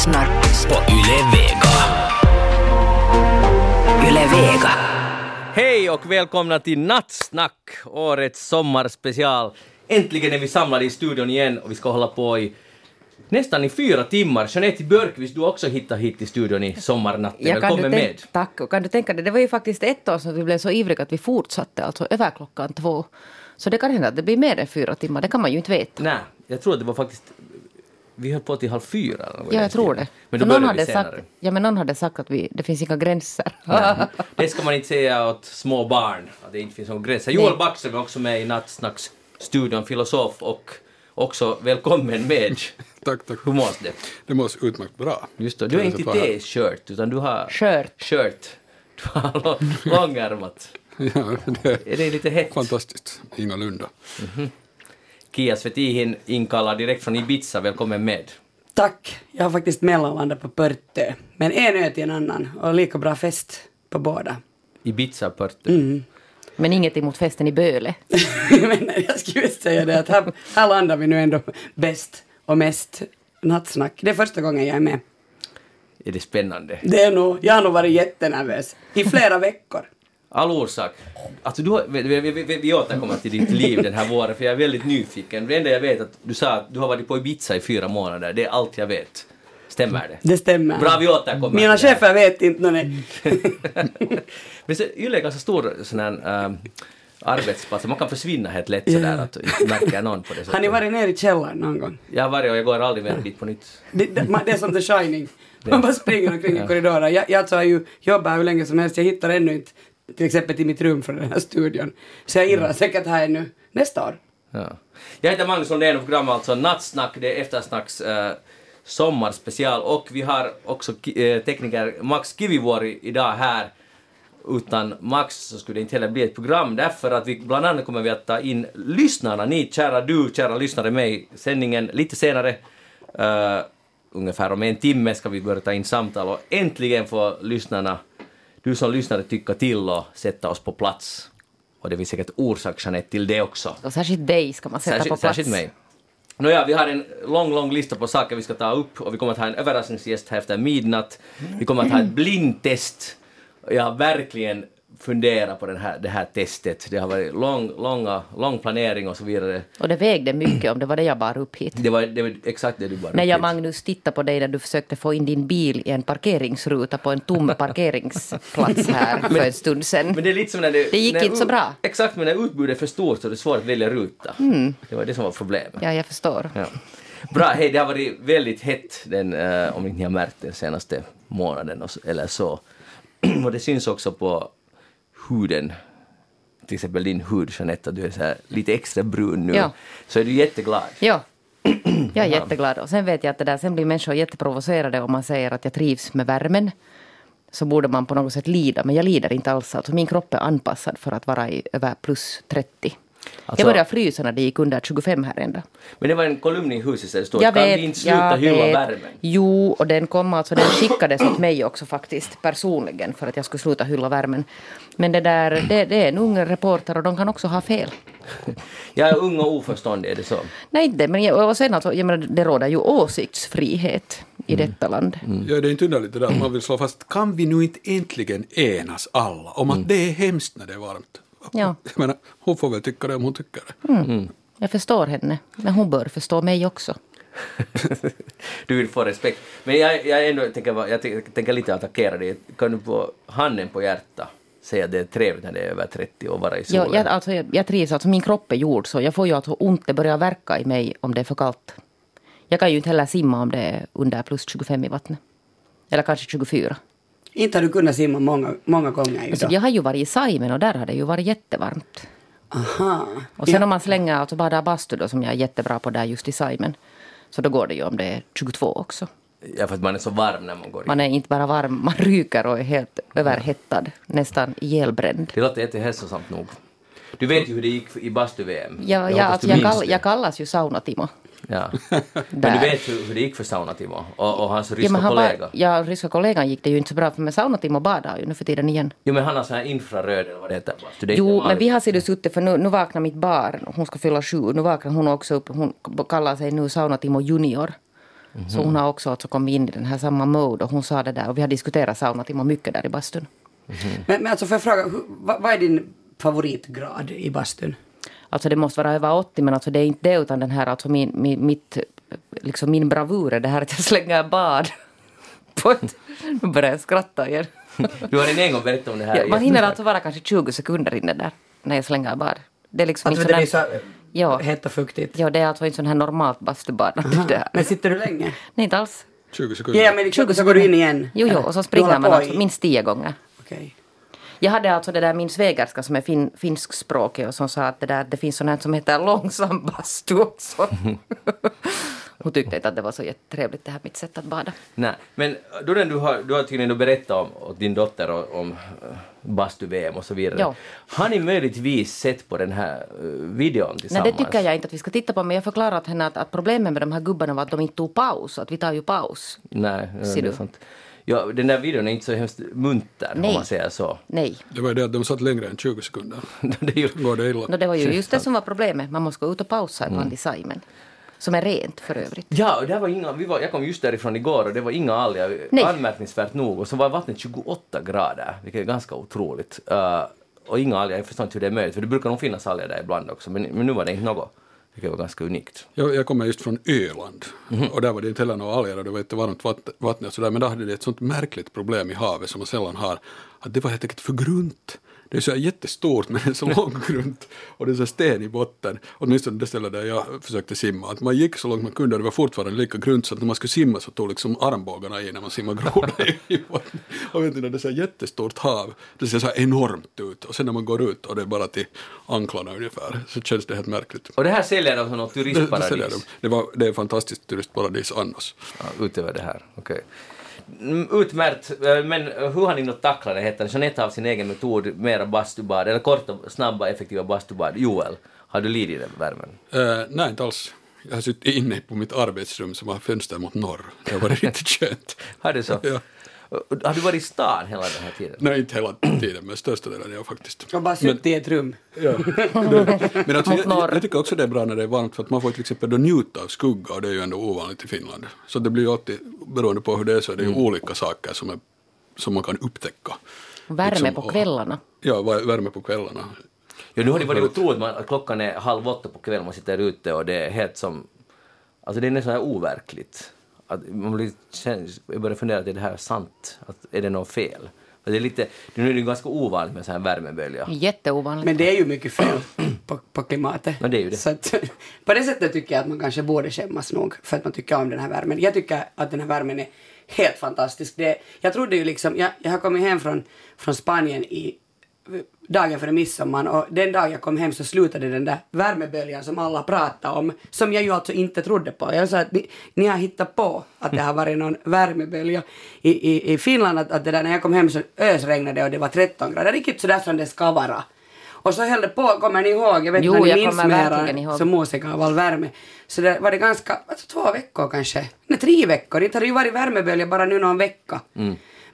lyssnar på Yle Vega. Yle Vega. Hej och välkomna till Nattsnack, årets sommarspecial. Äntligen är vi samlade i studion igen och vi ska hålla på i nästan i fyra timmar. Jeanette Björkqvist, du har också hittat hit till studion i sommarnatten. Ja, kan Välkommen med. tack. Och kan du tänka dig, det var ju faktiskt ett år sedan vi blev så ivriga att vi fortsatte, alltså över klockan två. Så det kan hända att det blir mer än fyra timmar, det kan man ju inte veta. Nej, jag tror att det var faktiskt... Vi höll på till halv fyra. Ja, jag tror det. Men då någon hade senare. sagt, ja, men någon hade sagt att vi, det finns inga gränser. Nej, det ska man inte säga åt små barn, att det inte finns någon gräns. Joel. Backström är också med i Nattsnacksstudion, filosof och också välkommen med. Tack, tack. Hur mås det? Det måste utmärkt bra. Just det, du Kan inte t-shirt utan du har Shirt. shirt. Du har lång- långärmat. Ja, det Är det lite hett? är fantastiskt. Ingalunda. Kia Svetihin inkallad direkt från Ibiza, välkommen med. Tack. Jag har faktiskt mellanlandat på Pörtö. Men en ö till en annan och lika bra fest på båda. Ibiza Pörtö. Mm. Men inget emot festen i Böle. men jag skulle säga det att här, här landar vi nu ändå bäst och mest nattsnack. Det är första gången jag är med. Är det spännande? Det är nog, jag har nog varit jättenervös i flera veckor. All orsak. Alltså du har, vi, vi, vi, vi återkommer till ditt liv den här våren för jag är väldigt nyfiken. Det enda jag vet är att du sa att du har varit på Ibiza i fyra månader. Det är allt jag vet. Stämmer det? Det stämmer. Bra, vi återkommer Mina chefer vet inte. när ni- Men så, Yle är ganska stor sån här ähm, arbetsplats. Man kan försvinna helt lätt sådär att märker någon på det sättet. Har ni varit nere i källaren någon gång? Jag har varit och jag går aldrig mer dit på nytt. Det, det, man- det är som The Shining. Man bara springer omkring i korridorer. Jag, jag alltså har ju jobbat hur länge som helst. Jag hittar ännu inte till exempel till mitt rum från den här studion. Så jag irrar säkert här ännu nästa år. Ja. Jag heter Magnus Lundén och programmet alltså Nattsnack, det är eftersnacks eh, sommarspecial och vi har också eh, tekniker Max Kivivuori idag här. Utan Max så skulle det inte heller bli ett program därför att vi bland annat kommer vi att ta in lyssnarna, ni kära du, kära lyssnare med i sändningen lite senare. Eh, ungefär om en timme ska vi börja ta in samtal och äntligen får lyssnarna, du som lyssnare tycka till och sätta oss på plats. Och det finns säkert orsak, Jeanette, till det också. Och särskilt dig ska man sätta på Särskilt, plats. särskilt mig. Nåja, vi har en lång, lång lista på saker vi ska ta upp och vi kommer att ha en överraskningsgäst här efter midnatt. Vi kommer att ha ett blindtest. Jag har verkligen funderat på den här, det här testet. Det har varit lång, långa, lång planering och så vidare. Och det vägde mycket om det var det jag bar upp hit. Det var, det var exakt det du bara När jag, uppgick. Magnus, tittade på dig när du försökte få in din bil i en parkeringsruta på en tom parkeringsplats här för en stund sedan. Men det är lite som när det... Det gick när inte så bra. Exakt, men när utbudet är för stort så är det svårt att välja ruta. Det var det som var problemet. Ja, jag förstår. Ja. Bra, hej, det har varit väldigt hett den, eh, om ni har märkt den senaste månaden så, eller så. och det syns också på huden. Till exempel din hud, Jeanette, du är så lite extra brun nu. Ja. Så är du jätteglad. Ja. Jag är jätteglad. Och sen vet jag att det där, sen blir människor jätteprovocerade om man säger att jag trivs med värmen. Så borde man på något sätt lida, men jag lider inte alls. Alltså min kropp är anpassad för att vara i över plus 30. Alltså- jag började frysa när det gick under 25 här ända. Men det var en kolumn i huset där det stod Jag kan vet, vi inte sluta hylla vet. värmen? Jo, och den kom alltså, den skickades åt mig också faktiskt personligen för att jag skulle sluta hylla värmen. Men det där, det, det är en ung reporter och de kan också ha fel. Jag är ung och oförståndig, är det så? Nej, inte, men jag, och sen alltså, jag menar, det råder ju åsiktsfrihet i Mm. detta land. Ja, det är inte underligt det där man vill slå fast, kan vi nu inte äntligen enas alla om att det är hemskt när det är varmt? Ja. Jag menar, hon får väl tycka det om hon tycker det. Jag förstår henne, men hon bör förstå mig också. du vill få respekt. Men jag, jag, ändå tänker, jag tänker, lite attackera dig. Kan du på handen på hjärtat säga att det är trevligt när det är över 30 och vara i solen? Jag, jag, alltså, jag, jag trivs, alltså min kropp är gjord så. Jag får ju alltså ont, det börjar verka i mig om det är för kallt. Jag kan ju inte heller simma om det är under plus 25 i vattnet. Eller kanske 24. Inte har du kunnat simma många, många gånger Alltså, idag. jag har ju varit i Saimen och där har det ju varit jättevarmt. Aha. Och sen Ja. om man slänger, alltså badar bastu då som jag är jättebra på där just i Saimen. Så då går det ju om det är 22 också. Ja, för att man är så varm när man går in. Man är inte bara varm, man ryker och är helt överhettad. Nästan ihjälbränd. Det låter jättehälsosamt nog. Du vet ju hur det gick i bastu-VM. Ja, Jag alltså jag, kall, jag kallas ju Sauna-Timo. Ja. Men du vet hur, hur det gick för Sauna-Timo och, och hans ryska Ja, men han kollega. Var, ja, ryska kollegan gick det ju inte så bra för med Sauna-Timo badar ju nu för tiden igen. Jo men han har sån här infraröd eller vad det heter. inte Jo, men vi har sidan suttit för nu, nu vaknar mitt barn, hon ska fylla sju, nu vaknar hon också upp, hon kallar sig nu Sauna-Timo junior. Så hon har också alltså kommit in i den här samma mode och hon sa det där och vi har diskuterat saunatimmar mycket där i bastun. Men, men alltså får jag fråga, hur- vad, vad är din favoritgrad i bastun? Alltså det måste vara över 80 men alltså det är inte det utan den här alltså min, min, mitt, liksom min bravur är det här att jag slänger bad på ett... Nu börjar jag skratta igen. Du har en gång berättat om det här. Ja, man hinner alltså vara kanske 20 sekunder inne där när jag slänger bad. Det är liksom Alltså inte det blir så Ja. hett och fuktigt. Ja, det är alltså inte sån här normalt bastubad. Men sitter du länge? Nej, inte alls. 20 sekunder. Ja, men liksom, så går du in igen? Jo, jo, och så springer man alltså minst tio gånger. Okej. Jag hade alltså det där min svägerska som är fin, finskspråkig och som sa att det, där, det finns sånt här som heter långsam bastu också. Hon tyckte inte att det var så jättetrevligt det här mitt sätt att bada. Nej, men då den du har, du har tydligen berättat om, åt din dotter om, om eh, bastu-VM och så vidare. Ja. Har ni möjligtvis sett på den här eh, videon Nej, tillsammans? det tycker jag inte att vi ska titta på men jag förklarar åt henne att, att problemet med de här gubbarna var att de inte tog paus. Att vi tar ju paus. Nej, Ser det är du? Ja, den där videon är inte så hemskt munter om Nej. man säger så. Nej. Det var det att de satt längre än 20 sekunder. det ju, Går det illa? No, det var ju just det som var problemet. Man måste gå ut och pausa ibland i Saimen. Som är rent för övrigt. Ja, det var inga, vi var, jag kom just därifrån igår och det var inga alger, Nej. anmärkningsvärt nog. Och så var vattnet 28 grader, vilket är ganska otroligt. Uh, och inga alger, jag förstår inte hur det är möjligt, för det brukar nog finnas alger där ibland också, men, men nu var det inte något. Vilket var ganska unikt. Jag, jag kommer just från Öland och där var det inte heller några alger och det var inte varmt vatten, vatten och sådär men då hade det ett sånt märkligt problem i havet som man sällan har att det var helt enkelt för grunt. Det är så här jättestort men det är så långt grunt och det är så sten i botten. Åtminstone det stället där jag försökte simma. Att man gick så långt man kunde och det var fortfarande lika grunt så att när man skulle simma så tog liksom armbågarna i när man simmade groda i. Och vet när det är så här jättestort hav, det ser så här enormt ut och sen när man går ut och det är bara till anklarna ungefär så känns det helt märkligt. Och det här säljer de som något Det, det, turistparadis. de. det, var, det är fantastiskt turistparadis annars. Ja, utöver det här, okej. Mm, Utmärkt, Eh, men hur har ni något tacklat det? Heter? Jeanette har sin egen metod, mera bastubad, eller korta, snabba, effektiva bastubad. Joel, har du lidit den värmen? Eh, nej, inte alls. Jag har suttit inne på mitt arbetsrum som har fönster mot norr. Det har varit riktigt skönt. Har du så? Ja. Och Har du varit i stan hela den här tiden? Nej, inte hela tiden, men största delen ja faktiskt. Och bara suttit i ett rum. Ja. Men alltså, jag, jag tycker också det är bra när det är varmt för att man får till exempel då njuta av skugga och det är ju ändå ovanligt i Finland. Så det blir ju alltid, beroende på hur det är så är det ju olika saker som, är, som man kan upptäcka. Värme Liksom, på och- kvällarna. Ja, vä- värme på kvällarna. Ja, nu har det varit otroligt man- att klockan är halv åtta på kvällen, man sitter ute och det är helt som... Alltså det är nästan overkligt. Att man blir, jag börjar fundera, är det här sant? Att, är det något fel? Det är lite, nu är det ganska ovanligt med så här värmebölja. Jätteovanligt. Men det är ju mycket fel på, på klimatet. Ja, det är ju det. Så att, på det sättet tycker jag att man kanske borde skämmas nog för att man tycker om den här värmen. Jag tycker att den här värmen är helt fantastisk. Det, jag trodde ju liksom, jag, jag har kommit hem från, från Spanien i dagen före midsommar och den dag jag kom hem så slutade den där värmeböljan som alla pratade om, som jag ju alltså inte trodde på. Jag sa att ni, ni har hittat på att det har varit någon värmebölja i, i, i Finland, att, att det där, när jag kom hem så ösregnade och det var 13 grader, riktigt sådär som det ska vara. Och så höll det på, kommer ni ihåg? Jag vet Jo, inte om ni jag minns mera som musiker av all värme. Så det var det ganska, alltså två veckor kanske, nej tre veckor, inte har det ju varit värmebölja bara nu någon vecka.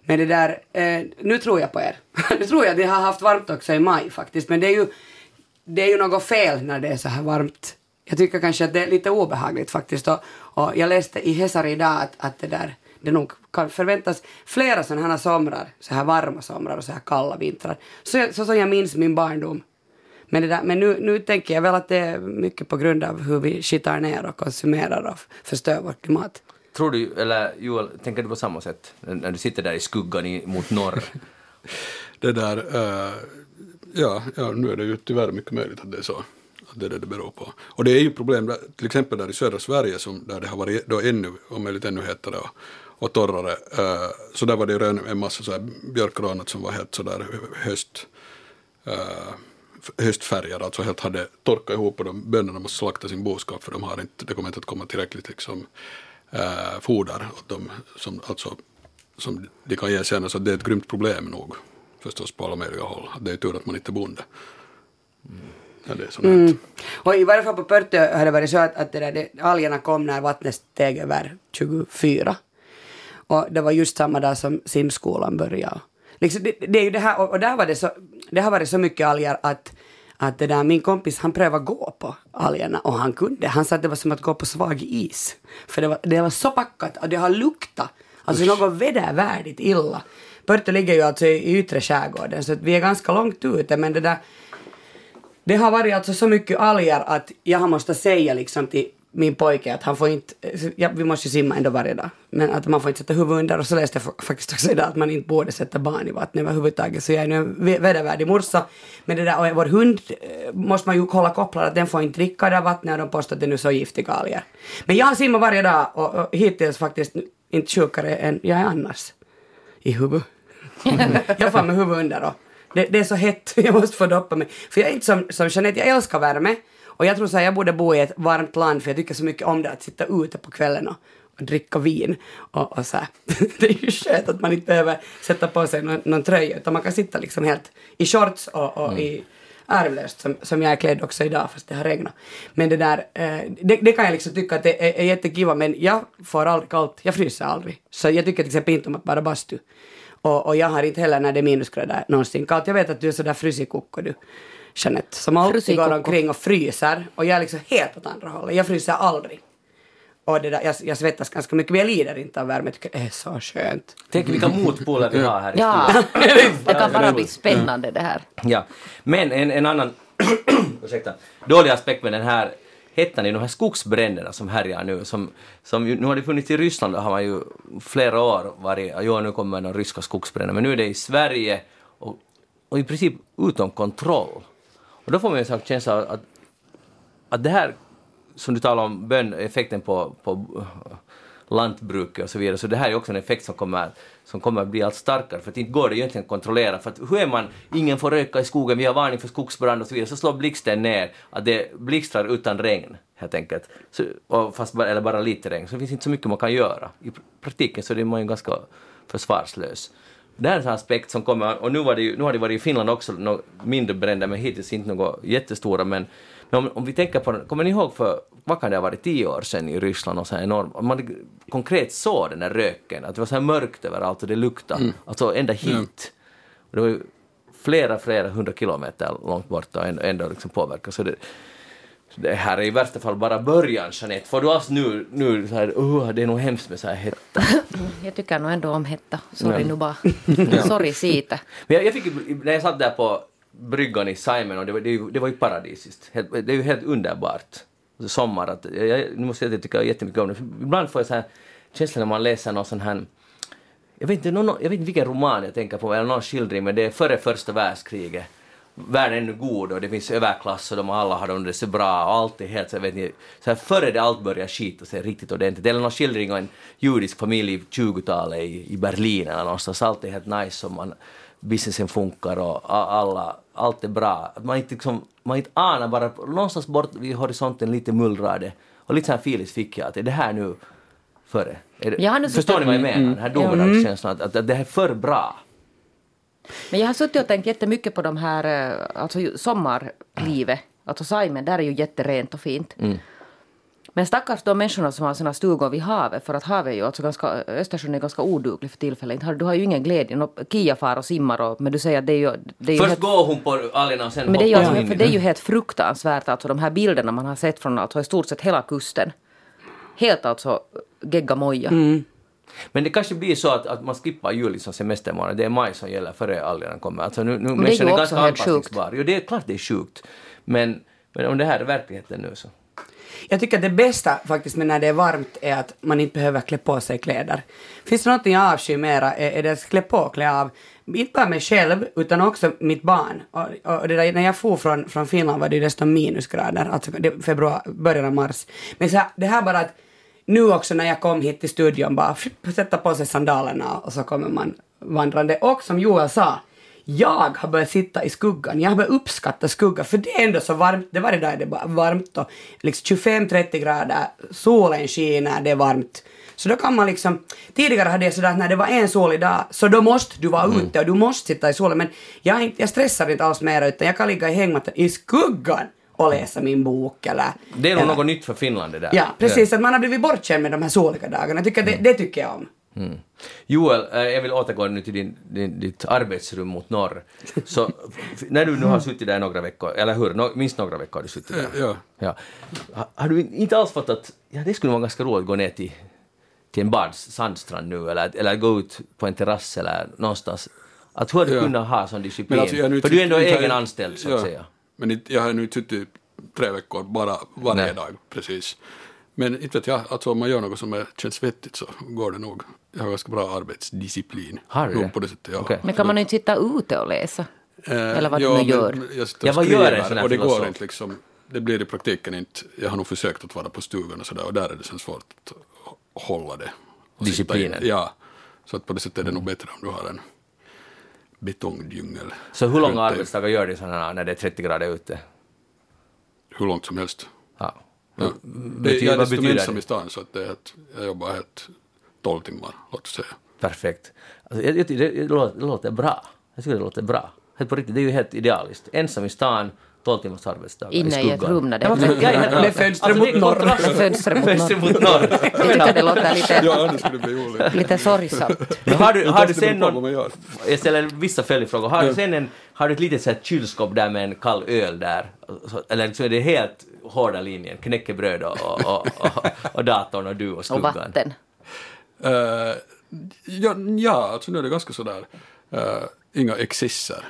Men det där, eh, nu tror jag på er. nu tror jag att ni har haft varmt också i maj faktiskt, men det är ju, det är ju något fel när det är så här varmt. Jag tycker kanske att det är lite obehagligt faktiskt. Och, och jag läste i Hesari idag att, att det där, det nog kan förväntas flera sådana här somrar, så här varma somrar och så här kalla vintrar. Så, så som jag minns min barndom. Men, det där, men nu, nu tänker jag väl att det är mycket på grund av hur vi skitar ner och konsumerar och förstör vårt klimat. Tror du, eller Joel, tänker du på samma sätt? När- du sitter där i skuggan i, mot norr? Det där, uh, ja, ja, nu är det ju tyvärr mycket möjligt att det är så. Att det är det det beror på. Och det är ju problem, där, till exempel där i södra Sverige som, där det har varit då ännu, om möjligt ännu hetare och, och torrare. uh, så där var det ju redan en massa så här björkar och annat som var helt sådär höst, uh, höstfärgade, alltså helt hade torkat ihop och de, bönderna måste slakta sin boskap för de har inte, det kommer inte att komma tillräckligt liksom, eh, foder åt dem som, alltså, som de kan ge sen. Så det är ett grymt problem nog förstås på alla möjliga håll. Det är tur att man inte är bonde. Mm. Ja, det är sånt. Mm. Och i varje fall på Pörtö har det varit så att, att det där, det, algerna kom när vattnet steg över 24. Och det var just samma dag som simskolan började. Liksom det, det är ju det här, och, och där var det så, det har varit så mycket alger att, att det där, min kompis han prövade gå på algerna och han kunde. Han sa att det var som att gå på svag is. För det var, det var så packat och det har luktat. Alltså något vedervärdigt illa. Pörtö ligger ju alltså i yttre skärgården så att vi är ganska långt ute men det där det har varit alltså så mycket alger att jag måste säga liksom till min pojke att han får inte, ja, vi måste ju simma ändå varje dag, men att man får inte sätta huvudet under och så läste jag faktiskt också idag att man inte borde sätta barn i vattnet överhuvudtaget så jag är nu en vedervärdig morsa. Men det där, och vår hund eh, måste man ju hålla kopplad att den får inte dricka det där vattnet och de påstår att det är så giftiga alger. Men jag simmar varje dag och, och hittills faktiskt inte sjukare än jag är annars i huvudet. jag får med huvudet under och det, det är så hett, jag måste få doppa mig. För jag är inte som, som Jeanette, jag älskar värme. Och jag tror så här, jag borde bo i ett varmt land för jag tycker så mycket om det att sitta ute på kvällen och, och dricka vin. Och, och så här. det är ju skönt att man inte behöver sätta på sig någon, någon tröja utan man kan sitta liksom helt i shorts och, och i ärvlöst som, som jag är klädd också idag fast det har regnat. Men det där, eh, det, det kan jag liksom tycka att det är, är jättekiva men jag får aldrig kallt, jag fryser aldrig. Så jag tycker till exempel inte om att bara bastu. Och, och jag har inte heller när det är minusgrader någonsin kallt. Jag vet att du är sådär frusikukko du, Jeanette, som alltid Frusikukko. går omkring och fryser. Och jag är liksom helt åt andra hållet. Jag fryser aldrig. Och det där, jag, jag svettas ganska mycket, men jag lider inte av värme. Jag tycker det är så skönt. Tänk vilka motpoler vi har här i Ja, det kan bara bli spännande det här. Ja, men en, en annan ursäkta, dålig aspekt med den här hettan i de här skogsbränderna som härjar nu, som, som ju, nu har det funnits i Ryssland, där har man ju flera år varit, jo nu kommer de ryska skogsbränder, men nu är det i Sverige och, och i princip utom kontroll. Och då får man ju en slags känsla av att, att det här, som du talar om, bön, effekten på, på lantbruket och så vidare, så det här är också en effekt som kommer, som kommer att bli allt starkare, för att inte går det egentligen att kontrollera, för att hur är man, ingen får röka i skogen, vi har varning för skogsbrand och så vidare, så slår blixten ner, att det blixtrar utan regn, helt enkelt, så, och fast bara, eller bara lite regn, så det finns inte så mycket man kan göra. I praktiken så är man ju ganska försvarslös. Det här är en aspekt som kommer, och nu, var det ju, nu har det varit i Finland också några mindre bränder, men hittills inte några jättestora, men, men om, om vi tänker på, kommer ni ihåg för, vad kan det ha varit, tio år sedan i Ryssland och så här enorm, man konkret såg den där röken, att det var så här mörkt överallt och det luktade, alltså ända hit. Och det var ju flera, flera hundra kilometer långt borta och ändå, ändå liksom påverka. Så det, det här är i värsta fall bara början, Jeanette. Får du alls nu, nu så här, oh, det är nog hemskt med så här hetta. Jag tycker nog ändå om hetta. Sorry Ja. nu bara. Sorry siitä. Men jag, jag fick, när jag satt där på bryggan i Simon och det var, det, det var ju paradisiskt. Det är ju helt underbart. Alltså Sommar, att, jag, nu måste jag säga att jag tycker jättemycket om det. För Ibland får jag så här känsla när man läser någon sån här jag vet, inte, någon, jag vet inte vilken roman jag tänker på, eller någon skildring, men det är före första världskriget. Världen är ännu god och det finns överklass och de alla har det, det så bra och allt är helt så, vet inte, så här före det allt börjar skita sig riktigt ordentligt. Eller någon skildring av en judisk familj i 20-talet i, i Berlin eller någonstans, allt är helt nice och man, businessen funkar och alla, allt är bra. Man inte liksom, man inte anar bara, någonstans bort vid horisonten lite mullrar det. Och lite så här feelings fick jag, att är det här nu före? Är det, förstår ni vad jag menar? Den här domedagskänslan, att, att, att det här är för bra. Men jag har suttit och tänkt jättemycket på de här, eh, alltså ju- sommarlivet. Alltså Saimen, där är ju jätterent och fint. Men stackars de människorna som har sina stugor vid havet, för att havet är ju alltså ganska, Östersjön är ganska oduglig för tillfället. Du har ju ingen glädje. Nå, Kia far och simmar och, men du säger att det är ju... Det är ju Först helt, går hon på algerna och sen men det är, ju hoppar alltså, hon in för det är ju helt fruktansvärt, alltså de här bilderna man har sett från alltså i stort sett hela kusten. Helt alltså geggamoja. Men det kanske blir så att, att man skippar juli som semestermånad. Det är maj som gäller före algerna kommer. Alltså nu, nu det är ju också helt sjukt. Jo, det är klart det är sjukt. Men, men om det här är verkligheten nu så. Jag tycker att det bästa faktiskt med när det är varmt är att man inte behöver klä på sig kläder. Finns det någonting jag avskyr mera är, är det att klä på och klä av. Inte bara mig själv utan också mitt barn. Och, och där, när jag for från, från Finland var det ju nästan minusgrader, alltså det, februari, början av mars. Men så här, det här bara att nu också när jag kom hit till studion bara sätta på sig sandalerna och så kommer man vandrande. Och som Joel sa, jag har börjat sitta i skuggan. Jag har börjat uppskatta skugga för det är ändå så varmt. Det varje dag är det bara varmt och liksom 25-30 grader, solen skiner, det är varmt. Så då kan man liksom, tidigare hade jag sådär att när det var en solig dag så då måste du vara ute och du måste sitta i solen men jag, jag stressar inte alls mer utan jag kan ligga i hängmattan i skuggan och läsa min bok eller... Det är nog eller- något nytt för Finland det där. Ja, precis. Att man har blivit bortskämd med de här soliga dagarna. Tycker det, det tycker jag om. Mm. Joel, eh, jag vill återgå nu till din, din, ditt arbetsrum mot norr. Så när du nu har suttit där några veckor, eller hur? No, minst några veckor har du suttit där. Ja. Ja. Ha- Har du inte alls fått att ja, det skulle vara ganska roligt att gå ner till, till en bad, sandstrand nu eller, eller gå ut på en terrass eller någonstans? Att hur har du Ja. kunnat ha sån disciplin? alltså, För du är ändå egen anställd så att ja, säga. Men inte- jag har nu suttit tre veckor bara varje Nej. dag, precis. Men inte vet jag, alltså om man gör något som är, känns vettigt så går det nog. Jag har ganska bra arbetsdisciplin. Har du? På det sättet, ja. Okej. Men kan man inte sitta ute och läsa? Eh, Eller vad ja, du nu men gör? Jag sitter Ja, och vad gör en skriver sån här och det filosof? går inte liksom, det blir i praktiken inte, jag har nog försökt att vara på stugan och sådär och där är det sen svårt att hålla det. Disciplinen. Ja, så att på det sättet är det nog bättre om du har en betongdjungel. Så hur långa arbetsdagar gör du sådana när det är 30 grader ute? Hur långt som helst. Ja. Ja. Det, Betyder- jag är dessutom ensam det? i stan så att det är ett, jag jobbar helt 12 timmar, låt oss säga. Perfekt. Alltså, jag, jag, det, det, låter, det låter bra. Jag tycker det låter bra. Helt på riktigt, det är ju helt idealiskt. Ensam i stan, 12 timmars arbetsdagar Inne i ett skuggan. rum när det Med fönster alltså, det är mot norr. Med fönster mot norr. Jag tycker det låter lite, Ja, annars skulle det bli olyckligt. lite sorgsamt. Har du, har du sen någon... Jag ställer vissa följdfrågor. Har du sen en, har du ett litet så här kylskåp där med en kall öl där? Eller så är det helt hårda linjen, knäckebröd och, och, och, och, och datorn och du och Och skuggan? vatten. Eh, ja, ja, alltså nu är det ganska sådär, uh, inga excesser.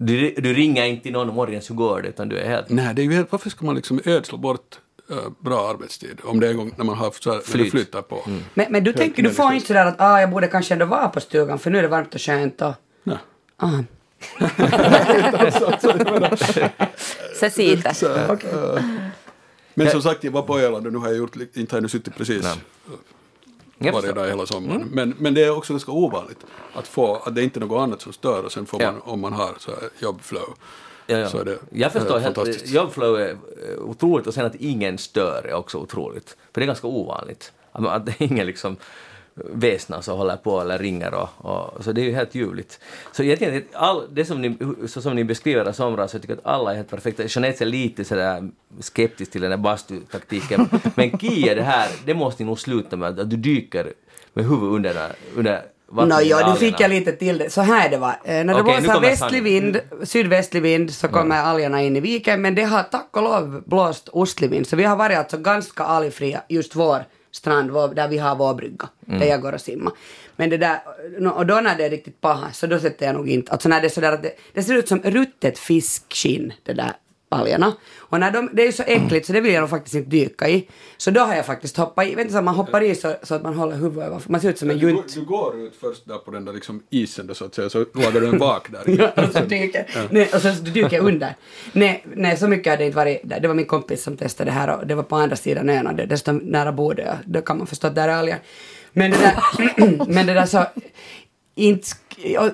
Du, du ringer inte till någon morgens hur går det, utan du är helt... Nej, det är ju helt, varför ska man liksom ödsla bort eh, bra arbetstid om det är en gång när man har så här, när Flyt. flyttar på. Men, men du tänker, du får inte sådär att ah, jag borde kanske ändå vara på stugan för nu är det varmt och skönt och... Nej. Ah. Så, eh, men som sagt, jag var på Öland och nu har jag gjort, inte har jag nu suttit precis Jag varje dag hela sommaren. Men, men det är också ganska ovanligt att få, att det är inte är något annat som stör och sen får man, om man har så här jobbflow, Ja, ja. så är det jag förstår eh, helt, fantastiskt. jobbflow är eh, otroligt och sen att ingen stör är också otroligt. För det är ganska ovanligt. Att, ingen liksom väsnas som håller på eller ringer och, och så det är ju helt ljuvligt. Så att all, det som ni, så som ni beskriver det somras, så jag tycker att alla är helt perfekta. Jeanette är lite sådär skeptisk till den här bastutaktiken. Men Kia, det här, det måste ni nog sluta med, att du dyker med huvudet under, den- under vattnet. Nå, i ja, nu fick jag lite till det. Så här det var. Eh, när det nu blåser västlig vind, sydvästlig vind så kommer algerna in i viken. Men det har tack och lov blåst ostlig vind. Så vi har varit alltså ganska algfria just vår strand vår, där vi har vår brygga. Där jag går och simmar. Men det där, och då när det är riktigt paha så då sätter jag nog inte, alltså när det är sådär att det, det ser ut som ruttet fiskskinn det där algerna. Och när de, det är ju så äckligt så det vill jag nog faktiskt inte dyka i. Så då har jag faktiskt hoppat i, vet inte så man hoppar i så, så att man håller huvudet över, man ser ut som en du, går- junt. du går ut först där på den där liksom isen då, så att säga, så lagar du en vak där. Ja, och så dyker, nej, och så dyker jag under. Nej, nej, så mycket hade det inte varit. där. Det var min kompis som testade det här och det var på andra sidan ön och det, desto nära bor jag. Då kan man förstå att där är alger. Men det där, men det där så, inte,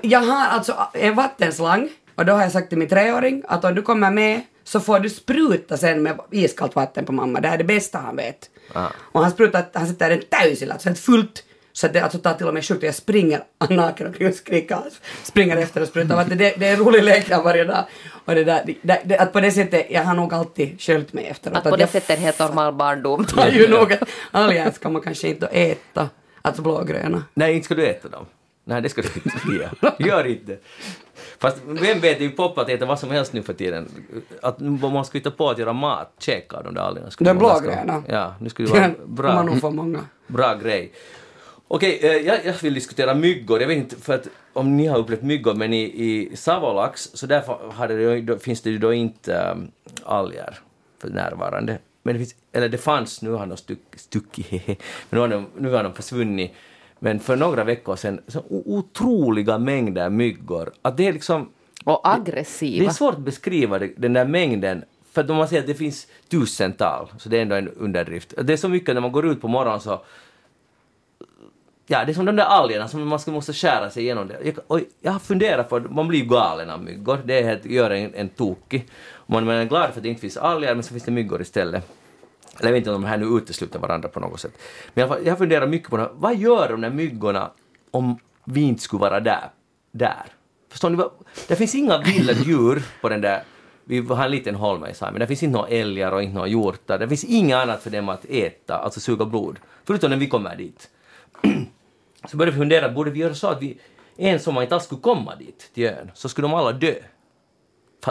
jag har alltså en vattenslang och då har jag sagt till min treåring att om du kommer med så får du spruta sen med iskallt vatten på mamma. Det här är det bästa han vet. Ah. Och han sprutar, han sätter en täysillä, alltså helt fullt så att det alltså tar till och med sjukt. Jag springer naken omkring och skriker. Springer efter och sprutar vatten. Det, det är en rolig lek varje dag. Och det där, det, det, att på det sättet, jag har nog alltid sköljt mig efteråt. Att på det jag sättet en helt normal barndom. fattar ju nog att alger ska man kanske inte äta. Alltså blågröna. Nej, inte ska du äta dem. Nej, det ska du inte. Gör inte. Fast vem vet, det är ju poppat att äta vad som helst nu för tiden. Att man ska hitta på att göra mat, käka de där algerna. skulle De man ganska- blågröna. Ja, nu skulle det vara bra. man nog många. Bra grej. Okej, eh, jag, jag vill diskutera myggor. Jag vet inte för att om ni har upplevt myggor, men i, i Savolax så där det, finns det ju då inte um, alger för närvarande. Men det finns, eller det fanns, nu har de stuck, stuckit, hehe, men nu har, de, nu har de försvunnit. Men för några veckor sedan, så otroliga mängder myggor. Att det är liksom, Och det aggressiva. är svårt att beskriva det, den där mängden. För att om man säger att det finns tusental, så det är ändå en underdrift. Det är så mycket när man går ut på morgonen så Ja, det är som de där algerna som man ska måste skära sig igenom. Det. Jag, och jag har funderat på, man blir galen av myggor, det är helt, gör en, en tokig. Man är glad för att det inte finns alger, men så finns det myggor istället. Eller jag vet inte om de här nu utesluter varandra på något sätt. Men jag funderar mycket på det. Vad gör de där myggorna om vi inte skulle vara där? där? Förstår ni? Det finns inga vilda djur på den där vi har en liten holme i Saimen. Det finns inte några älgar och inte några hjortar. Det finns inget annat för dem att äta, alltså suga blod. Förutom när vi kommer dit. så började vi fundera, borde vi göra så att vi en sommar inte alls skulle komma dit, till ön, så skulle de alla dö.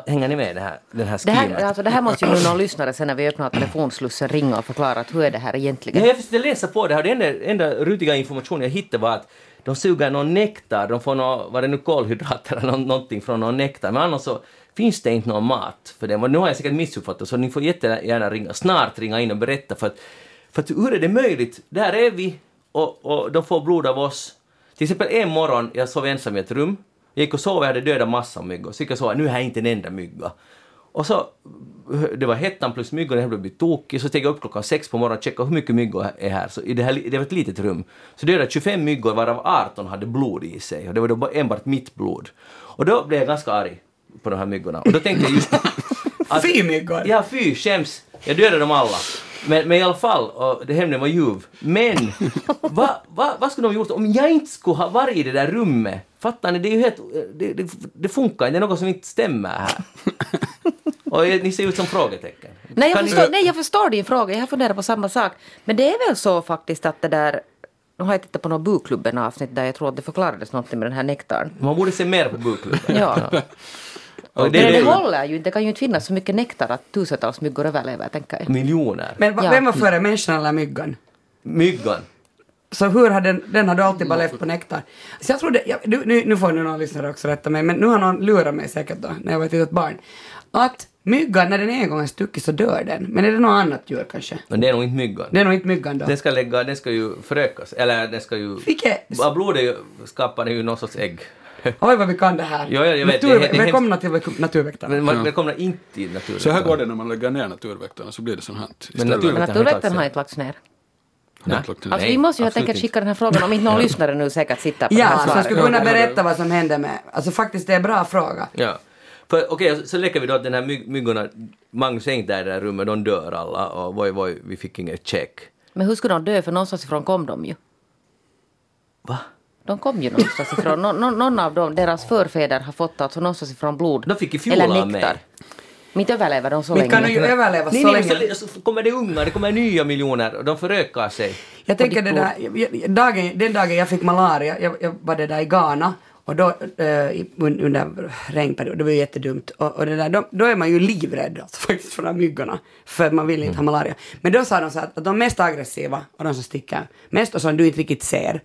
Hänger ni med i det här, den här Det här, alltså, det här måste ju nu någon lyssnare sen när vi öppnar telefonslussen ringa och förklara att hur är det här egentligen. Ja, jag försökte läsa på det här. Den enda, enda rutiga information jag hittade var att de suger någon nektar, de får någon, vad det nu, kolhydrater eller nå- någonting från någon nektar. Men annars så finns det inte någon mat för dem. Och nu har jag säkert missuppfattat så ni får jättegärna ringa, snart ringa in och berätta för att, för att hur är det möjligt? Där är vi och, och de får blod av oss. Till exempel en morgon, jag sov ensam i ett rum. Jag gick och sov och hade dödat massa myggor. Så gick jag och sov, nu är jag inte en enda mygga. Och så, det var hettan plus myggor, jag blev tokig. Så steg jag upp klockan sex på morgonen och checkade hur mycket myggor är här. Så i det, här, det var ett litet rum. Så dödade jag 25 myggor varav 18 hade blod i sig. Och det var då enbart mitt blod. Och då blev jag ganska arg på de här myggorna. Och då tänkte jag just... att- Fy myggor! Ja, fy, skäms. Jag dödade dem alla. Men, men i alla fall, och det hämnden var ljuv. Men, vad va, vad skulle de gjort om jag inte skulle ha varit i det där rummet? Fattar ni? Det är ju helt... Det, det, det funkar inte. Det är något som inte stämmer här. Och ni ser ut som frågetecken. Nej jag, Kan ni- förstår, nej, jag förstår din fråga, jag har funderat på samma sak. Men det är väl så faktiskt att det där... Nu har jag tittat på något Buklubben avsnitt där jag tror att det förklarades något med den här nektarn. Man borde se mer på Bukklubben. Ja. Och Men det, det, det, håller ju inte. Det kan ju inte finnas så mycket nektar att tusentals myggor överlever, tänker jag. miljoner. Men Ja. vem var före, människan eller myggan? Myggan. Så hur har den, den hade alltid bara levt på nektar. Så jag trodde, ja, nu, nu, nu får nu någon lyssnare också rätta mig, men nu har någon lurat mig säkert då, när jag var ett litet barn. Att myggan, när den en gång är stuckit så dör den. Men är det något annat djur kanske? Men det är nog inte myggan. Det är nog inte myggan då. Den ska, lägga, den ska ju förökas, eller den ska ju... Vilket- Av blodet skapar den ju någon sorts ägg. Oj vad vi kan det här. Ja, ja, jag vet, det är- Natur, det hemskt. välkomna till Naturväktarna. Men man välkomnar inte i naturen. Så här går det när man lägger ner naturväktarna, så blir det sånt här. naturväktarna- Men naturväktarna har inte lagts ner. Nej. Helt lagt ner. Alltså, vi måste ju helt enkelt skicka den här frågan om inte någon lyssnare nu säkert sitter på det Ja, här svaret. skulle kunna berätta vad som hände med... Alltså faktiskt, det är en bra fråga. Ja. Okej, så leker vi då att den här myg- myggorna, Magnus är inte där i det där rummet, de dör alla och voj voj, vi fick inget check. Men hur skulle de dö? För någonstans ifrån kom de ju. Va? De kom ju någonstans ifrån. Nå, nå, någon av dem, deras förfäder har fått alltså någonstans ifrån blod. De fick ju eller fjola av nektar. mig. Men inte överlever de så Vi länge. kan ju överleva Nej, så nej, länge. så, så kommer det unga, det kommer nya miljoner och de förökar sig. Jag tänker det där, jag- dagen, den dagen jag fick malaria, jag, jag var det där i Ghana och då eh, under regnperioden, det var ju jättedumt, och, och det där, då, då är man ju livrädd alltså, faktiskt för de här myggorna, för man vill inte ha malaria. Men då sa de så att, att de mest aggressiva och de som sticker mest och som du inte riktigt ser,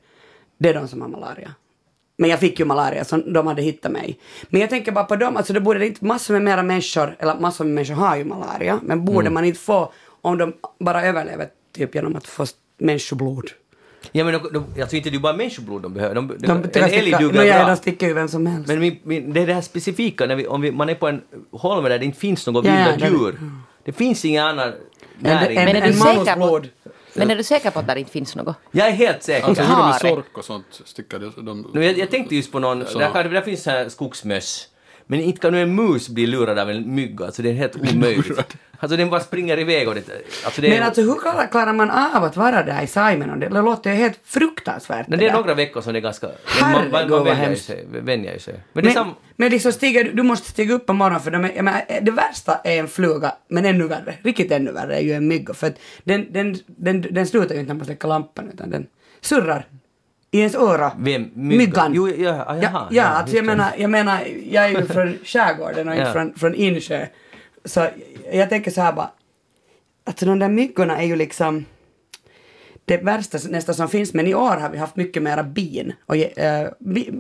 det är de som har malaria. Men jag fick ju malaria, så de hade hittat mig. Men jag tänker bara på dem, alltså det borde inte massor med mera människor, eller massor med människor har ju malaria, men borde man inte få om de bara överlever typ genom att få människoblod? Ja men de, de, alltså inte det är bara människoblod de behöver. De, de, De, en älg duger ja, bra. de sticker ju vem som helst. Men min, min, det är det här specifika, när vi, om vi, man är på en holme där det inte finns något Ja, vilda ja, det- djur. Det finns ingen annan näring. en, en du säker på- mammutblod. Men är du säker på att det inte finns något? Jag är helt säker. Alltså hur de med sork och sånt sticker de... jag, jag tänkte just på någon, Så. där, där finns här skogsmöss. Men inte kan nu en mus bli lurad av en mygga, alltså det är helt omöjligt. alltså den bara springer iväg och det, alltså det, Men alltså hur klarar, man av att vara där i Simon? Och Det låter ju helt fruktansvärt. men det är några veckor som det är ganska... man, Herregud, man, man vad vänjer hemskt. sig. Vänjer ju sig. Men det är Men, sam, men liksom stiger, du- måste stiga upp på morgonen för de är, menar, det värsta är en fluga, men ännu värre, riktigt ännu värre är ju en mygga för att den, den, den, den slutar ju inte när man släcker lampan utan den surrar i ens öra. Vem? Myggan? Myggan. Jo, ja, jaha, ja, ja, ja, alltså jag menar, jag menar, jag är ju från skärgården och inte från, från Insjö. Så jag tänker så här bara, alltså de där myggorna är ju liksom det värsta nästan som finns, men i år har vi haft mycket mera bin och äh,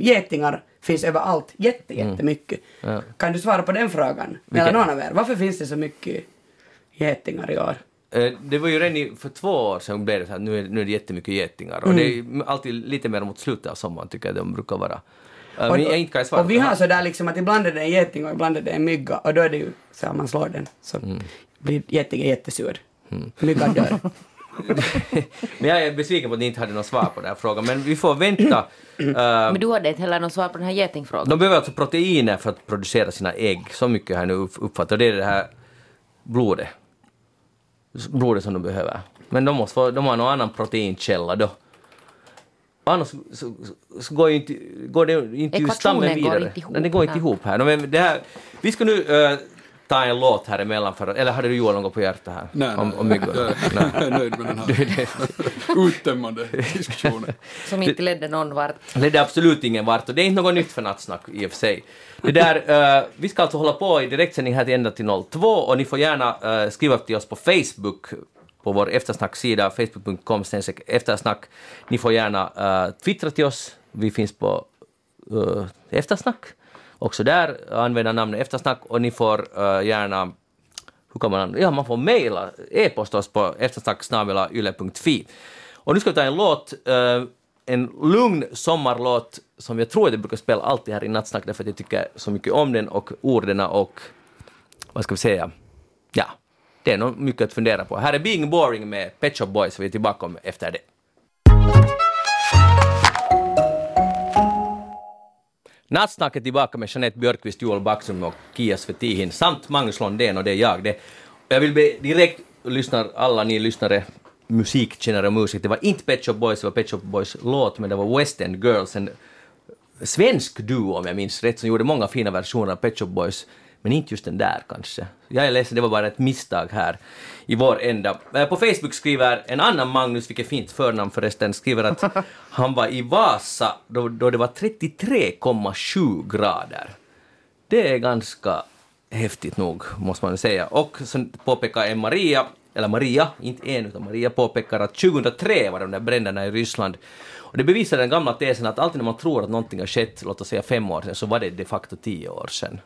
getingar finns överallt, jätte, jättemycket. Ja. Kan du svara på den frågan? Eller någon av er, varför finns det så mycket getingar i år? Eh, Det var ju redan i, för två år sedan blev det så här, nu är, nu är det jättemycket getingar. Och det är ju alltid lite mer mot slutet av sommaren tycker jag de brukar vara. Eh, Men jag inte kan svara och vi har så där liksom att ibland är det en geting och ibland är det en mygga och då är det ju så att man slår den så Mm. blir getingen jättesur. Myggan dör. Men jag är besviken på att ni inte hade något svar på den här frågan. Men vi får vänta. Eh, Men du hade inte heller något svar på den här getingfrågan? de behöver alltså proteiner för att producera sina ägg. Så mycket har jag nu upp- uppfattat. Och det är det här blodet. Blodet som de behöver. Men de, måste få, de har någon annan proteinkälla då. Annars så, så, så går, inte, går det inte stammen går vidare. inte ihop, Nej, det går inte ihop här. Men det här vi ska nu... eh, ta en låt här emellan för Eller hade du Joel något på hjärtat här? Nej, om, nej, om myggor? jag, Nej. jag är nöjd med den här uttömmande diskussionen. Som inte ledde någon vart. Det är absolut ingen vart och det är inte något nytt för nattsnack i och för sig. Det där, eh, vi ska alltså hålla på i direktsändning här till ända till 02 och ni får gärna eh, skriva till oss på Facebook på vår eftersnacksida, facebook.com eftersnack. Ni får gärna uh, twittra till oss, vi finns på uh, eftersnack. Också där, använda namnet eftersnack och ni får uh, gärna hur kan man, ja, man får mejla, e-post oss på eftersnacksnabelayle.fi. Och nu ska vi ta en låt, uh, en lugn sommarlåt som jag tror att jag brukar spela alltid här i Nattsnack därför att jag tycker så mycket om den och orden och vad ska vi säga, ja, det är nog mycket att fundera på. Här är Being Boring med Pet Shop Boys, vi är tillbaka om efter det. Nattsnacket tillbaka med Jeanette Björkqvist, Joel Backström och Kia Svetihin samt Magnus Londén och det är jag. Det. Jag vill be direkt lyssnar alla ni lyssnare, musikkännare och musik. det var inte Pet Shop Boys, det var Pet Shop Boys låt, men det var West End Girls, en svensk duo om jag minns rätt, som gjorde många fina versioner av Pet Shop Boys, men inte just den där kanske. Jag är ledsen, det var bara ett misstag här i vår ända. Eh, På Facebook skriver en annan Magnus, vilket fint förnamn förresten, skriver att han var i Vasa då, då det var 33,7 grader. Det är ganska häftigt nog, måste man säga. Och så påpekar en Maria, eller Maria, inte en utan Maria påpekar att 2003 var de där bränderna i Ryssland. Och det bevisar den gamla tesen att alltid när man tror att någonting har skett, låt oss säga fem år sedan, så var det de facto tio år sedan.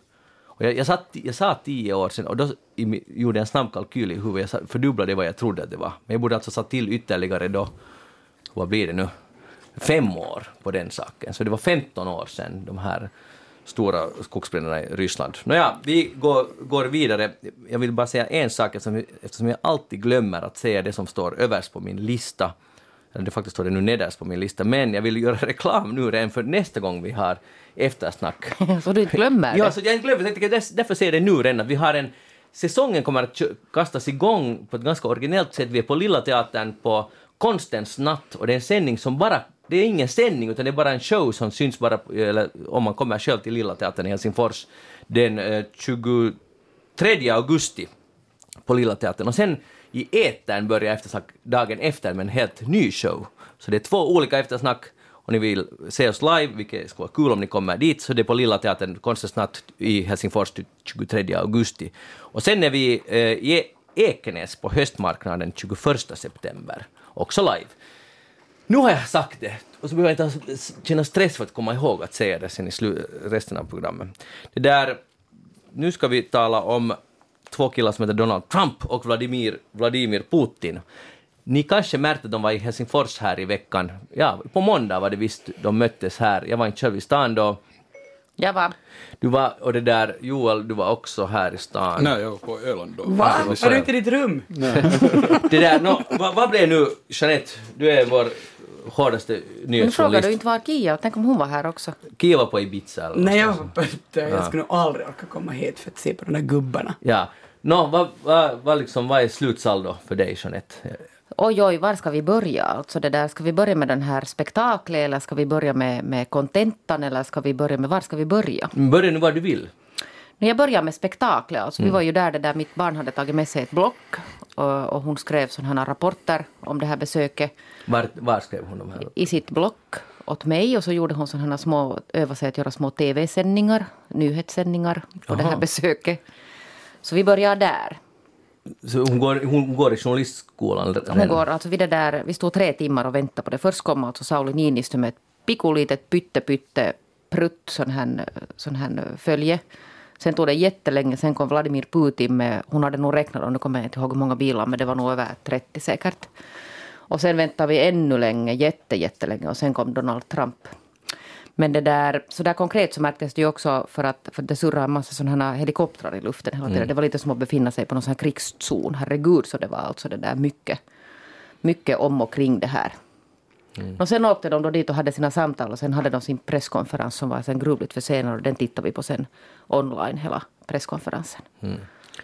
Och jag, jag, satt, jag sa tio år sedan och då i, gjorde jag en snabb kalkyl i huvudet, jag fördubblade vad jag trodde att det var. Men jag borde alltså satt till ytterligare då, vad blir det nu, fem år på den saken. Så det var 15 år sedan de här stora skogsbränderna i Ryssland. Nåja, vi går, går vidare. Jag vill bara säga en sak eftersom, eftersom jag alltid glömmer att säga det som står överst på min lista. Det faktiskt står det nu nederst på min lista, men jag vill göra reklam nu redan för nästa gång vi har eftersnack. Så du inte glömmer Ja, så jag inte glömmer, jag tänkte därför- säger jag det nu redan, att vi har en Säsongen kommer att kastas igång på ett ganska originellt sätt. Vi är på Lilla Teatern på Konstens natt och det är en sändning som bara, det är ingen sändning utan det är bara en show som syns bara, eller om man kommer själv till Lilla Teatern i Helsingfors den eh, 23 augusti på Lilla Teatern. Och sen i etern börjar eftersnack dagen efter med en helt ny show. Så det är två olika eftersnack och ni vill se oss live, vilket skulle vara kul om ni kommer dit, så det är på Lilla Teatern, Konstens i Helsingfors 23 augusti. Och sen är vi eh, i Ekenäs på höstmarknaden 21 september, också live. Nu har jag sagt det, och så behöver jag inte känna stress för att komma ihåg att säga det sen i resten av programmet. Det där, nu ska vi tala om två killar som heter Donald Trump och Vladimir, Vladimir Putin. Ni kanske märkte att de var i Helsingfors här i veckan. Ja, på måndag var det visst de möttes här. Jag var inte själv i stan då. Jag var. Du var, och det där, Joel, du var också här i stan. Nej, jag var på Öland då. Va? Var du inte i ditt rum? Det där, no, vad, vad blev nu, Jeanette, du är vår hårdaste Men frågar nyhetsjournalist. du inte var Kia? Tänk om hon var här också. Kia var på Ibiza eller Nej, jag var på. Jag skulle nog aldrig orka komma hit för att se på de där gubbarna. Ja. Nå, vad, vad, vad, liksom, vad är slutsaldo för dig, Jeanette? Oj, oj, var ska vi börja? Alltså det där, ska vi börja med den här spektaklet eller ska vi börja med, med kontentan eller ska vi börja med, var ska vi börja? Börja nu var du vill. När jag började med spektaklet, alltså vi var ju där det där mitt barn hade tagit med sig ett block och, och hon skrev sådana här rapporter om det här besöket Var, var skrev hon de här? i sitt block åt mig och så gjorde hon sådana små, övade sig att göra små tv-sändningar, nyhetssändningar på det här Aha. besöket. Så vi börjar där. Så hon, går, hon går i journalistskolan? Hon går, alltså vi, det där, vi stod tre timmar och väntade på det. Först kom alltså Sauli Niinistö med ett pikulitet pytte pytte prutt sån här, sån här följe. Sen tog det jättelänge, sen kom Vladimir Putin med, hon hade nog räknat om, nu kommer jag inte ihåg hur många bilar, men det var nog över 30 säkert. Och sen väntade vi ännu länge, jätte, jättelänge och sen kom Donald Trump. Men det där, så där konkret så märktes det ju också för att för det surrade en massa sådana här helikoptrar i luften hela tiden. Det var lite som att befinna sig på någon sån här krigszon. Herregud så det var alltså det där mycket, mycket om och kring det här. Och sen åkte de då dit och hade sina samtal och sen hade de sin presskonferens som var sen gruvligt försenad och den tittade vi på sen online hela presskonferensen.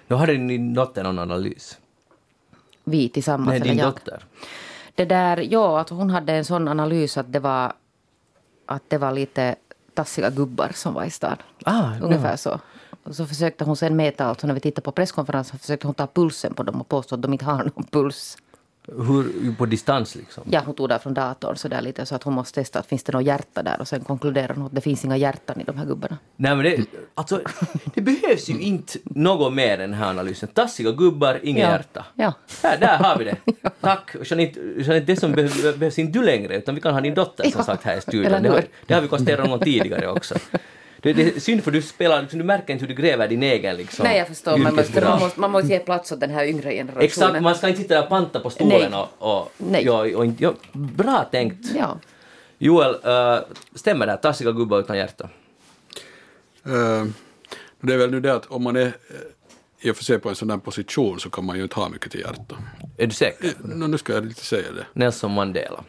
Nu hade din dotter någon analys. Vi tillsammans, Nej, din jag. dotter. Det där, ja, alltså hon hade en sån analys att det var, att det var lite tassiga gubbar som var i stan. Ah, Ungefär så. så försökte hon sen mäta, alltså när vi tittade på presskonferensen, försökte hon ta pulsen på dem och påstå att de inte har någon puls. Hur, på distans liksom? Ja, hon tog det från datorn så där lite så att hon måste testa att finns det något hjärta där och sen konkluderar hon att det finns inga hjärtan i de här gubbarna. Nej men det, alltså, det behövs ju inte något mer än den här analysen. Tassiga gubbar, inga Ja. hjärta. Ja. Där, där har vi det. Tack. Jeanette, Jeanette, det som behövs, behövs inte du längre, utan vi kan ha din dotter som sagt här i studion. Det har, det har vi konstaterat någon tidigare också. Det, det är synd för du spelar, liksom, du märker inte hur du gräver din egen liksom, Nej, jag förstår. Man måste, yrkesdrag. man, måste, man måste ge plats åt den här yngre generationen. Exakt, man ska inte sitta där och panta på stolen Nej. och... och, Nej. Ja, och inte, ja, bra tänkt. Ja. Joel, äh, stämmer det? Tassiga gubbar utan hjärta? Eh, det är väl nu det att om man är eh, i och för sig på en sån där position så kan man ju inte ha mycket till hjärta. Är du säker? Nå, nu ska jag inte säga det. Nelson Mandela.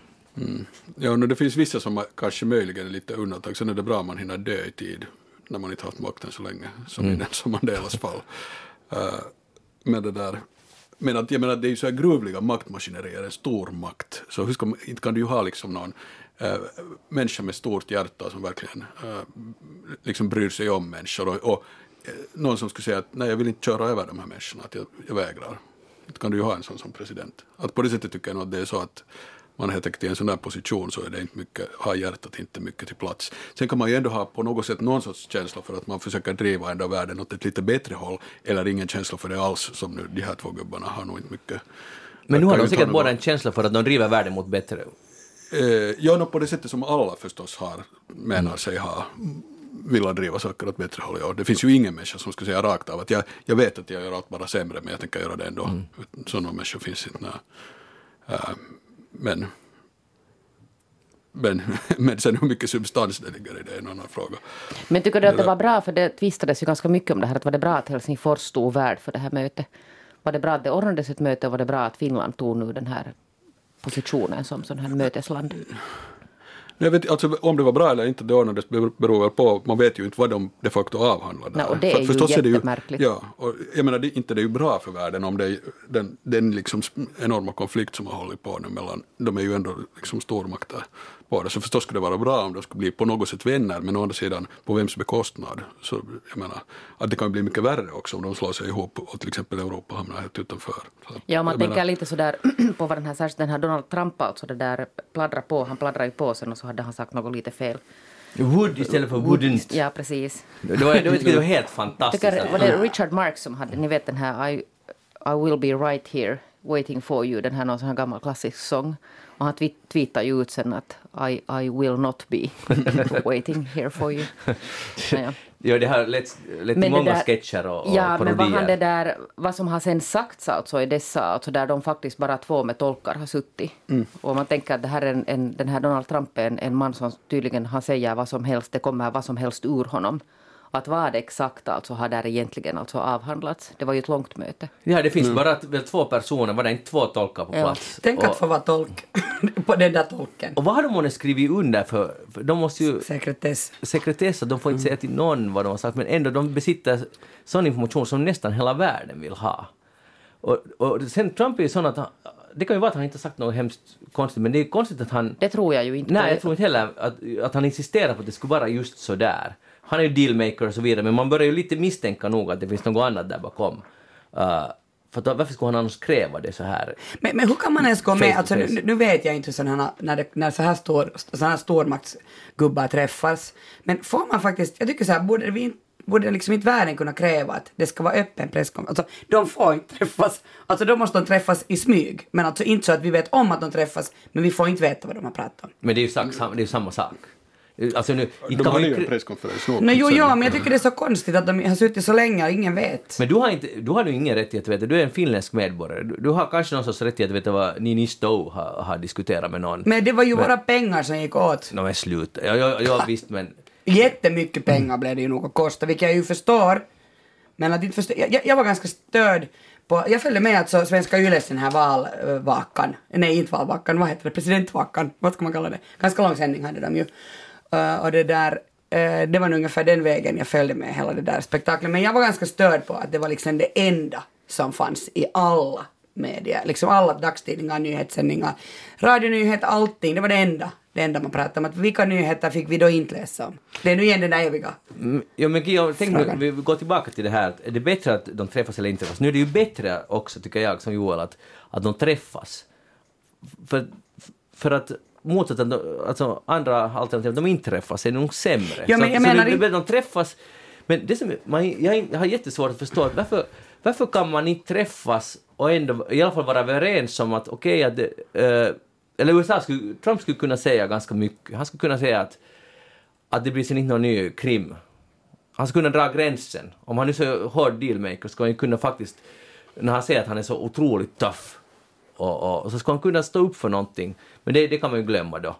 Ja, no, det finns vissa som kanske möjligen är lite undantag. Sen är det bra om man hinner dö i tid när man inte haft makten så länge, som i Nelson Mandelas fall. Eh, men det där, men att, jag menar, det är ju så här gruvliga maktmaskinerier, en stor makt. Så hur ska man, inte kan du ju ha liksom någon eh, människa med stort hjärta som verkligen eh, liksom bryr sig om människor och, och eh, någon som skulle säga att nej, jag vill inte köra över de här människorna, att jag, jag vägrar. Inte kan du ju ha en sån som president. Att på det sättet tycker jag nog att det är så att man helt enkelt i en sån där position så är det inte mycket, har hjärtat inte mycket till plats. Sen kan man ju ändå ha på något sätt någon sorts känsla för att man försöker driva ändå världen åt ett lite bättre håll, eller ingen känsla för det alls, som nu de här två gubbarna har nog inte mycket. Men nu har de säkert båda en känsla för att de driver världen mot bättre. Eh, ja, no, på det sättet som alla förstås har, menar sig ha vilja driva saker åt bättre håll. Ja, det finns ju ingen människa som skulle säga rakt av att jag, jag vet att jag gör allt bara sämre men jag tänker göra det ändå. Sådana människor finns inte. nej. Eh, men, men, men sen hur mycket substans det ligger i det är en annan fråga. Men tycker du att det var bra, för det tvistades ju ganska mycket om det här, att var det bra att Helsingfors stod värd för det här mötet? Var det bra att det ordnades ett möte och var det bra att Finland tog nu den här positionen som sån här mötesland? Jag vet, alltså, om det var bra eller inte, det ordnades beror väl på, man vet ju inte vad de de facto avhandlar där. Nej, och det är För- ju förstås är det jättemärkligt. Ja, och jag menar, det, inte det är ju bra för världen om det är den, den liksom enorma konflikt som har hållit på nu mellan, de är ju ändå liksom stormakter på det, så förstås skulle det vara bra om de skulle bli på något sätt vänner, men å andra sidan på vems bekostnad? Så jag menar, att det kan bli mycket värre också om de slår sig ihop och till exempel Europa hamnar helt utanför. Så Ja, om man tänker menar- lite sådär på vad den här, särskilt den här Donald Trump alltså det där pladdrar på, han pladdrar ju på sen och så hade han sagt något lite fel. Wood istället för wouldn't. Ja, precis. Det var, det var, det var helt fantastiskt. tycker, var det Richard Marx som hade, ni vet den här I, I will be right here waiting for you, den här någon sån här gammal klassisk sång. Och han tweet, tweetade ju ut sen att I, I will not be waiting here for you. Ja, ja. Det har lett, till många där- sketcher och, och Ja, men vad, han det parodier. där, vad som har sen sagts alltså i dessa, alltså där de faktiskt bara två med tolkar har suttit. Och man tänker att det här är en, en, den här Donald Trump är en, en man som tydligen han säger vad som helst, det kommer vad som helst ur honom. Att vad exakt alltså har där egentligen alltså avhandlats. Det var ju ett långt möte. Ja, det finns bara väl två personer, var det inte två tolkar på Ja. plats? Tänk och, att få vara tolk på den där tolken. och vad har de månne skrivit under för? för de måste ju Sekretess. sekretess, de får inte säga till någon vad de har sagt, men ändå de besitter sån information som nästan hela världen vill ha. Och, och sen Trump är ju sån att han, det kan ju vara att han inte har sagt något hemskt konstigt, men det är konstigt att han Det tror jag ju inte. Nej, jag tror inte heller att, att han insisterar på att det skulle vara just så där. Han är ju dealmaker och så vidare, men man börjar ju lite misstänka nog att det finns något annat där bakom. Uh, för att, varför skulle han annars kräva det så här? Men, men hur kan man ens gå med, alltså, nu, nu vet jag inte sådana, när, det, när så här, stor, så här stormaktsgubbar träffas, men får man faktiskt, jag tycker så här, borde vi inte Borde liksom inte världen kunna kräva att det ska vara öppen presskonferens? Alltså, de får inte träffas. Alltså då måste de träffas i smyg. Men alltså inte så att vi vet om att de träffas, men vi får inte veta vad de har pratat om. Men det är ju sak, det är ju samma sak. Alltså nu, inte De hade ju en presskonferens nu. Nej, jo, sen- ja, men jag tycker det är så konstigt att de har suttit så länge och ingen vet. men du har, inte, du har ju ingen rättighet att veta, du är en finländsk medborgare. Du, du har kanske någon sorts rättighet att veta vad Nini Stowe har, har diskuterat med någon. Men det var ju våra pengar som gick åt. Nå men sluta. Ja, ja, ja visst men... Jättemycket pengar blev det ju nog att kosta, vilket jag ju förstår. Men att inte förstå, jag, jag- jag var ganska störd på, jag följde med alltså Svenska Yles den här valvakan, nej inte valvakan, vad heter det, presidentvakan, vad ska man kalla det? Ganska lång sändning hade de ju. Uh, och det där, uh, det var ungefär den vägen jag följde med hela det där spektaklet. Men jag var ganska störd på att det var liksom det enda som fanns i alla medier, liksom alla dagstidningar, nyhetssändningar, radionyheter, allting, det var det enda. Det enda man pratar om. Att vilka nyheter fick vi då inte läsa om? Det är nu igen den där eviga. Mm, Ja, men Guillaume, tänk nu, vi går tillbaka till det här. Är det bättre att de träffas eller inte träffas? Nu är det ju bättre också, tycker jag, som Joel, att, att de träffas. För, för att motsatt att de- alltså, andra alternativ, de inte träffas, är nog sämre. Ja, men så, jag så menar det, inte- det, de träffas, men det som, man, jag, har jättesvårt att förstå att varför, varför kan man inte träffas och ändå i alla fall vara överens om att okej, att det, eh, eller USA skulle, Trump skulle kunna säga ganska mycket. Han skulle kunna säga att, att det blir sen inte någon ny krim. Han skulle kunna dra gränsen. Om han är så hård dealmaker skulle han kunna faktiskt, när han säger att han är så otroligt tough, och, och, och så ska han kunna stå upp för någonting. Men det, det kan man ju glömma då.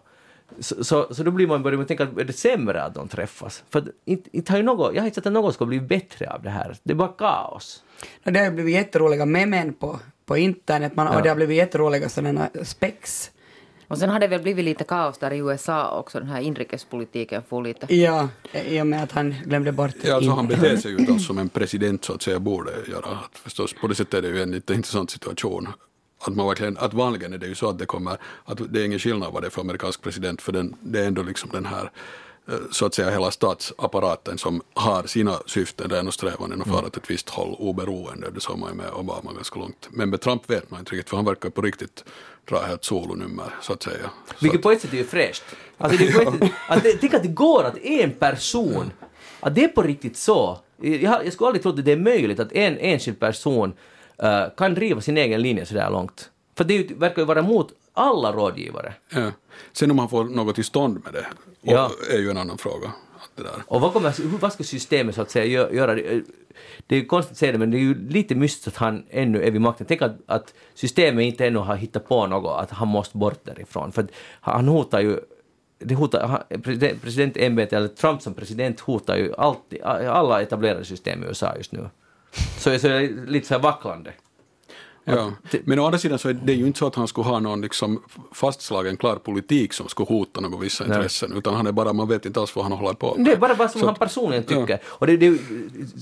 Så, så, så då blir man börjar tänka, är det sämre att de träffas? För inte, inte har ju något, jag har inte sett att något ska bli bättre av det här. Det är bara kaos. Och det har blivit jätteroliga memen på, på internet man, och det har blivit jätteroliga sådana spex. Och sen har det väl blivit lite kaos där i USA också, den här inrikespolitiken får lite... Ja, i och med att han glömde bort Ja, alltså han beter sig ju som en president så att säga borde göra. Att förstås, på det sättet är det ju en lite intressant situation. Att, man verkligen, att vanligen är det ju så att det kommer, att det är ingen skillnad vad det är för amerikansk president för den, det är ändå liksom den här eh, så att säga hela statsapparaten som har sina syften där och strävanden och för att ett visst håll oberoende. Det såg man ju med Obama ganska långt. Men med Trump vet man inte riktigt för han verkar på riktigt dra helt solonummer så att säga. Vilket på ett sätt är ju fräscht. Alltså det är ett att det, tänk att det går att en person, att det är på riktigt så. Jag, jag skulle aldrig tro att det är möjligt att en enskild person eh, kan driva sin egen linje så där långt. För det verkar ju vara emot alla rådgivare. ja. Sen om han får något till stånd med det Ja. är ju en annan fråga. Och vad, kommer, vad ska systemet så att säga gö- göra? Det är ju konstigt att säga det, men det är ju lite mystiskt att han ännu är vid makten. Tänk att, att systemet inte ännu har hittat på något, att han måste bort därifrån. För han hotar ju det hotar, presidentämbetet, eller Trump som president hotar ju alltid, alla etablerade system i USA just nu. Så, så är det lite så här vacklande. Ja. Men å andra sidan så är det ju inte så att han skulle ha någon liksom fastslagen klar politik som skulle hota några vissa intressen, utan han är bara, man vet inte alls vad han håller på med. Det är bara vad som Så han personligen tycker. Och det, det, är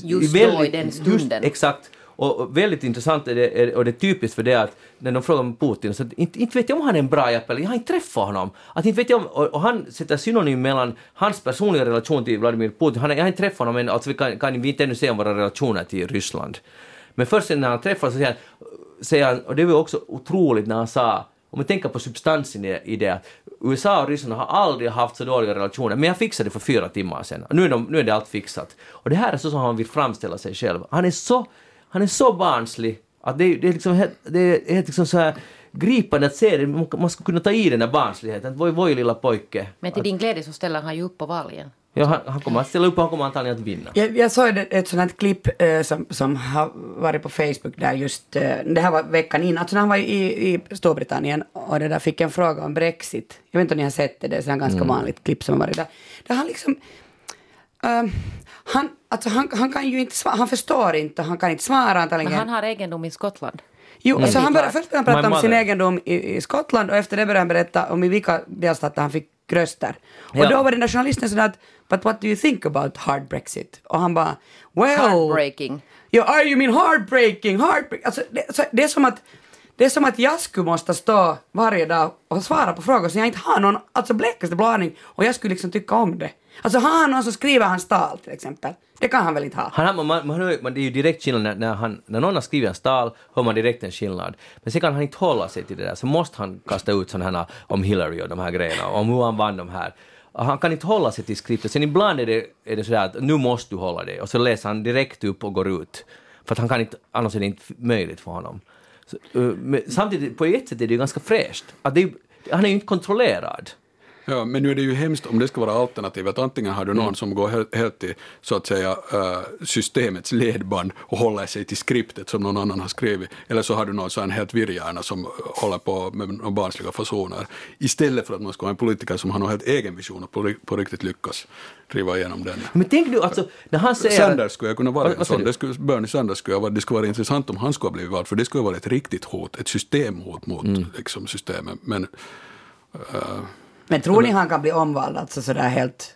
Just det är då, i den stunden. Just, exakt. Och, väldigt intressant är det, och det är typiskt för det att när de frågar om Putin, så att inte, inte vet jag om han är en bra jävel, jag har inte träffat honom. Att inte vet jag om, och, och han sätter synonym mellan hans personliga relation till Vladimir Putin, han, jag har inte träffat honom än, alltså vi kan, kan vi inte ännu se om våra relationer till Ryssland. Men först när han träffar så säger han, säger han, och det var också otroligt när han sa, om vi tänker på substansen i, i det, att USA och Ryssland har aldrig haft så dåliga relationer, men jag fixade det för fyra timmar sedan. Nu är, de, nu är det allt fixat. Och det här är så som han vill framställa sig själv. Han är så, han är så barnslig att det, det är liksom helt, det är helt liksom så här gripande att se det. Man, skulle kunna ta i den där barnsligheten. Voi, voi lilla pojke. Men till din glädje så ställer han ju upp på valen. Ja, han, han kommer att ställa upp och han kommer antagligen att vinna. Jag, jag såg ett, ett sånt här klipp eh, som, som har varit på Facebook där just, eh, det här var veckan innan, alltså när han var i, i Storbritannien och det där fick en fråga om Brexit. Jag vet inte om ni har sett det, det är ett ganska vanligt klipp som har varit där. Där han liksom, ehm, han, alltså han, han kan ju inte svara, han förstår inte, han kan inte svara antagligen. Men han har egendom i Skottland. Jo, alltså han började, först började han prata My om sin egendom i, i Skottland och efter det började han berätta om i vilka delstater han fick röster. Och Ja. då var den där journalisten sådär att But what do you think about hard Brexit? Och han bara Well... Heartbreaking. Ja, are you mean heartbreaking? Heartbreak. Alltså, det, så, det är som att det är som att jag skulle måste stå varje dag och svara på frågor som jag inte har någon, alltså blekaste blå aning och jag skulle liksom tycka om det. Alltså har han någon som skriver hans tal till exempel? Det kan han väl inte ha? Han, man, man, man, man, det är ju direkt skillnad när, när, han, när någon har skrivit en stal, hör man direkt en skillnad. Men sen kan han inte hålla sig till det där, så måste han kasta ut sådana här om Hillary och de här grejerna, om hur han vann de här. Han kan inte hålla sig till skriften. Sen ibland är det, är det sådär att nu måste du hålla det, och så läser han direkt upp och går ut. För att han kan inte, annars är det inte möjligt för honom. Så, men samtidigt, på ett sätt är det ju ganska fräscht. Att det, är- han är ju inte kontrollerad. Ja, men nu är det ju hemskt om det ska vara alternativet. Antingen har du någon som går helt, helt till så att säga eh, systemets ledband och håller sig till skriptet som någon annan har skrivit. Eller så har du någon sån helt virrhjärna som håller på med barnsliga fasoner. Istället för att man ska ha en politiker som har någon helt egen vision och på, ri- på riktigt lyckas driva igenom den. Men tänk nu alltså, när han säger... Sanders skulle jag kunna vara en sån. du? Det skulle, Bernie Sanders skulle jag vara, det skulle vara intressant om han skulle ha blivit vald, för det skulle vara ett riktigt hot, ett systemhot mot Mm. liksom, systemet. Men eh, Men tror ni han kan bli omvald alltså sådär helt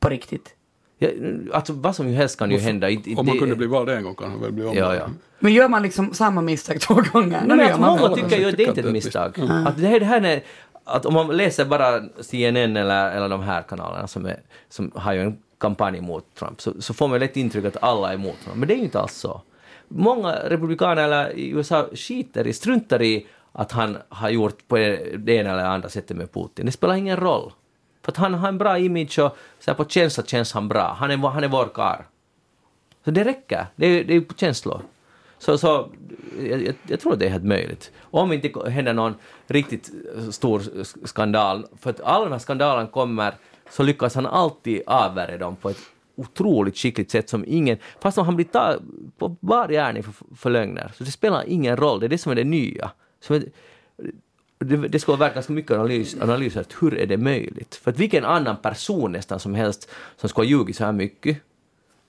på riktigt? Ja, alltså vad som helst kan ju hända. Inte- om man det- kunde bli vald en gång kan han väl bli omvald. Ja, ja. Men gör man liksom samma misstag två gånger? Nej, men att man många tycker ju att det är inte ett misstag. misstag. Att det här, det här är, att om man läser bara CNN eller, eller de här kanalerna som, är, som har ju en kampanj mot Trump så, så får man lätt intryck att alla är emot honom. Men det är ju inte alls så. Många republikaner eller i USA skiter i, struntar i att han har gjort på det ena eller andra sättet med Putin. Det spelar ingen roll. För att han har en bra image och så här på känsla känns han bra. Han är, han är vår karl. Så det räcker. Det är, det är på känslor. Så, så jag, jag tror att det är helt möjligt. Om inte händer någon riktigt stor skandal, för att alla de här skandalerna kommer, så lyckas han alltid avvärja dem på ett otroligt skickligt sätt som ingen, fast om han blir tagen på bar gärning för, för lögner, så det spelar ingen roll, det är det som är det nya. Så det, det skulle vara ganska mycket analys, analys att hur är det möjligt? För att vilken annan person nästan som helst som skulle ha ljugit så här mycket,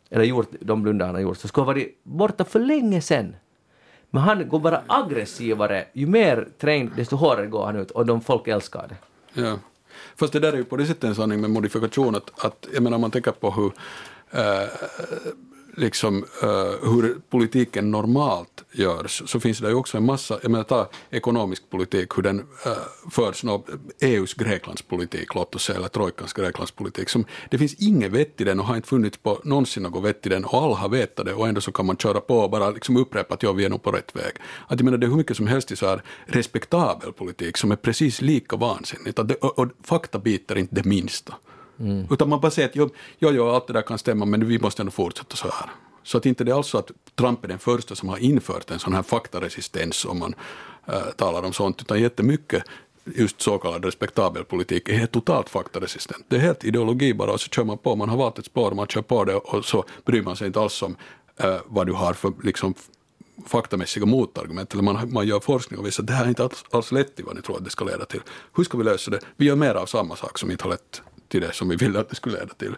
eller gjort de blundar han har gjort, så skulle ha varit borta för länge sen. Men han går bara aggressivare, ju mer trängd, desto hårdare går han ut och de folk älskar det. Ja. Fast det där är ju på det sättet en sanning med modifikation att, att jag menar om man tänker på hur eh, liksom, uh, hur politiken normalt görs så finns det ju också en massa, jag menar ta ekonomisk politik, hur den uh, förs, no, EUs Greklandspolitik, låt oss säga, eller trojkans Greklandspolitik, som, det finns inget vett i den och har inte funnits på någonsin något vett i den och alla har vetat det och ändå så kan man köra på och bara liksom upprepa att ja, vi är nog på rätt väg. Att jag menar det är hur mycket som helst i så här respektabel politik som är precis lika vansinnigt, att det, och, och fakta biter inte det minsta. Mm. Utan man bara säger att jo, jo, jo, allt det där kan stämma men vi måste ändå fortsätta så här. Så att inte det är alltså att Trump är den första som har infört en sån här faktaresistens om man äh, talar om sånt, utan jättemycket just så kallad respektabel politik är helt totalt faktaresistent. Det är helt ideologi bara och så kör man på, man har valt ett spår, man kör på det och så bryr man sig inte alls om äh, vad du har för liksom, faktamässiga motargument, eller man, man gör forskning och visar att det här är inte alls, alls lätt i vad ni tror att det ska leda till. Hur ska vi lösa det? Vi gör mer av samma sak som inte har lett till det som vi ville att det skulle leda till.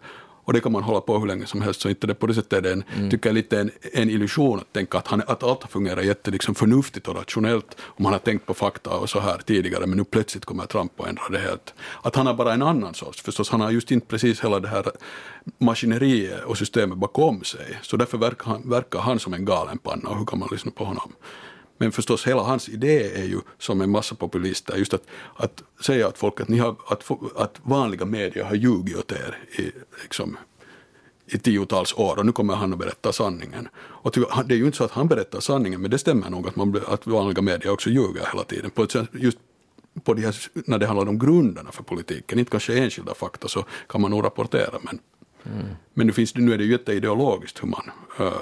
Och det kan man hålla på hur länge som helst, så inte det på det sättet är det en, mm. tycker jag, lite en, en illusion att tänka att, han, att allt har fungerat jätte liksom förnuftigt och rationellt och man har tänkt på fakta och så här tidigare, men nu plötsligt kommer Trump och ändrar det helt. Att han har bara en annan sorts, förstås, han har just inte precis hela det här maskineriet och systemet bakom sig, så därför verkar han, verkar han som en galenpanna och hur kan man lyssna på honom? Men förstås hela hans idé är ju som en massa populister just att, att säga att folk att, ni har, att, att vanliga medier har ljugit åt er i, liksom, i tiotals år och nu kommer han att berätta sanningen. Och det är ju inte så att han berättar sanningen men det stämmer nog att, man, att vanliga medier också ljuger hela tiden. På ett, just på de här, när det handlar om grunderna för politiken, inte kanske enskilda fakta så kan man nog rapportera men, mm. men nu, finns nu är det ju jätteideologiskt hur man, uh,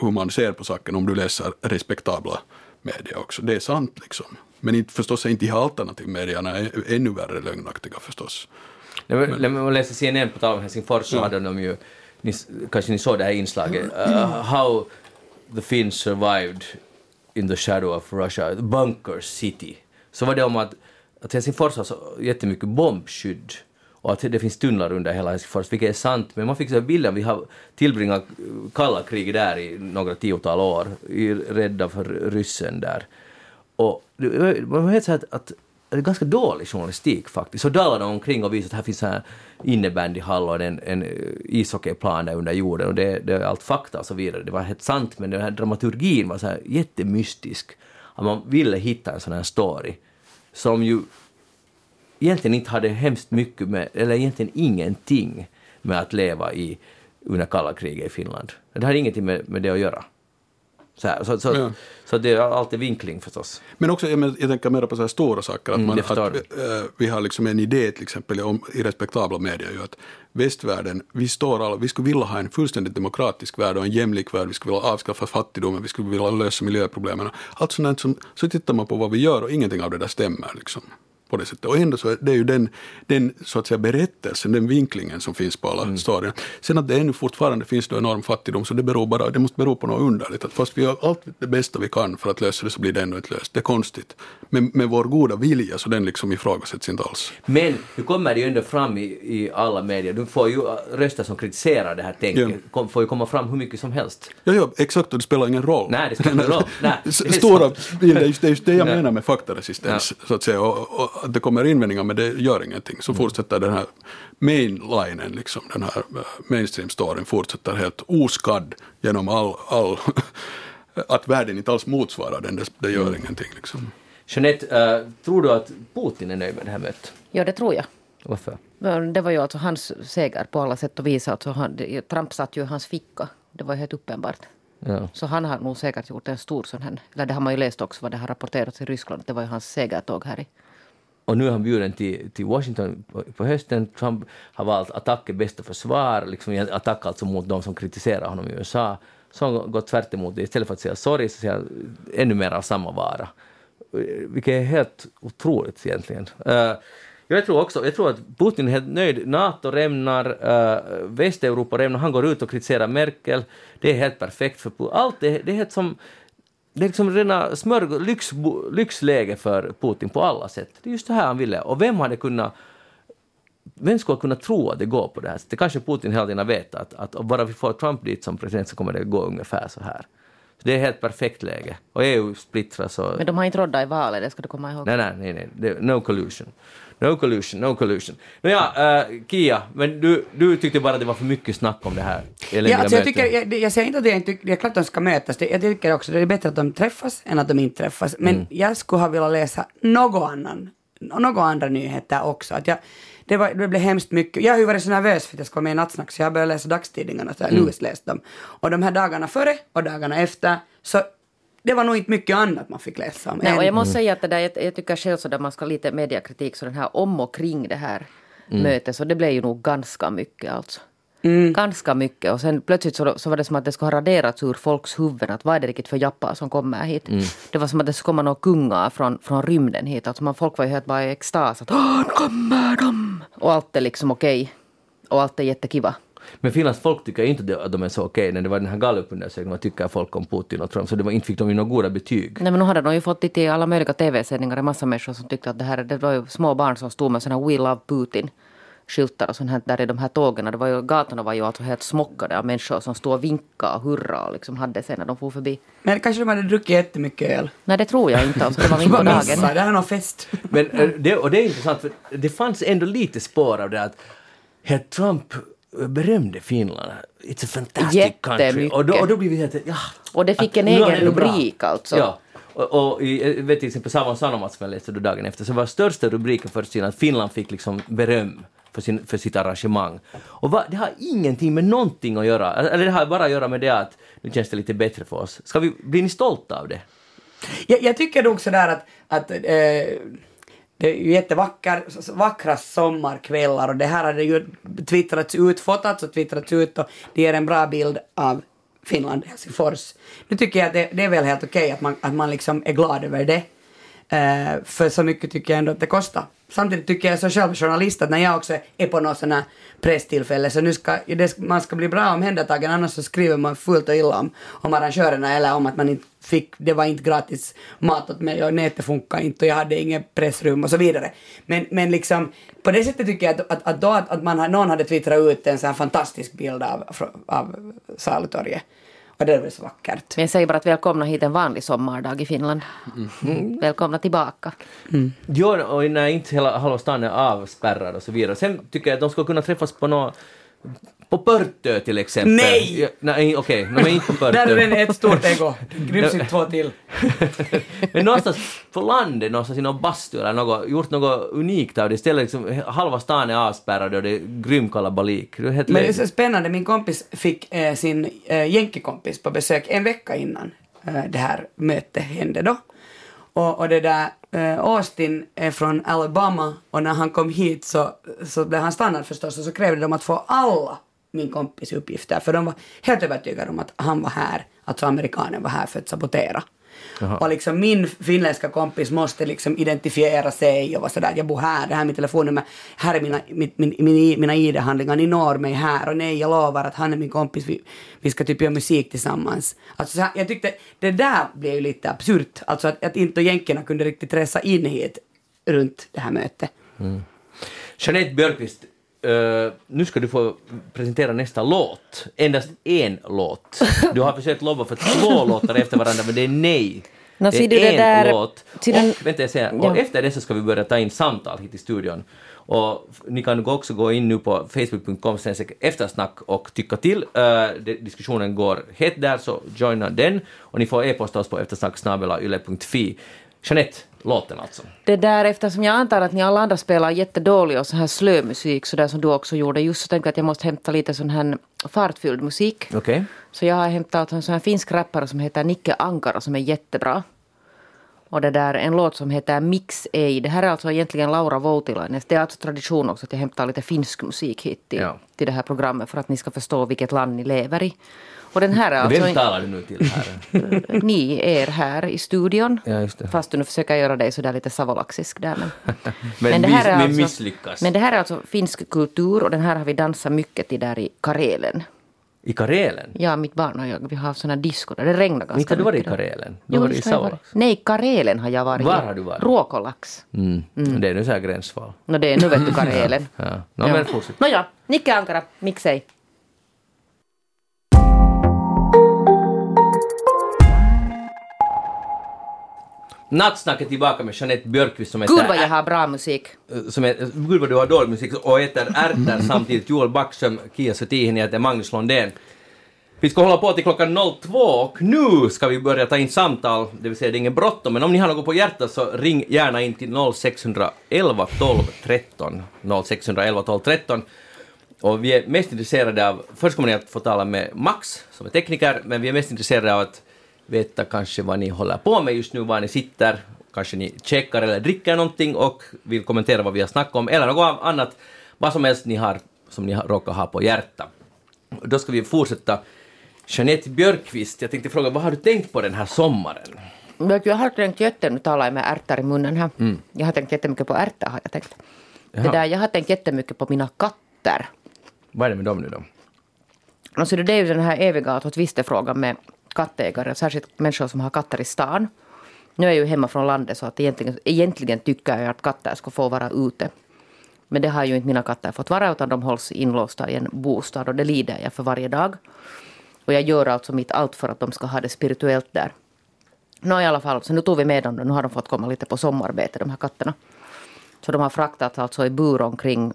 hur man ser på saken om du läser respektabla media också. Det är sant liksom. Men inte, förstås är inte alternativmedierna ännu värre lögnaktiga förstås. När man läser CNN på tal om Helsingfors så hade de ju, ni, kanske ni såg det här inslaget, uh, How the Finns survived in the shadow of Russia, Bunker City. Så var det om att, att Helsingfors har så jättemycket bombskydd och att det finns tunnlar under hela Helsingfors, vilket är sant, men man fick så bilden, vi har tillbringat eh, kalla krig där i några tiotal år, rädda för ryssen där. Och man vet så att, att det är ganska dålig journalistik faktiskt. Så dallar de omkring och visar att här finns en innebandyhall och en, en eh, ishockeyplan där under jorden och det, det är allt fakta och så vidare. Det var helt sant men den här dramaturgin var så här jättemystisk. Att man ville hitta en sån här story som ju egentligen inte hade hemskt mycket med, eller egentligen ingenting med att leva i under kalla kriget i Finland. Det har ingenting med, med det att göra. Så, här, så, så, ja. så, det är alltid vinkling förstås. Men också, jag, jag tänker mer på så här stora saker. Att, mm, man, att äh, vi har liksom en idé till exempel om, i respektabla medier ju att västvärlden, vi står alla, vi skulle vilja ha en fullständigt demokratisk värld och en jämlik värld, vi skulle vilja avskaffa fattigdomen, vi skulle vilja lösa miljöproblemen. Allt sånt som, så tittar man på vad vi gör och ingenting av det där stämmer. Liksom på det sättet. Och ändå så är det ju den, den så att säga berättelsen, den vinklingen som finns på alla mm. storyn. Sen att det ännu fortfarande finns då enorm fattigdom, så det, beror bara, det måste bero på något underligt. Att fast vi gör allt det bästa vi kan för att lösa det så blir det ändå inte löst. Det är konstigt. Men med vår goda vilja så den liksom ifrågasätts inte alls. Men nu kommer det ju ändå fram i, i alla medier, du får ju röster som kritiserar det här tänket, ja. får ju komma fram hur mycket som helst. Ja, ja exakt, och det spelar ingen roll. Nej, det spelar ingen roll. Nej, Stora, det är just det, det jag menar med faktaresistens, så att säga. Och, och, att det kommer invändningar men det gör ingenting. Så mm. fortsätter den här mainlinen, liksom, den här eh, mainstream-storyn fortsätter helt oskadd genom all, all att världen inte alls motsvarar den, det, det gör mm. ingenting. Liksom. Jeanette, eh, tror du att Putin är nöjd med det här mötet? Ja, det tror jag. Varför? Det var ju alltså hans seger på alla sätt och vis. Alltså han, Trump satt ju i hans ficka. Det var ju helt uppenbart. Ja. Så han har nog säkert gjort en stor sån här, eller det har man ju läst också vad det har rapporterats i Ryssland, att det var ju hans segertåg här i. Och nu är han bjuden till, till Washington på, hösten. Trump har valt attack är bästa försvar, liksom en attack alltså mot de som kritiserar honom i USA. Så han går tvärt emot det. Istället för att säga sorry så säger han ännu mer av samma vara. Vilket är helt otroligt egentligen. Eh, jag tror också, jag tror att Putin är helt nöjd. NATO rämnar, eh, Västeuropa rämnar, han går ut och kritiserar Merkel. Det är helt perfekt för Putin. Allt är, det är helt som det är liksom rena smörg- lyx, lyxläge för Putin på alla sätt. Det är just det här han ville. Och vem hade kunnat vem skulle kunna tro att det går på det här sättet? Kanske Putin hela tiden vet att, att bara vi får Trump dit som president så kommer det gå ungefär så här. Så det är helt perfekt läge. Och EU splittras och... Men de har inte råddat i valet, det ska du komma ihåg. Nej, nej, nej, nej. No collusion. No collusion, no collusion. Nåja, uh, Kia, men du, du tyckte bara det var för mycket snack om det här Ja, alltså jag, tycker, jag, jag säger inte att jag inte tycker, det är klart att de ska mötas. Det, jag tycker också det är bättre att de träffas än att de inte träffas. Men Mm. jag skulle ha velat läsa något annan, några andra nyheter också. Att jag, det, var, det blev hemskt mycket. Jag har ju varit så nervös för att jag ska vara med i Nattsnack så jag börjat läsa dagstidningarna. Så jag har Mm. lusläst dem. Och de här dagarna före och dagarna efter så det var nog inte mycket annat man fick läsa om. Nej, och jag måste säga att det där, jag, jag tycker själv så där man ska ha lite mediakritik, så den här om och kring det här Mm. mötet, så det blev ju nog ganska mycket alltså. Mm. Ganska mycket och sen plötsligt så, så var det som att det skulle ha raderats ur folks huvuden att vad är det riktigt för jappar som kommer hit. Mm. Det var som att det skulle komma några kungar från, från rymden hit. Alltså man, folk var ju helt bara i extas att nu kommer de! Och allt är liksom okej. Och allt är jättekiva. Men Finlands folk tycker inte att de är så okej. När det var den här gallupundersökningen, vad tycker folk om Putin och Trump? Så det var, inte fick de ju några goda betyg. Nej men nu hade de ju fått det till alla möjliga tv-sändningar, en massa människor som tyckte att det här, det var ju små barn som stod med såna här We Love Putin skyltar och sånt här där i de här tågen. Det var ju, gatorna var ju alltså helt smockade av människor som stod och vinkade och hurra och liksom hade sig när de for förbi. Men kanske de hade druckit jättemycket öl. Nej det tror jag inte alltså, det var mitt på dagen. missade, det här är någon fest. Men eh, det, och det är intressant, för det fanns ändå lite spår av det att herr Trump berömde Finland. It's a fantastic country. Och då, och då blir vi helt... Ja, Och det fick att en egen nog bra. rubrik alltså. Ja. Och, och i, jag vet till exempel Savon Sanomat som jag läste då dagen efter, så var största rubriken först att Finland fick liksom beröm för, sin, för sitt arrangemang. Och va, det har ingenting med någonting att göra, eller det har bara att göra med det att nu känns det lite bättre för oss. Ska vi, blir ni stolta av det? Jag, jag tycker nog sådär att, att eh, det är ju jättevackra sommarkvällar och det här hade ju twittrats ut, fotats och twittrats ut och det ger en bra bild av Finland, Helsingfors. Nu tycker jag att det, det är väl helt okej att, man, att man liksom är glad över det. Eh, för så mycket tycker jag ändå att det kostar. Samtidigt tycker jag som själv journalist att när jag också är på något sånt här presstillfälle så nu ska det, man ska bli bra omhändertagen annars så skriver man fullt och illa om, om arrangörerna eller om att man inte fick, det var inte gratis mat åt mig och nätet funkar inte och jag hade inget pressrum och så vidare. Men, men liksom på det sättet tycker jag att, att, att, då, att, att man, någon hade twittrat ut en sån här fantastisk bild av, av Salutorget. Och det är så vackert. Men jag säger bara att välkomna hit en vanlig sommardag i Finland. Välkomna tillbaka. Jo, och när inte hela halva stan är avspärrad och så vidare. Sen tycker jag att de skulle kunna träffas på nå på Pörtö till exempel. Nej! Ja, nej, okej, okay, men inte på Pörtö. Där är den ett stort ego. Gryms inte två till. Men någonstans på landet, någonstans i någon bastu eller något, gjort något unikt av det. Istället liksom halva stan är avspärrad och det är grym kalabalik. Det är helt Men det är så spännande, min kompis fick eh, sin eh, jänkekompis på besök en vecka innan eh, det här mötet hände då. Och, och det där, eh, Austin är från Alabama och när han kom hit så, så blev han stannad förstås och så krävde de att få alla min kompis uppgifter för de var helt övertygade om att han var här, alltså amerikanen var här för att sabotera. Och liksom min finländska kompis måste liksom identifiera sig och vara sådär, jag bor här, det här är mitt telefonnummer, här är mina, min, min, min, mina ID-handlingar, ni når mig här och nej, jag lovar att han är min kompis, vi, vi ska typ göra musik tillsammans. Alltså så här, jag tyckte, det där blev ju lite absurt, alltså att, att inte jänkerna kunde riktigt resa in hit runt det här mötet. Jeanette Björkqvist, eh, nu ska du få presentera nästa låt. Endast en låt. Du har försökt lova för två låtar efter varandra, men det är nej. Nå, det är du det en där- låt. ser den- Och, vänta, jag säger, Ja. och efter det så ska vi börja ta in samtal hit i studion. Och ni kan också gå in nu på facebook.com eftersnack och tycka till. Uh, diskussionen går hett där, så joina den. Och ni får e-posta oss på eftersnacksnabelayle.fi. Jeanette, låten alltså. Det där eftersom jag antar att ni alla andra spelar jättedålig och så här slömusik så där som du också gjorde just så tänkte jag att jag måste hämta lite sån här fartfylld musik. Okej. Så jag har hämtat en sån här finsk rappare som heter Nicke Ankara som är jättebra. Och det där en låt som heter Mix Ei. Det här är alltså egentligen Laura Voutilainen. Det är alltså tradition också att jag hämtar lite finsk musik hit till, Ja. till det här programmet för att ni ska förstå vilket land ni lever i. Och den här är Vem alltså talar du nu till här? ni er här i studion. Ja, just det. Fast du nu försöker göra dig sådär lite savolaxisk där. Men, Men, det här är men alltså- misslyckas. men det här är alltså finsk kultur och den här har vi dansat mycket till där i Karelen. I Karelen? Ja, mitt barn och jag, vi har såna disco där det regnar ganska Inte har du varit i mycket. Karelen? Du Jo, varit i Savolax? Nej, Karelen har jag varit Var har du varit? Ruokolax. Mm. Det är nu så här gränsfall. No det är nu vet du Karelen. Ja. No, men fortsätt. Nåja, Nicke Ankara, miksej. Nattsnack är tillbaka med Jeanette Björkqvist som Gud heter... vad jag har bra musik. som är, gud vad du har dålig musik och äter ärtor samtidigt. Joel Backström, Kia Suttihin, jag heter Magnus Londén. Vi ska hålla på till klockan 02 och nu ska vi börja ta in samtal, det vill säga det är ingen bråttom, men om ni har något på hjärtat så ring gärna in till 0611 12 13. 0611 12 13. Och vi är mest intresserade av, först kommer ni att få tala med Max som är tekniker, men vi är mest intresserade av att veta kanske vad ni håller på med just nu, var ni sitter, kanske ni checkar eller dricker någonting och vill kommentera vad vi har snackat om, eller något annat, vad som helst ni har, som ni råkar ha på hjärta. Då ska vi fortsätta. Jeanette Björkqvist, jag tänkte fråga, vad har du tänkt på den här sommaren? Jag har tänkt jättemycket, nu talar jag med ärtor i munnen här. Jag har tänkt jättemycket på ärtor har jag tänkt. Det där, jag har tänkt jättemycket på mina katter. Vad är det med dem nu då? Alltså det är ju den här eviga att tvistefrågan med kattägare, särskilt människor som har katter i stan. Nu är jag ju hemma från landet så att egentligen, egentligen tycker jag att katter ska få vara ute. Men det har ju inte mina katter fått vara utan de hålls inlåsta i en bostad och det lider jag för varje dag. Och jag gör alltså mitt allt för att de ska ha det spirituellt där. Nå i alla fall, så nu tog vi med dem. Nu har de fått komma lite på sommarbete de här katterna. Så de har fraktats alltså i bur omkring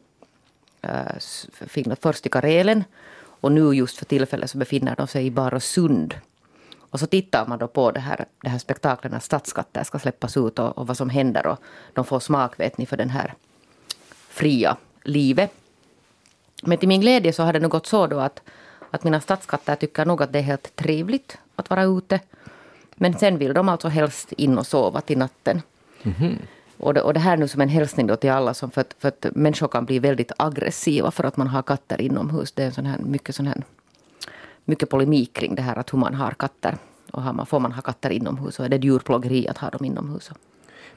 äh, Finland, först i Karelen och nu just för tillfället så befinner de sig i Barösund. Och så tittar man då på det här, det här spektaklet när stadskatter ska släppas ut och, och vad som händer och de får smak vet ni för den här fria livet. Men till min glädje så har det nu gått så då att, att mina stadskatter tycker nog att det är helt trevligt att vara ute. Men sen vill de alltså helst in och sova till natten. Och, det, och det här nu som en hälsning då till alla som för att, för att människor kan bli väldigt aggressiva för att man har katter inomhus. Det är en sån här, mycket sån här mycket polemik kring det här att hur man har katter. Och har man, får man ha katter inomhus och är det djurplågeri att ha dem inomhus.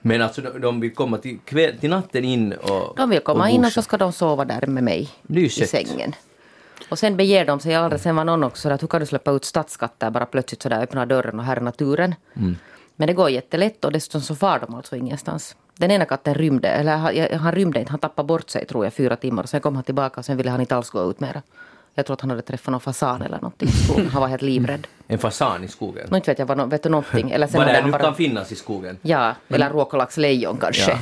Men alltså de, de vill komma till, kväll, till natten in och De vill komma och in och så ska de sova där med mig i sängen. Och sen beger de sig aldrig. Sen var någon också att hur kan du släppa ut stadskatter bara plötsligt sådär öppna dörren och här är naturen. Mm. Men det går jättelätt och dessutom så far de alltså ingenstans. Den ena katten rymde, eller han, han rymde inte, han tappade bort sig tror jag fyra timmar. Och sen kom han tillbaka och sen ville han inte alls gå ut mera. Jag tror att han hade träffat någon fasan eller någonting i skogen. Han var helt livrädd. En fasan i skogen. Nå inte vet jag, nå- vet du någonting? Eller sen Vad det han nu bara, kan finnas i skogen. Ja, eller råkolaxlejon kanske. Ja.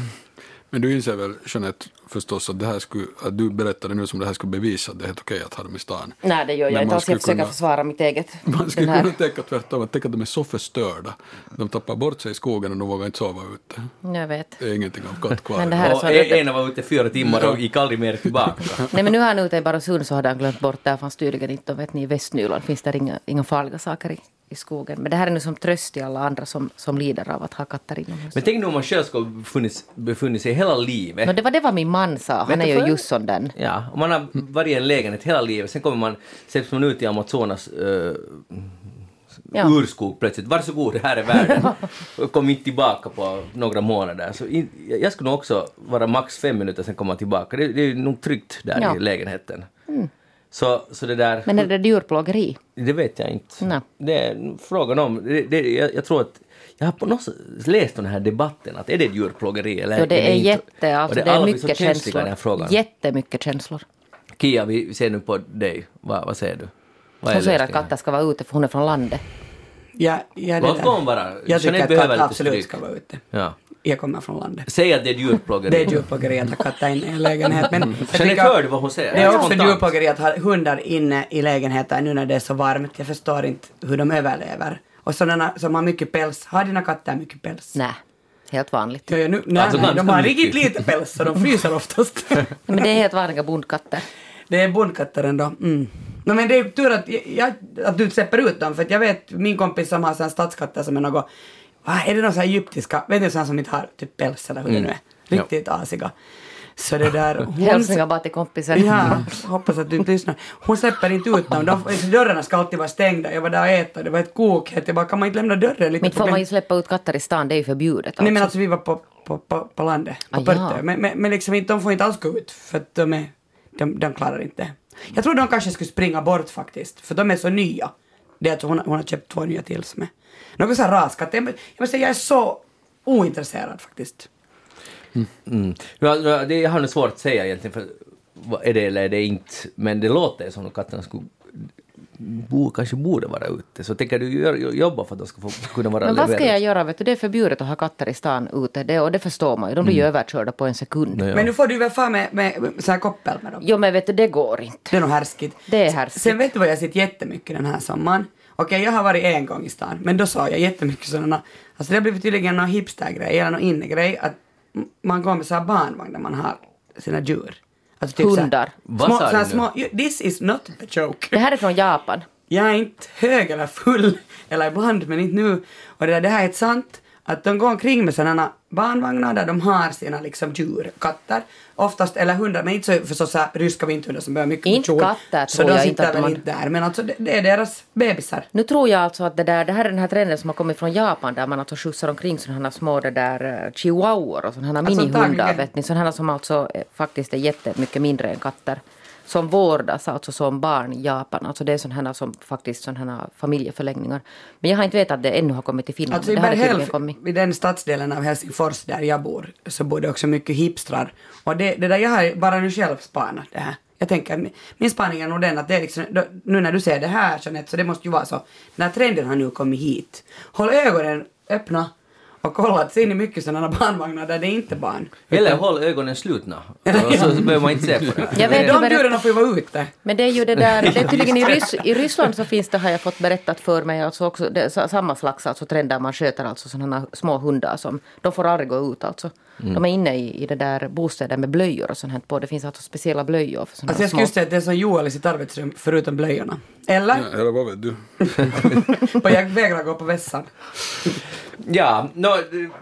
Men du inser väl, Jeanette, förstås att, det här skulle, att du berättade nu som det här skulle bevisa att det är helt okej att ha dem i stan. Nej, det gör jag inte man alls. Jag försöker kunna- försvara mitt eget. Man skulle kunna tänka tvärtom, att tänka att de är så förstörda. De tappar bort sig i skogen och de vågar inte sova ute. Jag vet. Det är ingenting av katt kvar. Men det här är Och så en, rädd. ena var ute fyra timmar och gick aldrig mer tillbaka. Nej men nu är han ute i Barösund så hade han glömt bort, där fanns tydligen inte, och vet ni i Västnyland finns det inga, inga farliga saker i, i skogen. Men det här är nu som tröst till alla andra som, som lider av att ha katter inomhus. Men tänk nu om man själv skulle befunnit, befunnit sig hela livet. No, det var det vad min man sa, han är ju just sån den. Ja, om man har varit i en lägenhet hela livet, sen kommer man, släpps man ut i Amazonas uh, Ja. urskog plötsligt. Varsågod, det här är världen. Och kom inte tillbaka på några månader. Så in, jag skulle nog också vara max fem minuter, sen komma tillbaka. Det, det är nog tryggt där Ja. i lägenheten. Så, så det där... Men är det djurplågeri? Det vet jag inte. Nej. Det är frågan om... Det, det, jag, jag tror att... Jag har på något sätt läst den här debatten, att är det djurplågeri eller Jo, det är inte? jätte, alltså Och det är mycket känsliga i den här känslor. frågan. Jättemycket känslor. Kia, vi ser nu på dig. Vad, vad säger du? Vad Hon säger att katter ska vara ute för hon är från landet. Ja, ja, det Låt dem vara. Jag tycker Jeanette att behöver katter lite absolut stryk. ska vara ute. Ja. Jag kommer från landet. Säg att det är djurplågeri. Det är djurplågeri att ha katter inne i en lägenhet. Men jag du vad hon säger? Det är också djurplågeri att ha hundar inne i lägenheter nu när det är så varmt. Jag förstår inte hur de överlever. Och sådana som har mycket päls. Har dina katter mycket päls? Nej, Helt vanligt. Ja, ja, nu, nej, Alltså nej, de har riktigt lite päls så de fryser oftast. Men det är helt vanliga bondkatter. det är bondkatter ändå. Mm. No, men det är tur att, jag, att du släpper ut dem för att jag vet min kompis som har stadskatter som är något, vad är det någon sån här egyptiska, vet du sån som inte har typ päls eller hur det nu är, riktigt asiga. Så det där, hon, Hälsningar bara till kompisen. Ja, hoppas att du inte lyssnar. Hon släpper inte ut dem. De, dörrarna ska alltid vara stängda. Jag var där och äta, det var ett kok. Jag bara, kan man inte lämna dörren lite? Inte får man ju släppa ut katter i stan, det är ju förbjudet. Alltså. Nej men alltså vi var på, på, på, på landet, på Ah, ja. Men, men, men liksom inte, de får inte alls gå ut för att de, är, de, de klarar inte. Jag tror de kanske skulle springa bort faktiskt, för de är så nya. Det är alltså hon, hon har köpt två nya till som är något så här raskatt. Jag, jag måste säga, jag är så ointresserad faktiskt. Mm. Ja, det, jag har nog svårt att säga egentligen, för vad är det eller är det inte, men det låter som att katterna skulle bo, kanske borde vara ute. Så tänker du jobba för att de ska få kunna vara Men vad ska jag göra? Vet du? Det är förbjudet att ha katter i stan ute, det, och det förstår man ju. De blir ju överkörda på en sekund. Mm. Ja, ja. Men nu får du väl fan med, med, med så här koppel med dem. Jo men vet du, det går inte. Det är nog härskigt. Det är härskigt. Sen vet du vad jag sett jättemycket den här sommaren? Okej, jag har varit en gång i stan, men då sa jag jättemycket sådana, alltså det har blivit tydligen någon hipstergrej, eller någon innegrej, att man går med så här barnvagn där man har sina djur. Alltså så här- Hundar. Vad Små, sa du nu? små, this is not a joke. Det här är från Japan. Jag är inte hög eller full, eller ibland, men inte nu. Och det, där, det här är ett sant, att de går omkring med sådana barnvagnar där de har sina liksom djur, katter, oftast, eller hundar, men inte så förstås så här ryska vinterhundar som behöver mycket Inte katter, Så tror de jag sitter inte att väl man- inte där, men alltså det, det är deras bebisar. Nu tror jag alltså att det där, det här är den här trenden som har kommit från Japan där man alltså skjutsar omkring sådana små det där eh, chihuahuor och sådana Alltså, minihundar vet ni. Sådana som alltså eh, faktiskt är jättemycket mindre än katter. Som vårdas alltså som barn i Japan. Alltså det är sådana som faktiskt sådana här familjeförlängningar. Men jag har inte vetat att det ännu har kommit till Finland. Alltså i Berghälf, i den stadsdelen av Helsingfors där jag bor, så bor det också mycket hipstrar. Och det, det där, jag har bara nu själv spanat det här. Jag tänker, min- spaning är nog den att det är liksom, nu när du ser det här Jeanette, så det måste ju vara så, den här trenden har nu kommit hit. Håll ögonen öppna och kolla att ser ni mycket sådana barnvagnar där det inte är barn. Eller håll ögonen slutna, så behöver man inte se på det. Jag vet de djuren får ju vara ute. Men det är ju det där, det är tydligen i, Rys, i Ryssland så finns det, har jag fått berättat för mig, alltså också det, sa- samma slags alltså trend där man sköter alltså sådana små hundar som, de får aldrig gå ut alltså. De är inne i, i det där bostäder med blöjor och sånt här på. Det finns alltså speciella blöjor för sådana Alltså jag små. skulle säga att det är som Joel i sitt arbetsrum, förutom blöjorna. Eller? Ja, eller vad vet du? jag vägrar gå på vässan. Ja, no,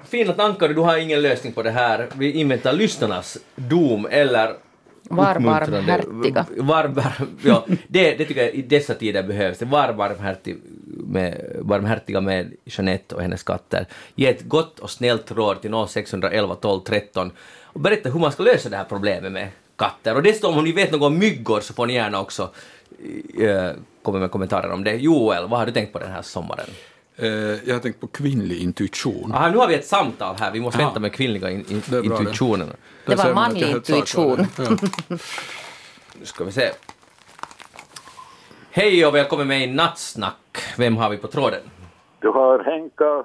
fina tankar, du har ingen lösning på det här. Vi inväntar lyssnarnas dom eller Var uppmuntrande- barmhärtiga. Var, var, ja, det, det tycker jag i dessa tider behövs. Det var barmhärtig med, barmhärtiga med Jeanette och hennes katter. Ge ett gott och snällt råd till 0611 12 13 och berätta hur man ska lösa det här problemet med katter. Och dessutom om ni vet något om myggor så får ni gärna också eh, komma med kommentarer om det. Joel, vad har du tänkt på den här sommaren? Eh, jag har tänkt på kvinnlig intuition. Aha, nu har vi ett samtal här, vi måste vänta med kvinnliga in, in, Det bra det. intuitionerna. Det var manlig intuition. Ja. Nu ska vi se. Hej och välkommen med i Nattsnack. Vem har vi på tråden? Du har Henka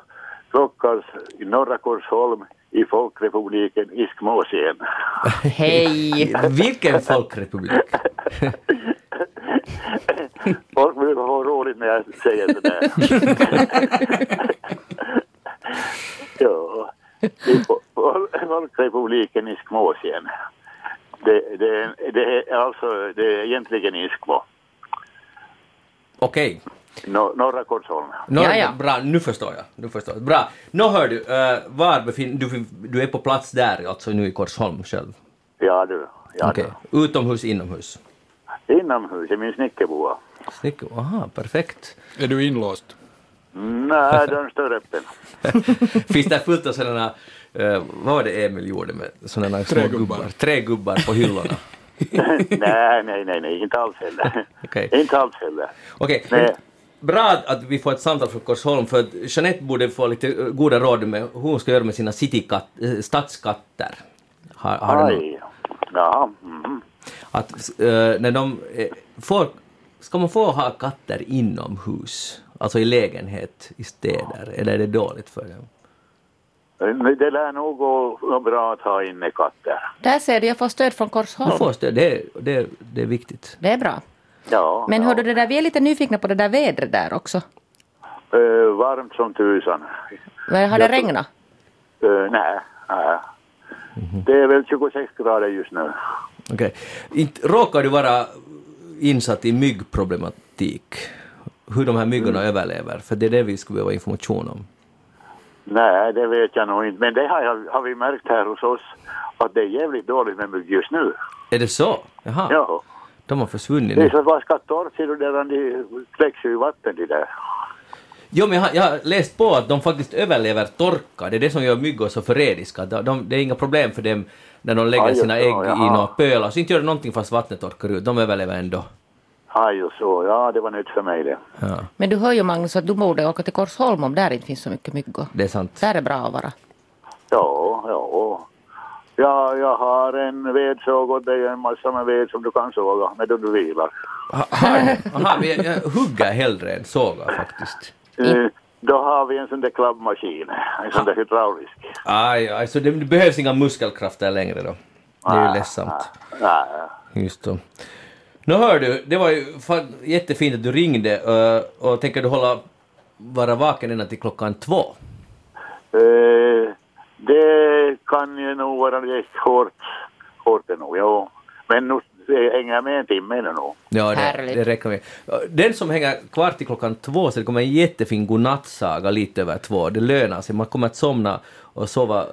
Klockas i Norra Korsholm i Folkrepubliken Iskmåsien. Hej! Vilken folkrepublik? Folk vill ha roligt när jag säger sådär. ja, i Fol- Fol- Folkrepubliken Iskmåsien. Det, det, det, är alltså, det är egentligen Iskmo, Okej. No, Norra Korsholm. Nå, Ja, ja. Bra, nu förstår jag. Nu förstår jag. Bra. Nå hör du, eh, var befinner du? Du är på plats där, alltså nu i Korsholm själv? Ja du, ja Okej. Utomhus, inomhus? Inomhus i min snickerboa. Snick, aha, perfekt. Är du inlåst? Nej, dörren står öppen. Finns det fullt av sådana, eh, vad var det Emil gjorde med sådana små gubbar? Trägubbar på hyllorna. nej, nej, nej, nej, inte alls heller. Okej. Inte alls heller. Okej, Nej. Bra att vi får ett samtal från Korsholm för att Jeanette borde få lite eh, goda råd med hur hon ska göra med sina citykatt, eh, stadskatter. Har, har du Aj. Ja. mhm. att eh, när de får, ska man få ha katter inomhus, alltså i lägenhet i städer, eller är det dåligt för dem? Det lär nog gå bra att ha inne katter. Där ser du, jag får stöd från Korsholm. får stöd, det, är- det, är- det är viktigt. Det är bra. Ja. Men ja. hördu, det där, vi är lite nyfikna på det där vädret där också. Eh, varmt som tusan. Men Har det regnat? Uh, nej, nej. Det är väl 26 grader just nu. Okej. Inte Råkar du vara insatt i myggproblematik? Hur de här myggorna överlever? För det är det vi skulle behöva information om. Nej, det vet jag nog inte. Men det har, jag, har vi märkt här hos oss att det är jävligt dåligt med mygg just nu. Är det så? Jaha. Ja. De har försvunnit Det är nu. så du där, de kläcks ju i vatten de där. Jo, men jag har, jag har läst på att de faktiskt överlever torka. Det är det som gör myggor så förrädiska. De, de, det är inga problem för dem när de lägger sina ägg i några pölar. Så inte gör det någonting fast vattnet torkar ut. De överlever ändå. Ja, just så. Ja, det var nytt för mig det. Ja, Men du hör ju Magnus att du borde åka till Korsholm om där inte finns så mycket myggor. det är sant. Där är bra att vara. Ja, ja. Ja, jag har en vedsåg och det är en massa med ved som du kan såga medan du vilar. Aha, jag hugger hellre än sågar faktiskt. Eh, Då har vi en sån där klabbmaskin, en sån där hydraulisk. Aj, aj, så det, behövs inga muskelkrafter längre då. Det är ju ledsamt. Nej, Just så. Nu hör du, det var ju jättefint att du ringde eh, och tänker du hålla vara vaken ända till klockan två? Eh, det kan ju nog vara lite hårt, hårt nog, ja. Men nu hänger jag med en timme ännu nog. Ja, det, det räcker med. Den som hänger kvar till klockan två så det kommer en jättefin godnattsaga lite över två. Det lönar sig, man kommer att somna och sova, eh,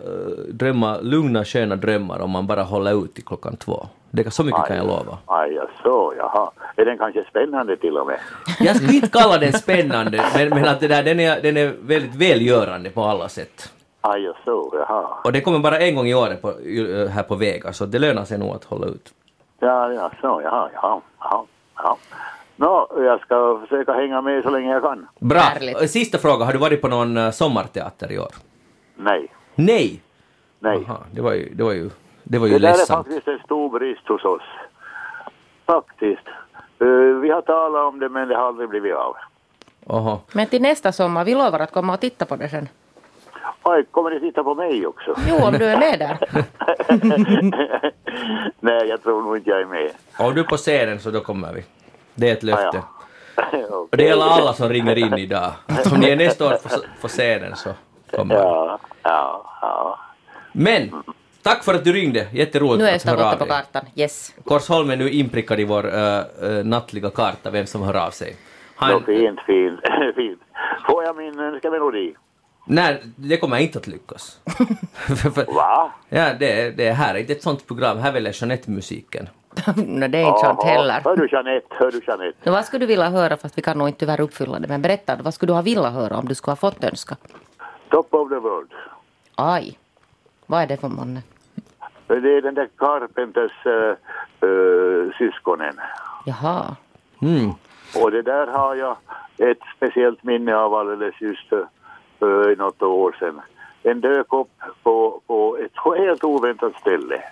drömma lugna sköna drömmar om man bara håller ut till klockan två. Det, så mycket kan jag lova. Aj, ja, så, jaha. Är den kanske spännande till och med? Jag skulle inte kalla den spännande, men, men att det där, den, är, den är väldigt välgörande på alla sätt. Ja, så, jaha. Och det kommer bara en gång i året på, här på Vega, så det lönar sig nog att hålla ut. Ja, ja, så, jaha, jaha, jaha. jaha. Nå, jag ska försöka hänga med så länge jag kan. Bra. Härligt. Sista fråga, har du varit på någon eh, sommarteater i år? Nej, Nej! nej. Aha, det var ju, det var ju, det var ju Det där är ledsamt. faktiskt en stor brist hos oss. Faktiskt. Eh, vi har talat om det men det har aldrig blivit av. Oho. Men till nästa sommar, vi lovar att komma och titta på det sen. Oj, kommer ni titta på mig också? Jo, om du är med där. Nej, jag tror nog inte jag är med. Om du är på scenen så då kommer vi. Det är ett löfte. Ah, ja. Och det gäller alla som ringer in idag. Om ni är nästa år på, scenen så kommer vi. Ja, ja, ja. Men, tack för att du ringde. Jätteroligt Nu är att höra av på kartan. Yes. Korsholm är nu inprickad i vår uh, uh, nattliga karta, vem som hör av sig. Han, fint, fint, fint. Får jag min önskemelodi? Nej, det kommer inte att lyckas. Va? ja, det, det här är inte ett sånt program. Här väljer Jeanette musiken. Nej, det är inte sant heller. Hör du Jeanette, hör du Jeanette? Vad skulle du vilja höra, fast vi kan nog inte tyvärr uppfylla det. Men berätta, vad skulle du ha velat höra om du skulle ha fått önska? Top of the world. Aj. Vad är det för månne? Det är den där Carpenters uh, uh, syskonen. Jaha. Mm. Och det där har jag ett speciellt minne av alldeles just för något år sedan. Den dök upp på, på ett helt oväntat ställe.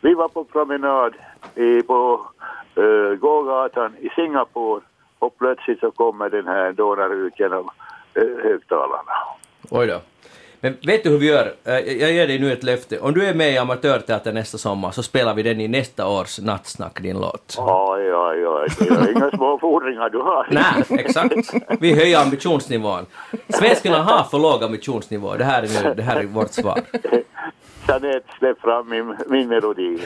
Vi var på promenad i, på uh, gågatan i Singapore och plötsligt så kommer den här dånar av uh, högtalarna. Oj då. Men vet du hur vi gör? Eh, Jag ger dig nu ett löfte. Om du är med i Amatörteater nästa sommar så spelar vi den i nästa års nattsnack, din låt. Oj, oj, oj, det är inga små fordringar du har. Nej, exakt. Vi höjer ambitionsnivån. Svenskarna har för låg ambitionsnivå. Det här är, nu, det här är vårt svar. Jeanette, släpp fram min, min melodi.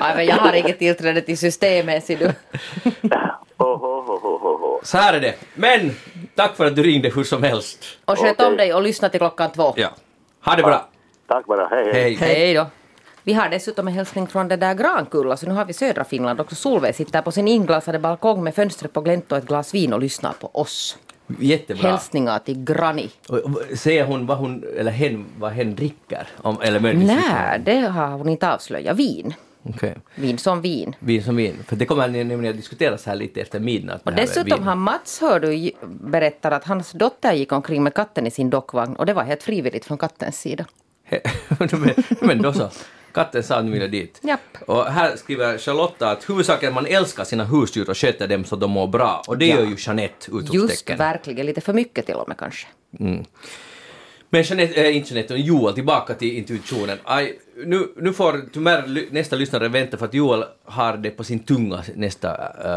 Aj, men jag har inget tillträde till systemet, ser du. Oh, oh, oh, oh, oh. Så här är det. Men tack för att du ringde hur som helst. Och sköt Okej. om dig och lyssna till klockan två. Ja. Ha det bra. Tack bara, hej hej. Hej. Hej då. Vi har dessutom en hälsning från det där Grankulla, så nu har vi södra Finland också. Solveig sitter på sin inglasade balkong med fönstret på glänt och ett glas vin och lyssnar på oss. Jättebra. Hälsningar till Granny. Och- och Säger hon vad hon, eller hen, vad hen dricker? Om, eller möjligtvis Nej, det har hon inte avslöjat. Vin. Okej. Vin som vin. Vin som vin. För det kommer nämligen att diskuteras här lite efter midnatt. Och dessutom har Mats, hör du, berättar att hans dotter gick omkring med katten i sin dockvagn och det var helt frivilligt från kattens sida. men, men då så. Katten sa att nu vill jag dit. Japp. Och här skriver Charlotta att huvudsaken man älskar sina husdjur och sköter dem så de mår bra. Och det Ja. gör ju Jeanette, Just utropstecken. verkligen, lite för mycket till och med kanske. Men Jeanette, äh, inte Jeanette, Joel, tillbaka till intuitionen. Aj, nu, nu får tyvärr nästa lyssnare vänta för att Joel har det på sin tunga nästa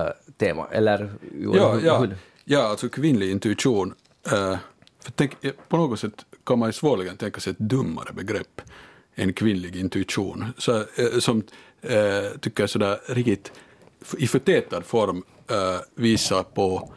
äh, tema. Eller Joel, Ja, hur- ja, hur- ja, alltså kvinnlig intuition. eh, för tänk, eh, på något sätt kan man ju svårligen tänka sig ett dummare begrepp än kvinnlig intuition, så, som tycker jag sådär riktigt i förtätad form visar på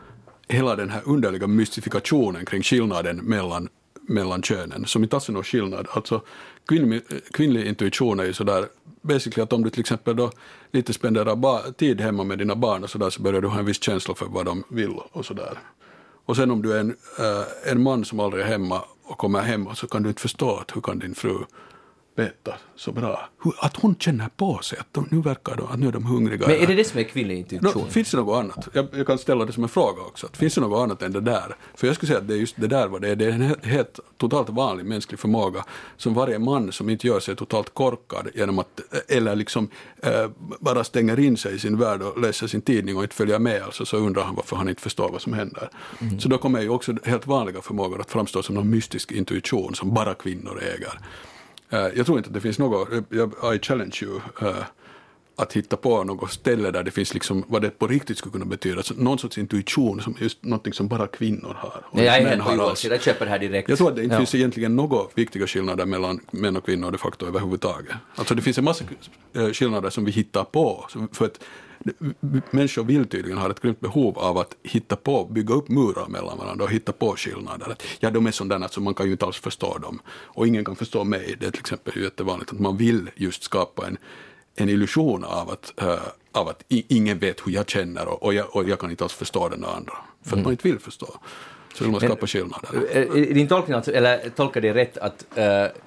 hela den här underliga mystifikationen kring skillnaden mellan, mellan könen, som inte alls är någon skillnad. Alltså, kvinnlig, kvinnlig intuition är ju sådär, basically att om du till exempel då lite spenderar ba, tid hemma med dina barn och sådär så börjar du ha en viss känsla för vad de vill och sådär. Och sen om du är en, äh, en man som aldrig är hemma och kommer hem så kan du inte förstå att hur kan din fru veta så bra. Att hon känner på sig att de, nu verkar de, att nu är de hungriga. Men är det det som är kvinnlig intuition? No, finns det något annat? Jag, jag, kan ställa det som en fråga också. Att finns det något annat än det där? För jag skulle säga att det är just det där vad det är. Det är en helt, helt totalt vanlig mänsklig förmåga som varje man som inte gör sig totalt korkad genom att, eller liksom eh, bara stänger in sig i sin värld och läser sin tidning och inte följer med alltså, så undrar han varför han inte förstår vad som händer. Mm. Så då kommer ju också helt vanliga förmågor att framstå som någon mystisk intuition som bara kvinnor äger. Eh, jag tror inte att det finns något, I challenge you, uh, att hitta på något ställe där det finns liksom, vad det på riktigt skulle kunna betyda, alltså någon sorts intuition, som just någonting som bara kvinnor har. Och Nej, jag är helt på Joels jag köper det här direkt. Jag tror att det inte ja. finns egentligen några viktiga skillnader mellan män och kvinnor de facto överhuvudtaget. Alltså det finns en massa eh, skillnader som vi hittar på, för att människor vill tydligen ha ett grymt behov av att hitta på, bygga upp murar mellan varandra och hitta på skillnader. Ja, de är sådana så man kan ju inte alls förstå dem. Och ingen kan förstå mig. Det är till exempel jättevanligt att man vill just skapa en, en illusion av att, uh, av att ingen vet hur jag känner och, och, jag, och jag kan inte alls förstå den andra. För att mm. man inte vill förstå. Så vill man skapa skillnader. Är din tolkning, alltså, eller tolkar det rätt att uh,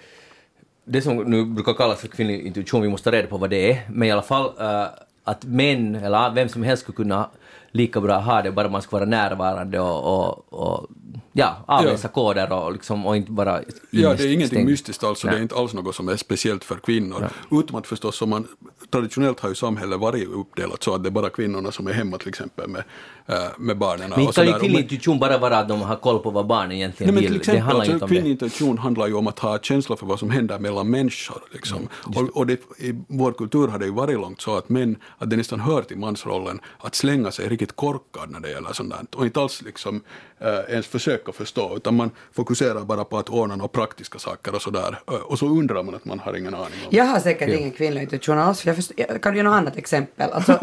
det som nu brukar kallas för kvinnlig intuition, vi måste ta reda på vad det är, men i alla fall uh, att män, eller vem som helst skulle kunna lika bra ha det, bara man ska vara närvarande och, och, och ja, avläsa ja. koder och, liksom, och inte bara Ja, det är ingenting mystiskt alls och det är inte alls något som är speciellt för kvinnor. Ja. Utom att förstås, som man, traditionellt har ju samhället varit uppdelat så att det är bara kvinnorna som är hemma till exempel med, äh, med barnen. Men kan ju kvinnlig intuition bara vara att de har koll på vad barnen egentligen Nej, vill? Till exempel, det handlar alltså, kvinnlig intuition handlar ju om att ha känsla för vad som händer mellan människor. Liksom. Mm, och, och det, i vår kultur har det ju varit långt så att män, att det nästan hör till mansrollen att slänga sig riktigt korkad när det gäller sånt där. Och inte alls liksom, äh, ens försöka förstå, utan man fokuserar bara på att ordna några praktiska saker och sådär. Och så undrar man att man har ingen aning om Jag har säkert ja. ingen kvinnlig intuition alls, för jag förstår, kan du ge något annat exempel? Alltså,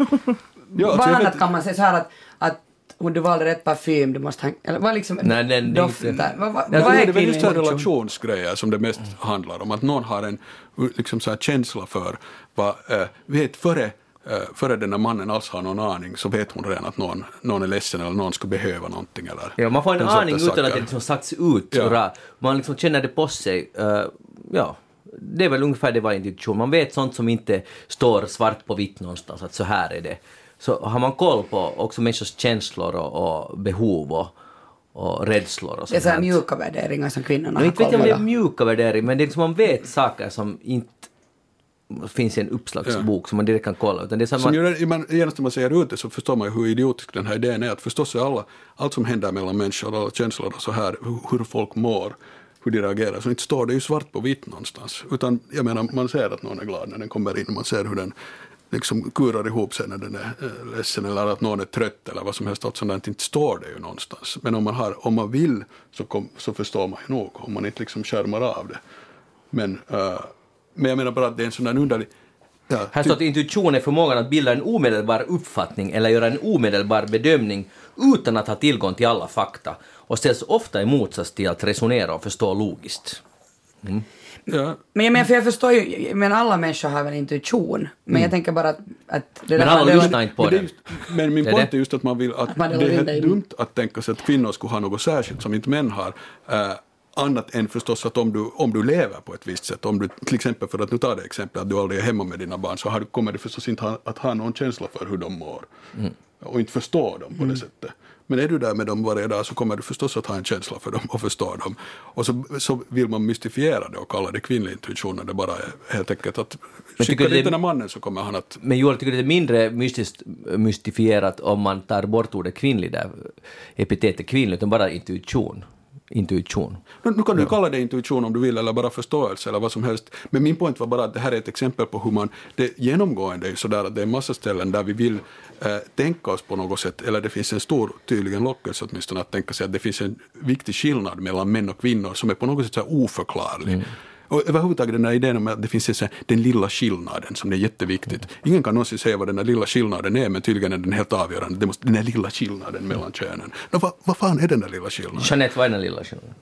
ja, alltså vad annat vet... kan man säga så här att, att om du valde rätt parfym, du måste ha, eller vad liksom Nej, den, doftar? Inte... Vad, vad, vad är det är just relationsgrejer som det mest handlar om, att någon har en liksom så här känsla för vad, äh, vet före före den där mannen alls har någon aning så vet hon redan att någon, någon är ledsen eller någon skulle behöva någonting. Eller ja, man får en aning utan saker. att det liksom sagts ut. Ja. Man liksom känner det på sig. Uh, ja, det är väl ungefär det var intuition. Man vet sånt som inte står svart på vitt någonstans, att så här är det. Så har man koll på också människors känslor och, och behov och, och rädslor och sånt. Det är så mjuka värderingar som kvinnorna har Inte vet jag om det är mjuka värderingar, men det är liksom man vet saker som inte finns i en uppslagsbok ja. som man direkt kan kolla. Utan det är samma... som gör, man, genast när man säger ut det så förstår man ju hur idiotisk den här idén är. Att förstås är alla, allt som händer mellan människor, alla känslor och så här, hur, hur folk mår, hur de reagerar, så inte står det ju svart på vitt någonstans. Utan jag menar, man ser att någon är glad när den kommer in, man ser hur den liksom kurar ihop sig när den är äh, ledsen eller att någon är trött eller vad som helst. Allt sånt inte står det ju någonstans. Men om man, har, om man vill så, kom, så förstår man ju nog om man inte liksom skärmar av det. Men uh, men jag menar bara att det är en sån där underlig... Ja, Här står att intuition är förmågan att bilda en omedelbar uppfattning eller göra en omedelbar bedömning utan att ha tillgång till alla fakta och ställs ofta i motsats till att resonera och förstå logiskt. Mm. Ja. Men jag menar, för jag förstår ju, men alla människor har väl intuition, men mm. jag tänker bara att... att det men alla lyssnar inte på det. Men min point är just att man vill att, att det är dumt att tänka sig att kvinnor skulle ha något särskilt som inte män har. Uh, annat än förstås att om du, om du lever på ett visst sätt, om du till exempel för att nu ta det exempel att du aldrig är hemma med dina barn så har, kommer du förstås inte ha, att ha någon känsla för hur de mår mm. och inte förstå dem på det mm. sättet. Men är du där med dem varje dag så kommer du förstås att ha en känsla för dem och förstå dem. Och så, så vill man mystifiera det och kalla det kvinnlig intuition det bara är helt enkelt att skicka dit den här mannen så kommer han att... Men Joel, tycker du det är mindre mystiskt, mystifierat om man tar bort ordet kvinnlig där, epitetet kvinnlig, utan bara intuition? Intuition. Nu, nu kan du kalla det intuition om du vill, eller bara förståelse, eller vad som helst. Men min point var bara att det här är ett exempel på hur man, det genomgående är sådär att det är en massa ställen där vi vill eh, tänka oss på något sätt, eller det finns en stor, tydligen lockelse åtminstone att tänka sig att det finns en viktig skillnad mellan män och kvinnor som är på något sätt så här oförklarlig. Och överhuvudtaget den här idén om att det finns så här, den lilla skillnaden som är jätteviktigt. Ingen kan någonsin säga vad den här lilla skillnaden är, men tydligen är den helt avgörande. Det måste, den här lilla skillnaden mellan könen. Nå, vad, vad fan är den där lilla skillnaden? Jeanette, vad är den lilla skillnaden?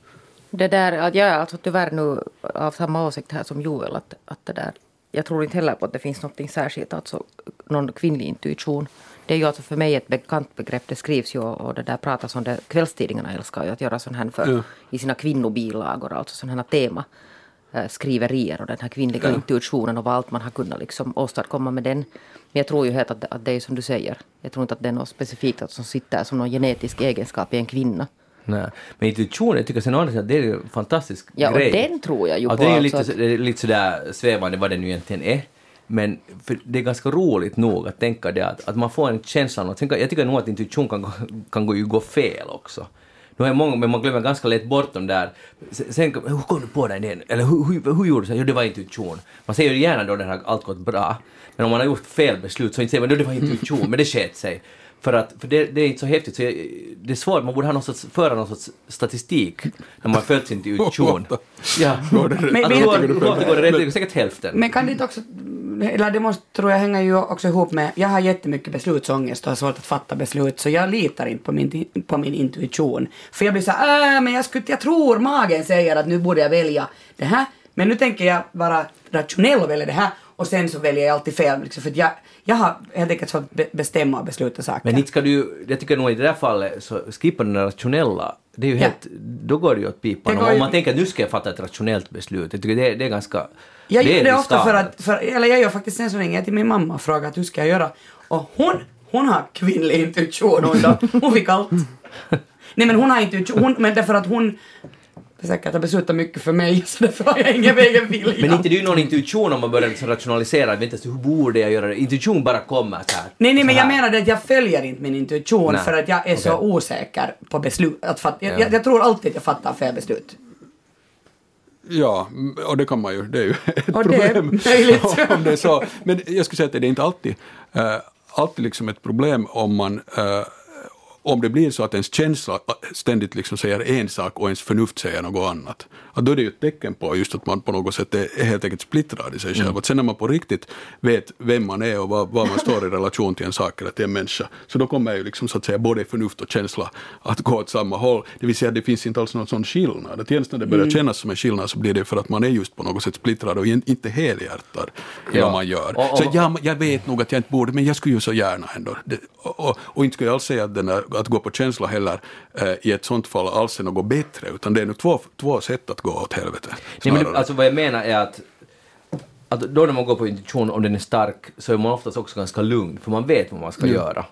Det där, att jag är alltså tyvärr nu av samma åsikt här som Joel. Att, att det där, jag tror inte heller på att det finns något särskilt, alltså någon kvinnlig intuition. Det är ju alltså för mig ett bekant begrepp. Det skrivs ju och det där pratas om det. Kvällstidningarna älskar ju att göra sån här för, Ja. i sina kvinnobilagor, alltså sådana här tema skriverier och den här kvinnliga intuitionen och vad allt man har kunnat liksom åstadkomma med den. Men jag tror ju helt att, att det är som du säger. Jag tror inte att det är något specifikt att som sitter som någon genetisk egenskap i en kvinna. Nej. Men intuition, jag tycker sen sidan, det är en fantastisk Ja, och grej. den tror jag ju ja, på, Det är ju alltså lite, att- lite sådär svävande vad det nu egentligen är. Men det är ganska roligt nog att tänka det att, att man får en känsla av att, tänka- jag tycker nog att intuition kan, kan gå, ju gå fel också. Nu är många, men man glömmer ganska lätt bort de där. Sen, hur kom du på den idén? Eller hur, hur, hur gjorde du så? Jo, det var intuition. Man säger ju gärna då när har allt gått bra. Men om man har gjort fel beslut så inte säger man då det var intuition, men det sket sig. För, att, för det, det är inte så häftigt, så jag, det är svårt, man borde ha någon sorts, föra någon sorts statistik när man följt sin intuition. Ja, Går det rätt? Men- att men- hur, hur ofta går det rätt? Det är säkert hälften. Men kan det inte också, eller det måste, tror jag, hänga ju också ihop med, jag har jättemycket beslutsångest och har svårt att fatta beslut, så jag litar inte på min, på min intuition. För jag blir så här, äh, men jag, skulle, jag tror magen säger att nu borde jag välja det här, men nu tänker jag vara rationell och välja det här, och sen så väljer jag alltid fel, liksom, för att jag, jag har helt enkelt be- bestämma och besluta saker. Men inte ska du, jag tycker nog i det där fallet så skippa den rationella, det är ju Ja. helt, då går det ju åt pipan. Om ju- man tänker att nu ska jag fatta ett rationellt beslut, jag tycker det, det är ganska... Jag gör det ofta för att, för, eller jag gör faktiskt sen så jag till min mamma och frågar att hur ska jag göra? Och hon, hon har kvinnlig intuition hon då. Hon fick allt. Nej men hon har intuition, hon, men därför att hon säkert har beslutat mycket för mig så därför har jag ingen egen vilja. Men inte det är ju någon intuition om man börjar liksom rationalisera, vänta så hur borde jag göra det? Intuition bara kommer så här. Nej, nej, men så jag menar det att jag följer inte min intuition Nej. för att jag är så Okej. osäker på beslut. Att fatta, jag, Ja. jag, jag tror alltid att jag fattar fel beslut. Ja, och det kan man ju, det är ju ett Och det är problem möjligt. om det är så. Men jag skulle säga att det är inte alltid, eh, alltid liksom ett problem om man eh, om det blir så att ens känsla äh, ständigt liksom säger en sak och ens förnuft säger något annat, att då är det ju ett tecken på just att man på något sätt är helt enkelt splittrad i sig själv. Att sen när man på riktigt vet vem man är och vad, vad man står i relation till en sak eller till en människa, så då kommer ju liksom så att säga både förnuft och känsla att gå åt samma håll. Det vill säga det finns inte alls någon sån skillnad. Att ens när det börjar kännas som en skillnad så blir det för att man är just på något sätt splittrad och inte helhjärtad i Ja. vad man gör. Och- och- så jag, jag vet nog att jag inte borde, men jag skulle ju så gärna ändå. Det, och, och, och inte skulle jag alls säga att, den där, att gå på känsla heller eh, i ett sånt fall alls är något bättre, utan det är nog två, två sätt att gå åt helvete. Nej, men alltså vad jag menar är att, att då när man går på intuition, om den är stark, så är man oftast också ganska lugn, för man vet vad man ska göra.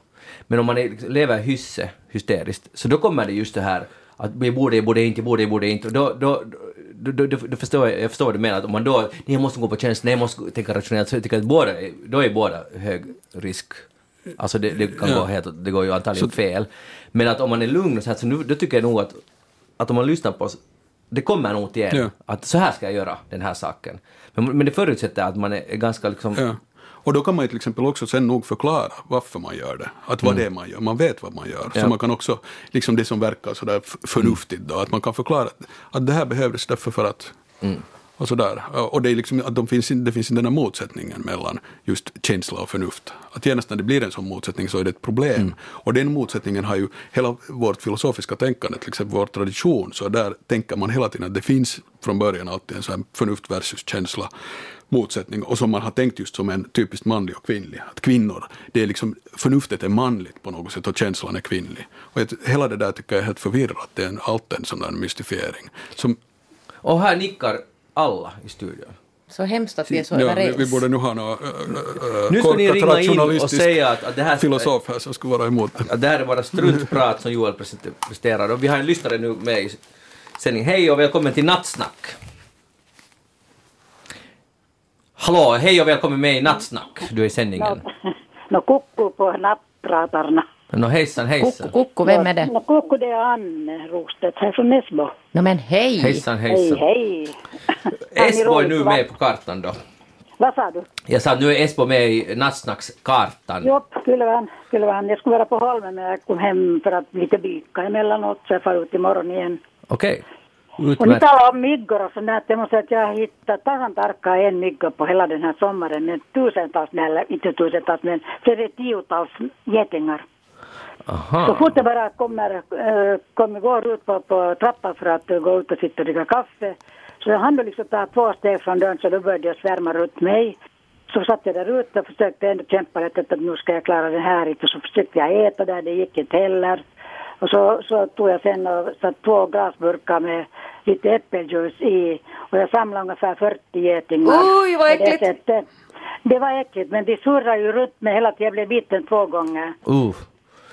Men om man är, lever hysse, hysteriskt, så då kommer det just det här att jag borde, jag borde inte, jag borde, jag borde inte. Och då, då, då, då, då, förstår jag, jag förstår vad du menar, att om man då, nej jag måste gå på känsla, nej jag måste tänka rationellt, så jag tycker att båda, då är båda hög risk. Alltså det, det kan Ja. gå helt, det går ju antagligen fel. Men att om man är lugn och så här, så nu, då tycker jag nog att, att om man lyssnar på oss, det kommer nog till en. Ja. Att så här ska jag göra, den här saken. Men, men det förutsätter att man är, ganska liksom... Ja. Och då kan man ju till exempel också sen nog förklara varför man gör det. Att vad det är man gör, man vet vad man gör. Mm. Ja. Så man kan också, liksom det som verkar sådär förnuftigt då, att man kan förklara att, att det här behövdes därför för att Mm. Och sådär. Och det är liksom att de finns, in- det finns den här motsättningen mellan just känsla och förnuft. Att genast när det blir en sån motsättning så är det ett problem. Mm. Och den motsättningen har ju hela vårt filosofiska tänkande, till exempel vår tradition, så där tänker man hela tiden att det finns från början alltid en sån här förnuft versus känsla motsättning och som man har tänkt just som en typiskt manlig och kvinnlig. Att kvinnor, det är liksom, förnuftet är manligt på något sätt och känslan är kvinnlig. Och jag, hela det där tycker jag är helt förvirrat, det är en, alltid en sån där mystifiering. Som, Och här nickar alla i studion. Så hemskt att vi är så ja, överens. vi borde nu ha någon äh, Nu ska ni korkat ringa in och rationalistisk säga att, att det här... filosof här som skulle vara emot det. Att det här är bara struntprat som Joel presterar. Och vi har en lyssnare nu med i sändning. Hej och välkommen till Nattsnack. Hallå, hej och välkommen med i Nattsnack. Du är i sändningen. No, no kukkuu på nappratarna. No hejsan, hejsan. Kukku, kukku, vem är det? No, Kukku, det är Anne Rostedt här från Näsbo. No men hej! Hejsan, Hej, hejsan. hej. Esbo är nu med på kartan då. Vad sa du? Jag sa att nu är Esbo med i Nattsnackskartan. Jo, skulle vara. Jag skulle vara på Holmen men jag kom hem för att lite byka emellanåt så jag far ut imorgon igen. Okej. Och ni talar om myggor och sånt där. Jag måste säga att jag har hittat tasan tarkka en mygga på hela den här sommaren med tusentals, eller inte tusentals men flera tiotals getingar. Så Aha. fort jag bara kommer, äh, kommer går ut på, på trappan för att gå ut och sitta och dricka kaffe. Så jag hann liksom ta två steg från dörren så då började jag svärma runt mig. Så satt jag där ute och försökte ändå kämpa lite att nu ska jag klara det här inte. Så försökte jag äta där, det gick inte heller. Och så, så tog jag sen och satte två glasburkar med lite äppeljuice i. Och jag samlade ungefär 40 getingar. Oj, vad det äckligt. sättet. Det var äckligt, men de surrade ju runt mig hela tiden. Jag blev biten två gånger. Uh.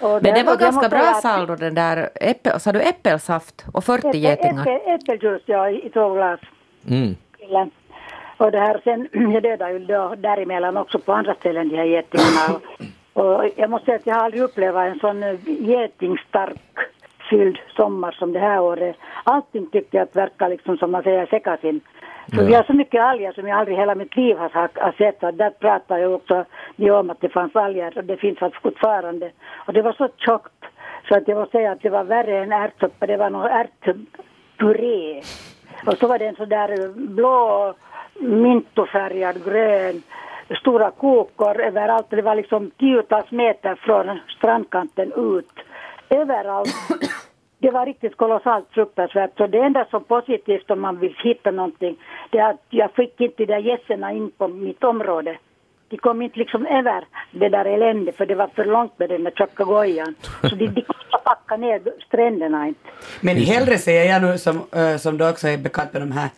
Och Men det var ganska bra saldo den där, äppel, sa du äppelsaft och 40 getingar? Äppel, äppeljuice ja, i två glas. Mm. Och det här sen, jag dödade ju då däremellan också på andra ställen de här getingarna. Och, och jag måste säga att jag har aldrig upplevt en sån eh, getingstark fylld sommar som det här året. Allting tycker jag att verkar liksom som man säger sekasin. För vi har så mycket alger som jag aldrig hela mitt liv har, har sett. Och där pratar jag också om att det fanns alger och det finns alltså fortfarande. Och det var så tjockt så att jag måste säga att det var värre än ärtsoppa. Det var någon ärtpuré. Och så var det en sån där blå mintofärgad grön stora kokor överallt. Det var liksom tiotals meter från strandkanten ut. Överallt. Det var riktigt kolossalt fruktansvärt. Så det enda som positivt om man vill hitta någonting det är att jag fick inte de där gässorna in på mitt område. De kom inte liksom över det där eländet för det var för långt med den där tjocka gojan. Så de, de att packa ner stränderna inte. Men hellre säger jag nu som, äh, som du också är bekant med de här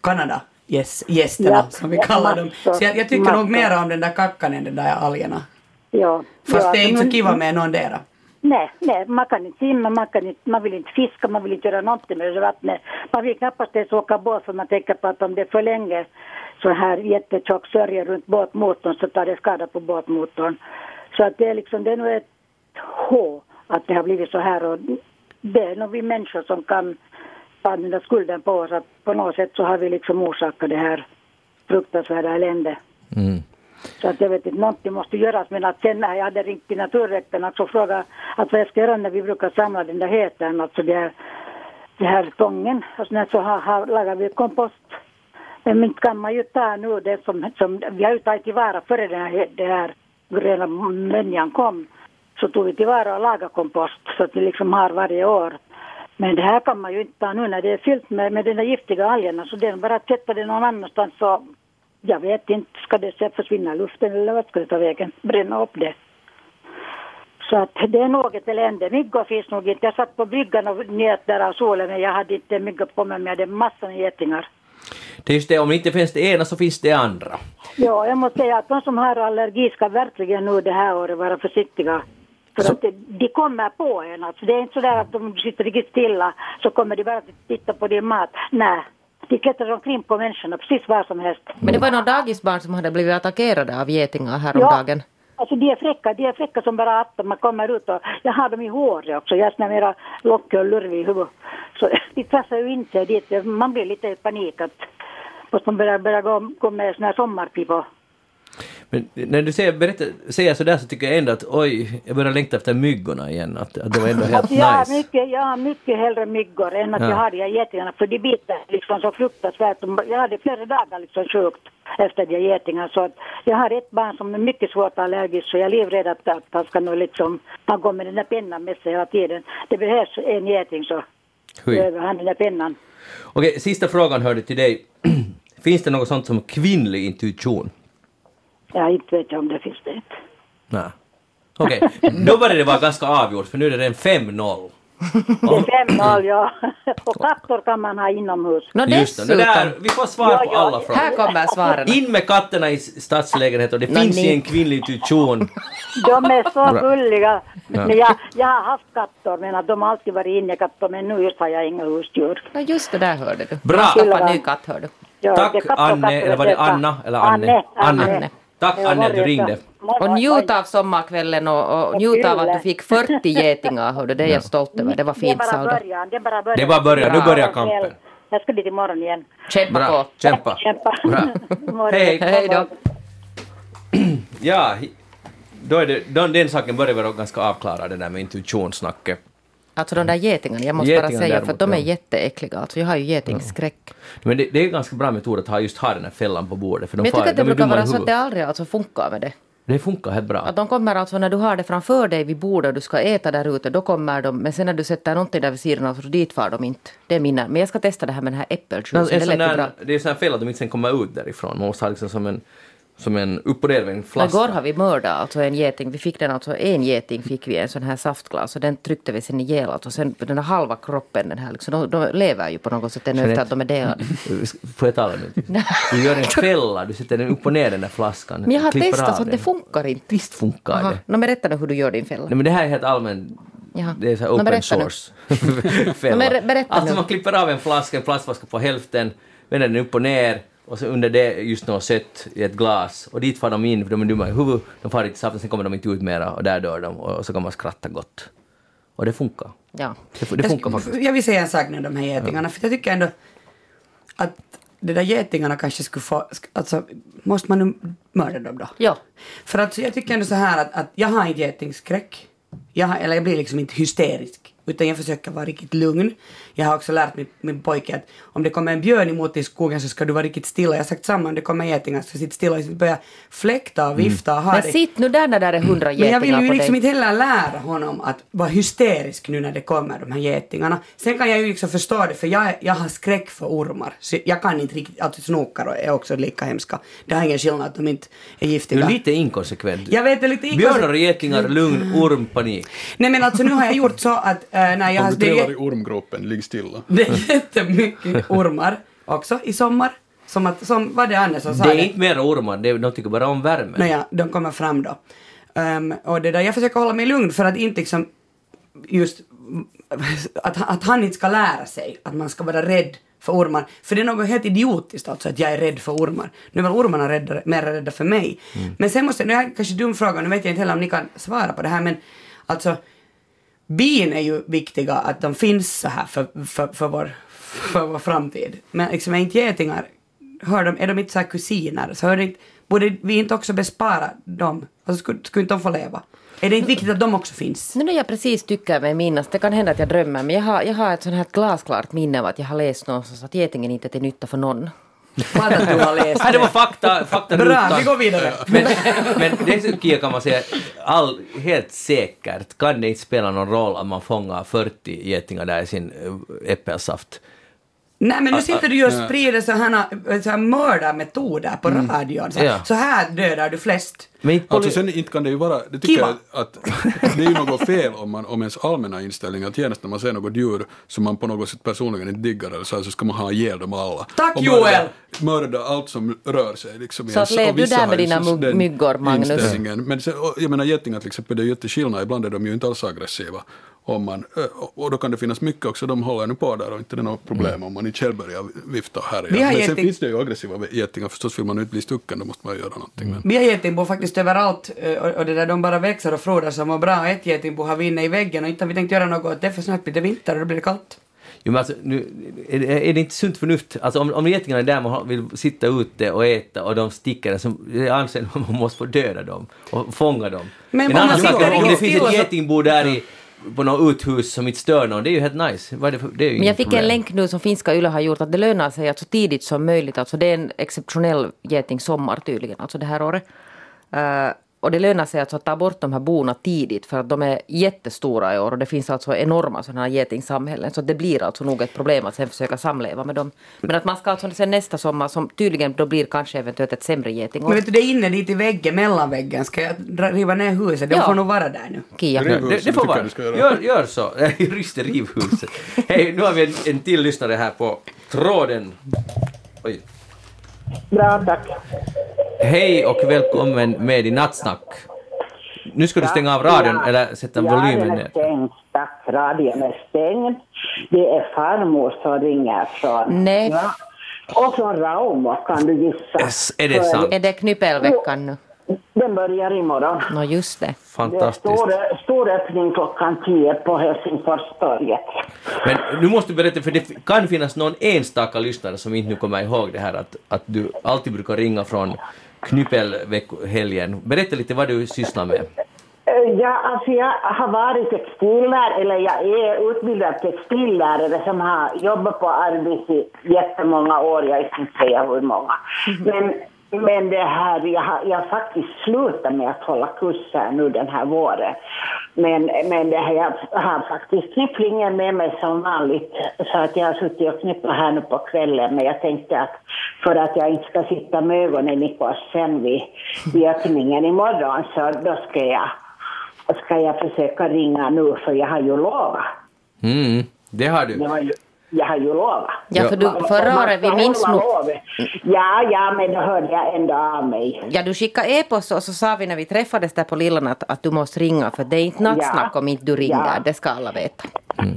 Kanada yes, gästerna Ja, som vi ja, kallar dem. Så jag, jag tycker nog massor. mer om den där kackan än den där algerna. Ja, Fast ja, det är inte så kiva med någon dera. Nej, nej, man kan inte simma, man, kan inte, man vill inte fiska, man vill inte göra någonting med det vattnet. Man vill knappast ens åka båt för man tänker på att om det är för länge så här jättetjock sörja runt båtmotorn så tar det skada på båtmotorn. Så att det är liksom, det är nog ett H att det har blivit så här och det är nog vi människor som kan ta den där skulden på oss att på något sätt så har vi liksom orsakat det här fruktansvärda eländet. Mm. Så att jag vet inte, någonting måste göras. Men att sen när jag hade ringt till naturrätten och alltså frågat att vad jag ska göra när vi brukar samla den där heten, alltså det här, det här tången. Och sen så har, har, lagar vi kompost. Men inte kan man ju ta nu det som, som vi har ju tagit tillvara före den här, det här gröna mönjan kom. Så tog vi tillvara och lagade kompost så att vi liksom har varje år. Men det här kan man ju inte ta nu när det är fyllt med, med de där giftiga algerna. Så det är bara att sätta det någon annanstans så jag vet inte, ska det försvinna i luften eller vad ska det ta vägen? Bränna upp det. Så att det är något elände. Myggor finns nog inte. Jag satt på bryggan och njöt där av solen men jag hade inte myggor på mig men jag hade massor med getingar. Det är just det, om det inte finns det ena så finns det andra. Ja, jag måste säga att de som har allergi ska verkligen nu det här året vara försiktiga. För Så- att de kommer på en. Alltså, det är inte så där att de sitter riktigt stilla så kommer de bara att titta på din mat. Nej, de klättrar omkring på människorna precis var som helst. Men det var några dagisbarn som hade blivit attackerade av getingar häromdagen. Alltså de är fräcka, de är fräcka som bara att man kommer ut och jag har dem i håret också. Jag här mera lockig och lurvig i huvudet. Så de trassar ju in sig dit. Man blir lite i panik att måste man börja, börja gå, gå med såna här sommarpipor. Men när du säger, berättar, säger sådär så tycker jag ändå att oj, jag börjar längta efter myggorna igen. Att, att det var ändå helt har nice. mycket, har mycket hellre myggor än att Ja. jag har de här getingarna för de biter liksom så fruktansvärt. Jag hade flera dagar liksom sjukt efter de getingarna så att jag har ett barn som är mycket svårt allergisk så jag är livrädd att, att han ska nog liksom, han går med den där pennan med sig hela tiden. Det behövs en geting så behöver han den där pennan. Okej, sista frågan hörde till dig. finns det något sånt som kvinnlig intuition? Ja, inte vet jag om det finns det. Nej. Okej, då börjar det vara ganska avgjort för nu är det en 5-0. Det är 5-0 ja. Och kattor kan man ha inomhus. Nå Just det, där, vi får svar Ja, på ja, alla frågor. Här kommer svaren. In med katterna i stadslägenhet och det finns ju en kvinnlig intuition. De är så gulliga. Ja. Men jag, jag har haft katter men de har alltid varit innekatter men nu just har jag inga husdjur. Ja, just det där hörde du. Bra. Skaffa ny katt hör du. Ja, Tack, katter Anne, katter eller var det. Anna eller Anne? Anne. Anne. Anne. Tack Annie att du ringde. Och njut av sommarkvällen och, och njut av att du fick 40 getingar. Hördu, det är jag stolt över. Det var fint början. Det bara början. Det bara början. Nu börjar kampen. Jag ska dit imorgon igen. Kämpa Bra, på. kämpa. Kämpa. Hej. Hej då. Ja, då är det, då, den saken börjar vara ganska avklarad, det där med intuitionssnacket. Alltså de där getingarna, jag måste bara Getingarna säga för att de är däremot, ja. jätteäckliga. Alltså jag har ju getingskräck. Men det, det är en ganska bra metod att ha just ha den här fällan på bordet. För de Men jag far, tycker att det de är brukar dumma i vara så att huvudet. det aldrig alltså funkar med det. Det funkar helt bra. Att de kommer alltså när du har det framför dig vid bordet och du ska äta där ute, då kommer de. Men sen när du sätter någonting där vid sidan av, så dit far de inte. Det är mina. Men jag ska testa det här med den här äppeljuicen. en Det sån lät ju bra. det är en sån här fälla att de inte sen kommer ut därifrån. Man måste ha liksom som en, som en upp och nervänd Men flaska. igår har vi mördat alltså en geting. Vi fick den alltså, en geting fick vi en sån här saftglas och den tryckte vi sen ihjäl. Alltså sen den där halva kroppen den här liksom, de, de lever ju på något sätt ännu efter att de är delade. Får jag tala nu? Du gör en fälla, du sätter den upp och ner den där flaskan. Men jag har testat så att det funkar inte. Visst funkar Aha. det. Nå, men berätta nu hur du gör din fälla. Nej men det här är helt allmän, Jaha. det är så här open nu. source fälla. Berätta alltså man klipper av en flaska, en plastflaska på hälften, vänder den upp och ner och så under det just något sött i ett glas och dit far de in för de är dumma i huvudet, de far dit i saften, sen kommer de inte ut mera och där dör de och så kan man skratta gott. Och det funkar. Ja. Det, det funkar jag, faktiskt. jag vill säga en sak nu de här getingarna, för jag tycker ändå att de där getingarna kanske skulle få, alltså måste man nu mörda dem då? Ja. För att jag tycker ändå så här att, att jag har inte getingskräck. Jag har, eller jag blir liksom inte hysterisk. Utan jag försöker vara riktigt lugn. Jag har också lärt min, min pojke att om det kommer en björn emot dig i skogen så ska du vara riktigt stilla. Jag har sagt samma om det kommer getingar så sitt stilla och börja fläkta och vifta och ha Men dig. sitt nu där när det är hundra Men jag getingar vill ju liksom dig. inte heller lära honom att vara hysterisk nu när det kommer de här getingarna. Sen kan jag ju liksom förstå det för jag, jag har skräck för ormar. Så jag kan inte riktigt, alltså snokar är också lika hemska. Det har ingen skillnad att de inte är Du giftiga. är lite inkonsekvent. Jag vet det är lite Björnar och getingar, lugn, orm, panik. Nej men alltså nu har jag gjort så att äh, när jag Om har... du är, trillar i ormgropen, ligg stilla. det är jättemycket ormar också i sommar. Som att, som vad det Anne som sa Det är inte mer ormar, det är, de tycker bara om värme. Nåja, de kommer fram då. Ehm, och det där, jag försöker hålla mig lugn för att inte liksom just att, att han inte ska lära sig att man ska vara rädd för ormar. För det är något helt idiotiskt alltså att jag är rädd för ormar. Nu är väl ormarna rädda, mer rädda för mig. Men sen måste, nu är det kanske dum fråga, nu vet jag inte heller om ni kan svara på det här men alltså bin är ju viktiga att de finns så här för, för, för, vår, för vår framtid. Men liksom är inte getingar, hör de, är de inte så här kusiner så hör inte, borde vi inte också bespara dem? Alltså skulle, skulle inte de få leva? Är det inte viktigt att de också finns? Nu när jag precis tycker mig minnas, det kan hända att jag drömmer, men jag har, jag har ett sånt här glasklart minne av att jag har läst någonstans att getingen inte är till nytta för någon. Bara att du har läst Nej, det var fakta, fakta Bra, vi går vidare. Men, men det jag kan man säga, all, helt säkert kan det inte spela någon roll om man fångar 40 getingar där i sin äh, äppelsaft. Nej men nu sitter du ju och sprider sådana så här mördarmetoder på radion. Så, här, Ja. så här dödar du flest. Men inte Alltså sen inte kan det ju vara, det tycker Kiva. jag att det är ju något fel om, man, om ens allmänna inställning att genast när man ser något djur som man på något sätt personligen inte diggar eller så, här, så ska man ha ihjäl dem alla. Tack, och Joel! Mörda, mörda allt som rör sig liksom. Så att lev du där med dina myggor, Magnus. Men sen, jag menar getingar till exempel, det är ju jätteskillnad, ibland är de ju inte alls aggressiva. Om man, ö, och- och då kan det finnas mycket också, de håller nu på där och inte det är något problem om man inte själv börjar vifta och härja. Men sen geting- finns det ju aggressiva getingar, förstås vill man inte bli stucken, då måste man göra någonting. Men. Vi har getingbo faktiskt överallt eh, och, och det där, de bara växer och frodas och mår bra. Och ett getingbo har vi inne i väggen och inte har vi tänkt göra något åt det för snart blir det vinter och då blir det kallt. Jo, men alltså, nu, är, det- är det inte sunt förnuft? Alltså om, om getingarna är där man har- vill sitta ute och äta och de sticker, så jag anser att man måste få döda dem och fånga dem. Men en om man annan sak om det finns ett getingbo där i, på något uthus som inte stör någon, det är ju helt nice. Det, det ju Men jag fick en problem. länk nu som finska Yle har gjort att det lönar sig att så tidigt som möjligt, alltså det är en exceptionell getingsommar tydligen, alltså det här året. Eh, och det lönar sig alltså att ta bort de här bona tidigt för att de är jättestora i år och det finns alltså enorma sådana här getingsamhällen så det blir alltså nog ett problem att sen försöka samleva med dem. Men att man ska alltså sen nästa sommar som tydligen då blir kanske eventuellt ett sämre getingår. Men vet du, det är inne dit i väggen, mellan väggen. Ska jag riva ner huset? De Ja. får nog vara där nu. Kia. Riv- Ja, det, det får vara. Gör, gör så. Ryst i rivhuset. Hej, nu har vi en, en till lyssnare här på tråden. Oj. Bra, tack. Hej och välkommen med i Nattsnack. Nu ska du stänga av radion eller sätta Ja, volymen ner. stängd. Tack, radion är stängd. Det är farmor som ringer från... Nej. Ja. Och från Rauma kan du gissa. Yes, är det sant? Är det knyppelveckan nu? Den börjar imorgon. Nå just det. Det är Fantastiskt. stor, stor öppning klockan 10 på Helsingforstorget. Men nu måste du berätta, för det kan finnas någon enstaka lyssnare som inte nu kommer ihåg det här att, att du alltid brukar ringa från knyppelhelgen. Berätta lite vad du sysslar med. Eh, Ja, alltså jag har varit textillärare, eller jag är utbildad textillärare som har jobbat på Arbis i jättemånga år, jag kan inte säga hur många. Men, men det här, jag har, jag har faktiskt slutat med att hålla kurser nu den här våren. Men, men det här, jag har faktiskt knypplingen med mig som vanligt, så att jag har suttit och knypplat här nu på kvällen, men jag tänkte att för att jag inte ska sitta med ögonen i kors sen vid, vid öppningen imorgon, så då ska jag ska jag försöka ringa nu för jag har ju lovat. Mm, det har du. Jag har ju, jag har ju lovat. Ja, för du, förra året, vi minns hålla nog... Ja, ja, men då hörde jag ändå av mig. Ja, du skickade e-post och så sa vi när vi träffades där på Lillan att, att du måste ringa för det är inte nattsnack om inte du ringer, Ja. det ska alla veta.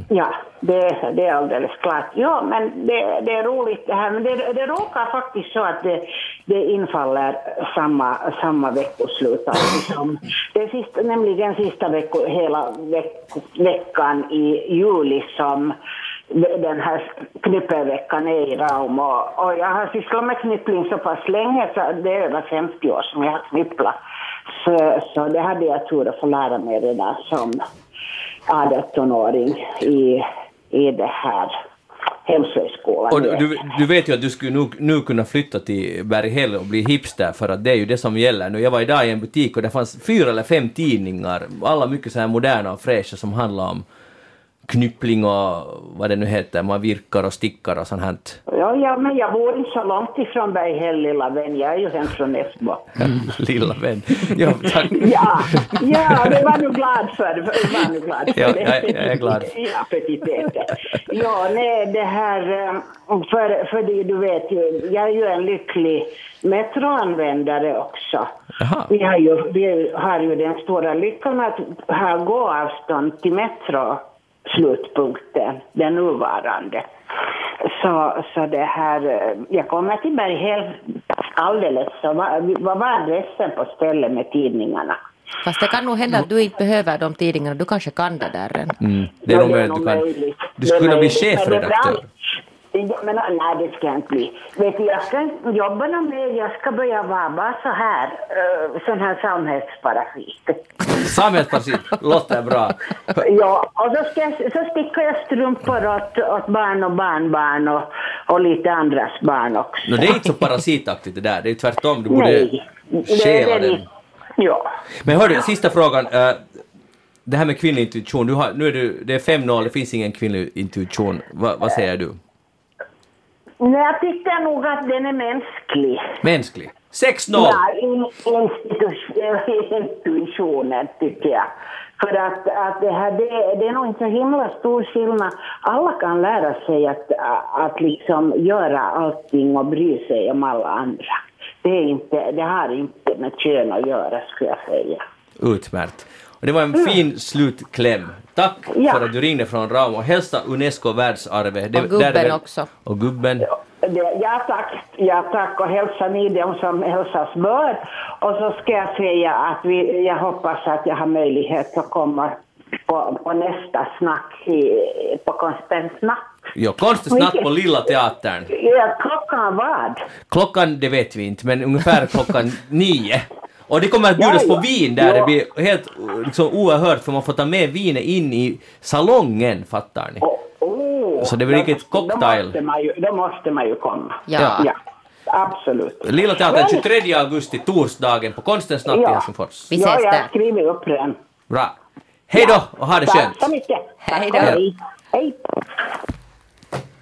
Ja, det, är- det är alldeles klart. Ja, men det, det är roligt det här. Men det, det råkar faktiskt så att det, det infaller samma, samma veckoslut. Alltså som, det är sista, nämligen sista vecko, hela veck, veckan i juli som den här knyppelveckan är i Raum. Och, och jag har sysslat med knyppling så pass länge, så det är över 50 år som jag har knypplat. Så, så det hade jag tur att få lära mig redan som 18-åring i, i det här hemslöjdsskolan. Och du, du- vet ju att du skulle nu, nu kunna flytta till Berghäll och bli hipster för att det är ju det som gäller nu. Jag var idag i en butik och det fanns fyra eller fem tidningar, alla mycket så här moderna och fräscha som handlar om knyppling och vad det nu heter, man virkar och stickar och sånt här. Ja, ja, men jag bor inte så långt ifrån Berghäll, lilla vän. Jag är ju hem från Esbo. Lilla vän. Ja, tack. Ja, ja, det var du glad för. Det var du glad för. Ja, jag- jag är glad. Ja. Ja, nej, det här... eh, För, för det, du vet ju, jag är ju en lycklig metroanvändare också. Vi har, ju, vi har ju den stora lyckan att ha gåavstånd till metro slutpunkten, den nuvarande. Så, så det här, eh, jag kommer till Berghäll alldeles, så vad, vad var adressen på stället med tidningarna? Fast det kan nog hända att du inte behöver de tidningarna, du kanske kan det där än. Mm, det är nog möjligt du kan. Du Det är skulle kunna bli chefredaktör. Bra. Ja, men nej, det ska jag inte bli. Vet du, jag ska inte jobba något mer. Jag ska börja vara bara så här, uh, sån här samhällsparasit. Samhällspartiet låter bra. Ja, och så, ska jag, så stickar jag strumpor åt, åt barn och barnbarn och, och lite andras barn också. No, det är inte så parasitaktigt det där, det är tvärtom. Du borde Nej, stjäla den. Ja. Men hördu, sista frågan. eh, det här med kvinnlig intuition, du har, nu är du, det är 5-0, det finns ingen kvinnlig intuition. Va, vad säger du? Nej, jag tycker nog att den är mänsklig. Mänsklig? 6-0! Ja, in- institu- intuitionen tycker jag. För att, att det, här, det, det är nog inte så himla stor skillnad. Alla kan lära sig att, att liksom göra allting och bry sig om alla andra. Det, är inte, det har inte med kön att göra skulle jag säga. Utmärkt. Och det var en fin slutkläm. Tack Ja. för att du ringde från Rauma hälsa Unesco världsarvet. Och gubben där också. Och gubben. Ja tack, ja tack och hälsa ni dem som hälsas bör. Och så ska jag säga att vi, jag hoppas att jag har möjlighet att komma på, på nästa snack i, på Konstens natt. Ja, konstigt snatt på Lilla Teatern. Ja, klockan vad? Klockan, det vet vi inte, men ungefär klockan nio. Och det kommer att bjudas Ja, på ja. vin där, Ja. det blir helt liksom, oerhört för man får ta med vinet in i salongen, fattar ni? Oh, oh, Så det blir riktigt cocktail. Då måste man ju, då måste man ju komma. Ja. ja absolut. Lilla Teatern Men- 23 augusti, torsdagen, på Konstens natt i Ja. Helsingfors. Vi ja, ses jag där. har skrivit upp den. Bra. Hej då och ha det Tack skönt! så mycket. Hej då. Hej. Hej.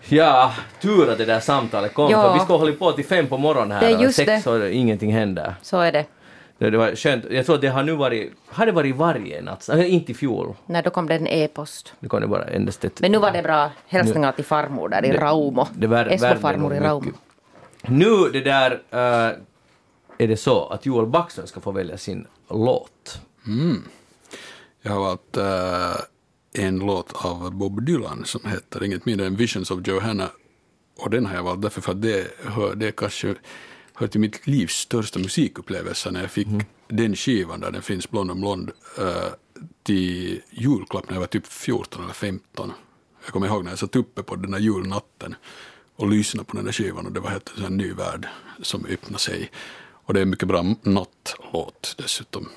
Ja, tur att det där samtalet kom, Ja. för vi ska hålla på till fem på morgonen här Det är och just sex det. så ingenting händer. Så är det. Det, det var skönt. Jag tror att det har nu varit, har det varit varje natt? Äh, inte i fjol. Nej, då kom det en e-post. Nu kom det bara endast ett... Men nu var det bra hälsningar till farmor där i Det- Raumo. det Esbo-farmor nog i Raumo. Nu det där eh, är det så att Joel Backström ska få välja sin låt. Jag har valt eh, en låt av Bob Dylan som heter inget mindre än Visions of Johanna. Och den har jag valt därför för att det, hör, det är kanske hör till mitt livs största musikupplevelse när jag fick den skivan där den finns Blond och blond eh, till julklapp när jag var typ 14 eller 15. Jag kommer ihåg när jag satt uppe på den där julnatten och lyssnade på den där skivan och det var helt en ny värld som öppnade sig. Och det är en mycket bra nattlåt dessutom.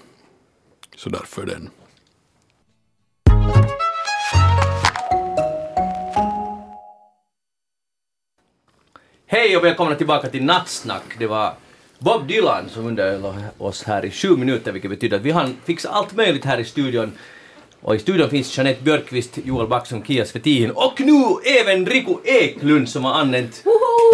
Så därför den. Hej och välkomna tillbaka till Nattsnack. Det var Bob Dylan som underhöll oss här i sju minuter, vilket betyder att vi har fixat allt möjligt här i studion. Och i studion finns Jeanette Björkqvist, Joel Backson, Kia Svetin och nu även Riku Eklund som har använt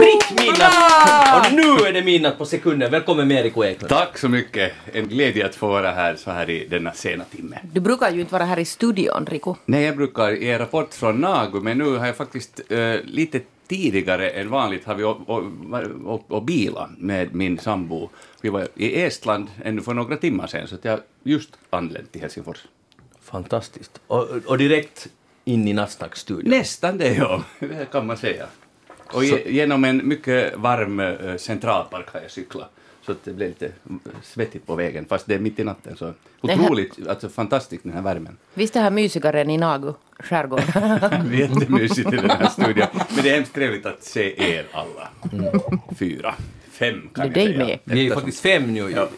prick midnatt. Och nu är det midnatt på sekunden. Välkommen med Riku Eklund. Tack så mycket. En glädje att få vara här så här i denna sena timme. Du brukar ju inte vara här i studion, Riku. Nej, jag brukar ge rapport från Nagu, men nu har jag faktiskt eh, lite tidigare än vanligt har vi och, och, och, och bila med min sambo. Vi var i Estland ännu för några timmar sedan, så att jag just anlänt till Helsingfors. Fantastiskt. Och, och direkt in i Nattsnackstudion. Nästan det, ja. Det kan man säga. Och ge, genom en mycket varm eh, centralpark har jag cyklat. Så att det blev lite svettigt på vägen, fast det är mitt i natten. Så Det här- otroligt, alltså fantastiskt den här värmen. Visst är det här mysigare än i Nagu skärgård? Jättemysigt i den här studion. Men det är hemskt trevligt att se er alla. Fyra, fem Det är kan jag dig säga. med. Vi är faktiskt fem nu. Ja.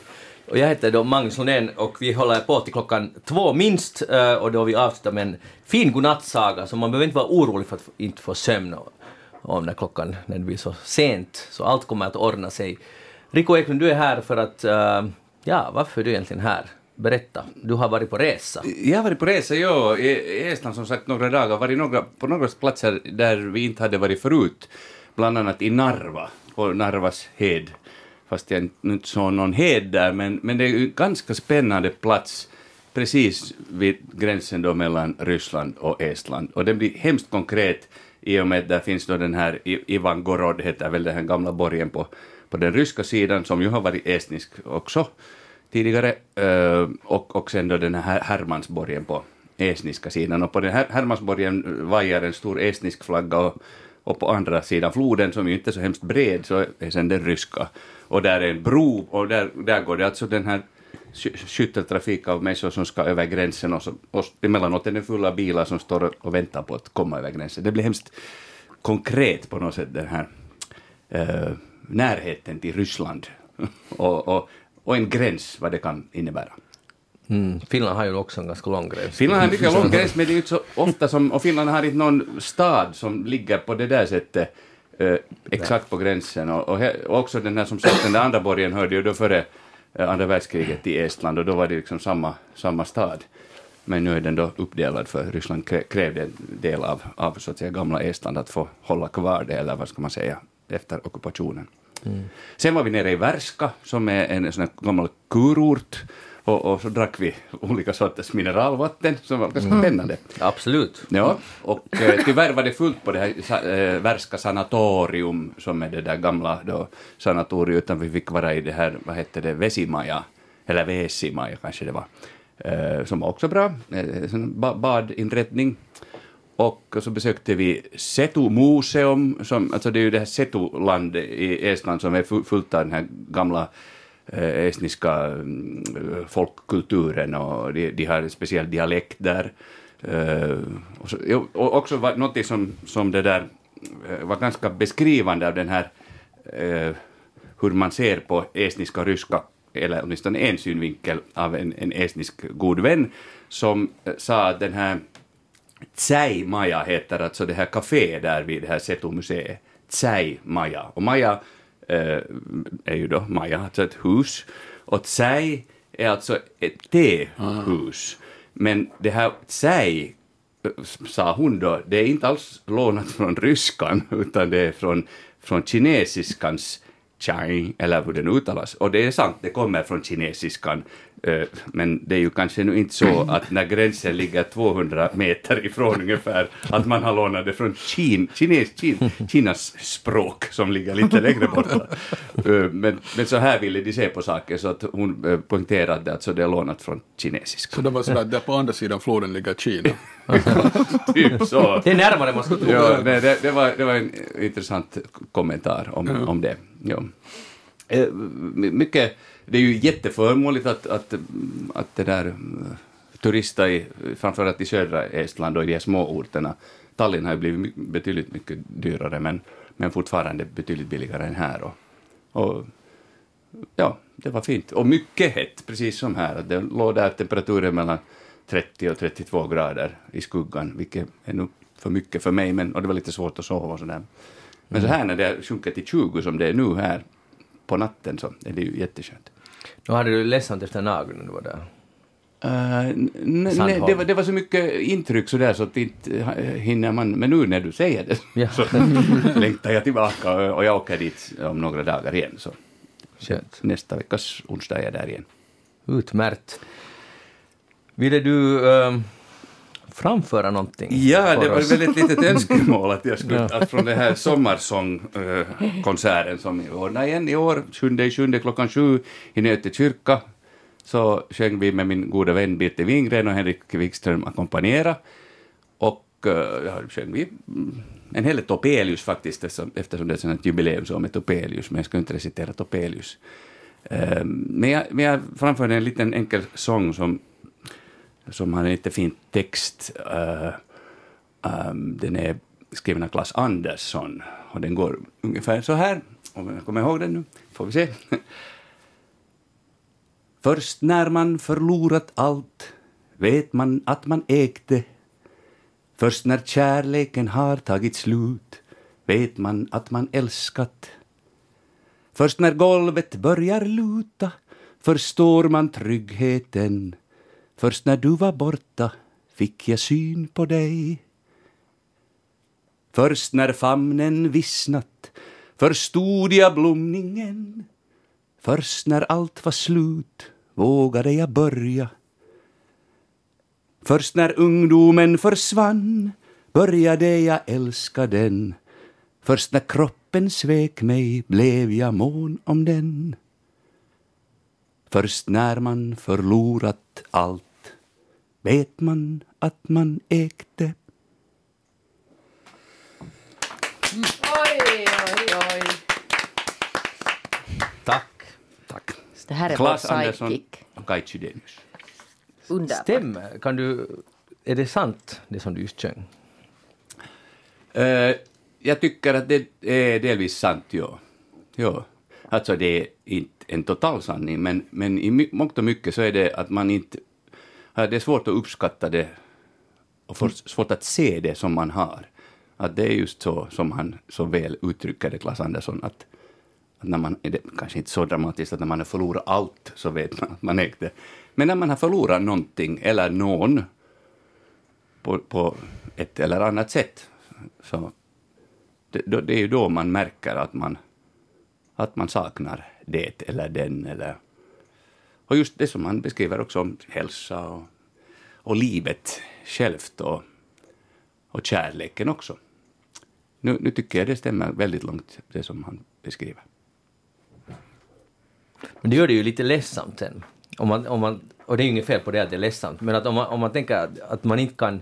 Och jag heter då Magnus Lundén och vi håller på till klockan två minst eh, och då vi avslutar med en fin godnattsaga så man behöver inte vara orolig för att inte få sömn om när klockan när det blir så sent. Så allt kommer att ordna sig. Rico Eklund, du är här för att, Uh, ja varför är du egentligen här? Berätta, du har varit på resa. Jag har varit på resa, ja, i Estland som sagt några dagar, varit några, på några platser där vi inte hade varit förut. Bland annat i Narva, på Narvas hed. Fast jag inte såg någon hed där, men, men det är ju en ganska spännande plats precis vid gränsen då mellan Ryssland och Estland. Och det blir hemskt konkret i och med att där finns då den här Ivan Gorod, heter väl den här gamla borgen på, på den ryska sidan, som ju har varit estnisk också tidigare, eh, och, och sen då den här Hermansborgen på estniska sidan. Och på den här Hermansborgen vajar en stor estnisk flagga och, och på andra sidan floden, som ju inte är så hemskt bred, så är sen den ryska. Och där är en bro, och där, där går det alltså den här skytteltrafik av människor som ska över gränsen och, så, och emellanåt är det fulla bilar som står och väntar på att komma över gränsen. Det blir hemskt konkret på något sätt, den här eh, närheten till Ryssland och, och, och en gräns, vad det kan innebära. Mm. Finland har ju också en ganska lång gräns. Finland har en mycket lång gräns, men det är ju inte så ofta som, och Finland har inte någon stad som ligger på det där sättet eh, exakt på gränsen. Och, och, he, och också den här, som sagt, den där andra borgen hörde ju då före eh, andra världskriget i Estland, och då var det liksom samma, samma stad. Men nu är den då uppdelad för Ryssland krä- krävde en del av, av så att säga, gamla Estland att få hålla kvar det, eller vad ska man säga, efter ockupationen. Sen var vi nere i Värska, som är en sån här gammal kurort, och, och så drack vi olika sorters mineralvatten, som var ganska spännande. Absolut. Ja, och eh, tyvärr var det fullt på det här eh, Värska sanatorium, som är det där gamla då, sanatoriet, utan vi fick vara i det här, vad hette det, Vesimaja, eller Vesimaja kanske det var, eh, som var också bra, eh, sån ba- badinrättning. Och så besökte vi Setu museum, som, alltså det är ju det här Setuland i Estland som är fullt av den här gamla eh, estniska mm, folkkulturen och de, de har en speciell dialekt där. Eh, och, så, och också var, något som, som det där eh, var ganska beskrivande av den här hur man ser på estniska och ryska, eller åtminstone en synvinkel av en, en estnisk god vän, som sa att den här Tsai Maja heter alltså det här kafé där vid det här Setu-museet. Tsai Maja. Och Maja eh, är ju då Maja, alltså ett hus. Och Tsai är alltså ett tehus. Men det här Tsai, eh, sa hon då, det är inte alls lånat från ryskan, utan det är från, från kinesiskans chai, eller hur den uttalas. Och det är sant, det kommer från kinesiskan. Eh, Men det är ju kanske nu inte så att när gränsen ligger 200 meter ifrån ungefär, att man har lånat det från Kin, kines, Kin, Kinas språk som ligger lite längre borta. Eh, Men, men så här ville de se på saker, så att hon eh, poängterade att så det är lånat från kinesiska. Så det var sådär att där på andra sidan floden ligger Kina. Typ så. Det är närmare man skulle tro. Ja, nej, det, det, var, det var en intressant kommentar om, om det. Ja. My- mycket, det är ju jätteförmånligt att, att, att det där eh, turista i, framförallt i södra Estland och i de små orterna. Tallinn har ju blivit betydligt mycket dyrare men, men fortfarande betydligt billigare än här. Och, och ja, det var fint. Och mycket hett, precis som här. Det låg där temperaturen mellan 30 och 32 grader i skuggan, vilket är nog för mycket för mig, men, och det var lite svårt att sova och sådär. Men så här när det sjunker till 20 som det är nu här på natten så är det ju jätteskönt. Nu hade du ledsamt efter nageln när du var där. Uh, nej, det, var, det var så mycket intryck så där så att inte eh, hinner man, men nu när du säger det Ja. så längtar jag tillbaka och, och jag åker dit om några dagar igen. Så Skönt. nästa veckas onsdag är jag där igen. Utmärkt. Ville du ehm, framföra någonting? Ja, det var ett litet önskemål att jag skulle, att från den här sommarsångkonserten som vi ordnade igen i år, 7 i sjunde klockan sju i Nöte kyrka, så sjöng vi med min goda vän Birte Wingren och Henrik Wikström ackompanjera. Och uh, ja, sjöng vi mm, en hel del Topelius faktiskt, eftersom, det är ett jubileumsår med Topelius, men jag ska inte recitera Topelius. Eh, men, jag, men jag framförde en liten enkel sång som som har en lite fin text. Uh, um, den är skriven av Klas Andersson och den går ungefär så här, om jag kommer ihåg den nu, får vi se. Först när man förlorat allt vet man att man ägde. Först när kärleken har tagit slut vet man att man älskat. Först när golvet börjar luta förstår man tryggheten. Först när du var borta fick jag syn på dig. Först när famnen vissnat förstod jag blomningen. Först när allt var slut vågade jag börja. Först när ungdomen försvann började jag älska den. Först när kroppen svek mig blev jag mån om den. Först när man förlorat allt vet man att man ägde. Oj, oj, oj. Tack. Tack. Det här är Claes vår Andersson sidekick. och Kai Chydenius. Underbart. Stämmer. Kan du... Är det sant, det som du just sjöng? Eh, jag tycker att det är delvis sant, ja. ja. Alltså det är inte en total sanning, men, men i mångt och mycket så är det att man inte... Det är svårt att uppskatta det och för, svårt att se det som man har. Att det är just så som han så väl uttrycker det, Klas Andersson, att, att när man, är det kanske inte så dramatiskt att när man har förlorat allt så vet man att man ägde. Men när man har förlorat någonting eller någon på, på ett eller annat sätt så det, då, det är ju då man märker att man, att man saknar det eller den. Eller, och just det som han beskriver också om hälsa och, och livet självt och, och kärleken också. Nu, nu tycker jag det stämmer väldigt långt, det som han beskriver. Men det gör det ju lite ledsamt sen. Om man, om man, och det är ju inget fel på det att det är ledsamt, men att om man, om man tänker att, att man inte kan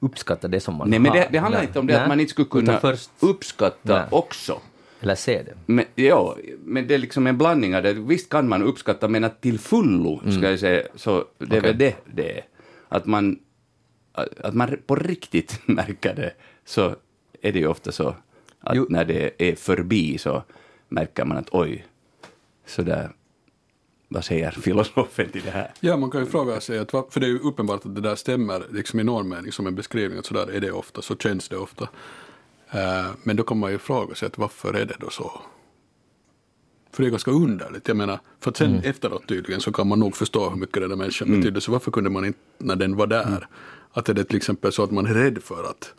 uppskatta det som man Nej, har. men det, det handlar Nej. inte om det Nej. att man inte skulle kunna först, uppskatta Nej. också. Eller se det. Men, ja, men det är liksom en blandning av det. Visst kan man uppskatta, men att till fullo, ska jag säga, så det är Okej. väl det det är. Att man, att man på riktigt märker det, så är det ju ofta så att Jo. när det är förbi så märker man att oj, så där, vad säger filosofen till det här? Ja, man kan ju fråga sig, att, för det är ju uppenbart att det där stämmer liksom i någon mening som en beskrivning, att så där är det ofta, så känns det ofta. Eh, men då kan man ju fråga sig att varför är det då så? För det är ganska underligt, jag menar, för att sen efteråt tydligen så kan man nog förstå hur mycket den där människan betydde, så varför kunde man inte, när den var där, att är det till exempel så att man är rädd för att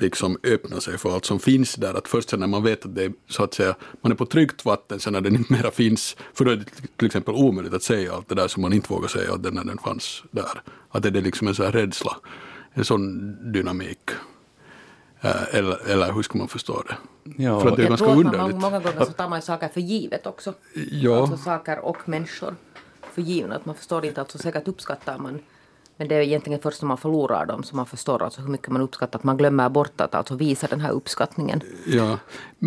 liksom öppna sig för allt som finns där. Att först sen när man vet att det är så att säga, man är på tryggt vatten sen när den inte mera finns, för då är det till exempel omöjligt att säga allt det där som man inte vågar säga att det när den fanns där. Att det är liksom en sån här rädsla, en sån dynamik. Eh, Eller, eller hur ska man förstå det? Ja, för att det är Jag ganska tror att man många, gånger så tar man saker för givet också. Ja. Alltså saker och människor för givna. Att man förstår inte, alltså säkert uppskattar man Men det är egentligen först när man förlorar dem som man förstår alltså hur mycket man uppskattar. Att man glömmer bort att alltså visa den här uppskattningen. Ja.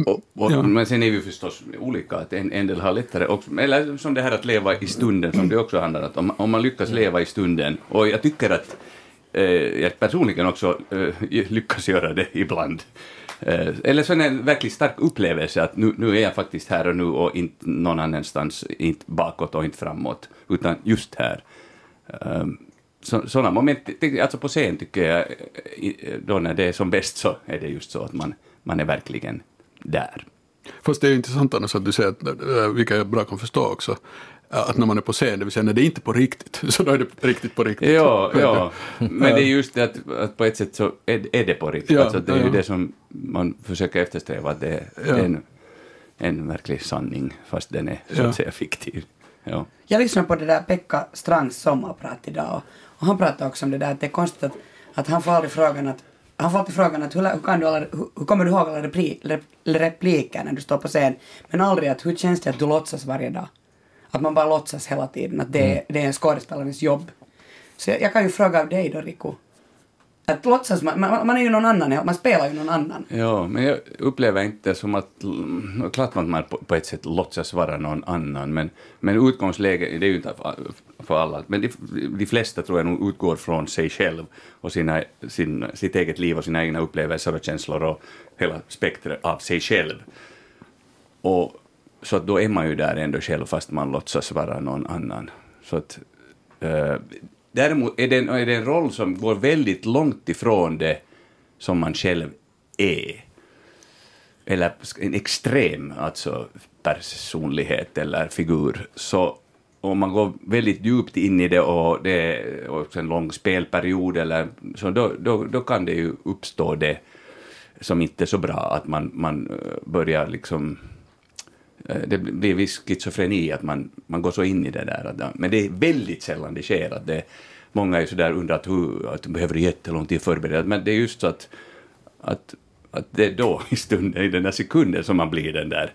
Och, och, Ja. Men sen är vi förstås olika, att en, en del har lättare också, eller som det här att leva i stunden som det också handlar om, att om, man lyckas leva i stunden, och jag tycker att Eh, jag personligen också eh, lyckas göra det ibland, eh, eller så är det en verkligt stark upplevelse att nu, nu är jag faktiskt här och nu och inte någon annanstans, inte bakåt och inte framåt, utan just här. Eh, så, sådana moment, alltså på scen tycker jag, eh, då när det är som bäst så är det just så att man, man är verkligen där. Fast det är intressant annars att du säger, att, vilket jag bra kan förstå också, att när man är på scen, det vill säga när det är inte på riktigt, så då är det riktigt på riktigt. Ja, ja. men det är just det att, att på ett sätt så är, är det på riktigt. Ja, alltså det är ja, ju det som man försöker eftersträva, att det, är- Ja. är en, en verklig sanning, fast den är så Ja. att säga fiktiv. Ja. Jag lyssnade på det där Pekka Strangs sommarprat idag och, och han pratade också om det där att det är konstigt att, att han får aldrig frågan att han får alltid frågan att hur, hur, kan du alla, hur, hur kommer du ihåg alla repli, rep, repliker när du står på scen? Men aldrig att hur känns det att du låtsas varje dag? Att man bara låtsas hela tiden, att det, är- det är en skådespelarens jobb. Så jag, jag kan ju fråga av dig då Riku. Att låtsas, man, man, man är ju någon annan, man spelar ju någon annan. ja, men jag upplever inte som att, klart att man på, på ett sätt låtsas vara någon annan, men, men utgångsläget, det är ju inte för, för alla, men de, de flesta tror jag nog utgår från sig själv och sina, sin, sitt eget liv och sina egna upplevelser och känslor och hela spektret av sig själv. Och så att då är man ju där ändå själv fast man låtsas vara någon annan. Så att, eh, däremot är det, en, är det en roll som går väldigt långt ifrån det som man själv är. Eller en extrem alltså personlighet eller figur. Så om man går väldigt djupt in i det och det är också en lång spelperiod eller så då, då, då kan det ju uppstå det som inte är så bra, att man, man eh, börjar liksom Eh, det blir viss schizofreni, att man, man går så in i det där. Men det är väldigt sällan det sker. Att det, många är så där undrar att, hur, att de behöver jättelång tid förbereda, men det är just så att, att, att det är då i stunden, i den där sekunden som man blir den där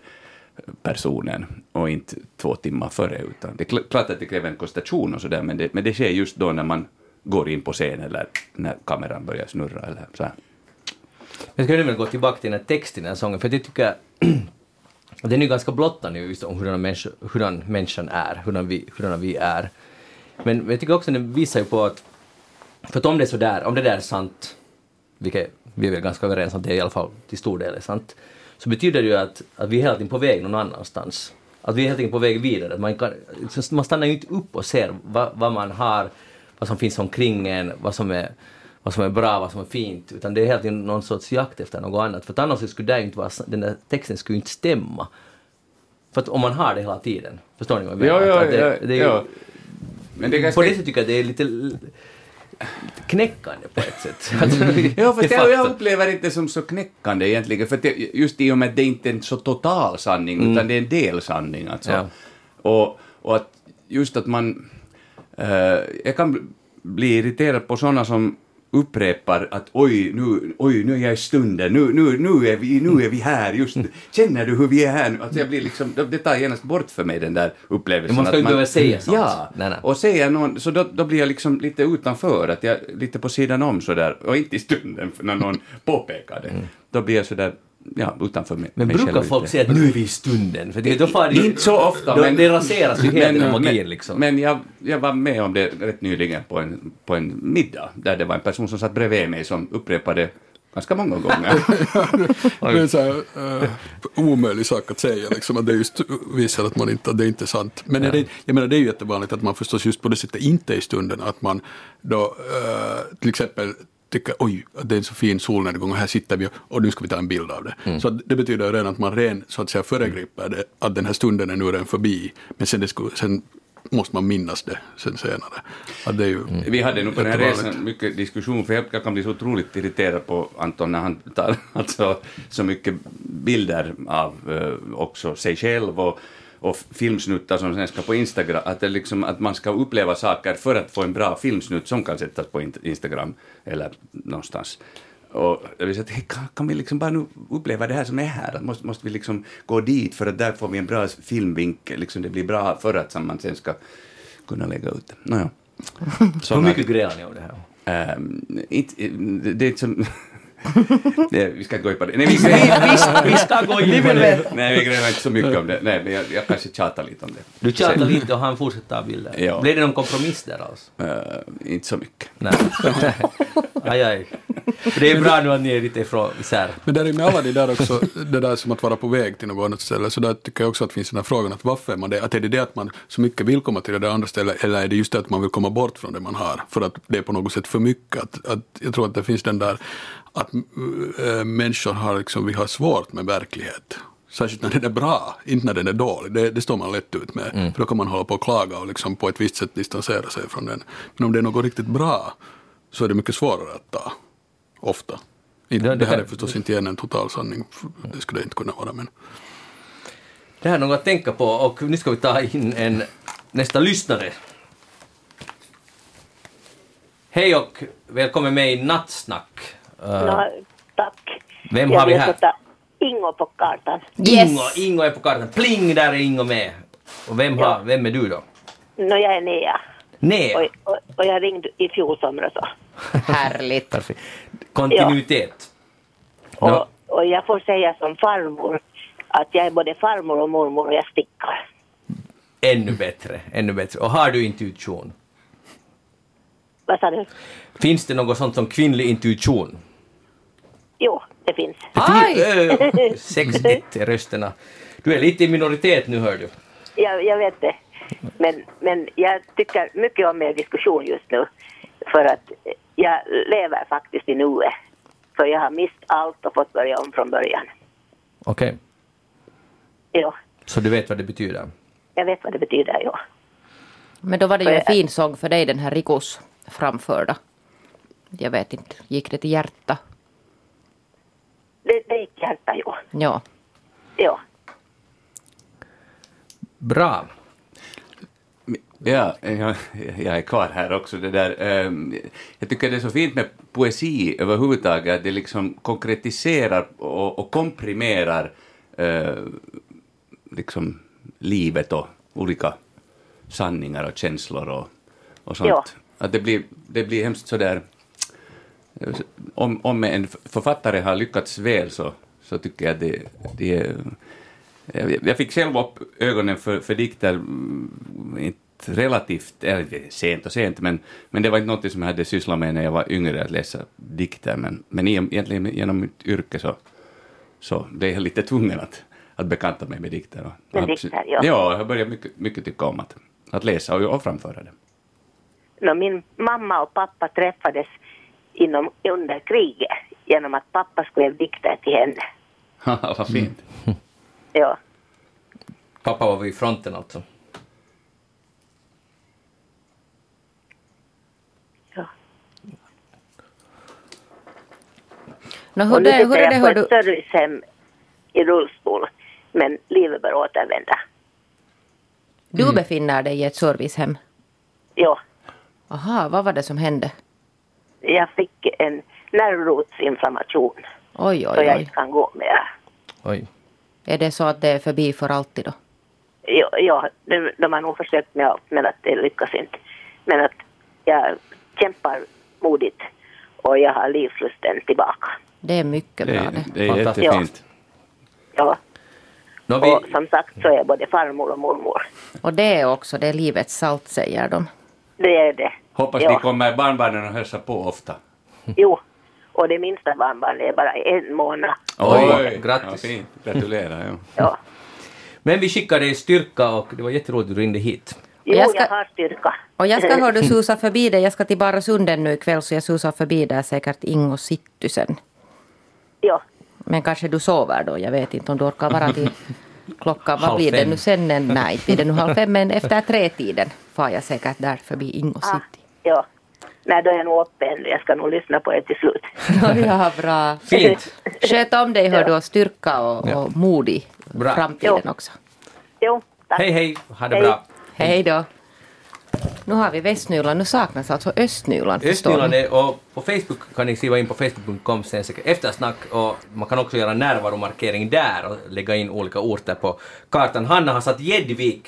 personen och inte två timmar före. Utan det är klart att det kräver en koncentration och sådär, men det, men det sker just då när man går in på scen eller när kameran börjar snurra eller så här. Jag skulle nu gå tillbaka till den här texten i den här sången, för jag tycker den är ju ganska blottad nu just om hurdan, människa, hurdan människan är, hurdan vi, hurdana vi är. Men men jag tycker också den visar ju på att, för att om det är sådär, om det där är sant, vilket vi är väl ganska överens om att det i alla fall till stor del är sant, så betyder det ju att, att vi är hela tiden på väg någon annanstans. Att vi är helt enkelt på väg vidare. Att Man, kan, man stannar ju inte upp och ser vad, vad man har, vad som finns omkring en, vad som är vad som är bra, vad som är fint, utan det är hela tiden någon sorts jakt efter något annat. För annars skulle det inte vara, den där texten skulle inte stämma. För att om man har det hela tiden, förstår ni vad jag menar? Ja, ja, Att det, det är ja. Men det ganska... På det sättet tycker jag det är lite, knäckande på ett sätt. Alltså, Ja, för jag, jag upplever inte som så knäckande egentligen, för det, just i och med att det inte är en så total sanning, utan det är en del sanning alltså. Ja. Och, och att just att man... eh, jag kan bli irriterad på sådana som upprepar att oj, nu, oj, nu är jag i stunden, nu, nu, nu, är vi, nu är vi här, just känner du hur vi är här nu? Alltså jag blir liksom, det- tar genast bort för mig den där upplevelsen. Man ska att ju inte behöva säga sånt. Ja, Nej, nej. och säger någon, så då, då blir jag liksom lite utanför, att jag lite på sidan om sådär, och inte i stunden när någon påpekar det. Då blir jag sådär, ja, utanför mig, Men mig brukar själv folk lite. säga att nu är vi i stunden? För det, då far det Inte så ofta, då, men... Det raseras ju helt den magin men, liksom. Men jag, jag var med om det rätt nyligen på en, på en middag, där det var en person som satt bredvid mig som upprepade ganska många gånger. Det är så här, uh, omöjlig sak att säga, liksom, att det just visar att man inte, att det är inte är sant. Men är det, jag menar, det är ju jättevanligt att man förstås just på det sättet inte är i stunden, att man då uh, till exempel tycker oj, att det är en så fin solnedgång och här sitter vi och nu ska vi ta en bild av det. Så att det betyder redan att man ren så att säga föregriper det, att den här stunden är nu redan förbi, men sen, det skulle, sen måste man minnas det sen senare. Att det är ju Vi hade nog på den här resan mycket diskussion, för jag, jag kan bli så otroligt irriterad på Anton när han tar alltså, så mycket bilder av eh, också sig själv och, och filmsnuttar som sen ska på Instagram, att, det liksom, att man ska uppleva saker för att få en bra filmsnutt som kan sättas på in- Instagram eller någonstans. Och jag vill säga, kan, kan vi liksom bara nu uppleva det här som är här? Måste, måste vi liksom gå dit för att där får vi en bra filmvinkel, liksom det blir bra för att man sen ska kunna lägga ut det. Nåja. Hur mycket grälar ni om det här? Ehm, inte, det, det är som... Nej, vi ska inte gå in på det. Nej, vi, vi, vi, Vi ska gå in på det. nej, vi grälar inte så mycket om det. Nej, men jag, jag kanske tjatar lite om det. Du tjatar lite och han fortsätter ta bilder. Ja. Blev det någon kompromiss där alltså? Eh, inte så mycket. Nej. aj, aj. Det är bra nu att ni är lite ifrån isär. Men där är med alla de där också, det där som att vara på väg till något annat ställe, så där tycker jag också att det finns den här frågan att varför är man det? Att är det det att man så mycket vill komma till det där andra stället, eller är det just det att man vill komma bort från det man har? För att det är på något sätt för mycket. Att, att jag tror att det finns den där att äh, människor har liksom, vi har svårt med verklighet. Särskilt när den är bra, inte när den är dålig. Det, det står man lätt ut med. För då kan man hålla på och klaga och liksom på ett visst sätt distansera sig från den. Men om det är något riktigt bra så är det mycket svårare att ta. Ofta. Inte- det det här är förstås inte igen en total sanning, det skulle det inte kunna vara. Men Det här är något att tänka på och nu ska vi ta in en nästa lyssnare. Hej och välkommen med i Nattsnack. Uh, tack. Vem jag har vi här? sätta Ingo på kartan. Ingo, Ingo är på kartan. Pling, där är Ingo med. Och vem, har, vem är du då? Nå, jag är Nea. Nea. Och, och, och jag ringde i fjol somras. Härligt. Perfekt. Kontinuitet. Och, Nå, och jag får säga som farmor att jag är både farmor och mormor och jag stickar. ännu bättre, ännu bättre. Och har du intuition? Vad sa du? Finns det något sånt som kvinnlig intuition? Jo, det finns. Aj! Äh, 6-1 är rösterna. Du är lite i minoritet nu hör du. Jag, jag vet det. Men, men jag tycker mycket om er diskussion just nu. För att jag lever faktiskt i nuet. För jag har mist allt och fått börja om från början. Okej, Jo, så du vet vad det betyder? jag vet vad det betyder, jo. Men då var det ju en fin sång för dig, den här Rikos framförda. Jag vet inte, gick det till hjärta? Det, det gick hjärta, jo. Ja. jo. Bra. Ja, jag, jag är kvar här också. Det där, ehm, jag tycker det är så fint med poesi överhuvudtaget, att det liksom konkretiserar och, och komprimerar eh, liksom livet och olika sanningar och känslor och, och sånt. Ja. Att det blir, det blir hemskt sådär... Om, om en författare har lyckats väl så, så tycker jag det, det är... Jag fick själv upp ögonen för, för dikter, mm, inte relativt, eller sent och sent, men, men det var inte något som jag hade sysslat med när jag var yngre, att läsa dikter, men, men egentligen genom mitt yrke så, så blev jag lite tvungen att, att bekanta mig med dikter. Och, Med dikter, ja. Ja, jag börjat mycket, mycket tycka om att, att läsa och, och framföra det. Nå, min mamma och pappa träffades inom, under kriget genom att pappa skrev dikter till henne. Vad fint. Ja, Pappa var vid fronten alltså. ja. Och hur, nu det, hur sitter är det, jag på ett du? servicehem i rullstol, men livet bör återvända. Du befinner dig i ett servicehem. Ja, Aha, vad var det som hände? Jag fick en nervrotsinflammation, Oj, så oj, jag oj. inte kan gå mer. Oj. Är det så att det är förbi för alltid då? Ja, ja de, de har nog försökt med allt, men att det lyckas inte. Men att jag kämpar modigt och jag har livslusten tillbaka. Det är mycket Det, bra är- det. det är Fantastiskt. jättefint. Ja, vi, och som sagt så är jag både farmor och mormor. Och det är också det är livets salt säger de. Det är det. Hoppas ja. ni kommer barnbarnen och hälsar på ofta. Jo, och det minsta barnbarnet är bara en månad. Oj, grattis. Ja, fint. Gratulerar. Ja. Ja. Men vi skickar dig styrka och det var jätteroligt att du ringde hit. Jo, jag jag, ska- har styrka. Och jag ska höra du susa förbi dig. Jag ska till Barösunden nu ikväll så jag susar förbi där säkert Ingo Sittysen. Ja, Men kanske du sover då. Jag vet inte om du orkar vara till klockan. Vad Halv blir det nu sen? En- Nej, blir det nu halv fem men efter tre-tiden far jag säkert där förbi Ingo ah, City. Ja. Nej, då är jag nog uppe ännu. Jag ska nog lyssna på er till slut. ja, bra. Fint. Sköt om dig hör du och styrka och, och mod i framtiden Jo. också. Jo, tack. Hej, hej. Ha det Hej. bra. Hej då. Nu har vi Västnyland, nu saknas alltså Östnyland. Östnyland är, och på Facebook kan ni skriva in på facebook.com eftersnack och man kan också göra närvaromarkering där och lägga in olika orter på kartan. Hanna har satt Gäddvik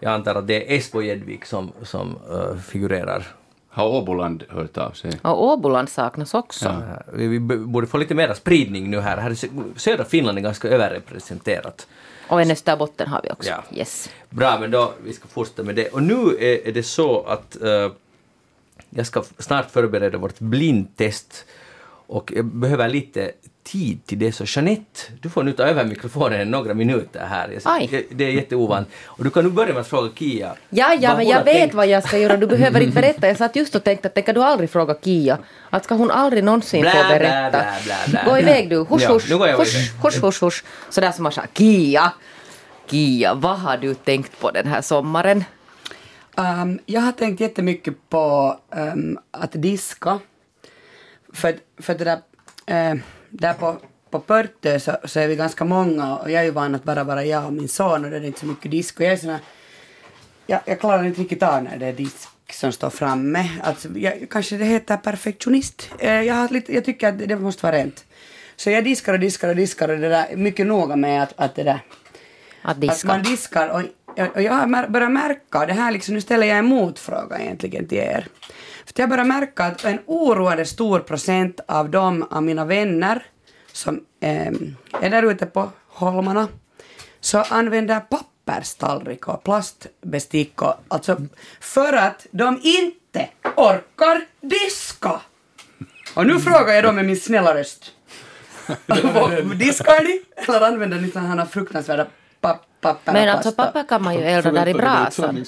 Jag antar att det är Esbo Jedvik som, som eh, figurerar. Har Åboland hört av sig? Och Åboland saknas också. Eh, Vi, vi borde få lite mer spridning nu här. här är sö- södra Finland är ganska överrepresenterat. Och en Österbotten har vi också. Ja. Yes. Bra, men då vi ska fortsätta med det. Och nu är, är det så att eh, jag ska snart förbereda vårt blindtest och jag behöver lite tid till det. Så Jeanette, du får nu ta över mikrofonen några minuter här. Jag, Aj. Det är jätteovant. Och du kan nu börja med att fråga Kia. Ja, ja, men jag vet tänkt. vad jag ska göra. Du behöver inte berätta. Jag satt just och tänkte att det kan du aldrig fråga Kia. Att ska hon aldrig någonsin Blä, få blä, berätta. blä, blä, blä. Gå iväg du. Husch, Ja, husch, husch, husch, husch, husch. Sådär som man sa. Kia, Kia, vad har du tänkt på den här sommaren? Um, jag har tänkt jättemycket på um, att diska. För, för det där, eh, där på, på Pörtö så, så är vi ganska många och jag är ju van att bara vara jag och min son och det är inte så mycket disk. Och jag, är såna, jag, jag klarar inte riktigt av när det är disk som står framme. Alltså, jag, kanske det heter perfektionist. Eh, jag, har lite, jag tycker att det, måste vara rent. Så jag diskar och diskar och diskar och det där är mycket noga med att, att det där Att att diska. man diskar och, och jag börjat märka, det här liksom, nu ställer jag en motfråga egentligen till er. Jag börjar märka att en oroande stor procent av de av mina vänner som eh, är där ute på holmarna så använder papperstallrik och plastbestick och, alltså för att de inte orkar diska. Och nu frågar jag då med min snälla röst. Diskar ni? Eller använder ni sådana här fruktansvärda papper Men alltså papper kan man ju elda där i brasan.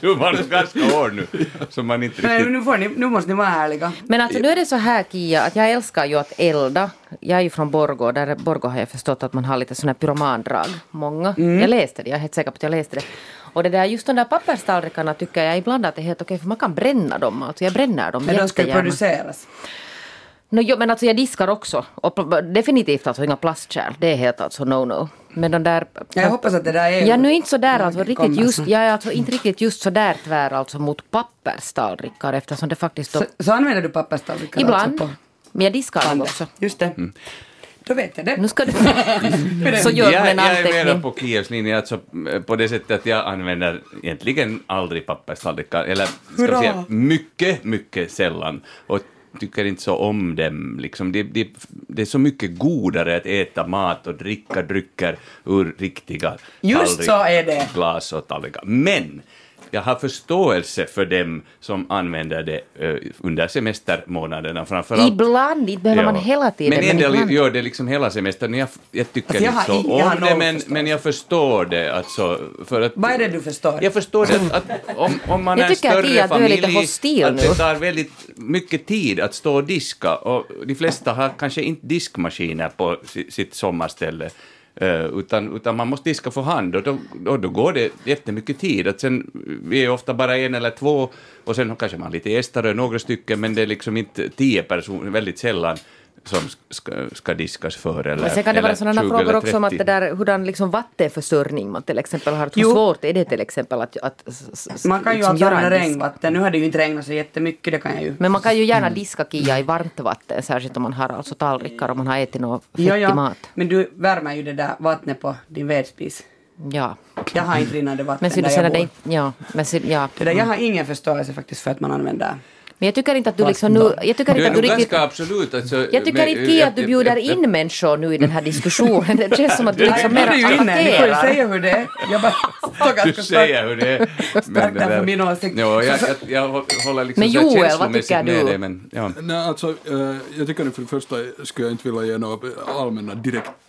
Du var ganska hård nu, så man inte riktigt... nu, får ni, nu måste ni vara ärliga. Men alltså nu är det så här Kia, att jag älskar ju att elda. Jag är ju från Borgå, där Borgå har jag förstått att man har lite sådana här pyromandrag. Många. Jag läste det, jag är helt säker på att jag läste det. Och det där, just de där papperstallrikarna tycker jag ibland att det är helt okej för man kan bränna dem. Alltså jag bränner dem Men de ska ju jättegärna. produceras. No, jo, men alltså jag diskar också. Och definitivt alltså inga plastkärl. Det är helt alltså no-no. Men de där... Jag hoppas att det där är... Jag är nu inte så där alltså riktigt just, jag är alltså inte riktigt just så där tvär alltså mot papperstallrikar eftersom det faktiskt då, Så, så använder du papperstallrikar ibland, alltså på men jag diskar dem också. Just det. Då vet jag det. Nu ska du... så gör jag, man en jag är mera på Kievs linje, alltså eh, på det sättet att jag använder egentligen aldrig papperstallrikar, eller ska vi säga mycket, mycket sällan. Och tycker inte så om dem. Liksom. Det, det, det är så mycket godare att äta mat och dricka drycker ur riktiga Just så är det. glas och tallrikar. Men jag har förståelse för dem som använder det eh, under semestermånaderna framförallt. Ibland, inte behöver man Ja. hela tiden. Men en del ibland. gör det liksom hela semestern. Jag, jag tycker Alltså, jag inte har så om det, men, men jag förstår det. Alltså, för att, Vad är det du förstår? jag förstår det att, att om, om man Jag är en större att är familj, hostil att nu. det tar väldigt mycket tid att stå och diska och de flesta har kanske inte diskmaskiner på si- sitt sommarställe. Eh, utan, utan man måste diska för hand och då, då, då går det jättemycket tid. Att sen, vi är ofta bara en eller två och sen kanske man lite gäster och några stycken men det är liksom inte tio personer, väldigt sällan som ska, ska diskas för. Eller, Men sen kan det vara sådana 20 frågor också om att 30. det där, hurdan liksom vattenförsörjning man till exempel har. Hur svårt är det till exempel att, att Man kan ju liksom göra använda regnvatten. Nu har det ju inte regnat så jättemycket, det kan jag ju. Men man kan ju Mm. gärna diska Kia i varmt vatten, särskilt om man har alltså tallrikar och man har ätit något fettig Ja, ja. mat. Men du värmer ju det där vattnet på din vedspis. Ja. Jag har inte rinnande vatten Men så där jag det bor. inte, ja, men ja. Det där, jag har ingen förståelse faktiskt för att man använder Men jag tycker inte att du liksom nu, jag tycker Du inte är att du riktigt absolut. Alltså, jag tycker med- inte Kia att du jag- bjuder in människor nu i den här diskussionen. Det känns som att du liksom Nej, mer du får ju säga hur det är. Jag bara står Du ganska säger hur det är. där för min åsikt. Ja, jag, jag, jag håller liksom Men Joel, vad tycker med du? dig, men ja. Nej, alltså, eh, jag tycker att för det första skulle jag inte vilja ge några allmänna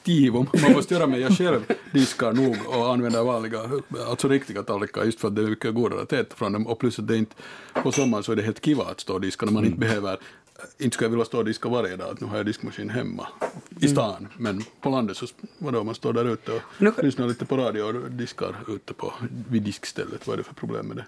direktiv om man måste göra, men jag själv diskar nog och använder vanliga, alltså riktiga tallrikar just för att det är mycket godare att äta från dem och plus att det inte, på sommaren så är det helt kiva att stå och diska när man inte behöver inte skulle jag vilja stå och diska varje dag, att nu har jag diskmaskin hemma i stan, men på landet så vadå, man står där ute och Nu- lyssnar lite på radio och diskar ute på, vid diskstället, vad är det för problem med det?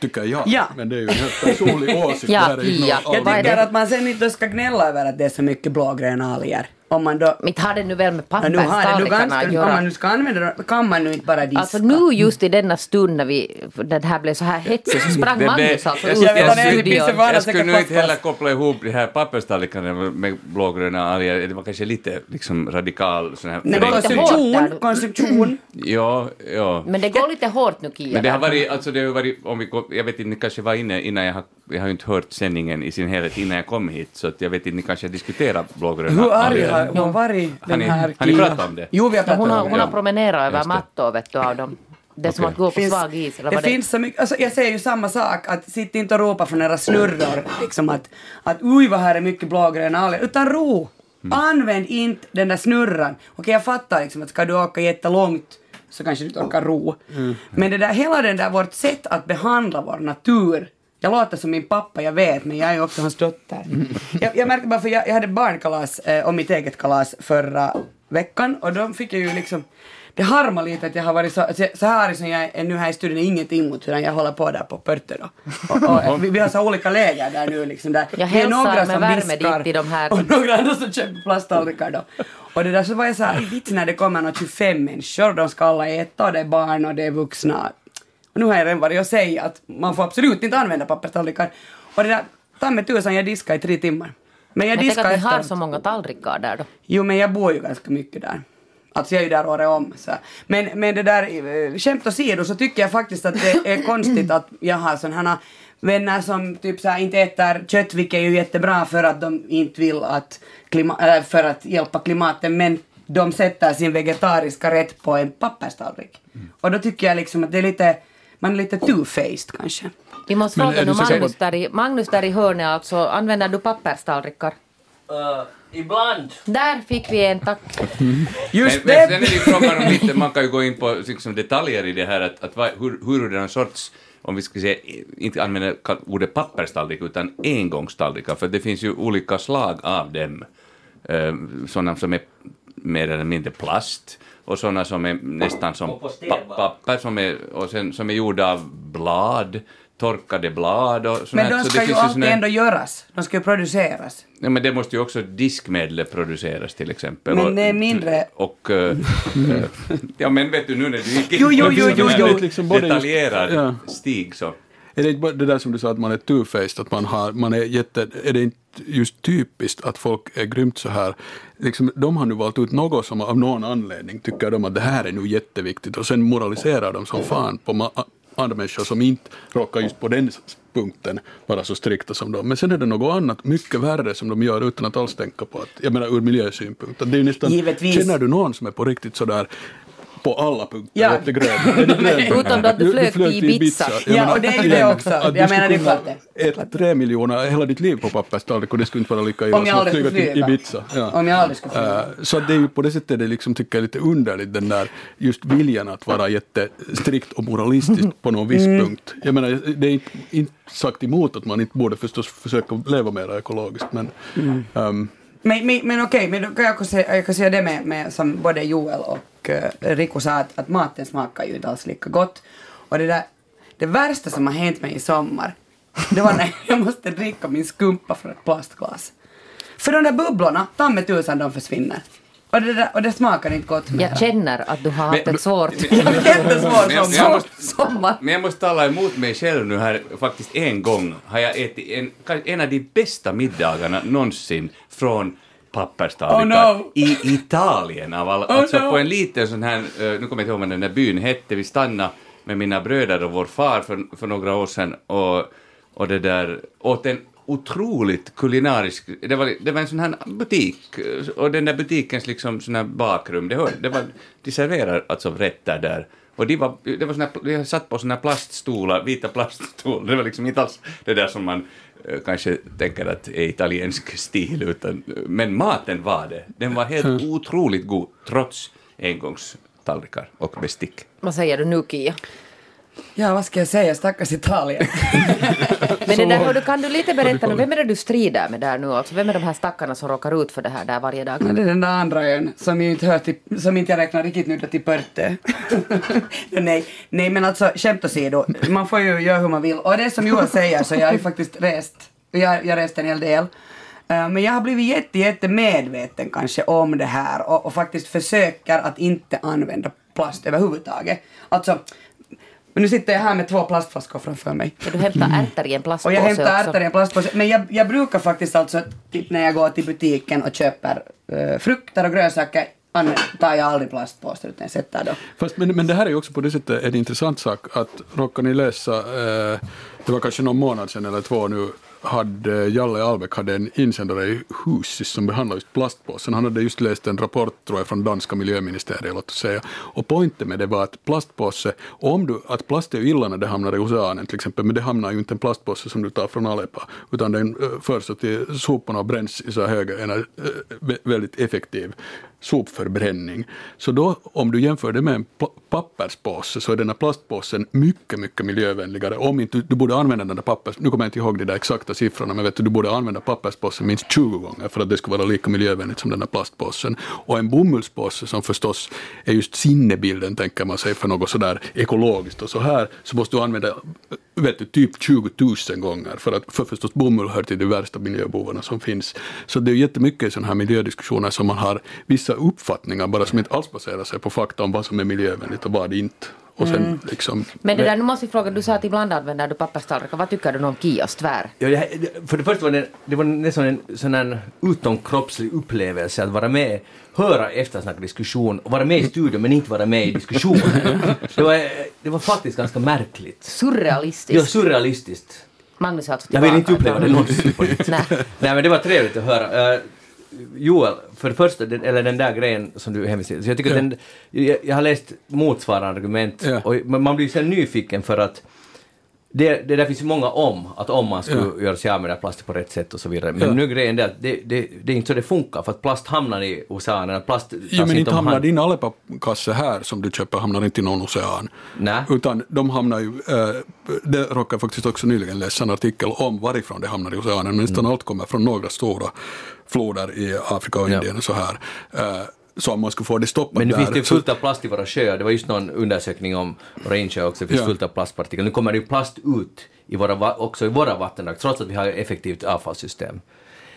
Tycker jag, Ja. men det är ju en helt personlig åsikt. Ja, något Jag tycker att man sen inte ska gnälla över att det är så mycket blågröna alger. Om man då... Mitt har det nu väl med har papperstallrikarna att om göra. man nu ska använda dem, kan man nu inte bara diska. Alltså nu just i denna stund när vi, det här blev så här hetsigt så sprang Magnus alltså jag- ut jag- från studion. Jag skulle nu inte heller koppla ihop de här papperstallrikarna med blågröna alger. Det var kanske lite liksom radikal sån här Nej, konstruktion, konstruktion. Ja, ja. Men det går lite hårt nu Kia. Men det har varit, alltså det har varit, om vi, går- jag vet inte, ni kanske var inne innan jag har, jag har ju inte hört sändningen i sin helhet innan jag kom hit, så att jag vet inte, ni kanske diskuterar blågröna Hur arg alger. Har hon varit, den här har ni pratat om det? Jo, vi har pratat hon har, om hon det. har promenerat över det. mattor vet du av dem. Det är som Okej. att gå på finns, svag is. Eller det vad det finns så mycket, alltså jag säger ju samma sak, att sitt inte och ropa från era snurror, liksom att, att oj vad här är mycket blågröna alger, utan ro. Mm. Använd inte den där snurran. Okej, jag fattar liksom att ska du åka jättelångt så kanske du inte orkar ro. Mm. Men det där, hela den där, vårt sätt att behandla vår natur, jag låter som min pappa, jag vet, men jag är ju också hans dotter. Jag, jag märkte bara, för jag, jag hade barnkalas eh, och mitt eget kalas förra veckan och då fick jag ju liksom det harmar lite att jag har varit så, så, här som jag är nu här i studion är ingenting mot hur jag håller på där på Pörte då. Och, och, vi, vi har så olika läger där nu liksom där. Jag vi är hälsar några med som värme diskar dit i de här- och några andra som köper plasttallrikar då. Och det där så var jag så här, vits när det kommer några 25 människor, de ska alla äta och det är barn och det är vuxna. Och nu har jag redan varit och säga att man får absolut inte använda papperstallrikar. Och det där, ta mig tusan jag diskade i tre timmar. Men jag Men tänk diskade att ni har efteråt. så många tallrikar där då. Jo, men jag bor ju ganska mycket där. Alltså jag är ju där året om. Så. Men, men det där, eh, skämt åsido så tycker jag faktiskt att det är konstigt att jag har sådana vänner som typ så här inte äter kött, vilket är ju jättebra för att de inte vill att, klima, äh, för att hjälpa klimatet, men de sätter sin vegetariska rätt på en papperstallrik. Och då tycker jag liksom att det är lite, man är lite two-faced kanske. Vi måste fråga nu Magnus där, i, Magnus där i hörnet alltså, använder du papperstallrikar? Uh, ibland. Där fick vi en tack. Just men, men sen är det! det frågan om lite, man kan ju gå in på liksom, detaljer i det här, att, att vad, hur, hur är det en sorts, om vi ska säga, inte använda ordet papperstallrik, utan engångstallrikar, för det finns ju olika slag av dem. Uh, sådana som är mer eller mindre plast, och sådana som är nästan som papper, som är, och sen, som är gjorda av blad, torkade blad och sånt Men de Så ska det ju alltid såna ändå göras. De ska ju produceras. Ja, men det måste ju också diskmedlet produceras till exempel. Men det är mindre- Och, eh, eh, ja men vet du nu när du gick in Jo, jo, på jo, en jo, jo. Liksom detaljerad ja. stig så. Är det inte bara det där som du sa att man är two-faced, att man, har, man är jätte... Är det inte just typiskt att folk är grymt så här? Liksom, de har nu valt ut något som av någon anledning tycker de att det här är nu jätteviktigt och sen moraliserar de som fan på andra människor som inte råkar just på den punkten vara så strikta som de. Men sen är det något annat, mycket värre, som de gör utan att alls tänka på att, jag menar ur miljösynpunkt. Det är nästan, Givetvis. Känner du någon som är på riktigt sådär på alla punkter Ja. Är du grön? Utom att du flög till Ibiza. Jag Ja, och det är det också. att Jag menar, det är klart det. Äta tre miljoner hela ditt liv på papperstallrik och det skulle inte vara lika illa som att flyga till. Ibiza. Ja. Om jag aldrig skulle flyga. Eh, Så det är ju på det sättet det liksom tycker jag är lite underligt den där just viljan att vara jättestrikt och moralistisk på någon viss Mm. punkt. Jag menar det är inte, sagt emot att man inte borde förstås försöka leva mer ekologiskt men Mm. ehm, men, men, men okej, men då kan jag, också säga, jag kan säga det med, med som både Joel och eh, uh, Rico sa att, att maten smakar ju inte alls lika gott. Och det där, det värsta som har hänt mig i sommar, det var när jag måste dricka min skumpa från ett plastglas. För de där bubblorna, ta mig tusan de försvinner. Och det, där, och det smakar inte gott. Jag känner att du har haft Men- ett svårt Jättesvår Men jag- måste- sommar. Men jag måste tala emot mig själv nu här, faktiskt en gång har jag ätit en, en av de bästa middagarna någonsin från papperstallrikar Oh no. i Italien av alla, Oh alltså no. på en liten sån här, eh, nu kommer jag inte ihåg vad den där byn hette, vi stannade med mina bröder och vår far för, för några år sedan och, och det där, åt en otroligt kulinarisk, det var, det var en sån här butik, och den där butikens liksom sån här bakrum, det, hör, det var, de serverar alltså rätter där, och de, var, det var såna, de satt på såna plaststolar, vita plaststolar, det var liksom inte alls det där som man eh, kanske tänker att är italiensk stil, utan, men maten var det. Den var helt otroligt god, trots engångstallrikar och bestick. Vad säger du nu Kia? Ja, vad ska jag säga, stackars Italien. Men det där, hördu, kan du lite berätta nu, vem är det du strider med där nu? Alltså, vem är de här stackarna som råkar ut för det här där varje dag? Ja, det är den där andra ön som inte hör till, som inte jag räknar riktigt nu till Pörte. nej, nej, men alltså skämt åsido, man får ju göra hur man vill. Och det som Johan säger så jag har ju faktiskt rest, jag, jag reste en hel del. Eh, Men jag har blivit jätte, jätte medveten kanske om det här och, och faktiskt försöker att inte använda plast överhuvudtaget. Alltså, men nu sitter jag här med två plastflaskor framför mig. Ja, du hämtar ärtor i en Och plastpåse jag hämtar också. ärtor i en plastpåse. Men jag, jag brukar faktiskt alltså, typ när jag går till butiken och köper uh, frukter och grönsaker, tar jag aldrig plastpåse utan jag sätter då. Fast, men, men det här är ju också på det sättet en intressant sak att råkar ni läsa, eh, det var kanske någon månad sedan eller två nu, hade Jalle Albeck hade en insändare i Husis som behandlade just plastpåsen. Han hade just läst en rapport tror jag från danska miljöministeriet, låt oss säga. Och poängen med det var att plastpåse, om du, att plast är ju illa när det hamnar i oceanen till exempel, men det hamnar ju inte en plastpåse som du tar från Aleppo, utan den eh, förs till soporna och bränns i så här höga, eh, väldigt effektiv sopförbränning. Så då, om du jämför det med en papperspåse, så är den här plastpåsen mycket, mycket miljövänligare. Om inte, du borde använda den där pappers... Nu kommer jag inte ihåg de där exakta siffrorna, men vet du, du borde använda papperspåsen minst 20 gånger för att det ska vara lika miljövänligt som den här plastpåsen. Och en bomullspåse som förstås är just sinnebilden, tänker man sig, för något sådär ekologiskt och så här, så måste du använda äh, vet du, typ 20 000 gånger, för att för förstås bomull hör till de värsta miljöbovarna som finns. Så det är jättemycket i sådana här miljödiskussioner som man har vissa uppfattningar bara som inte alls baserar sig på fakta om vad som är miljövänligt och vad inte. Och sen liksom... Men det där, nu måste jag fråga, du sa att ibland använder du papperstallrikar. Vad tycker du om kiosk tvär? Ja, det, för det första var det, det var nästan en sån här utomkroppslig upplevelse att vara med, höra eftersnack diskussion, och vara med i studion men inte vara med i diskussionen. det, var, det var faktiskt ganska märkligt. Surrealistiskt. Ja, surrealistiskt. Magnus är alltså Jag vill inte uppleva det någonsin på nytt. Nej. Nej men det var trevligt att höra. Joel, för det första, den, eller den där grejen som du hänvisade till, så jag tycker att den, jag, jag har läst motsvarande argument Ja. och man blir sen nyfiken för att det, det där finns ju många om, att om man skulle göra sig av med den plasten på rätt sätt och så vidare. Men Ja. nu är grejen det att det, det, det är inte så det funkar, för att plast hamnar i oceanen, plast Ja, men inte hamnar hand. din Aleppo-kasse här som du köper hamnar inte i någon ocean. Nej. Utan de hamnar ju, äh, det råkar jag faktiskt också nyligen läsa en artikel om varifrån det hamnar i oceanen. Men nästan allt kommer från några stora floder i Afrika och. Indien och så här. Äh, så om man skulle få det stoppat Men nu där. finns det ju fullt av plast i våra sjöar. Det var just någon undersökning om insjöar också. Det finns fullt av plastpartiklar. Nu kommer det ju plast ut i våra, också i våra vattendrag, trots att vi har ett effektivt avfallssystem.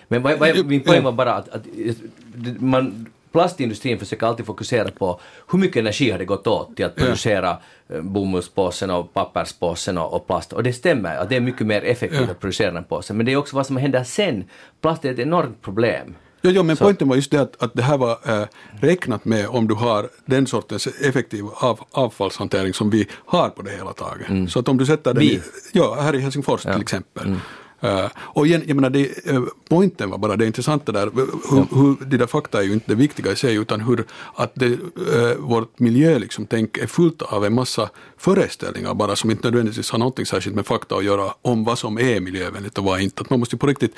Men vad, vad, min poäng var bara att, att man, plastindustrin försöker alltid fokusera på hur mycket energi har det gått åt till att Ja. producera eh, bomullspåsen och papperspåsen och, och plast. Och det stämmer, att det är mycket mer effektivt Ja. att producera den påsen. Men det är också vad som händer sen. Plast är ett enormt problem. Ja, ja men Så- poängen var just det att, att det här var äh, räknat med om du har den sortens effektiv av, avfallshantering som vi har på det hela taget. Så att om du sätter den Vi. i, ja, här i Helsingfors till exempel. Eh, och igen, jag menar, det, uh, poängen var bara det intressanta där, hur, hur, de där fakta är ju inte det viktiga i sig, utan hur att det, eh, vårt miljö liksom, tänk, är fullt av en massa föreställningar bara som inte nödvändigtvis har någonting särskilt med fakta att göra om vad som är miljövänligt och vad inte. Att man måste på riktigt,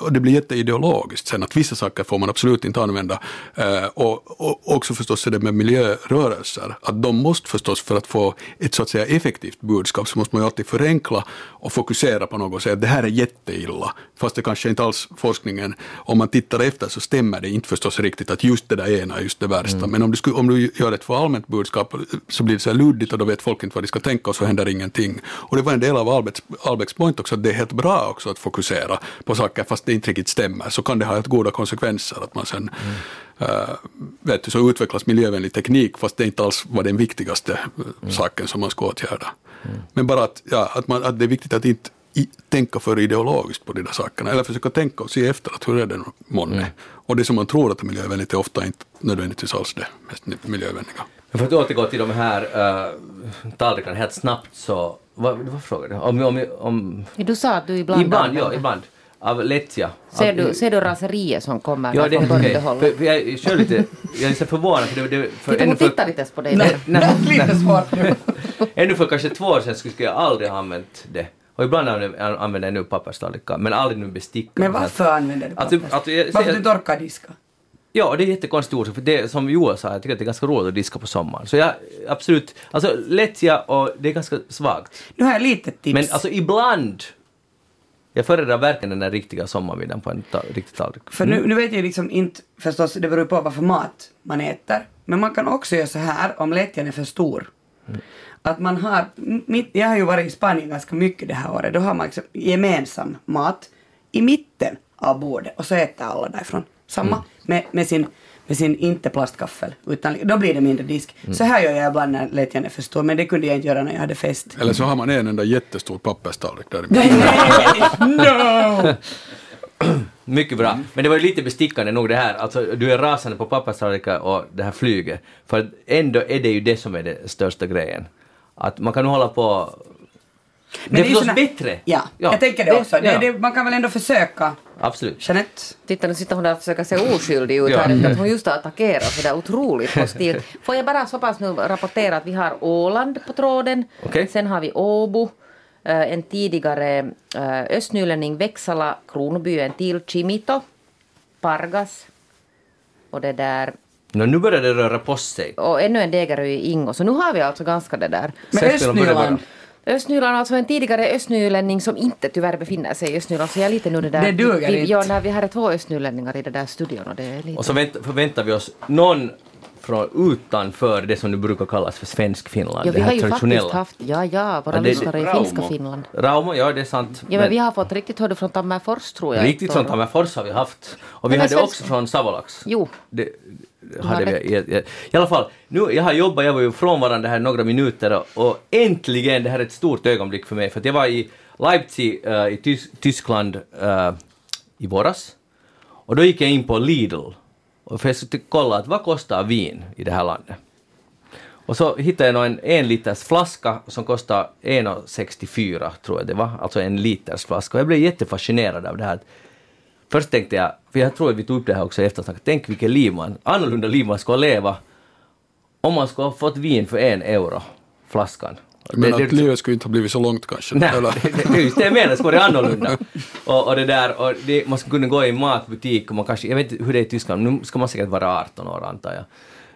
och det blir jätteideologiskt sen att vissa saker får man absolut inte använda. Eh, och, och också förstås är det med miljörörelser, att de måste förstås för att få ett så att säga effektivt budskap så måste man ju alltid förenkla och fokusera på något och säga att det här är jätteilla. Fast det kanske inte alls forskningen, om man tittar efter så stämmer det inte förstås riktigt att just det där ena är just det värsta. Men om du, skulle, om du gör ett för allmänt budskap så blir det så här luddigt och då vet folk inte vad de ska tänka och så händer ingenting. Och det var en del av Albecks, Albecks point också, att det är helt bra också att fokusera på saker fast det inte riktigt stämmer. Så kan det ha goda konsekvenser att man sen eh, vet du, så utvecklas miljövänlig teknik fast det inte alls var den viktigaste eh, saken som man ska åtgärda. Men bara att, ja, att, man, att det är viktigt att inte i, tänka för ideologiskt på de där sakerna, eller försöka tänka och se efter att hur är det månne. Och det som man tror att är miljövänligt är ofta inte nödvändigtvis alls det mest miljövänliga. Men för att återgå till de här uh, tallrikarna helt snabbt så, vad, vad frågade du? Om, om, om, Du sa att du ibland... ibland, ja, ibland. Av lättja. Ser Av- du, ser du raseriet som kommer Ja, det från. Bördehåll? För, för jag är själv lite, jag är lite förvånad för det, det för Titta, ännu hon för, tittar inte ens på dig. Nej, nej, Lite nej. svårt nu. Ännu för kanske två år sedan skulle jag aldrig ha använt det. Och ibland använder jag nu papperstallrikar, men aldrig nu bestick. Men varför använder du Alltså, pappers? alltså, jag Varför du inte orkar diska? Ja, det är jättekonstigt ord, för det som Joel sa, jag tycker att det är ganska roligt att diska på sommaren. Så jag, absolut, alltså lättja och det är ganska svagt. Nu har jag lite tips. Men alltså ibland, jag föredrar verkligen den där riktiga sommarmiddagen på en ta, riktig tallrik. För nu, nu vet jag liksom inte, förstås det beror ju på vad för mat man äter. Men man kan också göra så här om lättjan är för stor. Att man har, mitt, jag har ju varit i Spanien ganska mycket det här året, då har man liksom gemensam mat. I mitten av bordet och så äter alla därifrån. Samma med, med sin med sin inte plastkaffel, utan då blir det mindre disk. Så här gör jag ibland när lät Janne förstå, men det kunde jag inte göra när jag hade fest. Eller så har man en enda jättestor papperstallrik där. no! Mycket bra. Men det var ju lite bestickande nog det här, alltså du är rasande på papperstallrikar och det här flyget. För ändå är det ju det som är det största grejen. Att man kan nu hålla på... det är ju förstås såna- bättre. Ja, jag tänker det också. Det, ja. det, man kan väl ändå försöka. Absolut. Jeanette? Titta, nu sitter hon där och försöker se oskyldig ut Ja. här efter att hon just har attackerat sådär otroligt hostilt. Får jag bara så pass nu rapportera att vi har Åland på tråden. Okej. Sen har vi Åbo, eh, en tidigare eh, östnylänning Växala, Kronoby, en till Chimito, Pargas och det där Nå, nu börjar det röra på sig. och ännu en Degerö i Ingo. Så nu har vi alltså ganska det där. Men Östnyland? Östnyland, alltså en tidigare östnylänning som inte tyvärr befinner sig i Östnyland. Så jag är lite nu det där... Det duger vi, inte. Ja, när vi har två östnylänningar i den där studion och det är lite... Och så vänt, förväntar vi oss någon från utanför det som nu brukar kallas för svensk Finland. Ja, det vi här har ju traditionella. faktiskt haft, ja, ja, våra Ja, lyssnare i finska Finland. Raumo, ja det är sant. Ja, men vi har fått riktigt hörde från Tammerfors tror jag. Riktigt från. Tammerfors har vi haft. Och vi Men hade svensk- också från Savolax. Jo. Det, hade vi, i, i, alla fall, nu, jag har jobbat, jag var ju frånvarande här några minuter och, och äntligen, det här är ett stort ögonblick för mig, för att jag var i Leipzig eh, i Tys Tyskland eh, i våras. Och då gick jag in på Lidl och skulle kolla att vad kostar vin i det här landet. Och så hittade jag en en liters flaska som kostar 1,64 tror jag det var, alltså en liters flaska. Och jag blev jättefascinerad av det här. Först tänkte jag, för jag tror att vi tog upp det här också i eftersnacket, tänk vilket liv man, annorlunda liv man skulle leva om man skulle ha fått vin för en euro flaskan. Men Det- att det- livet skulle inte ha blivit så långt kanske. Nej, Eller? det, det, det är just det jag menar, det skulle vara annorlunda. Och, och det där, och det, man skulle kunna gå i en matbutik och man kanske, jag vet inte hur det är i Tyskland, nu ska man säkert vara 18 år antar jag.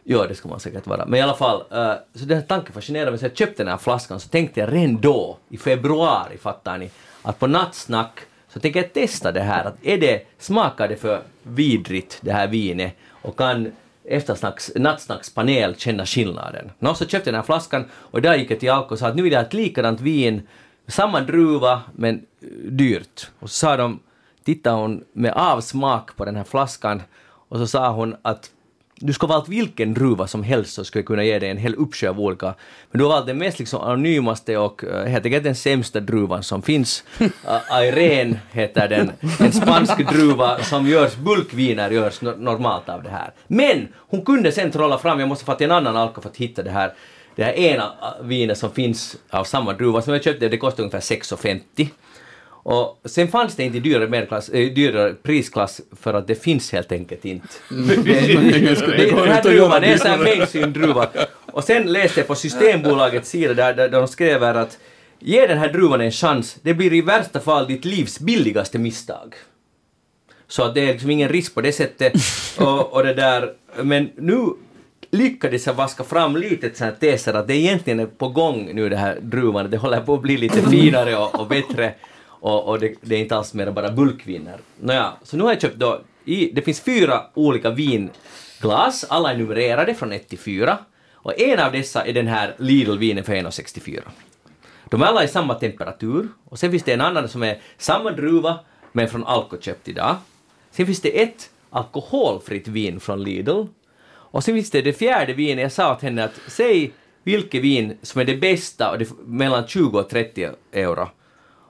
Ja, det ska man säkert vara. Men i alla fall, eh, så den här tanken fascinerade mig, så jag köpte den här flaskan, så tänkte jag redan då, i februari, fattar ni, att på nattsnack så tänker jag testa det här, att är det, smakar det för vidrigt det här vinet och kan eftersnacks, nattsnackspanel känna skillnaden. Nå, så köpte jag den här flaskan och där gick jag till Alko och sa att nu vill jag ha ett likadant vin, samma druva men dyrt. Och så sa de, tittade hon med avsmak på den här flaskan och så sa hon att du ska valt vilken druva som helst så skulle jag kunna ge dig en hel uppsjö av olika. Men du har valt den mest liksom anonymaste och uh, helt enkelt den sämsta druvan som finns. Uh, Irene heter den, en spansk druva som görs, bulkviner görs no- normalt av det här. Men hon kunde sen trolla fram, jag måste få till en annan alko för att hitta det här, det här ena uh, vinet som finns av samma druva som jag köpte, det kostade ungefär 6,50. Och sen fanns det inte dyrare, äh, dyrare prisklass för att det finns helt enkelt inte. Det, det, den här druvan är en sån här mainstream-druva. Och sen läste jag på Systembolagets sida där, där de skriver att ge den här druvan en chans, det blir i värsta fall ditt livs billigaste misstag. Så att det är liksom ingen risk på det sättet. Och, och det där, men nu lyckades jag vaska fram lite här teser att det egentligen är på gång nu det här druvan, det håller på att bli lite finare och, och bättre och, och det, det är inte alls mer bara bulkviner. Nåja, så nu har jag köpt då, i, det finns fyra olika vinglas, alla är numrerade från 1 till 4 och en av dessa är den här Lidl-vinen för 1,64. De är alla i samma temperatur och sen finns det en annan som är samma druva men från Alko köpt idag. Sen finns det ett alkoholfritt vin från Lidl och sen finns det det fjärde vinet, jag sa åt henne att säg vilket vin som är det bästa och det, mellan 20 och 30 euro.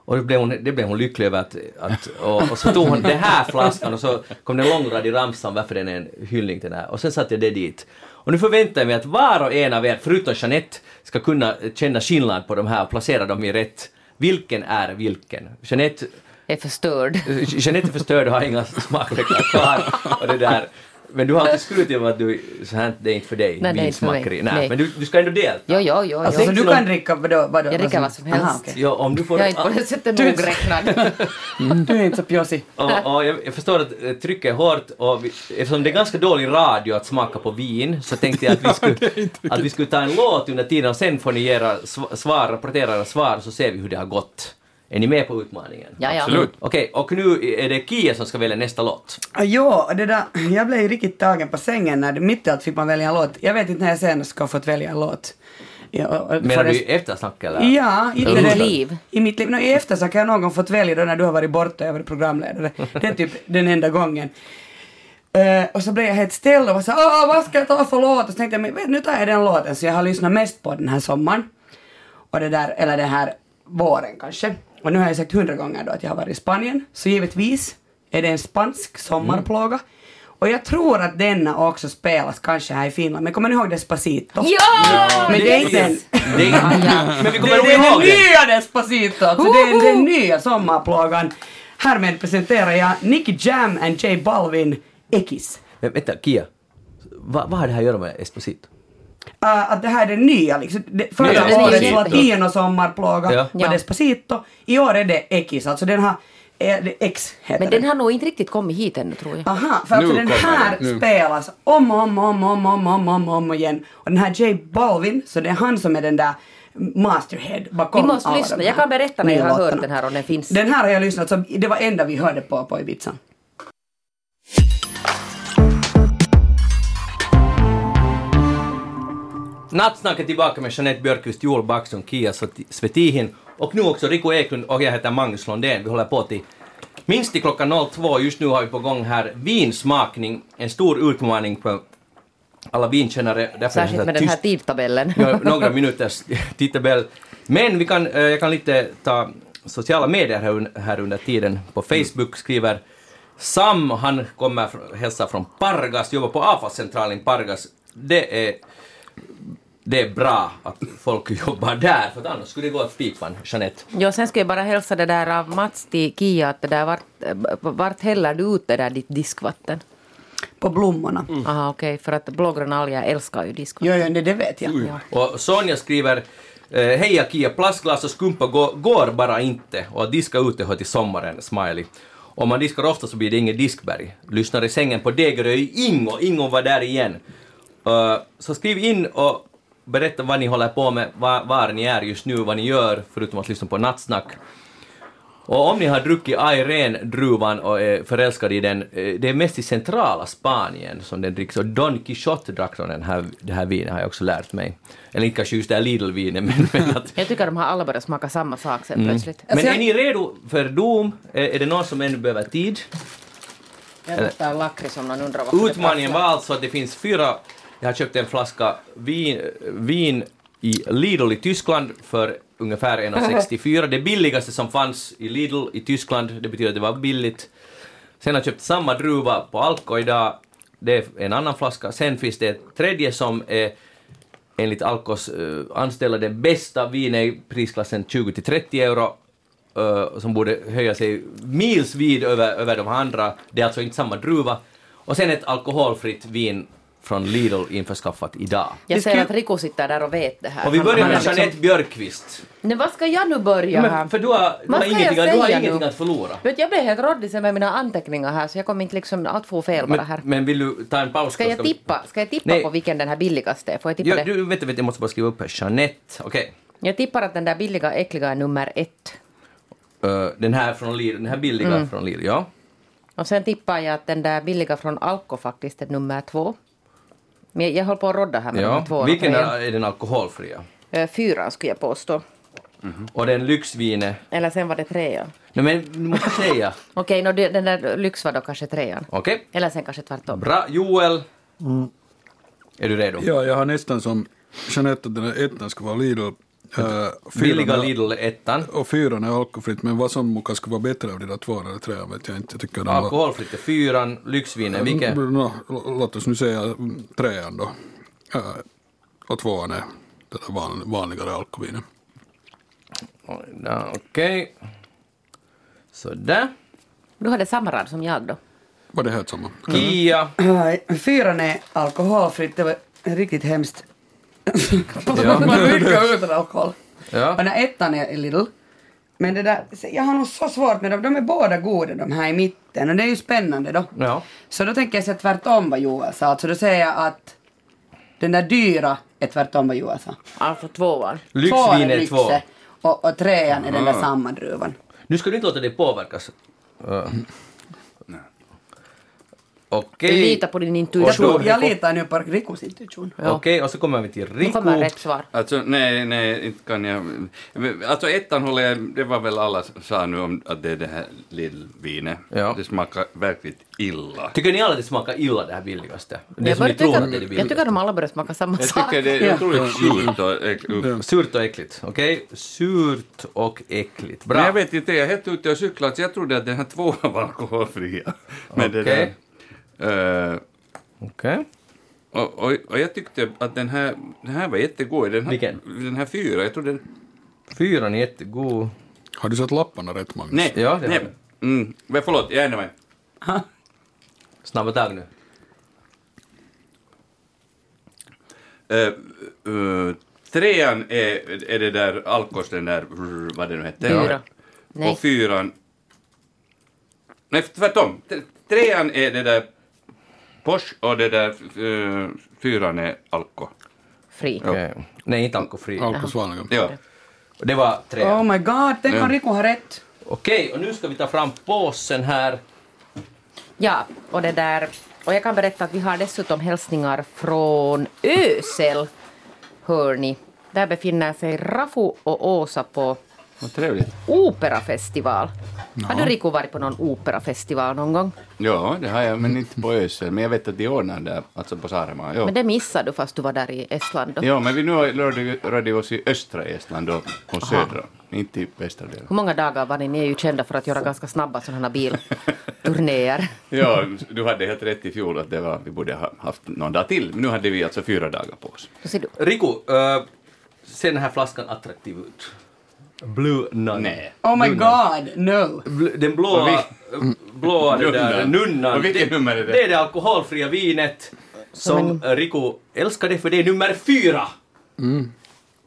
Och det blev hon, det blev hon lycklig över att, att och, och så tog hon den här flaskan och så kom det en långradig ramsa om varför den är en hyllning till den här. Och sen satte jag det dit. Och nu förväntar jag mig att var och en av er, förutom Jeanette, ska kunna känna skillnad på de här och placera dem i rätt. Vilken är vilken? Jeanette är förstörd. Jeanette är förstörd och har inga smaklökar kvar. Och det där. Men du har alltid skrutit om att du, så här, det är inte för dig, Nej, det är inte för mig. vinsmakeri. Nej, Nej. men du, du ska ändå delta. Jo, jo, jo. Alltså, jo. så du kan dricka vadå? vadå Jag dricker vad som helst. Aha, okej. Ja, om du får... Jag är inte på det sättet nogräknad. Du är inte så pjossig. Och, och jag, jag förstår att eh, trycket är hårt och vi, eftersom det är ganska dålig radio att smaka på vin så tänkte jag att vi skulle, att vi skulle ta en låt under tiden och sen får ni ge era sv- svar, rapportera era svar så ser vi hur det har gått. Är ni med på utmaningen? Ja, ja. Absolut. Okej, och nu är det Kia som ska välja nästa låt. Ah, Jo, det där, jag blev riktigt tagen på sängen när det, mitt i allt fick man välja en låt. Jag vet inte när jag senast ska ha fått välja en låt. Ja, Menar du i eftersnack eller? Ja, I det. liv? I mitt liv. No, I eftersnack har någon fått välja då när du har varit borta och jag varit programledare. Det är typ den enda gången. Eh, och så blev jag helt ställd och var så Åh, vad ska jag ta för låt? Och så tänkte jag, men vet, nu tar jag den låten så jag har lyssnat mest på den här sommaren. Och det där, eller den här våren kanske. Och nu har jag sagt hundra gånger då att jag har varit i Spanien. Så givetvis är det en spansk sommarplåga. Och jag tror att denna också spelas kanske här i Finland. Men kommer ni ihåg Despacito? Ja! Men det är inte den. Är, men vi Det, kommer det är den ihåg det. nya Despacito, alltså det är den nya sommarplågan. Härmed presenterar jag Nicky Jam and J Balvin Ekis. Men vänta, Kia. Va, vad har det här att göra med Esposito? Uh, att det här är den nya liksom. Det, förra Nya årets latino-sommarplåga Ja. var Ja. Despacito. I år är det Ekis, alltså den har, det X heter Men den har nog inte riktigt kommit hit ännu tror jag. Aha, för alltså den här den, spelas om och om, om, om, om, om, om, om igen. Och den här J Balvin, så det är han som är den där masterhead bakom Vi måste lyssna. Jag kan berätta när jag har hört låtarna. den här och den finns. Den här har jag lyssnat så det var enda vi hörde på på Ibiza. Nattsnacket tillbaka med Jeanette Björkqvist, Joel Backström, Kia Sveti- Svetihin och nu också Rico Eklund och jag heter Magnus Lundén. Vi håller på till minst till klockan 02. Just nu har vi på gång här vinsmakning, en stor utmaning för alla vinkännare. Därför är Särskilt med den här tyst- tidtabellen. Ja, några minuters tidtabell. Men vi kan, eh, jag kan lite ta sociala medier här, un- här under tiden. På Facebook skriver Sam, han kommer hälsa från Pargas, jobbar på avfallscentralen Pargas. Det är, det är bra att folk jobbar där, för att annars skulle det gå åt pipan, Jeanette. Ja, sen ska jag bara hälsa det där av Mats till Kia att det där vart, vart häller du ut det där ditt diskvatten? På blommorna. Aha, okej, för att blågröna alger älskar ju diskvatten. Jo, jo, det, vet jag. Och Sonja skriver eh, Heja Kia, plastglas och skumpa går, går bara inte och att diska ute hör till sommaren, smiley. Om man diskar ofta så blir det inget diskberg. Lyssnar i sängen på Degerö i Ingo, Ingo var där igen. Så skriv in och berätta vad ni håller på med, var, var ni är just nu, vad ni gör, förutom att lyssna på nattsnack. Och om ni har druckit Airén-druvan och är förälskade i den, eh, det är mest i centrala Spanien som den dricks. Och Don Quijote drack den här, det här vinet har jag också lärt mig. Eller inte kanske just det här Lidl-vinet, men, men att... Jag tycker de har alla börjat smaka samma sak sen plötsligt. Men Alltså, är ni redo för dom? Är, det någon som ännu behöver tid? Jag luktar lakrits om någon undrar varför Utmaningen var alltså att det finns fyra... Jag har köpt en flaska vin, vin i Lidl i Tyskland för ungefär 1,64. Det billigaste som fanns i Lidl i Tyskland, det betyder att det var billigt. Sen har jag köpt samma druva på Alko idag, det är en annan flaska. Sen finns det ett tredje som är enligt Alkos uh, anställda det bästa vinet i prisklassen 20 till 30 euro eh, som borde höja sig milsvid över, över de andra. Det är alltså inte samma druva. Och sen ett alkoholfritt vin från Lidl införskaffat idag. Jag ser att Rico sitter där och vet det här. Och vi börjar med liksom- Jeanette Björkqvist. Nej, vad ska jag nu börja här? Men, för du har, du har ingenting, jag du har ingenting att förlora. Vet, jag blev helt råddig sen med mina anteckningar här så jag kom inte liksom allt få fel bara här. Men, men vill du ta en paus? Ska jag tippa, ska jag tippa Nej. på vilken den här billigaste är? Får jag tippa Ja, det? du, vänta, vänta, jag måste bara skriva upp här. Jeanette, okej. Jag tippar att den där billiga äckliga är nummer ett. Eh, den här från Lidl, den här billiga Mm. från Lidl, ja. Och sen tippar jag att den där billiga från Alko faktiskt är nummer två. Men jag, håller på att rodda här med de ja. här två. Vilken är, är den alkoholfria? är? Fyran skulle jag påstå. Och den lyxvinet? Eller sen var det trean. Nej men du måste säga. Okej, no, det- den där lyx var då kanske trean. Okej. Eller sen kanske tvärtom. Bra. Joel. Är du redo? Ja, jag har nästan som Jeanette att den här ettan ska vara Lidl. Uh, Billiga Lidl ettan. Och fyran är alkoholfritt, men vad som kanske skulle vara bättre av de där två eller tre vet jag inte. Jag tycker de var- Alkoholfritt är fyran, lyxvinen, vilken? Mm, no, låt oss nu säga mm, trean då. Eh, och tvåan är det där van, vanligare alkovinet. Ja, Okej. Sådär. Du hade samma rad som jag då. Var det helt samma? Kia. Äh, Fyran är alkoholfritt, det var riktigt hemskt. Ja. Man mycket utan alkohol. Och Ja. den här ettan är Lidl. Men det där, jag har nog så svårt med dem, de är båda goda de här i mitten och det är ju spännande då. Ja. Så då tänker jag säga tvärtom vad Joel sa, alltså då säger jag att den där dyra är tvärtom vad Joel sa. Alltså tvåan. Lyxvin är två. Och, och trean är den där samma druvan. Nu ska du inte låta dig påverkas. Uh, Okej. Du litar på din Jag, intuition. tror, jag litar nu på Rikos intuition. Okej, och så kommer vi till Nu Riku. kommer rätt svar. Alltså, nej, nej, inte kan jag. Alltså ettan håller jag, det var väl alla sa nu om att det är det här lillvinet. Ja. Det smakar verkligt illa. Tycker ni alla att det smakar illa det här billigaste? Det Jag, som ni börjar tror tycka, att det är det jag billigaste? tycker de alla börjar smaka samma Jag sak. tycker det är Ja. otroligt surt och äckligt. Surt och äckligt, okej? Surt och äckligt. Bra. Men jag vet inte, jag är helt ute och cyklat så jag trodde att den här tvåan var alkoholfria. Men det Okej. där, eh, Okej. och, och, och jag tyckte att den här, den här var jättegod. Den här, Vilken? Den här fyra, jag trodde... Fyran är jättegod. Har du satt lapparna rätt, Magnus? Nej, Ja, det nej. Mm, men förlåt, jag ändrar mig. Snabba tag nu. Uh, uh, trean är, är det där Alkos, den där, vad det nu hette. Fyra. Nej. Och fyran... Nej, tvärtom. Trean är det där Porsche och det där uh, fyran är Alko. Fri. Okej. Nej, inte alkoholfri. Alkos vanliga. Ja. Det var tre. Oh my god, tänk om Ja. Riku har rätt. Okej, och nu ska vi ta fram påsen här. Ja, och det där. Och jag kan berätta att vi har dessutom hälsningar från Ösel. Hör ni. Där befinner sig Rafu och Åsa på Vad trevligt. operafestival. Har du Riku varit på någon operafestival någon gång? Ja, det har jag, men inte på Ösel. Men jag vet att de ordnar där, alltså på Saaremaa. Ja. Men det missade du fast du var där i Estland. Då. Ja, men vi nu rörde, rörde oss i östra Estland och, och södra, inte i västra delen. Hur många dagar var ni? Ni är ju kända för att göra ganska snabba sådana bilturnéer. Ja, du hade helt rätt i fjol att det var, vi borde ha haft någon dag till, men nu hade vi alltså fyra dagar på oss. Så ser du. Riku, uh, ser den här flaskan attraktiv ut? Blue Nun. Nej. Oh my god, no. Bl- Den blåa, blåa det där, Nunnan. nunnan. Och vilket nummer är det? Det är det alkoholfria vinet som Riku älskar det för det är nummer fyra.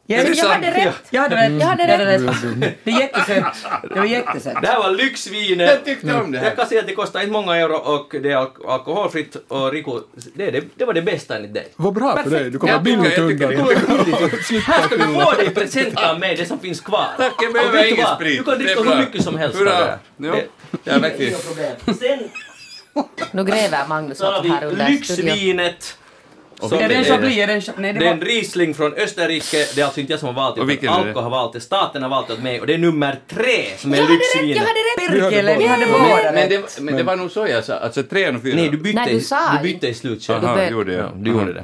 Jag, Är det jag, hade rätt. Jag hade rätt. Jag hade rätt. Det är jättesött. Det var jättesött. Det här var lyxvinet. Jag tyckte om det här. Jag kan säga att det kostar inte många euro och det är alk- alkoholfritt och Riku, det, det, det var det bästa enligt dig. Vad bra för dig, du kommer billigt undan. Här ska du få det i present av mig, det som finns kvar. Tack, jag behöver ingen vad? sprit. Du kan Det är dricka hur mycket som helst av det här. Ja, Det- ja, verkligen. Nu gräver Magnus åt här under studion. lyxvinet. Är det en är- chablis? Är det en cha- Nej, Det det är en. Riesling från Österrike, det är alltså inte jag som har valt det, utan? Alko har valt det, staten har valt det åt mig och det är nummer tre som är Jag hade rätt, lyxvinet. jag hade rätt! Perkele, vi hade båda Men det, men det var nog så jag sa, alltså trean och fyran. Nej, du bytte, Nej, du i- sa du bytte i slutskedet. Aha, bör- gjorde jag. Ja, du gjorde det.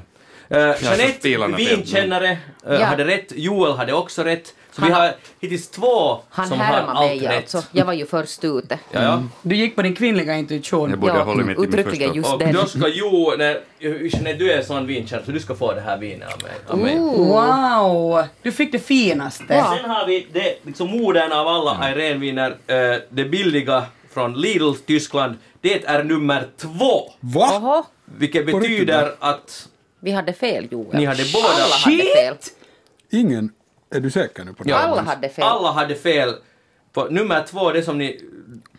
Uh, Jeanette, vinkännare, uh, Ja. hade rätt. Joel hade också rätt. Så vi Han- har hittills två Han som har allt mig rätt. alltså. Jag var ju först ute. Ja, ja. Du gick på din kvinnliga intuition. Jag borde Ja, ha hållit mig till min första. just Och den. då ska Jo, när, Jeanette, du är en sån vinkännare så du ska få det här vinet av mig. Av mig. Wow! Du fick det finaste. Ja. Sen har vi det, liksom modern av alla Irene-viner, eh, det billiga från Lidl, Tyskland. Det är nummer två. Va? Oho, Vilket betyder att vi hade fel Joel. Ni hade båda- Alla hade fel. Ingen... Är du säker nu på det? Alla hade fel. alla hade fel. På nummer två, det som ni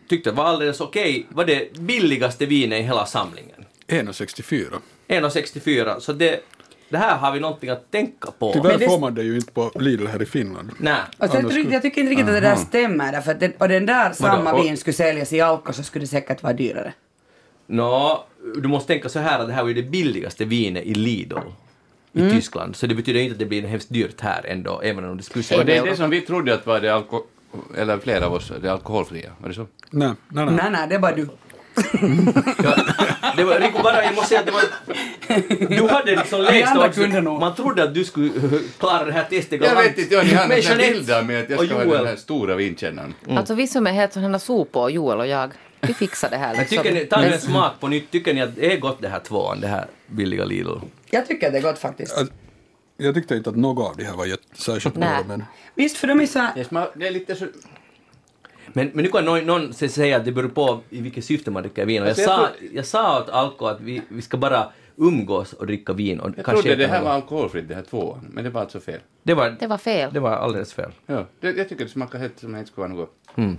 tyckte var alldeles okej, var det billigaste vinet i hela samlingen. 1,64. 1,64. Så det, det här har vi någonting att tänka på. Tyvärr det- får man det ju inte på Lidl här i Finland. Nej. Alltså, jag, Annars tycker, jag tycker inte riktigt att det där stämmer, därför att det, och den där samma Och- vin skulle säljas i Alko så skulle det säkert vara dyrare. Nå, du måste tänka så här att det här var ju det billigaste vinet i Lidl i Mm. Tyskland. Så det betyder inte att det blir hemskt dyrt här ändå, även om det skulle Och säga det är det som vi trodde att var det alko eller flera av oss, det alkoholfria, var det så? Nej, nej, nej. Nej, nej, det bara du. Ja, det var, Rico, bara, jag måste säga att det var... Du hade liksom läst också. Man trodde att du skulle klara det här testet Jag vet inte, ja, ni har Men en bild av mig att jag och ska vara den här stora vinkännaren. Alltså vi som är helt sådana sopor, Joel och jag, vi fixar det här liksom. tycker ni, en smak på nytt, tycker ni att det är gott det här tvåan, det här billiga Lidl? Jag tycker att det är gott faktiskt. Att- Jag tyckte inte att något av det här var särskilt bra, men Visst, för de är så här... Det, är lite så... Men, men nu kan någon, någon säga att det beror på i vilket syfte man dricker vin. Och jag, Alltså, jag sa, tror- jag sa åt Alko att vi, vi ska bara umgås och dricka vin. Och Jag kanske trodde det här något. var alkoholfritt, det här tvåan, men det var alltså fel. det var, Det var fel. det var alldeles fel. Ja, det, jag tycker det smakar helt som det inte skulle vara något.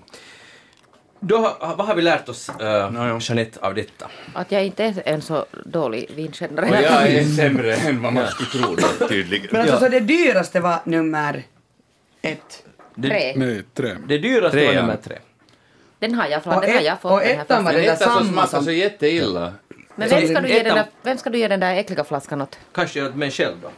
Då, har- vad har vi lärt oss, uh, ja. Jeanette, av detta? Att jag inte är en så dålig vinkännare. Och jag är sämre än vad man skulle tro då, tydligen. Men alltså, Ja. så det dyraste var nummer ett. Det, Tre. nej, tre. det dyraste var Trean. nummer tre. Den har jag, Och, den har jag fått och den här ettan var det där som samma som... så jätteilla. Men vem ska, du ge den där, vem ska du ge den där äckliga flaskan åt? Kanske åt mig själv då.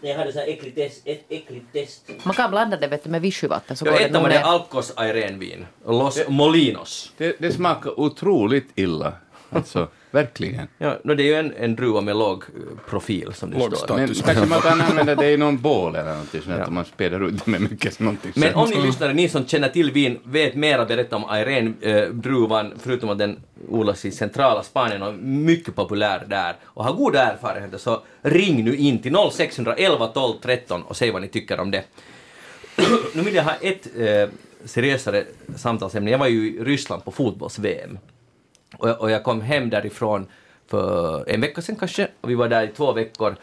Jag hade så här äckligt test, ett äckligt test. Man kan blanda det vet du, med vichyvatten så går det nog dem är ner. Alcos Airenvin. Los Molinos. Det, det smakar otroligt illa. Alltså, verkligen. Ja, no, det är ju en, en druva med låg eh, profil som det Låg står. Men kanske man kan använda det i någon bål eller någonting sånt att man späder ut det med mycket någonting Men om ni lyssnare, ni som känner till vin, vet mer att berätta om Airen-druvan, förutom att den odlas i centrala Spanien och är mycket populär där och har goda erfarenheter, så ring nu in till 0611 12 13 och säg vad ni tycker om det. nu vill jag ha ett eh, seriösare samtalsämne. Jag var ju i Ryssland på fotbolls-VM och, jag- och jag kom hem därifrån för en vecka sedan kanske, och vi var där i två veckor.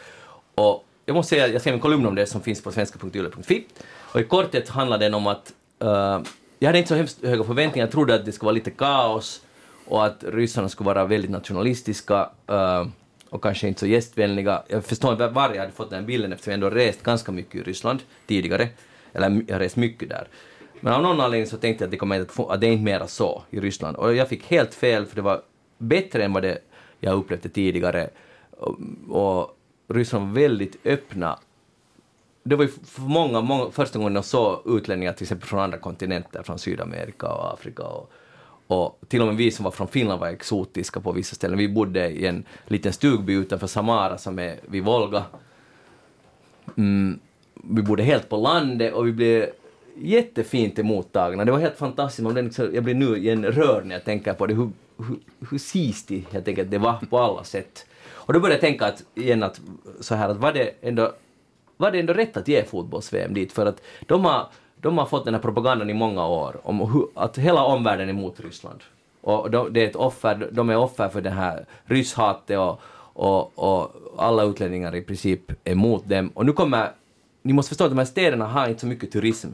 Och jag måste säga, jag skrev en kolumn om det som finns på svenska.yle.fi, och i korthet handlar den om att uh, jag hade inte så hemskt höga förväntningar, jag trodde att det skulle vara lite kaos och att ryssarna skulle vara väldigt nationalistiska uh, och kanske inte så gästvänliga. Jag förstår inte var jag hade fått den bilden eftersom jag ändå rest ganska mycket i Ryssland tidigare, eller jag har rest mycket där. Men av någon anledning så tänkte jag att det, kommer inte att, att det är inte mera så i Ryssland. Och jag fick helt fel, för det var bättre än vad det jag upplevde tidigare. Och, och Ryssland var väldigt öppna. Det var ju för många, många första gången jag såg utlänningar till exempel från andra kontinenter, från Sydamerika och Afrika. Och, och till och med vi som var från Finland var exotiska på vissa ställen. Vi bodde i en liten stugby utanför Samara som är vid Volga. Mm, vi bodde helt på landet och vi blev jättefint emottagna. Det var helt fantastiskt. Man blev liksom, jag blir nu igen rörd när jag tänker på det, hur, hur, hur sistigt jag tänker att det var på alla sätt. Och då började jag tänka att, igen att så här att var det ändå, var det ändå rätt att ge fotbolls-VM dit? För att de har, de har fått den här propagandan i många år om hur, att hela omvärlden är emot Ryssland. Och de, det är ett offer, de är offer för det här rysshatet och, och, och alla utlänningar i princip är emot dem. Och nu kommer, ni måste förstå att de här städerna har inte så mycket turism.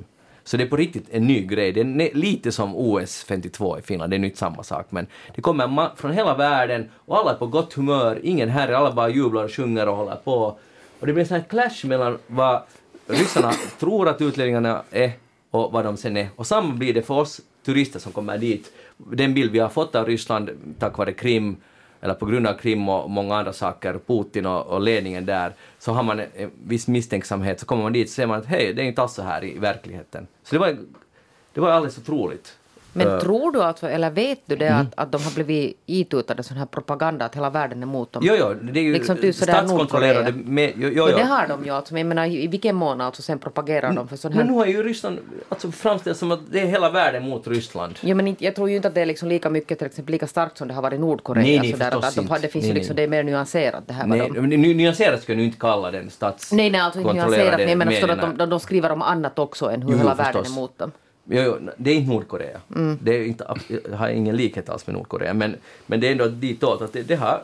Så det är på riktigt en ny grej. Det är lite som OS 52 i Finland, det är nytt samma sak, men det kommer från hela världen och alla är på gott humör, ingen här, alla bara jublar och sjunger och håller på. Och det blir en sån här clash mellan vad ryssarna tror att utlänningarna är och vad de sen är. Och samma blir det för oss turister som kommer dit. Den bild vi har fått av Ryssland tack vare Krim, eller på grund av Krim och många andra saker, Putin och, och ledningen där, så har man en, viss misstänksamhet, så kommer man dit och ser man att hej, det är inte alls så här i, i verkligheten. Så det var, det var alldeles otroligt. Men tror du alltså, eller vet du det att, att de har blivit itutade sån här propaganda att hela världen är emot dem? Jo, jo, det är ju Liksom typ statskontrollerade med, jo, jo, Men jo. det har de ju alltså, men jag menar i vilken mån alltså sen propagerar de för sån Men nu här... har ju Ryssland alltså framställts som att det är hela världen mot Ryssland. Jo, men jag tror ju inte att det är liksom lika mycket till exempel lika starkt som det har varit i Nordkorea. Nej, nej, sådär, att, förstås att de har, det finns Nej, ju liksom, nej. det är mer nyanserat det här Nej, de... men ny- nyanserat ska jag nu inte kalla den Nej, nej, alltså inte nyanserat, men jag menar att de, de, de skriver om annat också än hur Jo, hela jo, världen förstås. är emot dem. Det är inte Nordkorea. Mm. Det är inte, jag har ingen likhet alls med Nordkorea, men, men det är ändå ditåt att det, det har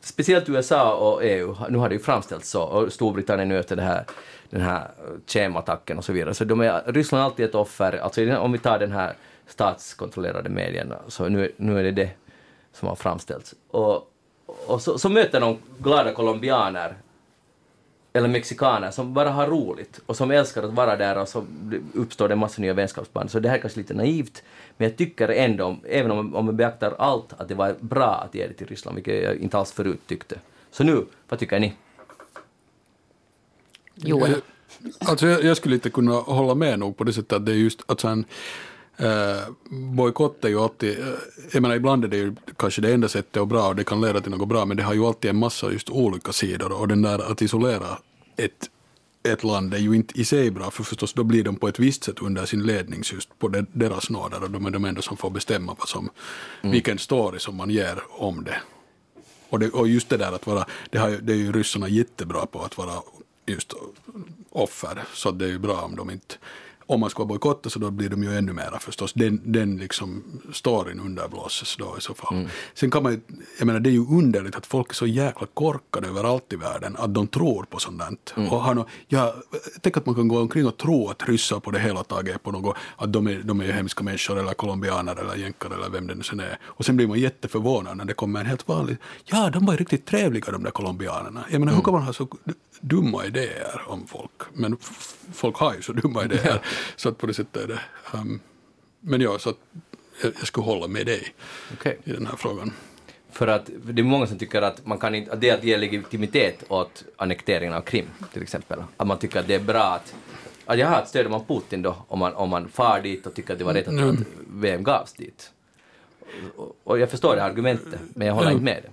speciellt USA och EU, nu har det ju framställts så, och Storbritannien efter det här, den här kemattacken och så vidare, så de är, Ryssland är alltid ett offer, alltså om vi tar den här statskontrollerade medierna, så nu, nu är det det som har framställts. Och, och så, så möter de glada colombianer eller mexikaner som bara har roligt och som älskar att vara där och så uppstår det en massa nya vänskapsband. Så det här är kanske lite naivt, men jag tycker ändå, även om, om man beaktar allt, att det var bra att ge det till Ryssland, vilket jag inte alls förut tyckte. Så nu, vad tycker ni? Joel. Eh, Alltså jag, jag skulle inte kunna hålla med nog på det sättet att det är just att sen eh, bojkott är ju alltid, eh, jag menar ibland är det ju kanske det enda sättet och bra och det kan leda till något bra men det har ju alltid en massa just olika sidor och den där att isolera ett ett land är ju inte i sig bra för förstås då blir de på ett visst sätt under sin ledning just på de, deras nåder och de är de enda som får bestämma vad som, vilken story som man ger om det. Och, det, och just det där att vara, det, har, det är ju ryssarna jättebra på att vara just offer, så det är ju bra om de inte om man ska bojkotta så då blir de ju ännu mera förstås. Den, den liksom storyn underblåses då i så fall. Sen kan man ju, jag menar det är ju underligt att folk är så jäkla korkade överallt i världen att de tror på sånt där. Och har nå- ja, tänk att man kan gå omkring och tro att ryssar på det hela taget är på något, att de är, de är hemska människor eller colombianer eller jänkare eller vem det nu sen är. Och sen blir man jätteförvånad när det kommer en helt vanlig, ja de var ju riktigt trevliga de där colombianerna. Jag menar hur kan man ha så dumma idéer om folk? Men folk har ju så dumma idéer. Så att på det sättet är det. Um, men ja, så att jag, jag skulle hålla med dig Okej. i den här frågan. För att det är många som tycker att, man kan inte, att det är att ge legitimitet åt annekteringen av Krim, till exempel. Att man tycker att det är bra att, att jag har ett stöd av Putin då, om man, om man far dit och tycker att det var rätt att, att VM gavs dit. Och, och jag förstår det argumentet, men jag håller Ja. inte med det.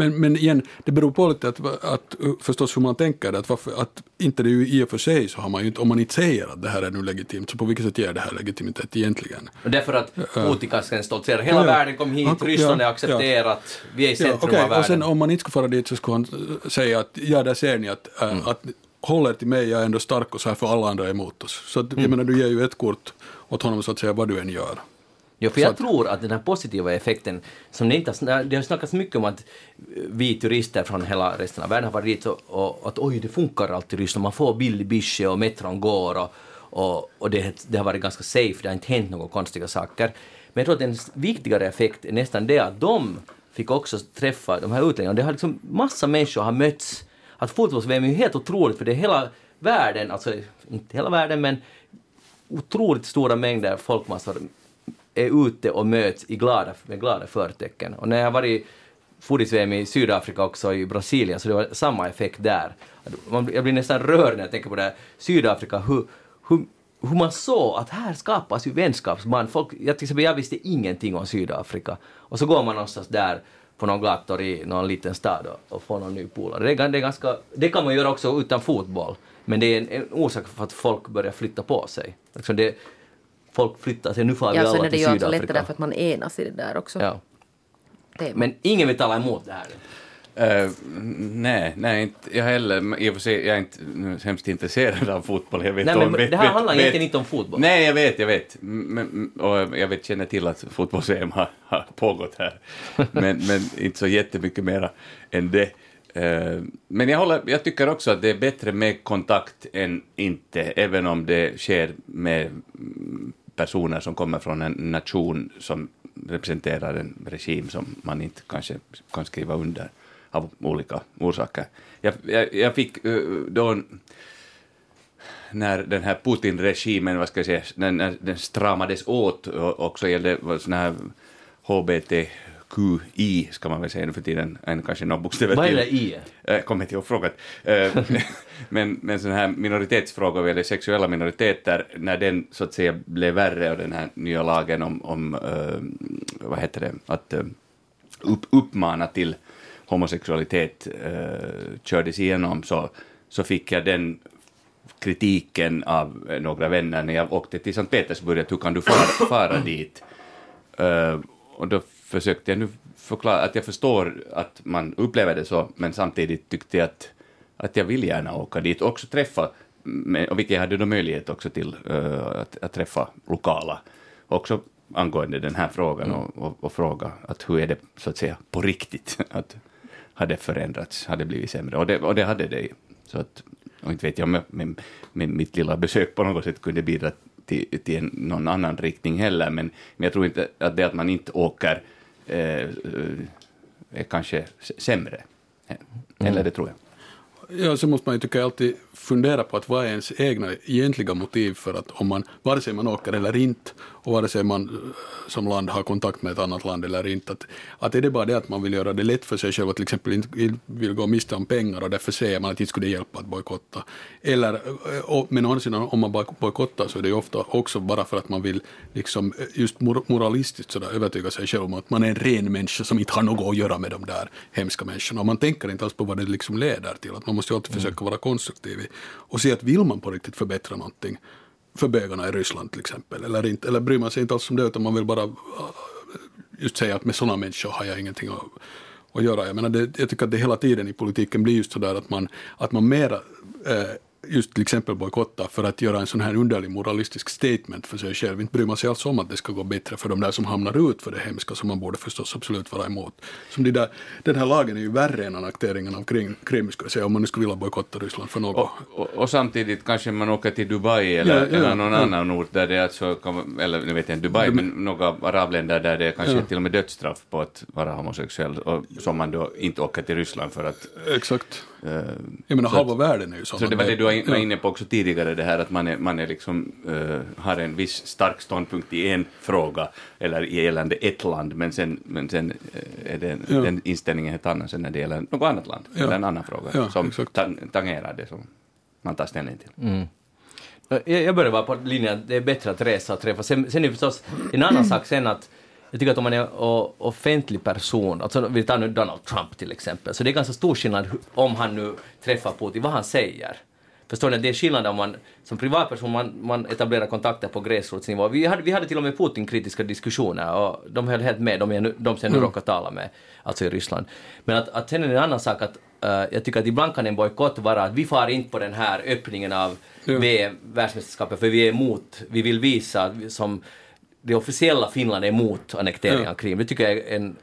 Men, men igen, det beror på lite att, att förstås hur man tänker att, varför, att inte det är ju i och för sig så har man ju inte, om man inte säger att det här är nu legitimt, så på vilket sätt ger det här legitimitet egentligen? Och därför att Putin kan stoltsera, hela Ja, ja. världen kom hit, Han- Ryssland ja, är accepterat, vi är i Ja, centrum okej, av världen. och sen om man inte skulle fara dit så skulle han äh, säga att ja, där ser ni att, äh, att håll er till mig, jag är ändå stark och så här för alla andra är emot oss. Så att, jag menar, du ger ju ett kort åt honom så att säga vad du än gör. Ja, för jag tror att den här positiva effekten, som det inte har, det har snackats mycket om att vi turister från hela resten av världen har varit dit och, och att oj, det funkar alltid Ryssland, man får billig bische och metron går och, och, och det, det har varit ganska safe, det har inte hänt några konstiga saker. Men jag tror att en viktigare effekt är nästan det att de fick också träffa de här utlänningarna. Det har liksom massa människor har mötts. Att fotbolls-VM är ju helt otroligt för det är hela världen, alltså inte hela världen men otroligt stora mängder folkmassor är ute och möts i glada, med glada förtecken. Och när jag var i fotbolls-VM i Sydafrika också, i Brasilien, så det var samma effekt där. Jag blir nästan rörd när jag tänker på det här Sydafrika, hur, hur, hur man såg att här skapas ju vänskapsband. Folk, jag, till exempel, jag visste ingenting om Sydafrika. Och så går man någonstans där på någon gator i någon liten stad och, och får någon ny polare. Det, det, ganska, det kan man göra också utan fotboll. Men det är en, en orsak för att folk börjar flytta på sig. Liksom det, folk flyttar sig, nu får vi Ja, alla sen är det till ju alltså Sydafrika. lättare för att man enas i det där också. Ja. Men ingen vill tala emot det här. Eh, nej, nej, inte jag heller. I och för sig, jag är inte nu hemskt intresserad av fotboll. Jag vet Nej, men om, vet, det här vet, handlar vet, egentligen inte om fotboll. Nej, jag vet, jag vet. Men, och jag vet, känner till att fotbolls-EM har, har pågått här. Men, men inte så jättemycket mera än det. Eh, Men jag, håller, jag tycker också att det är bättre med kontakt än inte, även om det sker med personer som kommer från en nation som representerar en regim som man inte kanske kan skriva under av olika orsaker. Jag, jag, jag fick eh, då när den här Putin-regimen, vad ska jag säga, när, när den stramades åt också gällde sådana här HBTQI, ska man väl säga nu för tiden, en kanske någon bokstäver Vad är till. det i? Jag kommer inte ihåg frågan. Eh, men, men sådana här minoritetsfrågor, eller sexuella minoriteter, när den så att säga blev värre och den här nya lagen om, om eh, vad heter det, att eh, upp, uppmana till homosexualitet eh, kördes igenom så, så fick jag den kritiken av eh, några vänner när jag åkte till Sankt Petersburg, att hur kan du fara, fara dit? Eh, och då försökte jag nu förklara att jag förstår att man upplever det så, men samtidigt tyckte jag att, att jag vill gärna åka dit och också träffa, och vilket jag hade då möjlighet också till, uh, att, att träffa lokala, också angående den här frågan och, och, och fråga att hur är det så att säga på riktigt, att har det förändrats, har det blivit sämre? Och det, och det hade det. Så att, och inte vet jag om mitt lilla besök på något sätt kunde bidra till, till någon annan riktning heller, men, men jag tror inte att det att man inte åker är kanske s- sämre. Eller det tror jag. Ja, så måste man ju tycker jag alltid fundera på att vad är ens egna egentliga motiv för att om man, vare sig man åker eller inte, och vare sig man eh, som land har kontakt med ett annat land eller inte, att, att är det bara det att man vill göra det lätt för sig själv, och till exempel inte vill gå miste om pengar och därför säger man att inte skulle det hjälpa att bojkotta. Eller, eh, och, men å andra sidan, om man bojkottar så är det ju ofta också bara för att man vill liksom eh, just mor- moralistiskt sådär övertyga sig själv om att man är en ren människa som inte har något att göra med de där hemska människorna. Och man tänker inte alls på vad det liksom leder till. Att man måste ju alltid försöka vara konstruktiv och se att vill man på riktigt förbättra någonting för bögarna i Ryssland till exempel, eller, inte, eller bryr man sig inte alls om det utan man vill bara äh, just säga att med sådana människor har jag ingenting att, att göra. Jag, menar, det, jag tycker att det hela tiden i politiken blir just sådär att man, att man mera eh, just till exempel bojkottar för att göra en sån här underlig moralistisk statement för sig själv. Inte bryr man sig alls om att det ska gå bättre för de där som hamnar ut för det hemska som man borde förstås absolut vara emot. Som de där, den här lagen är ju värre än annekteringen av Krim, Krim skulle jag säga, om man nu skulle vilja bojkotta Ryssland för något. Och, och, och samtidigt kanske man åker till Dubai eller, Ja, ja, eller någon ja. annan ort där det är alltså, eller nu vet jag inte Dubai, men några arabländer där det är kanske till och med dödsstraff på att vara homosexuell och som man då inte åker till Ryssland för att Exakt. Eh, Jag menar halva att- världen är ju sådana. Så det var det du var inne på också tidigare, det här att man, är, man är liksom, eh, har en viss stark ståndpunkt i en fråga, eller gällande ett land, men sen, men sen eh, är det, Ja. den inställningen helt annan sen när det gäller något annat land, Ja. eller en annan fråga, Ja, som exakt. ta, tangerar det som man tar ställning till. Jag, jag börjar vara på linjen att det är bättre att resa och träffa. Sen, sen är det förstås en annan sak sen att jag tycker att om man är offentlig person, alltså vi tar nu Donald Trump till exempel, så det är ganska stor skillnad om han nu träffar Putin, vad han säger. Förstår ni? Det är skillnad om man som privatperson man, man etablerar kontakter på gräsrotsnivå. Vi hade, vi hade till och med Putin-kritiska diskussioner och de höll helt med, de, är nu, de som jag nu råkar tala med, alltså i Ryssland. Men att, att sen är det en annan sak att eh, jag tycker att ibland kan en bojkott vara att vi far inte på den här öppningen av Ja. VM, världsmästerskapet för vi är emot, vi vill visa som det officiella Finland är emot annekteringen Ja. av Krim. Det tycker jag är en,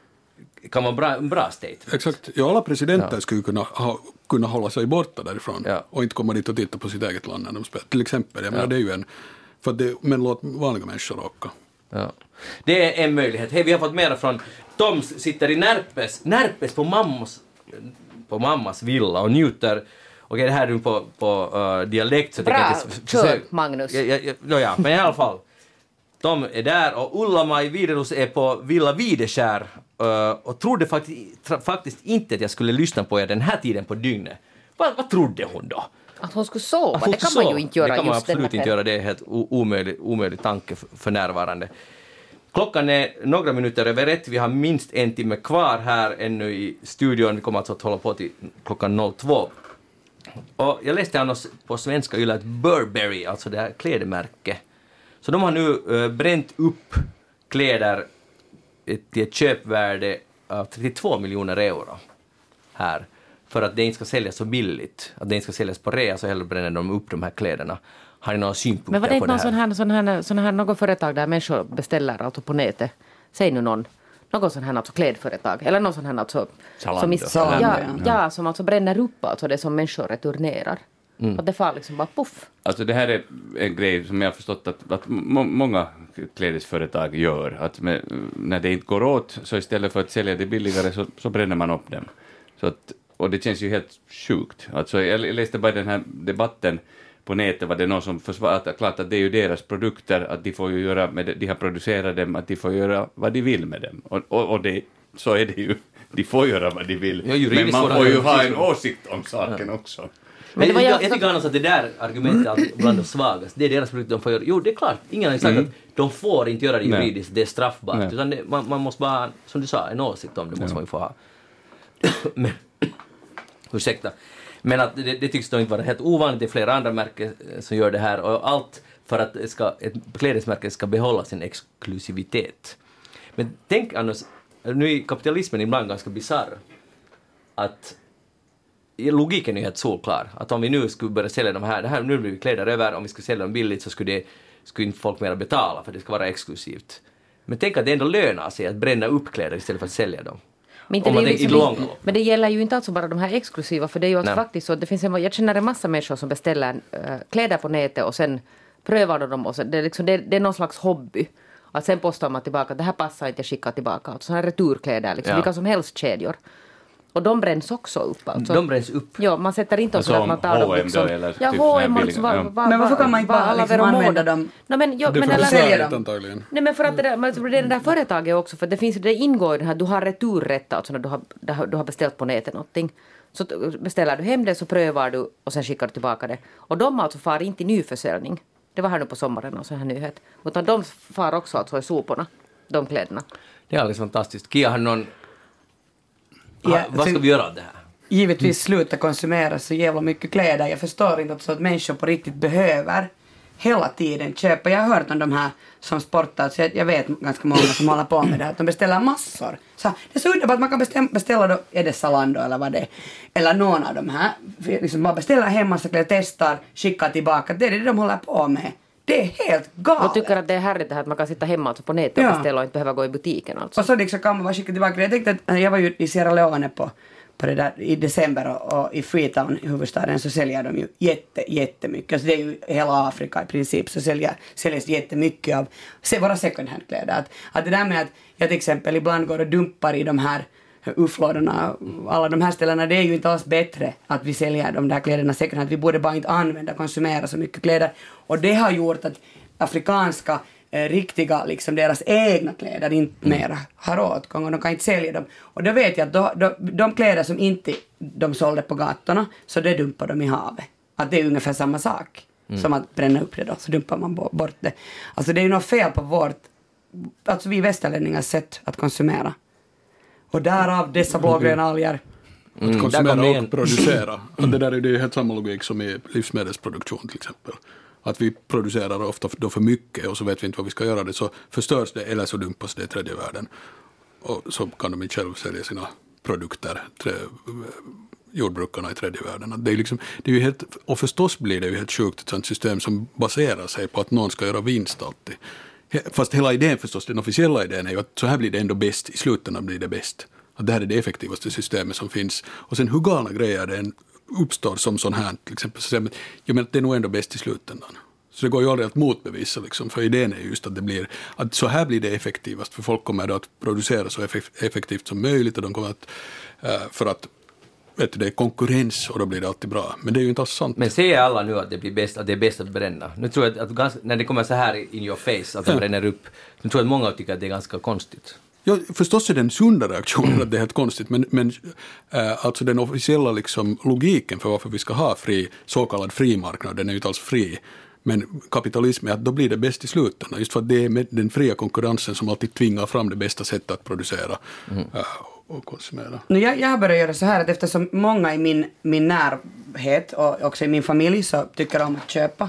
kan vara en bra, en bra statement. Exakt. Ja, alla presidenter Ja. skulle kunna, ha, kunna hålla sig borta därifrån Ja. och inte komma dit och titta på sitt eget land när de spelar. Till exempel, jag menar Ja. det är ju en... För det, men låt vanliga människor åka. Ja. Det är en möjlighet. Hej, vi har fått mera från Tom sitter i Närpes, Närpes på mammas, på mammas villa och njuter Okej, det här är nu på, på uh, dialekt så Bra, kör, Magnus. Ja, ja, ja, ja, ja, men i alla fall. Tom är där och Ulla-Maj Widerus är på Villa Videskär uh, och trodde faktiskt, faktiskt inte att jag skulle lyssna på er den här tiden på dygnet. Vad, vad trodde hon då? Att hon skulle sova, hon det kan sov. man ju inte göra Det kan man absolut inte göra, det är helt o- omöjlig, omöjlig tanke för, för närvarande. Klockan är några minuter över ett, vi har minst en timme kvar här ännu i studion, vi kommer alltså att hålla på till klockan 02. Och jag läste annars på svenska yle att Burberry, alltså det här klädmärket, så de har nu eh, bränt upp kläder till ett köpvärde av 32 miljoner euro här för att det inte ska säljas så billigt, att det inte ska säljas på rea så hellre bränner de upp de här kläderna. Har ni några synpunkter Men var det på inte det någon här? sån här, sån här, sån här något företag där människor beställer alltså på nätet? Säg nu någon. Något sån här alltså klädföretag. Eller någon sån här alltså... Zalando. Som ja. ja, som alltså bränner upp alltså det som människor returnerar. Mm. Och det far liksom bara puff. Alltså det här är en grej som jag har förstått att, att må, många klädesföretag gör. Att med, när det inte går åt, så istället för att sälja det billigare så, så bränner man upp dem. Så att, och det känns ju helt sjukt. Alltså jag läste bara den här debatten på nätet var det någon som försvarade att klart att det är ju deras produkter, att de får ju göra med det, de har producerat dem, att de får göra vad de vill med dem. Och, och, och det, så är det ju. De får göra vad de vill. Ja, men man får får ju ha en åsikt om saken också. Men det var jag, jag- jag tycker annars att det där argumentet är alltid bland de svagaste. Det är deras produkt de får göra. Jo, det är klart. Ingen har sagt Mm. att de får inte göra det Nej. juridiskt, det är straffbart. Nej. Utan det, man, man måste bara, som du sa, en åsikt om det måste man ju få ha. Men, ursäkta. Men att det, det tycks då inte vara helt ovanligt. Det är flera andra märken eh, som gör det här och allt för att ska, ett klädesmärke ska behålla sin exklusivitet. Men tänk annars, nu är kapitalismen ibland ganska bisarr. Att logiken är ju helt solklar. Att om vi nu skulle börja sälja de här, det här nu blir vi kläder över, om vi skulle sälja dem billigt så skulle, det, skulle inte folk mera betala för det ska vara exklusivt. Men tänk att det ändå lönar sig att bränna upp kläder istället för att sälja dem. Men, det i liksom, men det gäller ju inte alltså bara de här exklusiva, för det är ju alltså faktiskt så att det finns en, jag känner en massa människor som beställer äh, kläder på nätet och sen prövar de dem och sen, det, är liksom, det, det är någon slags hobby. Att sen postar man tillbaka att det här passar inte, jag skickar tillbaka. Alltså, sådana här returkläder, liksom, Ja. vilka som helst kedjor. Och de bränns också upp. Alltså. De bränns upp. Ja, man sätter inte Alltså så att man tar dem liksom. eller ja, typ H&M alltså, billiga, va, ja. va, Men varför va- kan man inte bara alla liksom använda dem? Nej, men, jo, Det är men eller, sälja dem. antagligen. Nej men för att det där, men det där företaget också, för det, finns, det ingår i den här, du har returrätt alltså när du har, du har beställt på nätet någonting. Så beställer du hem det så prövar du och sen skickar du tillbaka det. Och de alltså far inte i nyförsäljning. Det var här nu på sommaren och så här nyhet. Utan de far också alltså i soporna, de kläderna. Det är alldeles fantastiskt. Kia, har du någon... Ja, vad ska vi göra av det här? givetvis sluta konsumera så jävla mycket kläder. Jag förstår inte att, så att människor på riktigt behöver hela tiden köpa. Jag har hört om de här som sportar, så jag, jag vet ganska många som håller på med det här, att de beställer massor. Så det är så underbart, man kan bestäm, beställa då, är det Zalando eller vad det är, eller någon av de här. Liksom bara beställer hem massa kläder, testar, skickar tillbaka. Det är det de håller på med. Det är helt galet. Och tycker att det är härligt det här att man kan sitta hemma alltså på nätet Ja. och beställa och inte behöva gå i butiken alltså. Och så liksom kan man bara skicka tillbaka. Jag tänkte att jag var ju i Sierra Leone på, på det där i december och, och i Freetown, i huvudstaden, så säljer de ju jätte, jättemycket. Alltså det är ju hela Afrika i princip så säljer, säljs jättemycket av se, våra second hand-kläder. Att, att det där med att jag till exempel ibland går och dumpar i de här UF-lådorna och alla de här ställena, det är ju inte alls bättre att vi säljer de där kläderna second hand. Vi borde bara inte använda, konsumera så mycket kläder. Och det har gjort att afrikanska eh, riktiga, liksom deras egna kläder inte mera har åtgång och de kan inte sälja dem. Och då vet jag att då, då, de kläder som inte de sålde på gatorna, så det dumpar de i havet. Att det är ungefär samma sak som att bränna upp det då, så dumpar man bo- bort det. Alltså det är ju något fel på vårt, alltså vi västerlänningar sätt att konsumera. Och därav dessa blågröna alger. Att konsumera och producera. Att det där är det är ju helt samma logik som i livsmedelsproduktion till exempel. Att vi producerar ofta då för mycket och så vet vi inte vad vi ska göra det så förstörs det eller så dumpas det i tredje världen. Och så kan de inte själv sälja sina produkter, tre, jordbrukarna i tredje världen. Att Det är, liksom, det är ju helt, och förstås blir det ju helt sjukt ett sånt system som baserar sig på att någon ska göra vinst alltid. Fast hela idén förstås, den officiella idén är ju att så här blir det ändå bäst, i slutändan blir det bäst. Att det här är det effektivaste systemet som finns. Och sen hur galna grejer det än uppstår som sån här, till exempel, så säger jag menar, det är nog ändå bäst i slutändan. Så det går ju aldrig att motbevisa, liksom, för idén är just att det blir, att så här blir det effektivast, för folk kommer då att producera så effektivt som möjligt och de kommer att, eh, för att vet du, det är konkurrens och då blir det alltid bra. Men det är ju inte alls sant. Men säger alla nu att det, blir bäst, att det är bäst att bränna? Nu tror jag att, att ganska, när det kommer så här in your face, att det bränner upp, nu tror jag att många tycker att det är ganska konstigt. Ja, förstås är det en sunda reaktion att det är helt konstigt, men, men äh, alltså den officiella liksom, logiken för varför vi ska ha fri, så kallad fri marknad, den är ju inte alls fri. Men kapitalism är att då blir det bäst i slutändan, just för att det är med den fria konkurrensen som alltid tvingar fram det bästa sättet att producera äh, och konsumera. Nu, jag, jag har börjat göra så här att eftersom många i min, min närhet och också i min familj så tycker om att köpa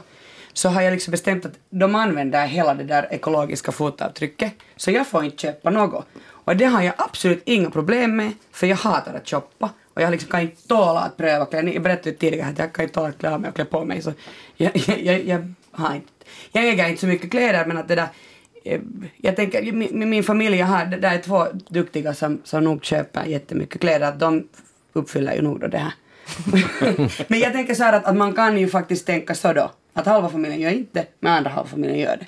så har jag liksom bestämt att de använder hela det där ekologiska fotavtrycket så jag får inte köpa något. Och det har jag absolut inga problem med för jag hatar att shoppa och jag liksom kan inte tåla att pröva kläder. Jag berättade ju tidigare att jag kan inte tåla att klä av mig och klä på mig så jag, jag, jag, jag har inte, jag äger inte så mycket kläder men att det där jag tänker, min, min familj jag har, det där är två duktiga som, som nog köper jättemycket kläder, att de uppfyller ju nog då det här. men jag tänker så här att, att man kan ju faktiskt tänka så då, att halva familjen gör inte, men andra halva familjen gör det.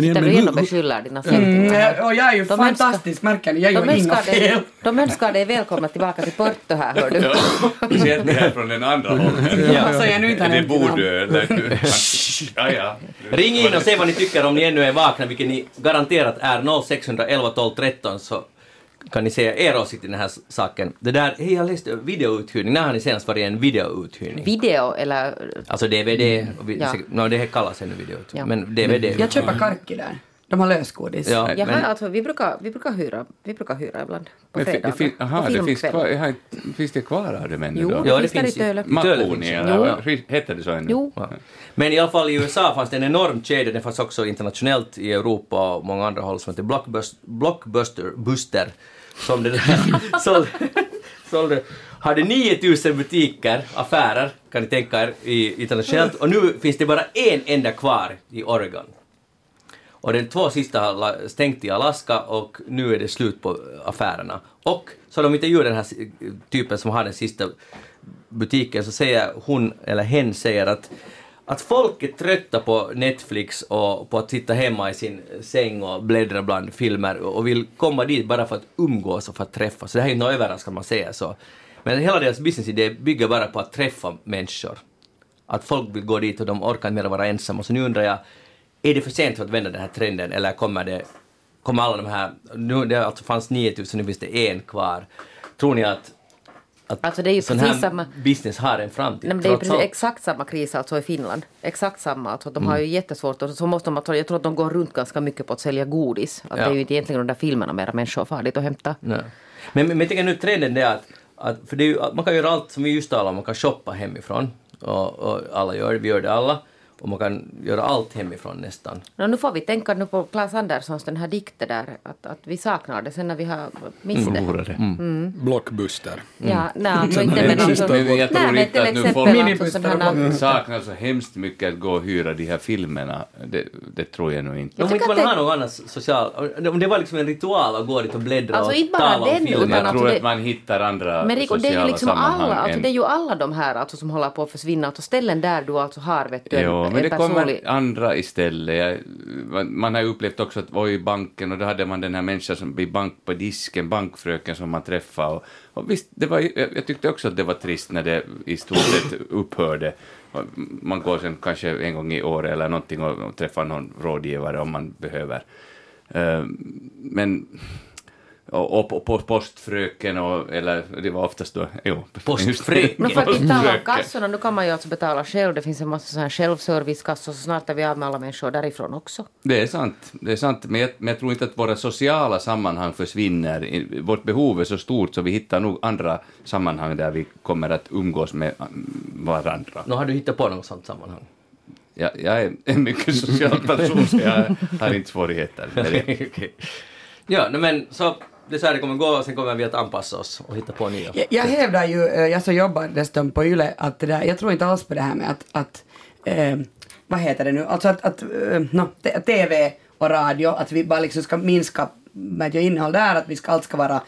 Men, igen, men du ändå hur- beskyller dina Mm, släktingar. här. jag- och jag är ju De fantastisk, märker ni, jag De gör inga fel. de önskar dig välkomna tillbaka till Porto här, hör du. Speciellt det här från den andra hållet. Ja. Så jag nu inte det nämnt namn. bord eller? Ja, ja. Ring in och säg vad ni tycker om ni ännu är vakna, vilket ni garanterat är 0611 12 13 så kan ni säga er åsikt i den här saken. Det där, hej jag läste videouthyrning, när har ni senast varit i en videouthyrning? Video eller... Alltså DVD, och vi, Ja. no, det här kallas ännu videouthyrning, Ja. men DVD. Jag köper karki där. De har lösgodis. Ja, Jaha, men, alltså vi brukar, vi brukar hyra, vi brukar hyra ibland på det fredagar. på det finns kvar, jag har finns det kvar av det men Jo, då? det Ja, det finns där i Töle. Makoni det. eller heter det så ännu? Jo. Ja. Men i alla fall i USA fanns det en enorm kedja, den fanns också internationellt i Europa och många andra håll som heter Blockbuster, Blockbuster Buster, som den här sålde, sålde, hade 9000 butiker, affärer, kan ni tänka er, i, internationellt och nu finns det bara en enda kvar i Oregon. Och de två sista har stängt i Alaska och nu är det slut på affärerna. Och så de intervjuar den här typen som har den sista butiken så säger hon, eller hen säger att att folk är trötta på Netflix och på att sitta hemma i sin säng och bläddra bland filmer och vill komma dit bara för att umgås och för att träffas. Så det här är inte något överraskande man säger så. Men hela deras businessidé bygger bara på att träffa människor. Att folk vill gå dit och de orkar inte mer vara ensamma. Så nu undrar jag, är det för sent för att vända den här trenden eller kommer det, kommer alla de här, nu det alltså fanns 9000, nu finns det en kvar. Tror ni att, att Alltså det är ju sån precis här samma... business har en framtid? Nej, men det är precis allt? exakt samma kris alltså i Finland. Exakt samma. Alltså, de Mm. har ju jättesvårt och så måste de, jag tror att de går runt ganska mycket på att sälja godis. Att Ja. Det är ju inte egentligen de där filmerna mera människor far dit och hämta. Nej. Men, men, jag tänker nu trenden är att, att för det är ju, att man kan göra allt som vi just talade om, man kan shoppa hemifrån och, och alla gör det, vi gör det alla och man kan göra allt hemifrån nästan. Nå, nu får vi tänka nu på Claes Anderssons den här dikten där, att, att vi saknar det sen när vi har mist det. Förlorade. Blockbuster. Ja, nej, alltså inte men alltså, Men jag tror nej, inte att nu folk- saknar så hemskt mycket att gå och hyra de här filmerna. Det, det tror jag nog inte. Om inte man har det- någon annan social... Om det var liksom en ritual att gå dit och bläddra Alltså, och inte tala om den, filmer. utan Jag alltså tror att man hittar andra Men Rico, det är ju sociala liksom sammanhang alla, alltså det är ju alla de här alltså, som håller på att försvinna, alltså ställen där du alltså har vet du, Jo. men en det kommer andra istället. Man, har ju upplevt också att i banken och då hade man den här människan som vid bank på disken, bankfröken som man träffade. Och, och visst, det var, jag, tyckte också att det var trist när det i stort sett upphörde. Man går sen kanske en gång i år eller någonting och, och träffar någon rådgivare om man behöver. Eh, men och, och, på postfröken och, eller det var oftast då, jo. Postfröken. Men för att inte tala om kassorna, nu kan man ju alltså betala själv. Det finns en massa sådana här självservicekassor, så snart är vi av med alla människor därifrån också. Det är sant, det är sant. Men, jag, men jag tror inte att våra sociala sammanhang försvinner. Vårt behov är så stort så vi hittar nog andra sammanhang där vi kommer att umgås med mm, varandra. Nu har du hittat på något sånt sammanhang? Jag, jag är en mycket social person så jag har inte svårigheter med det. Okej. Ja, men så det är så här det kommer gå och sen kommer vi att anpassa oss och hitta på nya. Jag, jag hävdar ju, eh, jag som jobbar dessutom på YLE, att det där, jag tror inte alls på det här med att, att eh, vad heter det nu, alltså att, att eh, no, TV och radio, att vi bara liksom ska minska med jag innehåll där, att vi ska, allt ska vara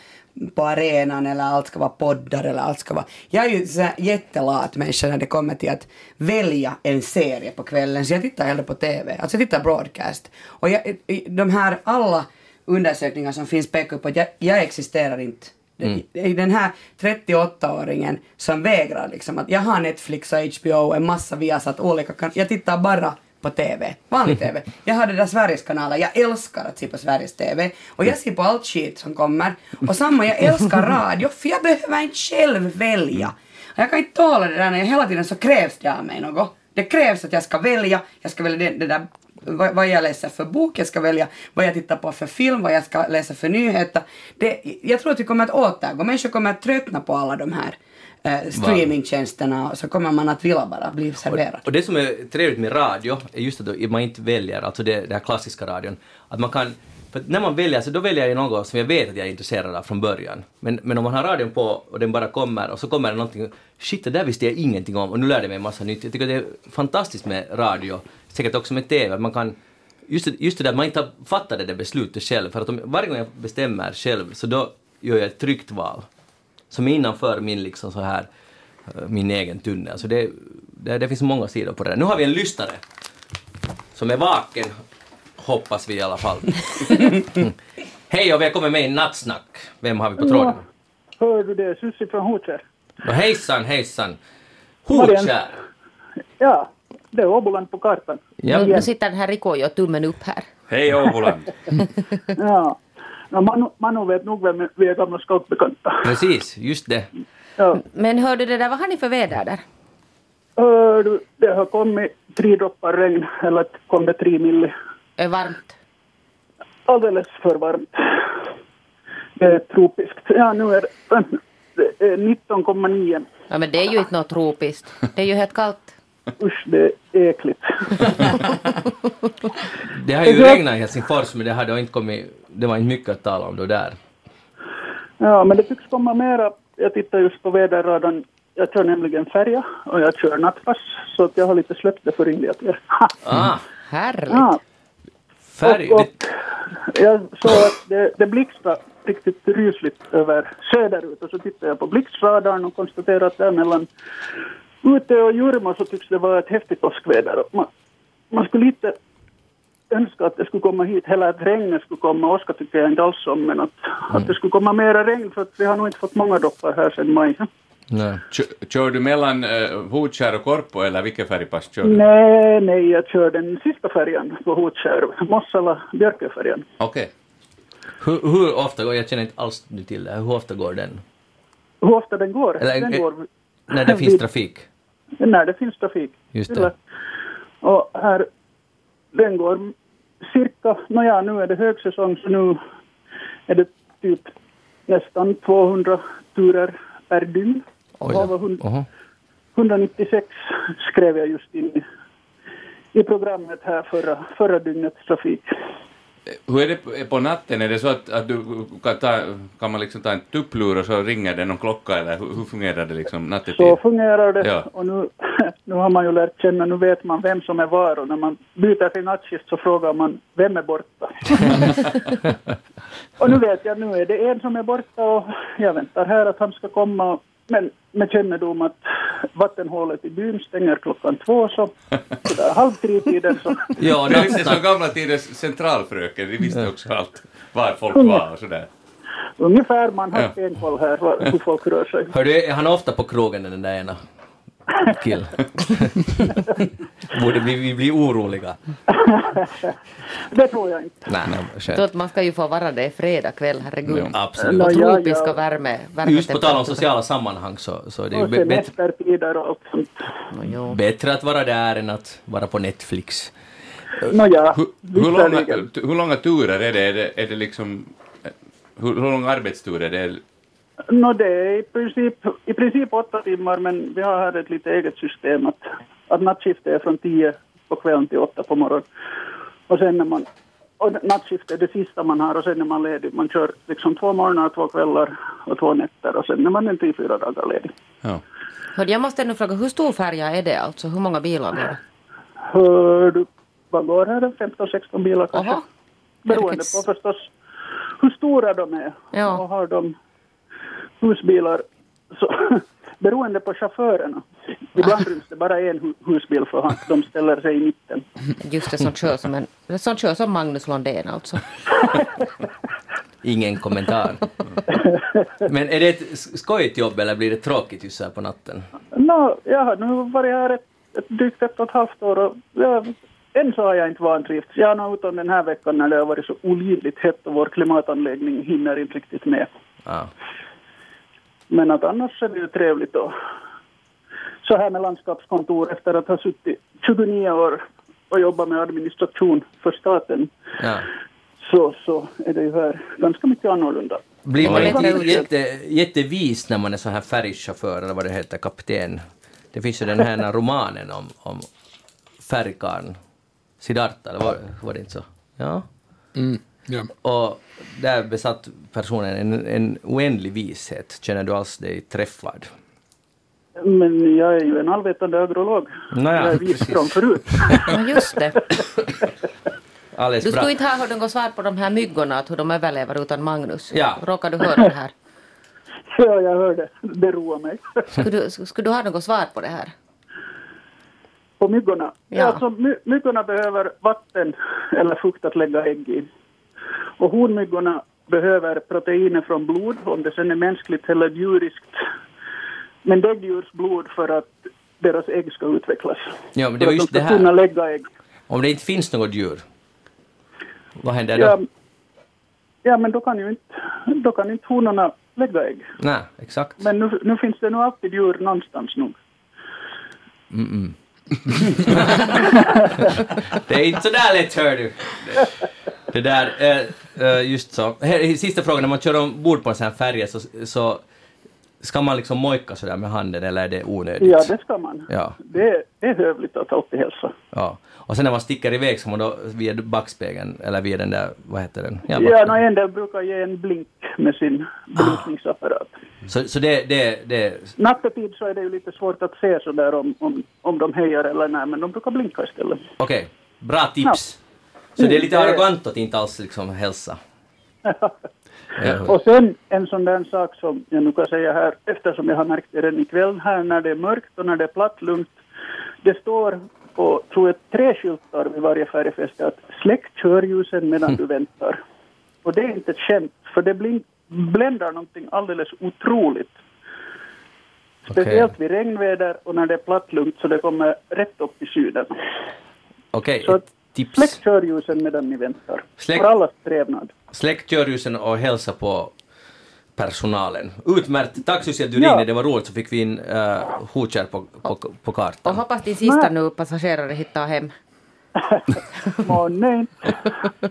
på arenan eller allt ska vara poddar eller allt ska vara... Jag är ju så jättelat människa när det kommer till att välja en serie på kvällen, så jag tittar hellre på TV, alltså jag tittar broadcast. Och jag, de här alla undersökningar som finns pekar på att jag, jag existerar inte. Mm. I Den här 38-åringen som vägrar liksom att jag har Netflix och HBO och en massa Viasat olika kan Jag tittar bara på TV, vanlig TV. Jag har det där Sveriges kanaler, jag älskar att se på Sveriges TV och jag ser på allt skit som kommer. Och samma, jag älskar radio för jag behöver inte själv välja. Jag kan inte tåla det där när jag hela tiden så krävs det av mig något. Det krävs att jag ska välja, jag ska välja det, det där vad, vad jag läser för bok, jag ska välja vad jag tittar på för film, vad jag ska läsa för nyheter. Det, jag tror att vi kommer att återgå, människor kommer att tröttna på alla de här eh, streamingtjänsterna och så kommer man att vilja bara bli serverad. Och det som är trevligt med radio är just att man inte väljer, alltså det, det här klassiska radion, att man kan för att när man väljer så då väljer jag något som jag vet att jag är intresserad av från början. Men, men om man har radion på och den bara kommer och så kommer det någonting, shit det där visste jag ingenting om och nu lärde jag mig en massa nytt. Jag tycker det är fantastiskt med radio, säkert också med TV, man kan Just det, just det där man inte har fattat det där beslutet själv, för att om, varje gång jag bestämmer själv så då gör jag ett tryggt val. Som är innanför min liksom så här, eh, min egen tunnel. Så det, det, det finns många sidor på det där. Nu har vi en lyssnare som är vaken, hoppas vi i alla fall. Mm. Hej och välkommen med i Nattsnack. Vem har vi på tråden? Hör du det? Sussi från Hotskär. Hejsan, hejsan. Hotkär. Ja, det är Åboland på kartan. Ja. Nu, nu sitter den här Rico och tummen upp här. Hej Åboland! Ja. No, Manu, Manu vet nog vem vi är gamla scoutbekanta. Precis, just det. Ja. Men hörde det där, vad har ni för väder där? Du, det har kommit tre droppar regn, eller kom det tre milli. Är varmt? Alldeles för varmt. Det är tropiskt. Ja, nu är det, det är 19,9. Ja men det är ju inte något tropiskt. Det är ju helt kallt. Usch, det är äckligt. Det har ju regnat i Helsingfors men det har då inte kommit, det var inte mycket att tala om då där. Ja, men det tycks komma mera. Jag tittar just på väderradarn. Jag kör nämligen färja och jag kör nattpass, så att jag har lite släppt det för rimliga er. Ah, Härligt. Ja, färg. och, och jag såg att det, det blixtrade riktigt rysligt över söderut och så tittade jag på blixtradarn och konstaterade att där mellan ute och Jurmo så tycks det vara ett häftigt åskväder. Man, man skulle lite önska att det skulle komma hit, hela att regnet skulle komma. Åska tycker jag inte alls om, men att, att det skulle komma mera regn för att vi har nog inte fått många droppar här sedan maj. Nej. Kör, kör du mellan uh, Hotskär och Korpo eller vilket färgpass kör du? Nej, nej, jag kör den sista färjan på Hotskär, Mossala-Björköfärjan. Okej. Hur, hur ofta går, jag känner inte alls till det, hur ofta går den? Hur ofta den går? Eller, den eh, går När det finns trafik? När det finns trafik. Just det. Och här, den går cirka, nåja nu är det högsäsong så nu är det typ nästan 200 turer per dygn. Oj Av då. hund- Oho. 196 skrev jag just in i, i programmet här förra, förra dygnets trafik. Hur är det på- natten? Är det så att, att du kan, ta, kan man liksom ta en tupplur och så ringer det någon klocka eller hur, hur fungerar det liksom nattetid? Så fungerar det. Ja. Och nu, nu har man ju lärt känna, nu vet man vem som är var och när man byter till nattskift så frågar man vem är borta. och nu vet jag, nu är det en som är borta och jag väntar här att han ska komma och Men med kännedom att vattenhålet i byn stänger klockan två så sådär halv tre-tiden så Ja, Det är som gamla tiders centralfröken, de visste också allt, var folk var och sådär. ungefär man har Ja. stenkoll här hur folk rör sig. Hör du, är han ofta på krogen den där ena killen? Borde vi, vi bli oroliga? Det tror jag inte. Nej, nej, Så att man ska ju få vara det fredag kväll, herregud. Absolut. Och Ja, ja, tropiska ja. värme, Just på tal om sociala sammanhang så, så är det ju Och be- bättre, semestertider och allt sånt. Jo. bättre att vara där än att vara på Netflix. Nåja, Hur, hur, långa, hur långa turer är det? Är det, är det liksom... Hur, hur långa arbetsturer är det? Nå, det är i princip, i princip åtta timmar, men vi har här ett lite eget system att, att nattskift är från tio på kvällen till åtta på morgonen. Och sen när man, och nattskift är det sista man har och sen är man ledig. Man kör liksom två morgnar, två kvällar och två nätter och sen är man en till fyra dagar ledig. Ja. Jag måste ännu fråga, hur stor färja är det alltså? Hur många bilar går det? Hör du, vad går här? 15-16 bilar kanske? Jaha. Beroende på förstås hur stora de är. Ja. Och har de husbilar så beroende på chaufförerna. Ibland ryms det bara en hu- husbil för han, de ställer sig i mitten. Just det, som kör som, en, som, kör som Magnus Lundén alltså. Ingen kommentar. Men är det ett skojigt jobb eller blir det tråkigt just här på natten? Nå, jag har nu varit här ett, ett drygt ett och ett halvt år och jag, än så har jag inte vantrivts. Jag har nog utom den här veckan när det har varit så olidligt hett och vår klimatanläggning hinner inte riktigt med. Ja. Men att annars är det ju trevligt och så här med landskapskontor efter att ha suttit 29 år och jobbat med administration för staten Ja. så, så är det ju här ganska mycket annorlunda. Blir man inte jätte, jättevis när man är så här färgchaufför eller vad det heter, kapten? Det finns ju den här romanen om, om färgkarlen Siddhartha, eller var, var det inte så? Ja. Mm, ja. Och där besatt personen en, en oändlig vishet. Känner du alls dig träffad? Men jag är ju en allvetande agrolog. Nåja. Jag är vis från förut. Ja, just det. Alldeles Du bra. skulle inte ha hört något svar på de här myggorna, att hur de överlever utan Magnus. Ja. Råkar du höra det här? Ja, jag hörde. Det roar mig. Skulle du, skulle du ha något svar på det här? På myggorna? Ja. Alltså, my, myggorna behöver vatten eller fukt att lägga ägg i. Och honmyggorna behöver proteiner från blod, om det sen är mänskligt eller djuriskt. Men däggdjurs blod för att deras ägg ska utvecklas. Ja, men det var just de det ska kunna här. lägga ägg. Om det inte finns något djur, vad händer då? Ja, ja, men då kan ju inte, då kan inte honorna lägga ägg. Nej, exakt. Men nu, nu finns det nog alltid djur någonstans nog. Mm-mm. det är inte så där lätt, hör du. Det, där, eh, eh, just så. Här, sista frågan, när man kör ombord på en sån här färja så, så ska man liksom mojka sådär med handen eller är det onödigt? Ja, det ska man. Ja, Det, är- det är hövligt att alltid hälsa. ja. Och sen när man sticker iväg så man då via backspegeln, eller via den där, vad heter den? Ja, backspegeln. no, en del brukar ge en blink med sin blinkningsapparat. Så, så det, det, det, Nattetid så är det ju lite svårt att se så där om, om, om de hejar eller nej, men de brukar blinka istället. okej, bra tips. Så det är lite arrogant att inte alls liksom hälsa. Och sen en sån där sak som jag nu kan säga här, eftersom jag har märkt det redan ikväll här när det är mörkt och när det är platt, lugnt. Det står på, tror jag, tre skyltar vid varje färjefäste att släck körljusen medan du väntar. Och det är inte ett skämt, för det blink, bländar någonting alldeles otroligt. Speciellt vid regnväder och när det är platt, lugnt så det kommer rätt upp i syden. Okej, ett tips. Släck körljusen medan ni väntar. Släck- För allas trevnad. Släck körljusen och hälsa på personalen. Utmärkt. Tack Susie att du Ja. ringde, det var roligt så fick vi in uh, Hotjar på, på, på Och kartan. hoppas din sista Nej. nu passagerare hittar hem. Månne inte.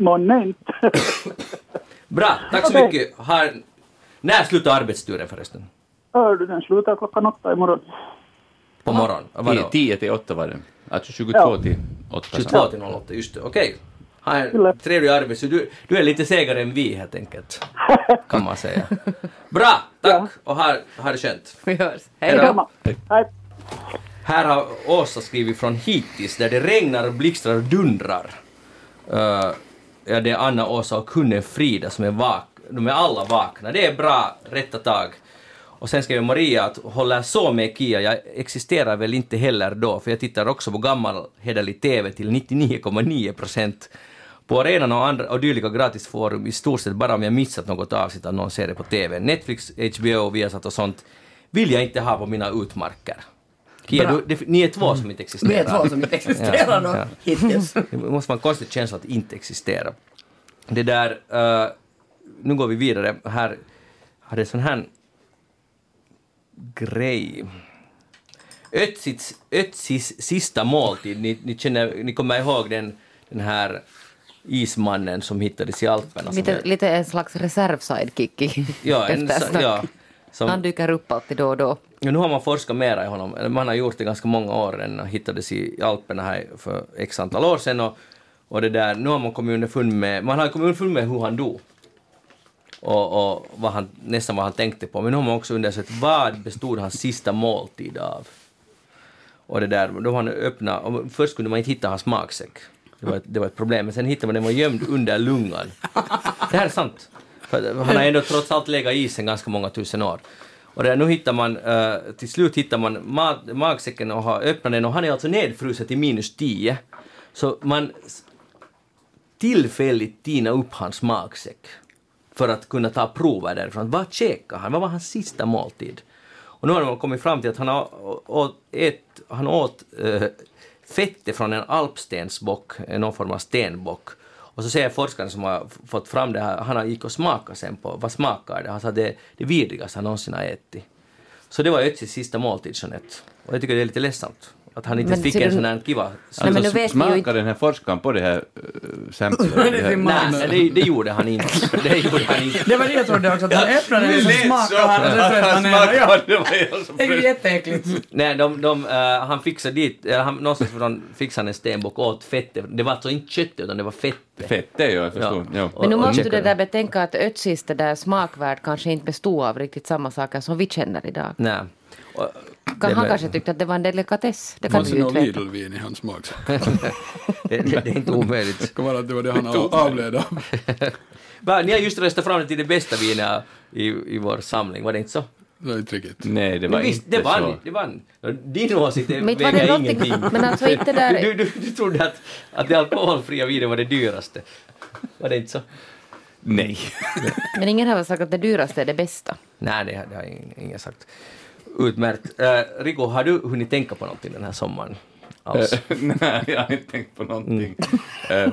Månne inte. Bra, tack så Okej. mycket. Har, när slutar arbetsturen förresten? Hör du, den slutar klockan åtta imorgon. På morgonen? Vadå? 10 till 8 var det. Alltså 22 Ja. till 8. 22 till 08, just det. Okej. Ha Kyllä. en trevlig arbetsdag. Du, du är lite segare än vi helt enkelt. Kan man säga. Bra, tack och ha, ha det skönt. Vi hörs. Hej då. Hej. Här har Åsa skrivit från hittills där det regnar, blixtrar och dundrar. Uh, ja, det är Anna, Åsa och kunden Frida som är vak De är alla vakna. Det är bra, rätta tag. Och sen skrev Maria att håller så med Kia, jag existerar väl inte heller då, för jag tittar också på gammal hederlig TV till 99,9 procent. På arenan och, andra, och dylika gratisforum i stort sett bara om jag missat något avsnitt av någon serie på TV. Netflix, HBO, Viasat och sånt vill jag inte ha på mina utmarker. Kia, du, det, ni är två som inte existerar. Vi är två som inte existerar då, hittills. Det måste vara en konstig känsla att inte existera. Det där, eh, nu går vi vidare. Här hade en sån här grej. Ötsis, Ötsis sista måltid, ni, ni, känner, ni kommer ihåg den, den här ismannen som hittades i Alperna? Lite, lite en slags reservsidekick i ja, en, ja, som, Han dyker upp alltid då och då. Ja, nu har man forskat mera i honom. Man har gjort det ganska många år. Han hittades i Alperna här för x antal år sedan. Och, och det där, nu har man kommit underfund med, man har kommit underfund med hur han dog. Och, och vad han, nästan vad han tänkte på. Men nu har man också undersökt vad bestod hans sista måltid av. Och det där, då han öppna, och först kunde man inte hitta hans magsäck. Det var, ett, det var ett problem, men sen hittade man den var gömd under lungan. Det här är sant. För han har ändå trots allt legat i isen ganska många tusen år. Och där, nu hittar man, eh, till slut hittar man ma- magsäcken och har öppnat den och han är alltså nedfrusen till minus 10. Så man tillfälligt tina upp hans magsäck för att kunna ta prover därifrån. Vad käkade han? Vad var hans sista måltid? Och nu har man kommit fram till att han, har, åt, ett, han åt äh, fettet från en alpstensbock, någon form av stenbock. Och så säger forskaren som har fått fram det här, han har gick och smakade sen på, vad smakar det? Han sa det är det vidrigaste han någonsin har ätit. Så det var Ötzis sista måltid, Jeanette. Och jag tycker det är lite ledsamt. Att han inte Men fick en du- sån här kiva Nej, men nu Alltså, inte- den här forskaren på det här uh, samplet? Det Nej, det, det gjorde han inte. Det gjorde han inte. Det var det jag trodde också, att han öppnade den och så smakade han och så söt han ner. Ja, det är ju jätteäckligt. Nej, de, de, eh, han fixade dit, uh, han, någonstans från fixade han en stenbock och åt fettet. Det var alltså inte köttet utan det var fettet. Fett, det är ju, jag förstår. Ja. Ja. Men nu måste du det där betänka att Ötsis det där smakvärd kanske inte bestod av riktigt samma saker som vi känner idag. Nej. Kan han kanske tyckte att det var en delikatess. Det kan Fanns du det ju någon inte veta. Lidl-vin i hans magsäck? det, det, det är inte omöjligt. Det kan vara att det var det han av- avled av. Va, Ni har just röstat fram det till det bästa vinet i, i vår samling, var det inte så? Det var inte riktigt. Nej, det var visst, inte det vann, så. det vann. Din åsikt väger ingenting. men alltså inte där- Du, du, du trodde att, att det alkoholfria vinet var det dyraste. Var det inte så? Nej. Men ingen har väl sagt att det dyraste är det bästa. Nej, det, har- det har ingen, ingen sagt. Utmärkt. Uh, Rico, har du hunnit tänka på någonting den här sommaren? Alls? Nej, jag har inte tänkt på någonting. Mm.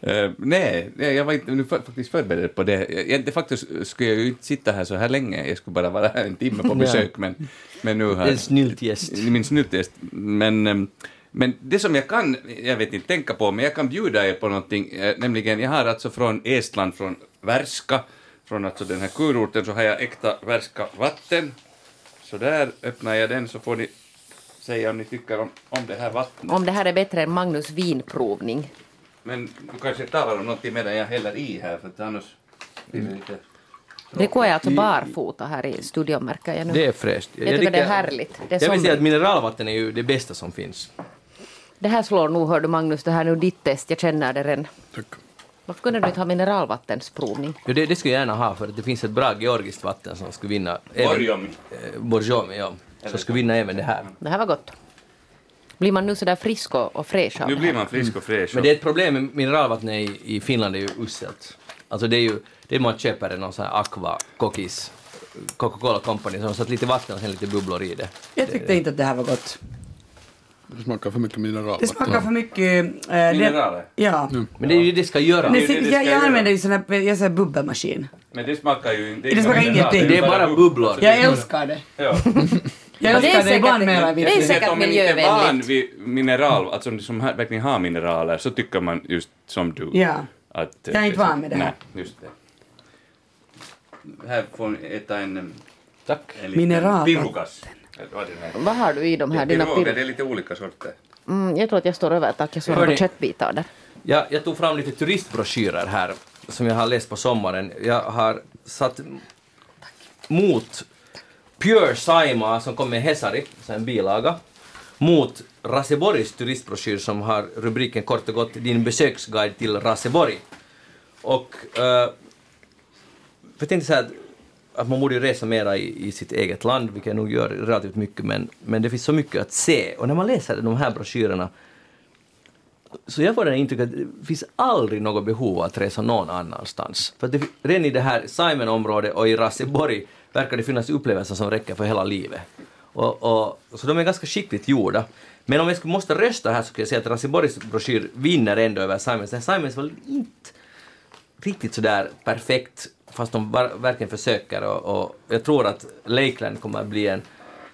Eh, eh, nej, jag var inte nu fa- faktiskt förberedd på det. Jag, det faktiskt skulle jag ju inte sitta här så här länge, jag skulle bara vara här en timme på besök, men, men nu har... En snyltgäst. Min snyltgäst. Men, ehm, men det som jag kan, jag vet inte tänka på, men jag kan bjuda er på någonting, eh, nämligen jag har alltså från Estland, från Värska, från alltså den här kurorten, så har jag äkta Värska vatten. Så där öppnar jag den så får ni säga om ni tycker om, om det här vattnet. Om det här är bättre än Magnus vinprovning. Men du kanske talar om någonting medan jag häller i här, för att annars blir det lite... Rico är alltså barfota här i studion märker jag nu. Det är fräscht. Jag tycker det är härligt. Det är jag vill säga att mineralvatten är ju det bästa som finns. Det här slår nog, hör du Magnus, det här är nog ditt test, jag känner det redan. Tack. Varför kunde du inte ha mineralvattensprovning? Ja, det, det skulle jag gärna ha, för att det finns ett bra georgiskt vatten som skulle vinna... Borjomi. Eh, Borjomi, ja. Som skulle vinna även det här. Det här var gott. Blir man nu sådär frisk och, och fräsch av Nu det blir här? man frisk och fräsch. Men det är ett problem med mineralvattnet i, i Finland är ju uselt. Alltså det är ju, det man köper är någon sån här Aqua, Kokis, Coca-Cola Company, som har satt lite vatten och sen lite bubblor i det. Jag tyckte inte att det här var gott. Det smakar för mycket mineralvatten. Det smakar för mycket... eh, det- Mineraler. Ja. Men det är ju det ska göra. Det, det det jag, ska jag göra. använder ju sån här, jag säger bubbelmaskin. Men det smakar ju inte... Det smakar ingenting. Det är bara bubblor. Jag älskar det. Ja. Jag det är älskar det ibland mer än det är säkert om man inte är van miljövänligt. vid mineral, alltså som här, verkligen har mineraler, så tycker man just som du. Ja. Att, Jag är inte van med det här. Nej, just det. Här får ni äta en... em, Tack. en liten Mineralvatten. Vad har du i de här, Det är dina piroger, det är lite olika sorter. Mm, jag tror att jag står över tack, jag Hörni. några köttbitar där. Jag, jag tog fram lite turistbroschyrer här som jag har läst på sommaren. Jag har satt mot Pure Saima som kom med Hesari, så en bilaga, mot Raseborgs turistbroschyr som har rubriken kort och gott Din besöksguide till Raseborg. Och uh, jag tänkte så här att man borde ju resa mera i, i sitt eget land, vilket jag nog gör relativt mycket, men, men det finns så mycket att se. Och när man läser de här broschyrerna så jag får den intrycket att det finns aldrig något behov av att resa någon annanstans. För att det, redan i det här Simon-området och i Raseborg verkar det finnas upplevelser som räcker för hela livet. Och, och, så de är ganska skickligt gjorda. Men om jag skulle måste rösta här så skulle jag säga att Raseborgs broschyr vinner ändå över Simons. Simons var inte riktigt sådär perfekt, fast de verkligen försöker. Och, och jag tror att Lakeland kommer att bli en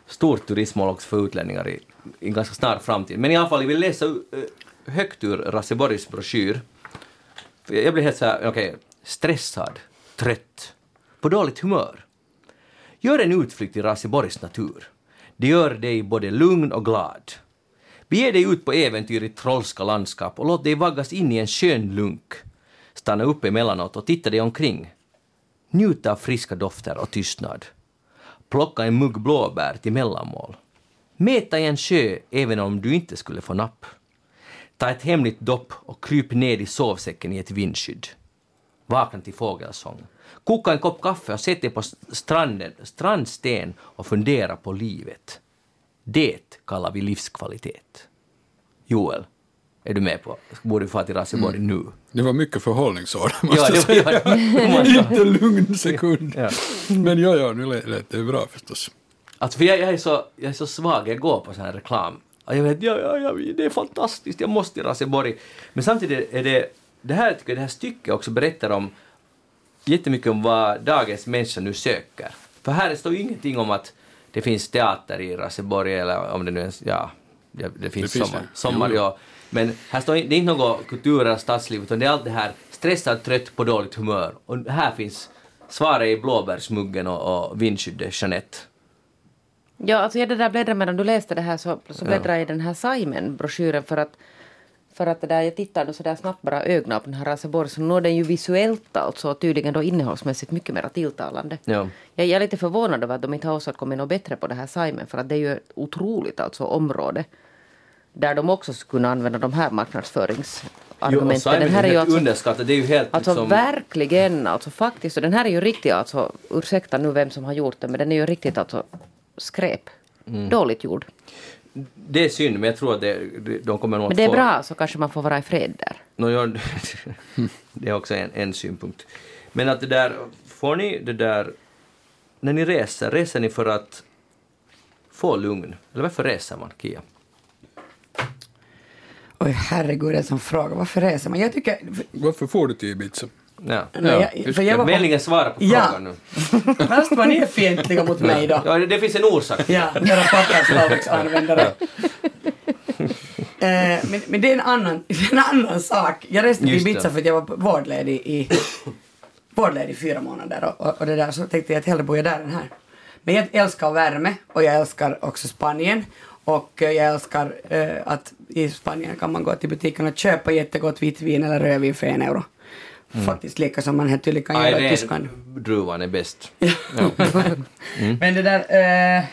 stor turistmål också för utlänningar i, i en ganska snar framtid. Men i alla fall, jag vill läsa eh, högt ur Raseborgs broschyr. Jag blir helt såhär, okej, okay, stressad, trött, på dåligt humör. Gör en utflykt i Raseborgs natur. Det gör dig både lugn och glad. Bege dig ut på äventyr i trollska landskap och låt dig vaggas in i en skön lunk. Stanna upp emellanåt och titta dig omkring. Njut av friska dofter och tystnad. Plocka en mugg blåbär till mellanmål. Mäta i en sjö även om du inte skulle få napp. Ta ett hemligt dopp och kryp ner i sovsäcken i ett vindskydd. Vakna till fågelsång. Koka en kopp kaffe och sätt dig på stranden, strandsten och fundera på livet. Det kallar vi livskvalitet. Joel, är du med på? Borde vi få till Raseborg mm. nu? Det var mycket förhållningsord, måste ja, jag säga. Inte lugn sekund. ja. Men ja, ja, nu lät det bra förstås. Alltså, för jag, jag, är så, jag är så svag, jag går på sån här reklam. Jag vet, ja, ja, ja, det är fantastiskt, jag måste till Raseborg. Men samtidigt är det, det här, tycker jag, det här stycket också berättar om jättemycket om vad dagens människa nu söker. För här står ju ingenting om att det finns teater i Raseborg eller om det nu är, ja, det, det finns, det finns sommar, sommar ja. Men här står det är inte något kultur eller stadsliv utan det är allt det här stressad, trött, på dåligt humör. Och här finns svaret i blåbärsmuggen och, och vindskyddet Jeanette. Ja, alltså jag det där bläddrar medan du läste det här så, så bläddrar jag i den här Simon-broschyren för att för att det där, jag tittar så där snabbt bara ögonen på den här Raseborg så nu är den ju visuellt alltså tydligen då innehållsmässigt mycket mer tilltalande. Ja. Jag, jag är lite förvånad över att de inte har åstadkommit något bättre på det här Simon för att det är ju ett otroligt alltså område där de också skulle kunna använda de här marknadsföringsargumenten. Jo, den här är ju alltså, underskattat, det är ju helt Alltså liksom... verkligen, alltså faktiskt, och den här är ju riktigt alltså, ursäkta nu vem som har gjort den, men den är ju riktigt alltså skräp. Mm. Dåligt gjord. Det är synd, men jag tror att det, de kommer nog Men det är få... bra, så kanske man får vara i fred där. No, ja, det är också en, en synpunkt. Men att det där, får ni det där, när ni reser, reser ni för att få lugn? Eller varför reser man, Kia? Oj, herregud, en sån fråga. Varför reser man? Jag tycker... Varför får du till Ibiza? Ja. Nej, jag, för jag var Meningen svara på ja. frågan nu. Fast var ni är fientliga mot mig då. Ja, det finns en orsak. Ja, era papperslaviksanvändare. eh, men, men det är en annan, en annan sak. Jag reste till Ibiza för att jag var vårdledig i, vårdledig i fyra månader och, och, och det där så tänkte jag att hellre bor jag där än här. Men jag älskar värme och jag älskar också Spanien och jag älskar eh, att i Spanien kan man gå till butiken och köpa jättegott vitt vin eller rödvin för en euro. Mm. Faktiskt lika som man helt tydligt kan göra i Tyskland. druvan är bäst. mm. Men det där... Eh,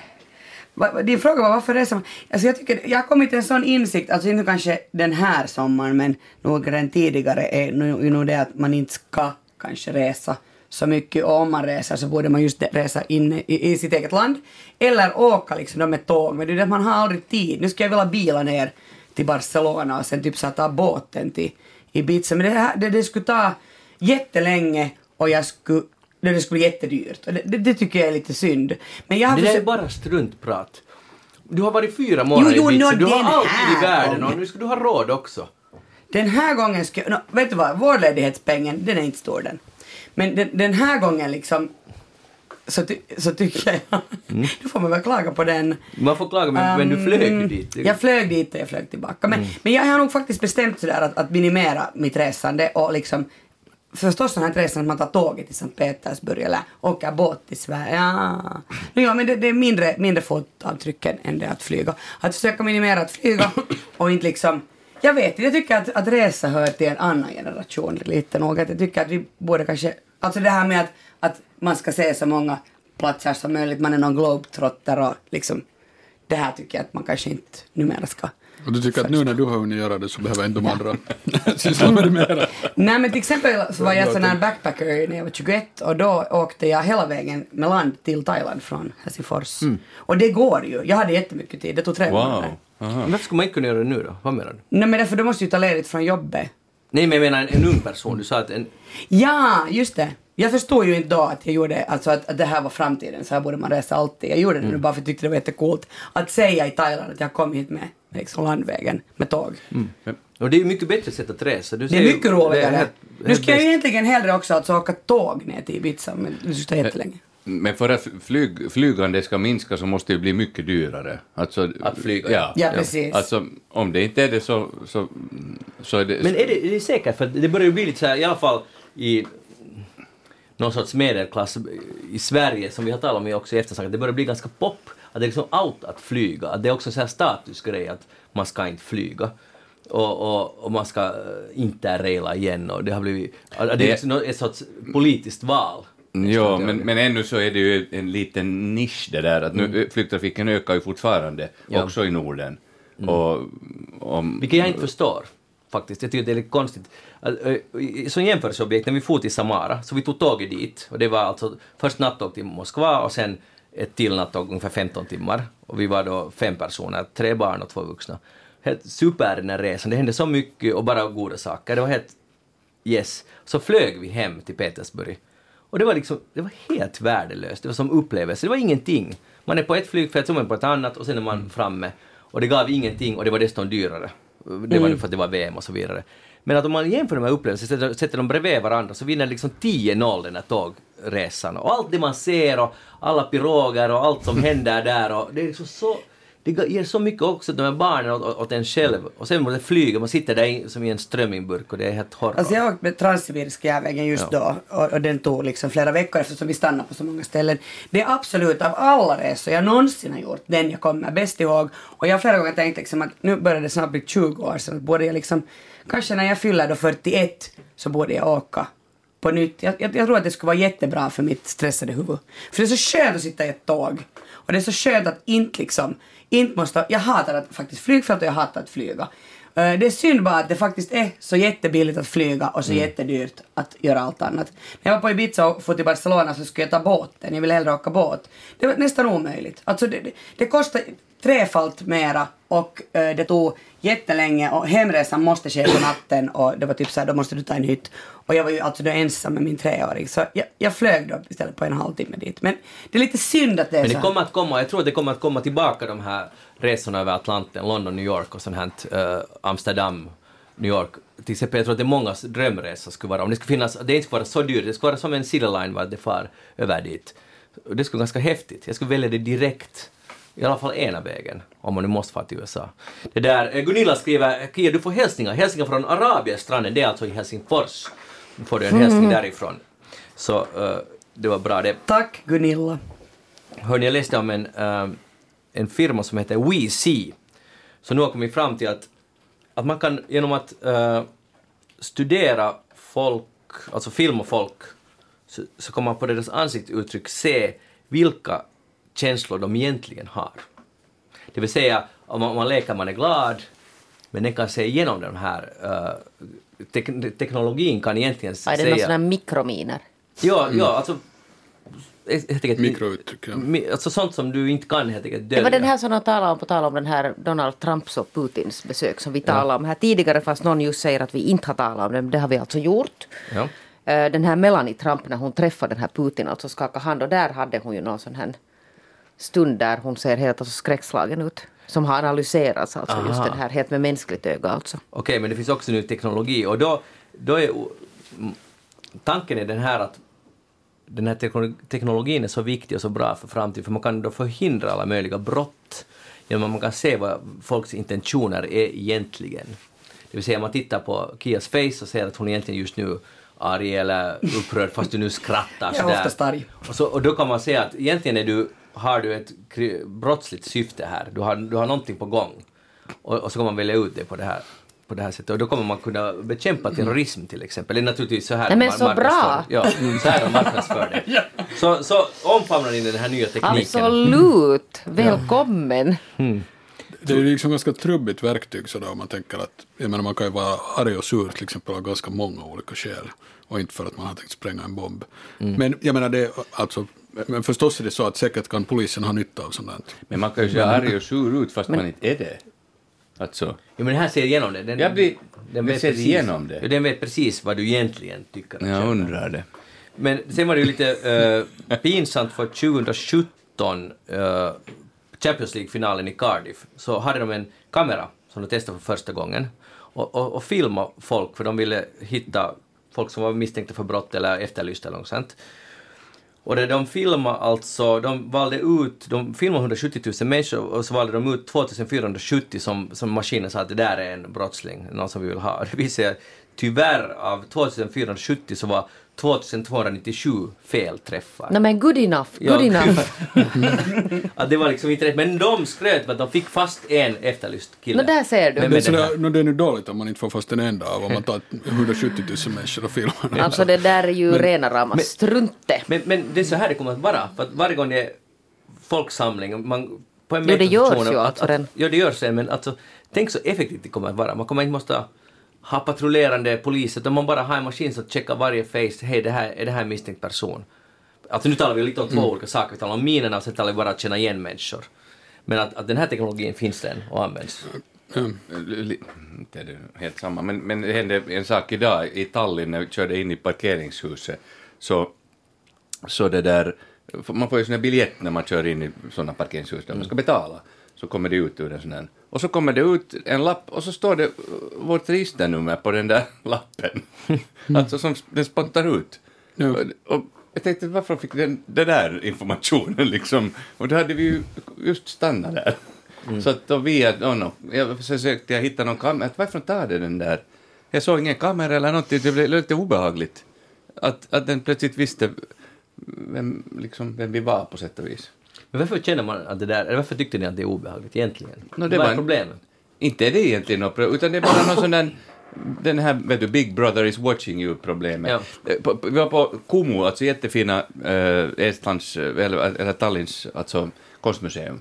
din fråga var varför reser man? Alltså jag tycker, jag har kommit till en sån insikt, alltså inte kanske den här sommaren men några än tidigare är nog det att man inte ska kanske resa så mycket och om man reser så borde man just resa in i, i sitt eget land eller åka liksom med tåg men det är det att man har aldrig tid. Nu ska jag vilja bila ner till Barcelona och sen typ så ta båten till Ibiza men det, här, det, det skulle ta jättelänge och jag skulle det skulle bli jättedyrt. Det, det, det, tycker jag är lite synd. Men jag har det där är bara struntprat. Du har varit fyra månader jo, jo, i Ibiza, no, du har allt i världen och nu ska du ha råd också. Den här gången ska no, vet du vad, vårdledighetspengen, den är inte stor den. Men den, den här gången liksom så, ty, så tycker jag, mm. då får man väl klaga på den. Man får klaga men, um, men du flög ju dit. Jag flög dit och jag flög tillbaka. Men, mm. men jag har nog faktiskt bestämt sådär att, att minimera mitt resande och liksom förstås sån här resan att man tar tåget till Sankt Petersburg eller åker båt till Sverige. Ja, ja men det, det, är mindre, mindre fotavtryck än det att flyga. Att försöka minimera att flyga och inte liksom jag vet inte, jag tycker att, att resa hör till en annan generation lite nog. Att jag tycker att vi borde kanske, alltså det här med att, att man ska se så många platser som möjligt, man är någon globetrotter och liksom det här tycker jag att man kanske inte numera ska Och du tycker att nu när du har hunnit göra det så behöver inte de andra syssla med det mera? Nej men till exempel så var jag sån här backpacker när jag var 21 och då åkte jag hela vägen med land till Thailand från Helsingfors. Och det går ju. Jag hade jättemycket tid. Det tog tre månader. Men varför skulle man inte kunna göra det nu då? Vad menar du? Nej men därför du måste ju ta ledigt från jobbet. Nej men jag menar en, en ung person. Du sa att en... Ja, just det. Jag förstod ju inte då att jag gjorde, alltså att, att det här var framtiden, så här borde man resa alltid. Jag gjorde det nu bara för att jag tyckte det var jättecoolt att säga i Thailand att jag kom hit med liksom landvägen med tåg. Och det är ju mycket bättre sätt att resa. Du Det är säger ju- mycket roligare. helt- nu helt ska jag bäst. ju egentligen hellre också alltså åka tåg ner till Ibiza, men det skulle ta jättelänge. Men för att flyg, flygande ska minska så måste det bli mycket dyrare. Alltså, Att flyga, Ja. Ja, precis. Alltså, om det inte är det så, så, så är det... Men är det, är det säkert? För det börjar ju bli lite så här, i alla fall i någon sorts medelklass i Sverige, som vi har talat om också i eftersnack, att det börjar bli ganska pop. Att det är liksom out att flyga. Att det är också en här statusgrej att man ska inte flyga. Och, och, och man ska eh, interraila igen och det har blivit... Att det är Det- liksom ett sorts politiskt val. Ja, men, men ännu så är det ju en liten nisch det där att nu flygtrafiken ökar ju fortfarande, Ja. också i Norden. Och om... Vilket jag inte förstår faktiskt. Jag tycker det är lite konstigt. Som jämförelseobjekt, när vi for till Samara, så vi tog tåget dit och det var alltså först nattåg till Moskva och sen ett till nattåg ungefär 15 timmar. Och vi var då fem personer, tre barn och två vuxna. Helt super den här resan, det hände så mycket och bara goda saker. Det var helt yes. Så flög vi hem till Petersburg. Och det var liksom, det var helt värdelöst. Det var som upplevelse, det var ingenting. Man är på ett flygfält, så är man på ett annat och sen är man framme. Och det gav ingenting och det var dessutom dyrare. Det var nu för att det var VM och så vidare. Men att om man jämför de här upplevelserna, sätter, sätter dem bredvid varandra, så vinner liksom 10-0 den här tågresan. Och allt det man ser och alla piroger och allt som händer där och det är liksom så det ger så mycket också de här barnen åt, åt en själv. Och sen måste flyga, man sitter där i, som i en strömmingburk och det är helt horror. Alltså jag åkte med Transsibiriska järnvägen just Ja. då och, och den tog liksom flera veckor eftersom vi stannade på så många ställen. Det är absolut av alla resor jag någonsin har gjort den jag kommer bäst ihåg. Och jag har flera gånger tänkt liksom att nu börjar det snart bli 20 år sedan. Borde jag liksom, kanske när jag fyller då 41 så borde jag åka på nytt. Jag, jag, jag tror att det skulle vara jättebra för mitt stressade huvud. För det är så skönt att sitta i ett tåg. Och det är så skönt att inte liksom, inte måste, jag hatar att faktiskt flygfält och jag hatar att flyga. Eh, Det är synd bara att det faktiskt är så jättebilligt att flyga och så jättedyrt att göra allt annat. När jag var på Ibiza och for till Barcelona så skulle jag ta båten. Jag ville hellre åka båt. Det var nästan omöjligt. Alltså det, det, det kostar trefalt mera och eh, det tog jättelänge och hemresan måste ske på natten och det var typ såhär, då måste du ta en hytt. Och jag var ju alltså då ensam med min treåring så jag, jag flög då istället på en halvtimme dit. Men det är lite synd att det är Men så det här. kommer att komma, jag tror att det kommer att komma tillbaka de här resorna över Atlanten, London, New York och sånt här, eh, Amsterdam, New York. Till exempel, jag tror att det är mångas drömresa skulle vara, om det skulle finnas, det inte skulle vara så dyrt, det skulle vara som en Cityline var det far över dit. Det skulle vara ganska häftigt, jag skulle välja det direkt. I alla fall ena vägen, om man nu måste fara till USA. Det där, eh, Gunilla skriver, Kia du får hälsningar, hälsningar från Arabiastranden, det är alltså i Helsingfors. Nu får du en hälsning därifrån. Så eh, det var bra det. Tack Gunilla. Hörni, jag läste om en, eh, en firma som heter WeSee. Så nu har kommit fram till att, att man kan genom att eh, studera folk, alltså filma folk, så, så kan man på deras ansiktsuttryck se vilka känslor de egentligen har. Det vill säga, om man, om man leker man är glad, men den kan se igenom den här eh, tek- teknologin kan egentligen Ja, är det någon säga... sån här mikrominer? Ja, ja, alltså... Enkelt, Mikrouttryck, ja. Mi- Alltså sånt som du inte kan helt enkelt Det dölja. var den här som de talade om, på tal om den här Donald Trumps och Putins besök som vi talade om här tidigare fast någon just säger att vi inte har talat om det, men det har vi alltså gjort. Ja. Eh, Den här Melanie Trump när hon träffade den här Putin, alltså skakade hand och där hade hon ju någon sån här stund där hon ser helt alltså skräckslagen ut. Som har analyserats alltså just Aha. den här helt med mänskligt öga alltså. Okej, men det finns också nu teknologi och då, då är tanken är den här att den här tekno- teknologin är så viktig och så bra för framtiden för man kan då förhindra alla möjliga brott genom att man kan se vad folks intentioner är egentligen. Det vill säga man tittar på Kias face och ser att hon egentligen just nu arg eller upprörd fast du nu skrattar Jag är oftast arg. Och, så, och då kan man säga att egentligen är du, har du ett brottsligt syfte här, du har, du har någonting på gång. Och, och så kan man välja ut det på det här, på det här sättet. Och då kommer man kunna bekämpa terrorism till exempel. Det är naturligtvis så här Nej, men så bra! Ja, så här de marknadsför det. Så, så omfamnar ni den här nya tekniken? Absolut! Välkommen! det är ju liksom ganska trubbigt verktyg sådär om man tänker att, jag menar man kan ju vara arg och sur till exempel av ganska många olika skäl och inte för att man har tänkt spränga en bomb. Mm. Men jag menar det, alltså, men förstås är det så att säkert kan polisen ha nytta av sånt här. Men man kan ju se arg och sur ut fast man inte är det. Alltså, Ja, men den här ser igenom det. Den, Jag blir- den vet ser precis- igenom det. Den vet precis vad du egentligen tycker. jag känner. undrar det. Men sen var det ju lite uh, pinsamt för 2017, uh, Champions League-finalen i Cardiff, så hade de en kamera som de testade för första gången och, och, och filmade folk för de ville hitta folk som var misstänkta för brott eller efterlysta eller något sånt. Och det, de filmade alltså, de valde ut, de filmade 170 000 människor och så valde de ut 2470 som, som maskinen sa att det där är en brottsling, någon som vi vill ha. Det visade tyvärr av 2470 så var 2297 felträffar. Nej men good enough, good Ja. enough. att det var liksom inte rätt, men de skröt med att de fick fast en efterlyst kille. Nå där ser du. Men Det är, no, det är nu dåligt om man inte får fast en enda av om man tar 170 000 människor och filmar. Alltså det där är ju Men- rena rama men- strunte. Men, men det är så här det kommer att vara, för att varje gång det är folksamling, man, på en Jo, det görs ju att- alltså att- den. Ja, det görs det, men alltså, tänk så effektivt det kommer att vara. Man kommer inte måste ha patrullerande poliser, utan man bara har en maskin som checkar varje face, hej, det här, är det här en misstänkt person? Alltså nu talar vi lite om två Mm. olika saker, vi talar om minerna och sen talar vi bara att känna igen människor. Men att, att den här teknologin finns den och används. Li- Inte är det helt samma, men, men det hände en sak idag i Tallinn när vi körde in i parkeringshuset. Så, så det där, man får ju sån här biljett när man kör in i sådana parkeringshus där man ska betala. Så kommer det ut ur en sån här. Och så kommer det ut en lapp och så står det uh, vårt registernummer på den där lappen. alltså som den spottar ut. Ja. Och, och jag tänkte varför fick den, den där informationen liksom? Och då hade vi ju just stannat där. Så att då via, no, no, jag försökte jag hitta någon kamera, varför tar det den där? Jag såg ingen kamera eller någonting, det blev lite obehagligt. Att, att den plötsligt visste vem, liksom, vem vi var på sätt och vis. Men varför känner man att det där, eller varför tyckte ni att det är obehagligt egentligen? No, det Vad är problemet? Inte är det egentligen något problem, utan det är bara någon sån där, den här, vet du, Big Brother is watching you-problemet. Ja. Eh, Vi var på Kumu, alltså jättefina äh, Estlands, eh, eller, eller Tallinns, alltså konstmuseum.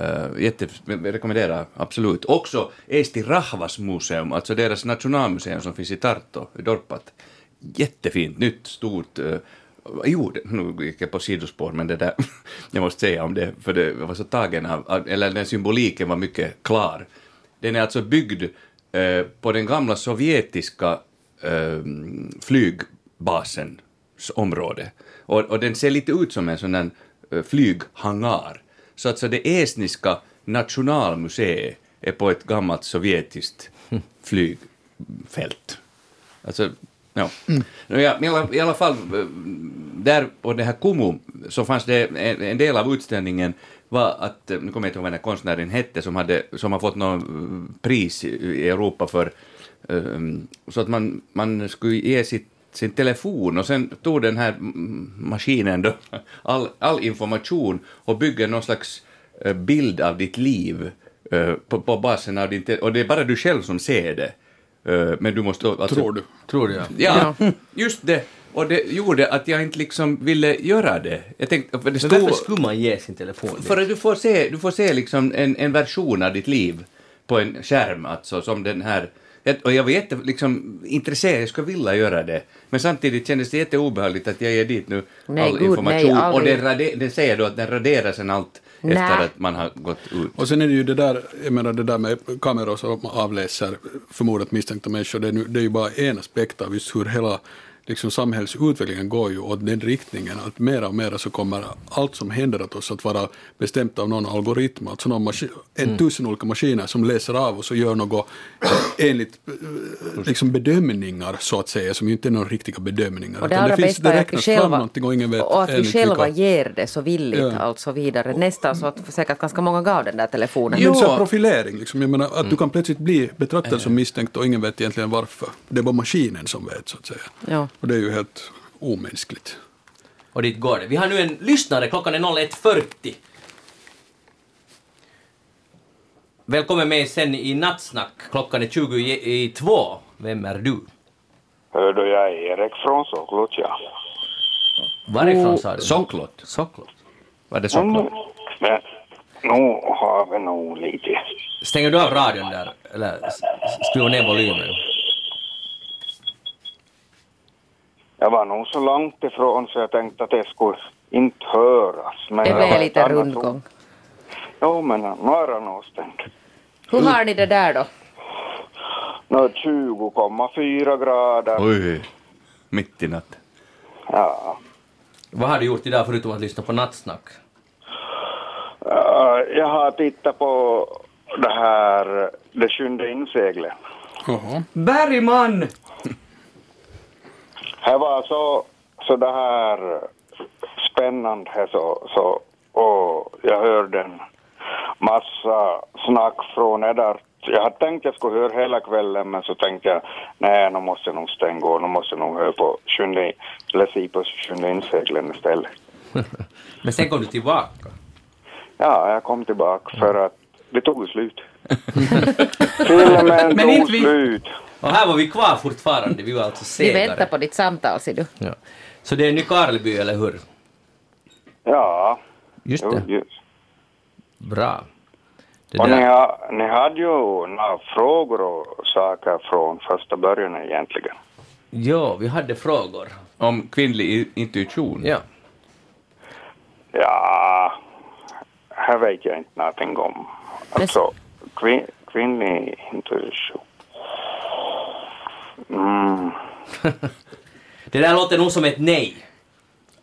Uh, jätte, rekommenderar absolut. Också Eesti Rahvas museum, alltså deras nationalmuseum som finns i Tartu, i Dorpat. Jättefint, nytt, stort. Uh, jo, nu gick jag på sidospår, men det där, jag måste säga om det, för det var så tagen av, av- eller den symboliken var mycket klar. Den är alltså byggd eh, på den gamla sovjetiska eh, flygbasens område. Och, och den ser lite ut som en sån där eh, flyghangar. Så alltså det estniska nationalmuseet är på ett gammalt sovjetiskt flygfält. Alltså, ja. Nå, ja, i alla- I alla fall, där på det här Kumu så fanns det en, en del av utställningen var att, nu kommer jag inte ihåg vad den här konstnären hette, som, hade, som har fått något pris i Europa för, um, så att man, man skulle ge sitt, sin telefon och sen tog den här maskinen då all, all information och bygger någon slags eh, bild av ditt liv eh, på, på basen av din och det är bara du själv som ser det. Eh, Men du måste... Alltså, Tror du? Tror du ja. Ja, just det. Och det gjorde att jag inte liksom ville göra det. Jag tänkte, för det Men stod... varför skulle man ge sin telefon? För att du får se, du får se liksom en, en version av ditt liv på en skärm, alltså som den här. Och jag var jätte, liksom, intresserad, jag skulle vilja göra det. Men samtidigt kändes det jätteobehagligt att jag ger dit nu Nej, all gud, information. nej, och den, rade, den säger då att den raderar sen allt Nej. efter att man har gått ut. Och sen är det ju det där, jag menar det där med kameror som avläser förmodat misstänkta människor, det är, nu, det är ju bara en aspekt av just hur hela liksom, samhällsutvecklingen går ju åt den riktningen, att mera och mera så kommer allt som händer åt oss att vara bestämt av någon algoritm, alltså någon maskin, en tusen olika maskiner som läser av oss och gör något enligt eh, liksom bedömningar så att säga, som ju inte är några riktiga bedömningar. Och det allra finns, bästa är att vi själva, och ingen vet och att vi själva vilka- ger det så villigt Ja. alltså vidare. Nästan så att säkert ganska många gav den där telefonen. Men så profilering, liksom, jag menar att du kan plötsligt bli betraktad Eh. som misstänkt och ingen vet egentligen varför. Det är bara maskinen som vet så att säga. Ja. Och det är ju helt omänskligt. Och dit går det. Vi har nu en lyssnare, klockan är 01.40. Välkommen med sen i Nattsnack. Klockan är 20 i i två. Vem är du? Hördu, jag är Erik från Soklot, ja. Varifrån sa du? Socklot. Socklot. Var det socklot? Men, Nu har vi nog lite. Stänger du av radion där, eller skruvar ner volymen? Jag var nog så långt ifrån så jag tänkte att det skulle inte höras. Men Det ett lite rundgång. ord. Jo, men nu är det nog stängt. Hur har ni det där då? Nu 20,4 grader. Oj, mitt i natten. Ja. Vad har du gjort idag förutom att lyssna på nattsnack? Uh, jag har tittat på det här, det sjunde inseglet. Jaha. Bergman! Det var så, så det här spännande här så, så, och jag hörde en massa snack från Eddard. Jag hade tänkt jag skulle höra hela kvällen men så tänkte jag nej nu måste jag nog stänga och nu måste jag nog höra på sjunde, se på sjunde inseglen istället. Men sen kom du tillbaka. Ja, jag kom tillbaka för att det tog slut. Filmen Men tog slut. Och här var vi kvar fortfarande, vi var alltså Vi segare. väntar på ditt samtal, ser du. Ja. Så det är Nykarleby, eller hur? Ja. Just jo, det. just. Bra. Det Och ni, har, ni hade ju några frågor och saker från första början egentligen. Ja, vi hade frågor. Om kvinnlig intuition? Ja. Ja, här vet jag inte någonting om. Alltså, kvin, kvinnlig intuition. Mm. Det där låter nog som ett nej.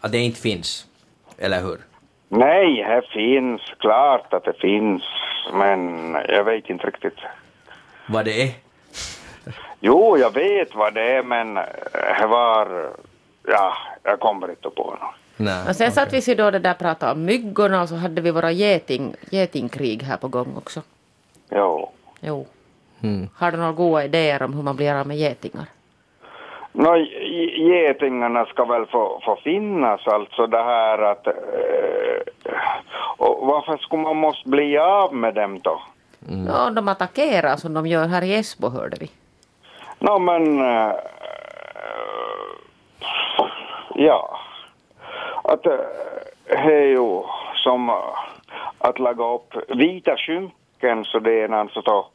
Att det inte finns. Eller hur? Nej, här finns, klart att det finns, men jag vet inte riktigt. Vad det är? Jo, jag vet vad det är, men det var... Ja, jag kommer inte på något. Nej. Och sen satt vi sig då det där pratade om myggorna och så hade vi våra geting, getingkrig här på gång också. Jo. Jo. Mm. Har du några goda idéer om hur man blir av med getingar? Nå, ge- getingarna ska väl få, få finnas, alltså det här att... Eh, och varför skulle man måste bli av med dem då? Ja, de attackerar som de gör här i Esbo hörde vi. Nå, men... Eh, ja. Att eh, det är ju som eh, att laga upp vita skynken så det är någon så då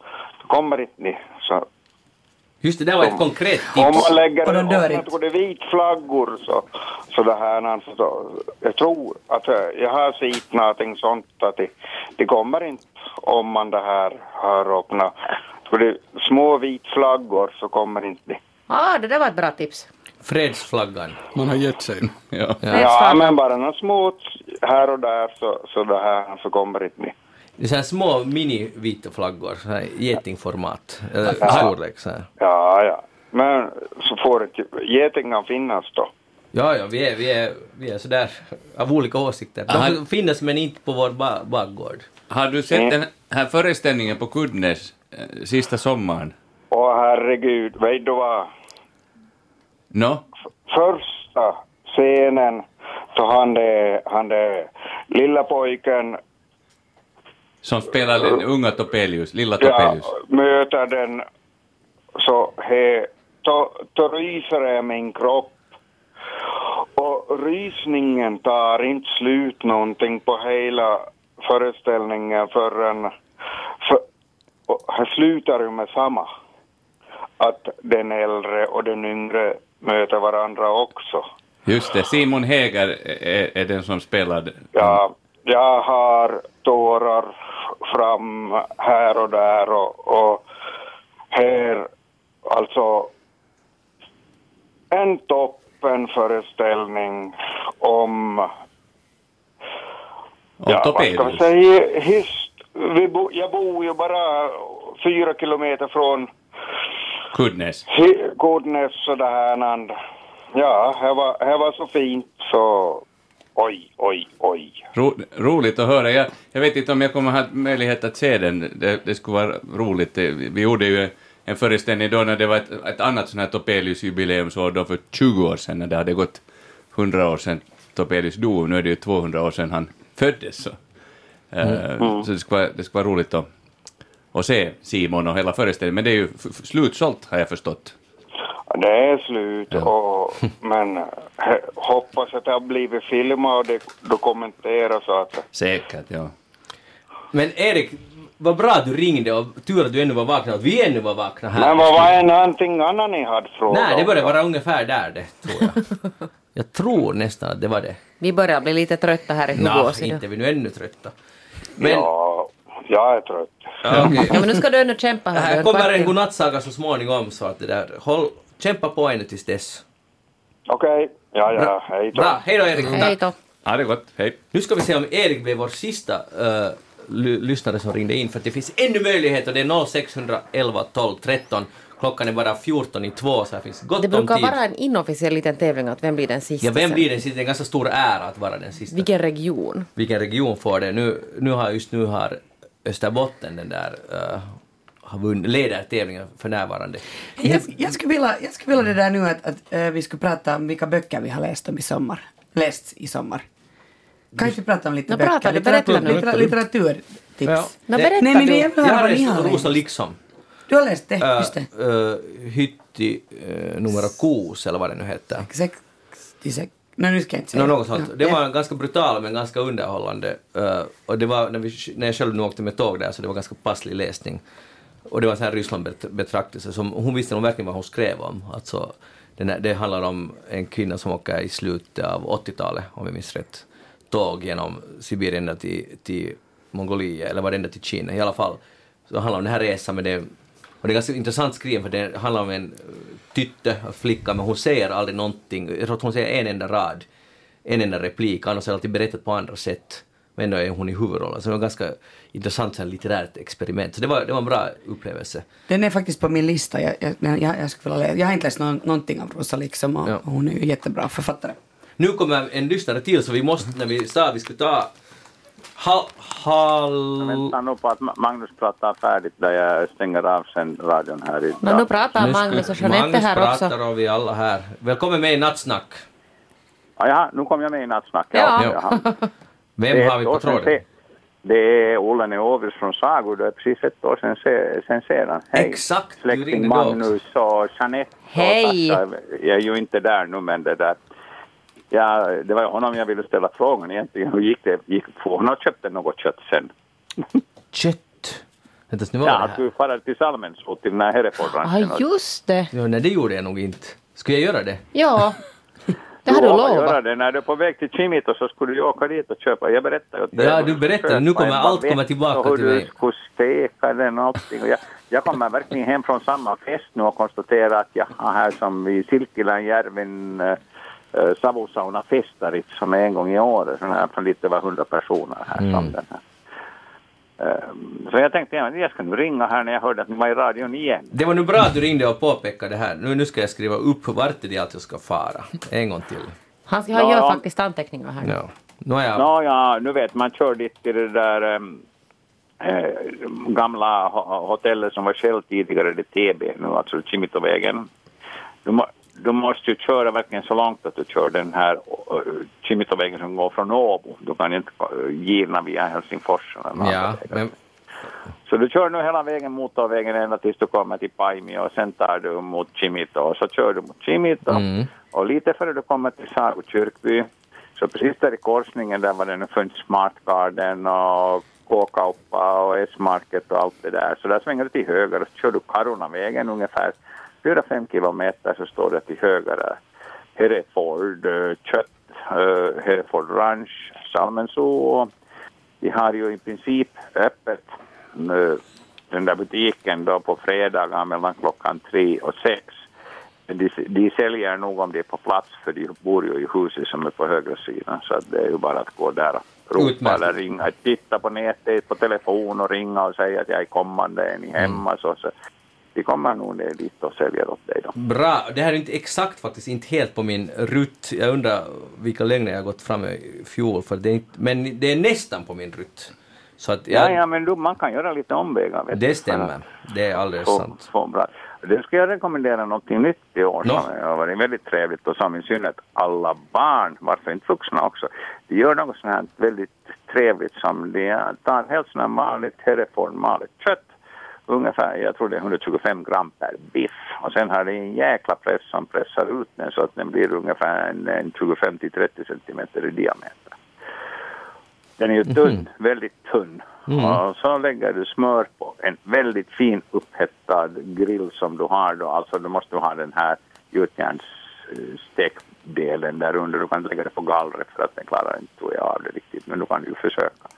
kommer inte ni. Så Just det, där var ett konkret Om tips. man lägger Och de dör om man det är vitflaggor så, så det här alltså då, jag tror att eh, jag har sett någonting sånt att det, det kommer inte om man det här har öppnat. För det små vitflaggor så kommer inte det. Ah, det där var ett bra tips. Fredsflaggan. Man har gett sig. Ja. Ja, men bara något små här och där så, så det här så kommer inte det. Det är så här små mini-vita flaggor, så här getingformat. Eller Ja. storlek så här. Ja, ja. Men så får inte getingar finnas då. Ja, ja, vi är, vi är, vi är sådär av olika åsikter. De Aha. får finnas men inte på vår ba bakgård. Har du sett den här föreställningen på Kudnes eh, sista sommaren? Åh herregud, vet du vad? Nå? första scenen så han det, han det lilla pojken Som spelar den unga Topelius, lilla ja, Topelius. möter den så he, to, to ryser i min kropp. Och rysningen tar inte slut någonting på hela föreställningen förrän för, det slutar ju med samma. Att den äldre och den yngre möter varandra också. Just det, Simon Häger är, är den som spelar. Ja, jag har tårar fram här och där och, och här, alltså en toppenföreställning om, Om ja, vad ska vi Topelius. säga, hist, vi bo, jag bor ju bara fyra kilometer från Kudnes. Hi- Kodnäs och det här and. Ja, det var, det var så fint så oj, oj, oj. Ro, roligt att höra. Jag, jag vet inte om jag kommer ha möjlighet att se den. Det, det skulle vara roligt. Vi gjorde ju en föreställning då när det var ett, ett annat sånt här Topelius jubileumsår då för 20 år sedan när det hade gått 100 år sedan Topelius dog. Nu är det ju 200 år sedan han föddes. Så, Eh, Mm. så det, skulle vara, det skulle vara roligt att, att se Simon och hela föreställningen. Men det är ju slutsålt har jag förstått. Det är slut, och, men eh, hoppas att det har blivit filmat och det dokumenterat så att Säkert, ja. Men Erik, vad bra att du ringde och tur att du ännu var vaken och att vi ännu var vakna här. Men vad var det någonting annat ni hade frågat Nej, det då? vara ungefär där det, tror jag. jag tror nästan att det var det. Vi börjar bli lite trötta här i Hugås idag. inte vi nu ännu trötta. Men, Ja, jag är trött. ja, okej. Ja, men nu ska du ännu kämpa Det här. här en kommer en godnattsaga så småningom så att det där, håll, kämpa på ännu tills dess. Okej, ja, ja, hej då. Bra, hej då Erik. Hej då. Ha det gott, hej. Nu ska vi se om Erik blev vår sista uh, lyssnare som ringde in, för att det finns ännu möjligheter. Det är 0611 12 13. Klockan är bara 14 i två, så här finns gott Det om brukar tid. vara en inofficiell liten tävling att vem blir den sista Ja, vem blir den sista? Det är en ganska stor ära att vara den sista. Vilken region? Vilken region får det? Nu, nu har just nu har Österbotten den där, uh, har vunnit, leder tävlingen för närvarande. Jag, jag, skulle vilja, jag skulle vilja det där nu att, att eh, vi skulle prata om vilka böcker vi har läst om i sommar. Läst i sommar. Kanske prata om lite Nå, böcker, prata litteratur, nu. litteratur, litteraturtips. Ja. Berätta Nej, men det är Jag har läst Rosa läst. liksom. Du har läst det, Uh, just det. uh, Hytti uh, numero kos, eller vad det nu heter. 66. Nej, nu ska jag inte säga. Nå, något sånt. Ja. Det var ganska brutal men ganska underhållande. Uh, och det var när, vi, när jag själv nu åkte med tåg där så det var ganska passlig läsning. Och det var en sån här Ryssland-betraktelse som hon visste nog verkligen vad hon skrev om. Alltså, här, det handlar om en kvinna som åker i slutet av 80-talet, om jag minns rätt, tåg genom Sibirien ända till, till Mongoliet, eller var det ända till Kina i alla fall. Så det handlar om den här resan med det och det är ganska intressant skrivet för det handlar om en tytte, flicka, men hon säger aldrig någonting. Jag tror att hon säger en enda rad, en enda replik, annars är det alltid berättat på andra sätt. Men ändå är hon i huvudrollen. Så det var ganska intressant här, litterärt experiment. Så det var, det var en bra upplevelse. Den är faktiskt på min lista. Jag, jag, jag, jag, skulle vilja jag har inte läst någon, någonting av Rosa liksom och, Ja. och hon är ju jättebra författare. Nu kommer en lyssnare till så vi måste, när vi sa att vi skulle ta hal, hal, Vänta nu på att Ma- Magnus pratar färdigt där jag stänger av sen radion här i Men nu pratar Magnus och Jeanette Magnus här pratar också. och vi alla här. Välkommen med i Nattsnack. Ja, jaha, nu kom jag med i nattsnack. Ja. jaha. Vem har vi på tråden? Det är Olle Neovius från Sago. Det är precis ett år sedan, se, sen sedan. Hej, Exakt, du ringde släkting då Magnus och Jeanette. och Hej. Jag är ju inte där nu, men det där... Ja, det var ju honom jag ville ställa frågan egentligen. Hur gick det? Gick, för hon har köpt något kött sen. Kött. Vänta, nu var Ja, det att här. du far till Salmensbo, till den här Ah, Herefordranchen. just det. Ja, nej, det gjorde jag nog inte. Skulle jag göra det? Ja. Det har du lovat. göra det. När du är på väg till Kimito så skulle du åka dit och köpa. Jag berättade åt dig. Ja, du berättade. Nu kommer allt komma tillbaka och hur till du mig. skulle steka den och allting. Jag, jag kommer verkligen hem från samma fest nu och konstaterar att jag har här som i Silkkiläänjärven äh, äh, Savosauna Festarit som är en gång i året. Sån här från lite över hundra personer här Mm. som den här. Ehm, så jag tänkte ja, jag ska nu ringa här när jag hörde att ni var i radion igen. Det var nu bra att du ringde och påpekade det här. Nu, nu ska jag skriva upp vart det är att jag ska fara. En gång till. Han, han Ja. gör faktiskt anteckningar här. Ja. Nu har jag... Nå, ja, nu vet man kör dit till det där eh, gamla ho- hotellet som var Shell tidigare, det TB nu, alltså Kimitovägen. Du, må, du måste ju köra verkligen så långt att du kör den här Kimitovägen som går från Åbo. Du kan inte gina via Helsingfors. eller något Ja, men Så du kör nu hela vägen motorvägen ända tills du kommer till Paimio och sen tar du mot Kimito och så kör du mot Kimito Mm. och lite före du kommer till Sago kyrkby så precis där i korsningen där var det nu funnits Smart Garden och K-kauppa och S-market och allt det där. Så där svänger du till höger och så kör du Carunavägen ungefär 4-5 kilometer så står det till höger. Hereford uh, kött, uh, Hereford Ranch, Salmensoo. Vi har ju i princip öppet uh, den där butiken då på fredagar mellan klockan tre och sex. De, de säljer nog om det är på plats för de bor ju i huset som är på högra sidan så det är ju bara att gå där och ropa Utmärkt. eller ringa, titta på nätet på telefon och ringa och säga att jag är kommande, är ni hemma så, så de kommer nog ner dit och säljer åt dig då. bra. Det här är inte exakt faktiskt, inte helt på min rutt. Jag undrar vilka längder jag har gått fram i fjol, för det är inte, men det är nästan på min rutt. Så att Ja, jag, ja, men du, man kan göra lite omvägar. vet det stämmer. Det är alldeles få- sant. få bra. Det ska jag rekommendera någonting nytt i år Nå. som har varit väldigt trevligt och som i synnerhet alla barn, varför inte vuxna också, de gör något sånt här väldigt trevligt som de tar helt sånt här maligt Hereford maligt kött ungefär, jag tror det är 125 gram per biff och sen har det en jäkla press som pressar ut den så att den blir ungefär en, en 25 till 30 centimeter i diameter. Den är ju tunn, väldigt tunn. Och så lägger du smör på en väldigt fin upphettad grill som du har då. Alltså du måste ha den här gjutjärnsstekdelen där under. Du kan lägga det på gallret för att den klarar inte tror jag av det riktigt. Men du kan ju försöka.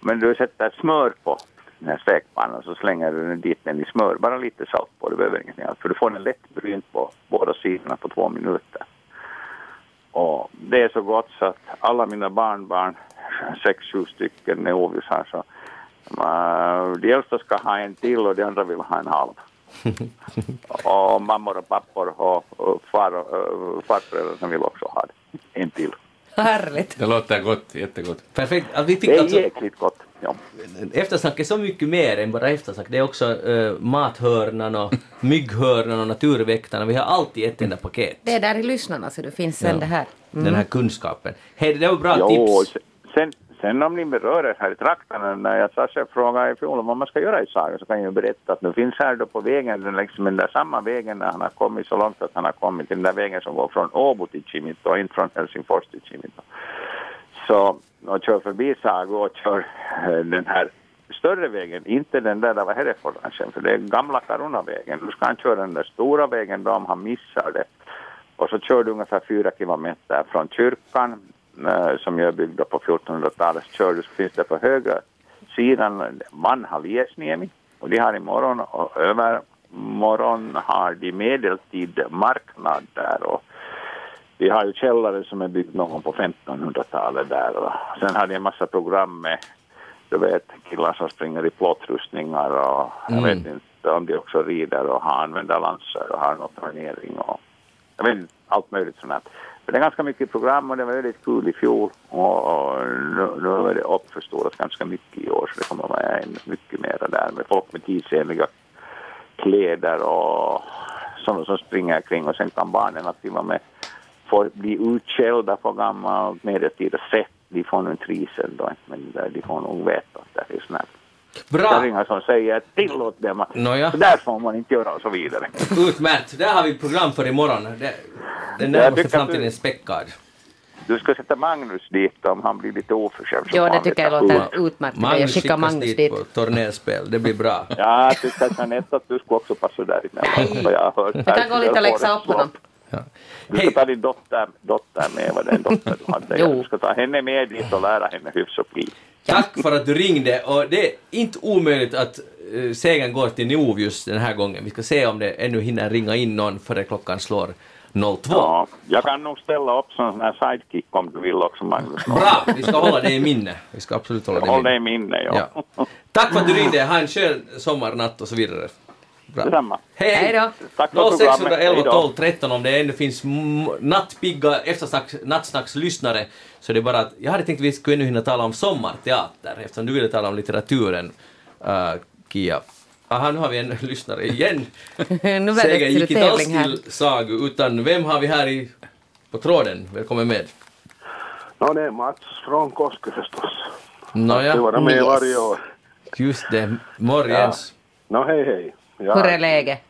Men du sätter smör på den här stekpannan så slänger du den dit den i smör. Bara lite salt på, du behöver ingenting annat. För du får den lätt brynt på båda sidorna på två minuter. Och det är så gott så att alla mina barnbarn, sex, sju stycken neovis här, så de äldsta ska ha en till och de andra vill ha en halv. och mammor och pappor och, och far, uh, farföräldrar vill också ha. En till. Härligt. Det låter gott, jättegott. Perfekt. Att vi Det fick är alltså, jäkligt gott. Ja. eftersnack är så mycket mer än bara eftersnack. Det är också uh, mathörnan och mygghörnan och naturväktarna. Vi har allt i ett enda paket. Det är där i lyssnarna så det finns sen Ja. det här. Den här kunskapen. Hej, det var bra Jo, tips. sen, sen om ni berör er här i trakterna, när jag Sasha frågade i fjol om vad man ska göra i Saga så kan jag ju berätta att nu finns här då på vägen, den, liksom den där samma vägen när han har kommit så långt att han har kommit den där vägen som går från Åbo till Kimito och inte från Helsingfors till Kimito. Så, och kör förbi Saga och kör eh, den här större vägen, inte den där där var Herreforsranchen, för det är gamla Karunavägen. Du ska han köra den där stora vägen då om han missar det. Och så kör du ungefär fyra kilometer från kyrkan som jag byggde på 1400-talet. Så kör du, så finns det på högra sidan Vanhaliesniemi och de har imorgon och övermorgon har de medeltid marknad där och de har ju källare som är byggd någon på 1500-talet där och sen har de en massa program med du vet killar som springer i plåtrustningar och jag Mm. vet inte om de också rider och har använder lanser och har något turnering och jag vet inte, allt möjligt sånt här. Det är ganska mycket program och det var väldigt kul i fjol och, nu, nu är det uppförstorat ganska mycket i år så det kommer vara mycket mer där med folk med tidsenliga kläder och sådana som springer kring och sen kan barnen att till och med få bli utskällda på gammal medeltida sätt. De får nu en trivsel då, men de får nog veta att det är snällt. Bra! kärringar som säger tillåt dem att Nåja. så där får man inte göra och så vidare. Utmärkt. Där har vi program för imorgon. Det, den Jag närmaste framtiden du- är späckad. Du ska sätta Magnus dit om han blir lite oförskämd. får det tycker jag låter utmärkt. Jag Magnus skickar skickas Magnus dit dit. på tornerspel. Det blir bra. Ja, jag tycker att Jeanette att du skulle också passa där vad Jag, hört. Jag kan gå lite och läxa upp honom. Du ska ta din dotter, dotter med, vad den dotter du hade. Jo. Du ska ta henne med dit och lära henne hyfs och pli. Tack för att du ringde och det är inte omöjligt att uh, segern går till Nov just den här gången. Vi ska se om det ännu hinner ringa in någon före klockan slår 02. Ja, jag kan nog ställa upp som sån här sidekick om du vill också Magnus. Bra! Vi ska hålla det i minne. Vi ska absolut hålla det i Håll minne. det i minne, ja. Ja. Tack för att du ringde. Ha en skön sommarnatt och så vidare. Bra. Detsamma. Hej, Hej då. Tack för programmet. 0611 Hej då. 12 13 om det ännu finns nattpigga eftersnacks, nattsnackslyssnare så det är bara att jag hade tänkt att vi skulle ännu hinna tala om sommarteater eftersom du ville tala om litteraturen, uh, Kia. Aha, nu har vi en lyssnare igen. nu det gick inte alls till Sagu utan vem har vi här i, på tråden? Välkommen med. Ja, det är Mats från Koske förstås. Nåja, Du vara med varje år. just det. Morgens. Nå, hej hej. Ja, Hur är läget?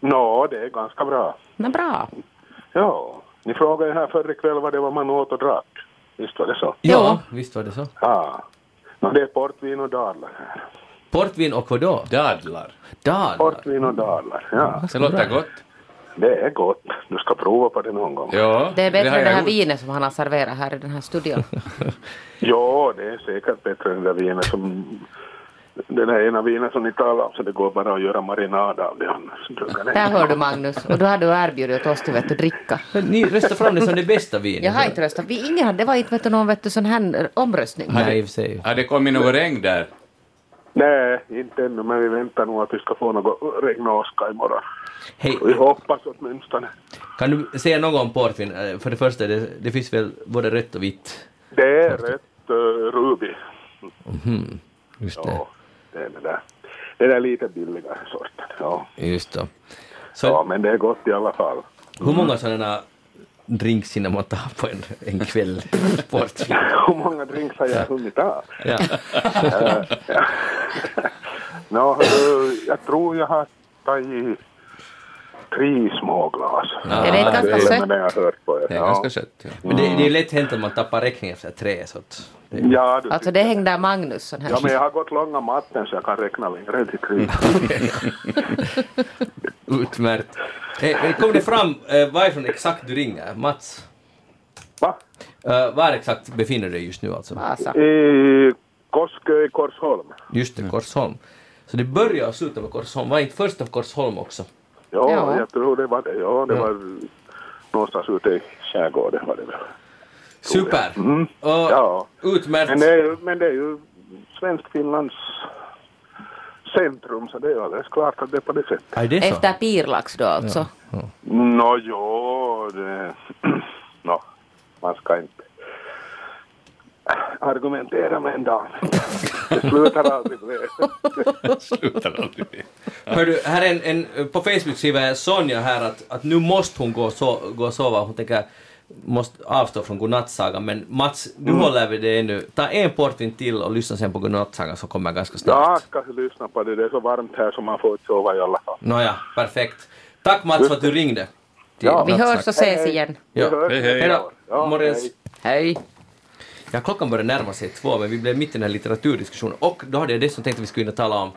Nå, det är ganska bra. Nå, bra. Ja, ni frågade ju här förr ikväll vad det var man åt och drack. Visst var det så? Ja, visst var det så. Ja. Nå, det är portvin och dadlar här. Portvin och vadå? Dadlar. Dadlar. Portvin och dadlar, ja. Det låter gott. Det är gott. Du ska prova på det någon gång. Ja, Det är bättre har än det här gjort. vinet som han har serverat här i den här studion. Ja, det är säkert bättre än det vinet som... Det där ena vinet som ni talar om, så det går bara att göra marinad av det annars. Där hör du Magnus. Och då har du erbjudit åt oss till vet du, dricka. Ni röstar fram det som det bästa vinet. Jag har inte röstat. Vi, ingen, hade- det var inte vet du, någon vet du, sån här omröstning. Nej, i. Har det kommit något regn där? Nej, inte ännu, men vi väntar nog att vi ska få något regn och åska imorgon. Hej, Vi hoppas åtminstone. kan du säga något om portvin? Eh, För det första, det, det finns väl både rött och vitt? Det är rätt uh, Ruby. Mhm, just det. Ja, det är det där. Det där lite billigare sorten. Ja. Just det. Så ja, men det är gott i alla fall. hur många sådana drinks hinner man ta på en, en kväll? Hur många drinks har jag hunnit ta? Ja. Hörru, jag tror jag har tagit tre små glas. Ja, Är det inte ganska det sött? Det har jag hört på. Det är ganska sött. Ja. Men det, det är lätt hänt att man tappar räkningen efter tre. Så att det, Ja, du, Alltså det hängde Magnus sån här. ja, men jag har gått långa matten så jag kan räkna längre än till tre. Utmärkt. Hey, kom det fram eh, varifrån exakt du ringer? Mats? Va? Eh, var exakt befinner du dig just nu alltså? Vasa. I Koskö i Korsholm. Just det, Korsholm. Så det börjar och slutar med Korsholm. Var inte först av Korsholm också? Ja, Ja. jag tror det var det. Ja, det Ja. var någonstans ute i skärgården var det väl. Super! Mm. Och Ja. utmärkt. Men det är ju, men det är ju Svensk-Finlands centrum så det är alldeles klart att det är på det sättet. Så. Efter Pirlax då alltså. Nå jo, det... Nå, man ska inte argumentera med en dam. Det slutar aldrig väl. Slutar aldrig med. Hör du, här är en, en, på Facebook skriver Sonja här att, att nu måste hon gå so, gå och sova. Hon tänker måste avstå från godnattsagan. Men Mats, du Mm. håller vid det ännu. Ta en portvin till och lyssna sen på godnattsagan så kommer jag ganska Ja, snart. jag ska lyssna på det. Det är så varmt här så man får inte sova i alla fall. Nåja, perfekt. Tack Mats för att du ringde. Ja. Vi hörs och ses igen. Ja. Vi. Hej, hej. Hej då. Ja, Morgens. hej. Ja, klockan börjar närma sig två, men vi blev mitt i den här litteraturdiskussionen. Och då hade jag dessutom tänkt att vi skulle in och tala om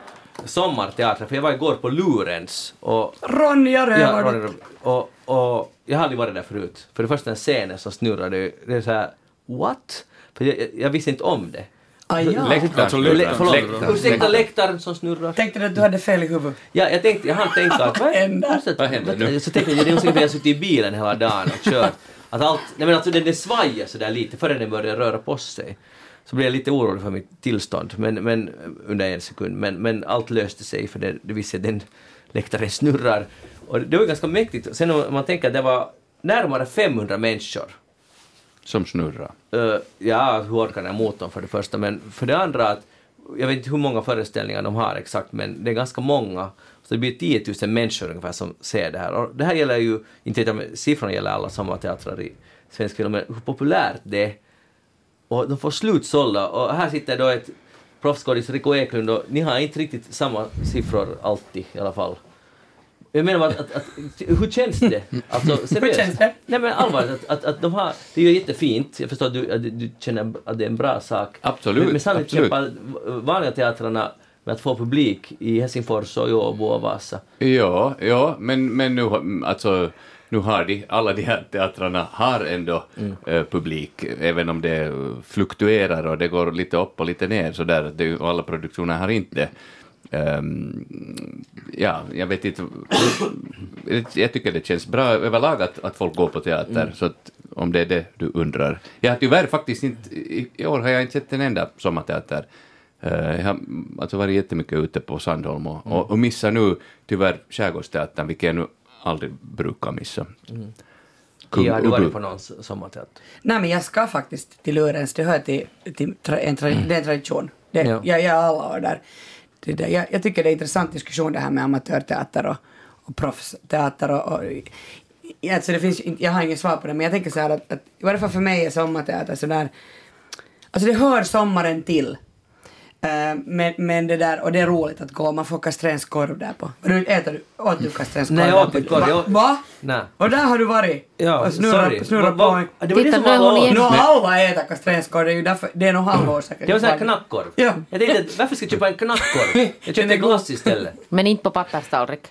sommarteater, för jag var igår på Lurens och Ronja Ja, Rövardotter. Rövardotter. och, och jag har aldrig varit där förut. För det första den scenen som snurrar, det, är så här, what? För jag, jag, visste inte om det. Ah, ja. Läktaren. Alltså, Lä- läktaren. Förlåt, Läktaren. ursäkta läktaren som snurrar. Tänkte du att du hade fel i huvudet? Ja, jag tänkte, jag hann tänka att vad händer? vad händer nu? Så tänkte jag, det är nog säkert för jag har suttit i bilen hela dagen och kört. Att allt, nej men alltså den, den svajar sådär lite före den börjar röra på sig. Så blev jag lite orolig för mitt tillstånd men, men, under en sekund. Men, men allt löste sig för det, det visste den läktaren snurrar. Och det var ganska mäktigt. Sen om man tänker att det var närmare 500 människor Som snurrar. Uh, ja, hur orkar den motorn för det första, men för det andra att jag vet inte hur många föreställningar de har exakt, men det är ganska många. Så det blir 10 000 människor ungefär som ser det här. Och det här gäller ju, inte siffrorna gäller alla sommarteatrar i svensk film, men hur populärt det är. Och de får slutsålda, och här sitter då ett proffsskådis, Rico Eklund, och ni har inte riktigt samma siffror alltid i alla fall. Jag menar bara att, att, att hur känns det? Alltså seriöst. känns det? Nej men allvarligt, att, att, att de har, det är ju jättefint, jag förstår att du, att du- känner att det är en bra sak. Absolut, Men, men samtidigt kämpar vanliga teatrarna med att få publik i Helsingfors och Åbo och Vasa. Ja, ja, men, men nu, alltså, nu har de, alla de här teatrarna har ändå eh, publik, även om det fluktuerar och det går lite upp och lite ner sådär, det, och alla produktioner har inte. Ehm, ja, jag vet inte, jag tycker det känns bra överlag att, att folk går på teater, så att, om det är det du undrar. Jag har tyvärr faktiskt inte, i, i år har jag inte sett en enda sommarteater. Eh, jag har alltså varit jättemycket ute på Sandholm och, och, och missar nu tyvärr Skärgårdsteatern, vilket jag nu aldrig brukar missa. Kung Ja, har du varit på någon sommarteater? Nej men jag ska faktiskt till Lurens, det hör till, till tra, en, tra, det är en tradition. Det, Ja. jag, jag är alla år där. Det, där. Jag, jag tycker det är en intressant diskussion det här med amatörteater och, och proffsteater och, och alltså det finns, jag har inget svar på det men jag tänker så här att, att i varje fall för mig är sommarteater sådär, alltså det hör sommaren till. Eh, men, men det där, och det är roligt att gå, man får kastrensk korv där på. Du, äter du, åt du kastrensk korv? Nej, jag åt på- inte korv, Va? jag- Va? Nej. Och där har du varit? Ja, och snurrat, sorry. snurrat Va- på va- en... Det var det Titta, som nu är var hon igen. Nå, alla äter kastrenskkorv, det är ju därför, det är nog halvår säkert. Det var sån här knackkorv. Ja. Jag tänkte, varför ska jag köpa en knackkorv? Jag köpte glass istället. Men inte på papperstallrik.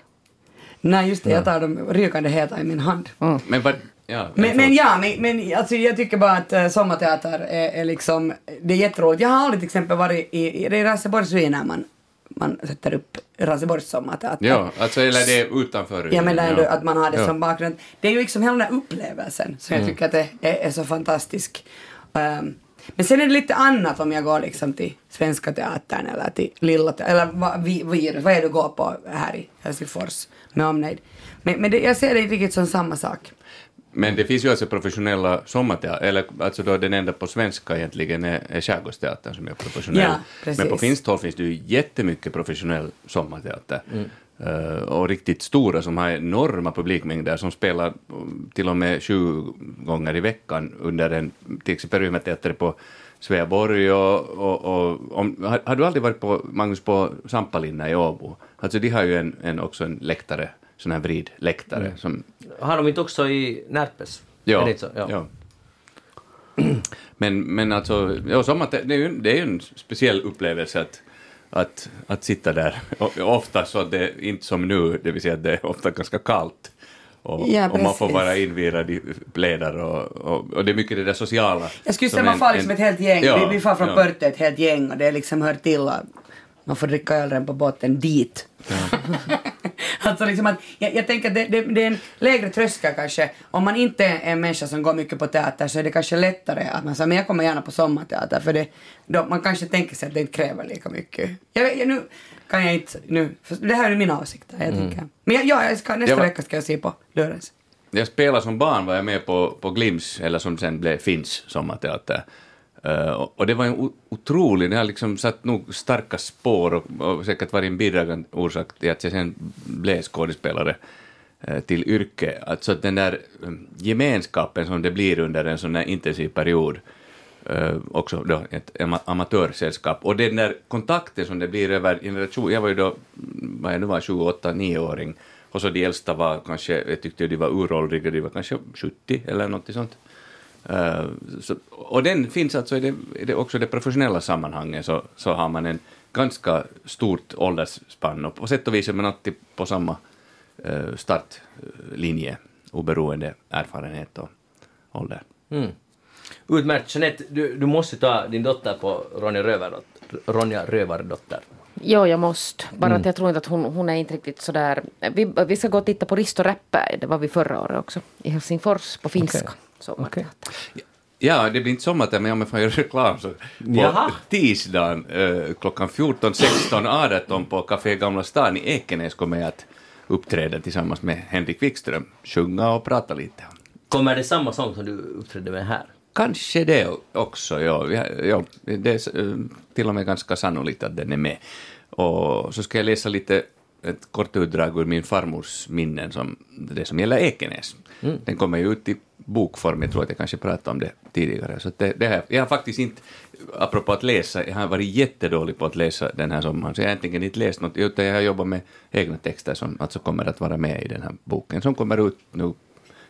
Nej, just det, jag tar dem rykande heta i min hand. Men vad, ja, Men, men ja, men, men alltså, jag tycker bara att uh, sommarteater är, är liksom, det är jätteroligt. Jag har aldrig till exempel varit i, i det är Raseborgs ruiner man, man sätter upp Raseborgs sommarteater. Ja, alltså eller det är utanför. Jag menar ändå att man har det Ja. som bakgrund. Det är ju liksom hela den här upplevelsen som jag Mm. tycker att det är, är så fantastisk. Ehm, men sen är det lite annat om jag går liksom till Svenska Teatern eller till Lilla Teatern, eller vad, vi, vi, vad är det du går på här i Helsingfors med omnejd. Men, men det, jag ser det inte riktigt som samma sak. Men det finns ju alltså professionella sommarteater, eller alltså då den enda på svenska egentligen är, är Skärgårdsteatern som är professionell. Ja. Men på finskt håll finns det ju jättemycket professionell sommarteater. Eh, och riktigt stora som har enorma publikmängder som spelar um, till och med sju gånger i veckan under en, till exempel Ryhmäteater på Sveaborg och, och, och om, har, har du aldrig varit på, Magnus, på Sampalinna i Åbo? Alltså de har ju en, en, också en läktare sån här vridläktare. Som, Har de inte också i Närpes? Ja, Är det inte så? Ja. ja. Men, men alltså, ja, sommar, det, är ju, det är ju en speciell upplevelse att, att, att sitta där. Och, ofta så att det är inte som nu, det vill säga att det är ofta ganska kallt. Och, Ja, och man får vara invirad i plädar och, och, och det är mycket det där sociala. Jag skulle säga man far liksom en- ett helt gäng. Ja, vi, vi far från ja. Pörte ett helt gäng och det liksom hör till man får dricka öl redan på båten dit. alltså liksom att, jag, jag tänker att det, det, det är en lägre tröskel kanske. Om man inte är en människa som går mycket på teater så är det kanske lättare att man säger men jag kommer gärna på sommarteater för det, då, man kanske tänker sig att det inte kräver lika mycket. Jag, jag, nu kan jag inte, nu, det här är mina åsikter. Jag Mm. tänker. Men jag, ja, jag ska, nästa var- vecka ska jag se på Lörens. Jag spelade som barn, var jag med på, på Glims, eller som sen blev Finns sommarteater. Uh, och, det var en otrolig, det har liksom satt nog starka spår och, och säkert varit en bidragande orsak till att jag sen blev skådespelare uh, till yrke. Alltså att den där mm, gemenskapen som det blir under en sån här intensiv period, uh, också då ett amatörsällskap, och den där kontakten som det blir över generation, jag var ju då, mm, vad jag nu var, 28, 9-åring, och så de äldsta var kanske, jag tyckte de var uråldriga, de var kanske 70 eller något sånt. Eh, så, och den finns alltså i det, i det, också i det professionella sammanhanget, så, så har man en ganska stort åldersspann, och på sätt och vis är man alltid på samma uh, startlinje, oberoende erfarenhet och ålder. Mm. Utmärkt. Jeanette, du, du måste ta din dotter på Ronja, Rövardot, Ronja Rövardotter. Jo, jag måste. Bara Mm. att jag tror inte att hon, hon är inte riktigt sådär... Vi, vi ska gå och titta på Risto Räppä, det var vi förra året också, i Helsingfors på finska. Okej. Sommarteater. Ja, det blir inte sommartid, men om jag får göra reklam så på Jaha. tisdagen eh, klockan 14, 16, 18 på Café Gamla stan i Ekenäs kommer jag att uppträda tillsammans med Henrik Wikström, sjunga och prata lite. Kommer det samma sång som du uppträdde med här? Kanske det också, ja. Ja det är eh, till och med ganska sannolikt att den är med. Och så ska jag läsa lite ett kort utdrag ur min farmors minnen, som, det som gäller Ekenäs. Mm. Den kommer ju ut i bokform, jag tror att jag kanske pratade om det tidigare. Så det, det här, jag har faktiskt inte, apropå att läsa, jag har varit jättedålig på att läsa den här sommaren, så jag har egentligen inte läst något, utan jag har jobbat med egna texter som alltså kommer att vara med i den här boken, som kommer ut nu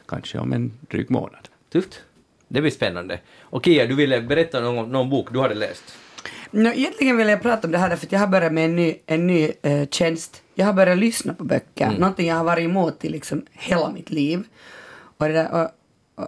kanske om en dryg månad. Tufft. Det blir spännande. Och Kia, du ville berätta någon, någon bok du hade läst. No, egentligen vill jag prata om det här att jag har börjat med en ny, en ny eh, tjänst. Jag har börjat lyssna på böcker, Mm. någonting jag har varit emot i liksom hela mitt liv. Och, det där, och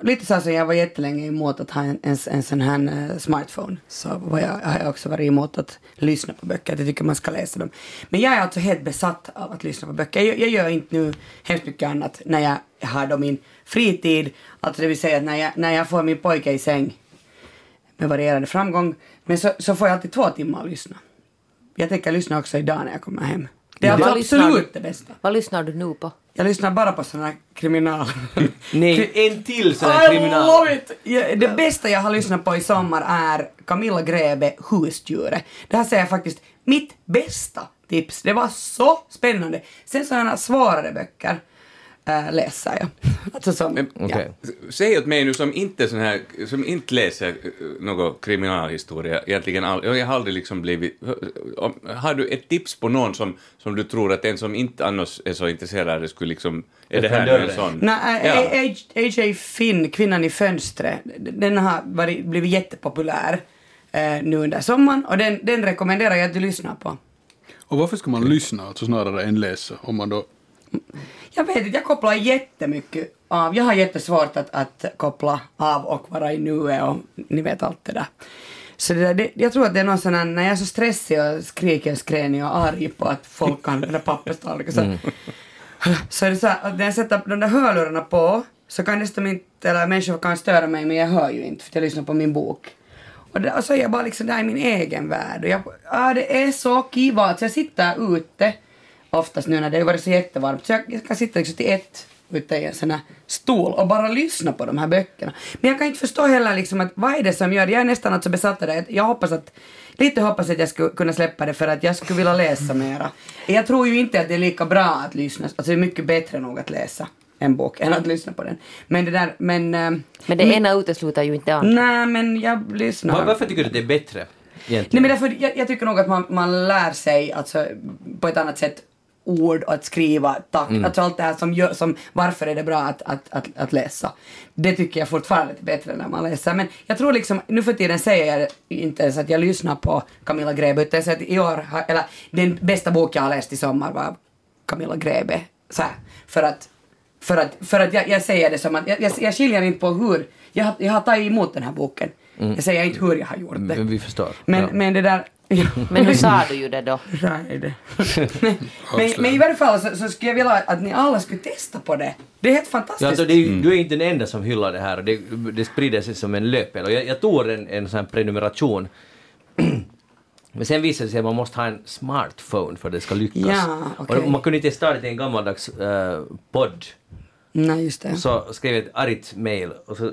lite så som jag var jättelänge emot att ha en, en, en sån här eh, smartphone, så var jag, har jag också varit emot att lyssna på böcker, att jag tycker man ska läsa dem. Men jag är alltså helt besatt av att lyssna på böcker. Jag, jag gör inte nu hemskt mycket annat när jag har då min fritid, alltså det vill säga när jag, när jag får min pojke i säng med varierande framgång. Men så, så får jag alltid två timmar att lyssna. Jag tänker lyssna också idag när jag kommer hem. Det är lyssnar absolut det bästa. Vad lyssnar du nu på? Jag lyssnar bara på sådana här kriminal... Nej, en till sån här I kriminal. love it! Ja, det bästa jag har lyssnat på i sommar är Camilla Grebe, Husdjuret. Det här säger jag faktiskt mitt bästa tips. Det var så spännande. Sen sådana svårare böcker äh, läser jag. Alltså som, ja. Säg åt mig nu som inte, sån här, som inte läser eh, någon kriminalhistoria, egentligen all, jag har aldrig liksom blivit... Har du ett tips på någon som, som du tror att en som inte annars är så intresserad skulle liksom... Är det här nu en sån? Nej, Ja. AJ Finn, Kvinnan i fönstret, den har varit, blivit jättepopulär eh, nu under sommaren och den, den rekommenderar jag att du lyssnar på. Och varför ska man lyssna alltså snarare än läsa? Om man då... Jag vet inte, jag kopplar jättemycket av. Jag har jättesvårt att, att koppla av och vara i nuet och ni vet allt det där. Så det där, det, jag tror att det är någon sån här, när jag är så stressig och skriker och skränig och arg på att folk kan den där papperstallriken så, Mm. så är det så här, att när jag sätter de där hörlurarna på så kan nästan inte, eller människor kan störa mig men jag hör ju inte för att jag lyssnar på min bok. Och, det, och så är jag bara liksom där i min egen värld och jag, ah, det är så kiva att jag sitter ute oftast nu när det har varit så jättevarmt så jag, jag kan sitta liksom till ett ute i en sån här stol och bara lyssna på de här böckerna. Men jag kan inte förstå heller liksom att vad är det som gör, jag är nästan alltså besatt av det, jag hoppas att, lite hoppas att jag skulle kunna släppa det för att jag skulle vilja läsa mera. Jag tror ju inte att det är lika bra att lyssna, alltså det är mycket bättre nog att läsa en bok än att lyssna på den. Men det där, men... eh, Men det ena utesluter ju inte det andra. Nej, men jag lyssnar. Var, varför tycker du att det är bättre? Nej men därför, jag, jag tycker nog att man, man lär sig alltså, på ett annat sätt ord och att skriva takt, Mm. alltså allt det här som, gör, som varför är det bra att, att, att, att läsa. Det tycker jag fortfarande är bättre när man läser. Men jag tror liksom, nu för tiden säger jag inte ens att jag lyssnar på Camilla Grebe, utan jag säger att i år, har, eller den bästa bok jag har läst i sommar var Camilla Grebe. Så här, för att, för att, för att jag, jag säger det som att, jag, jag, jag skiljer inte på hur, jag, jag har tagit emot den här boken. Mm. Jag säger inte hur jag har gjort det. Men vi förstår. Men, ja. men det där... Men nu sa du ju det då. Det. men, men i varje fall så, så skulle jag vilja att ni alla skulle testa på det. Det är helt Ja, fantastiskt. alltså det är, ju- Du är inte den enda som hyllar det här och det, det sprider sig som en löpeld. Och jag, jag tog en, en sån prenumeration. Men sen visade det sig att man måste ha en smartphone för att det ska lyckas. Ja, okej. Och man kunde inte starta en gammaldags uh, podd. Nej, just det. Så skrev jag ett argt mail och så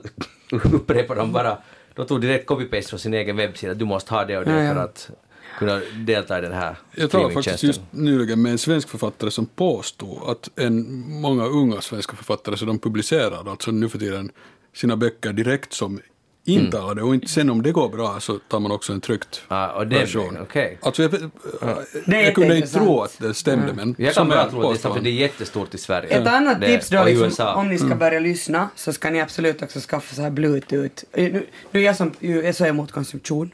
upprepade de bara, de tog direkt copy-paste från sin egen webbsida, du måste ha det och det Ja, ja. för att kunna delta i den här Jag talade faktiskt just nyligen med en svensk författare som påstod att en, många unga svenska författare så de publicerar alltså nu för tiden sina böcker direkt som intalade och inte, sen om det går bra så tar man också en tryckt och det- version. okej. Alltså jag, Det är jag kunde inte tro att det stämde men Jag kan bara tro att det sant, för det är jättestort i Sverige. Ett annat Det- tips då, liksom, om ni ska Mm. börja lyssna, så ska ni absolut också skaffa så här bluetooth. Eh, Nu, nu är jag som ju är så emot konsumtion.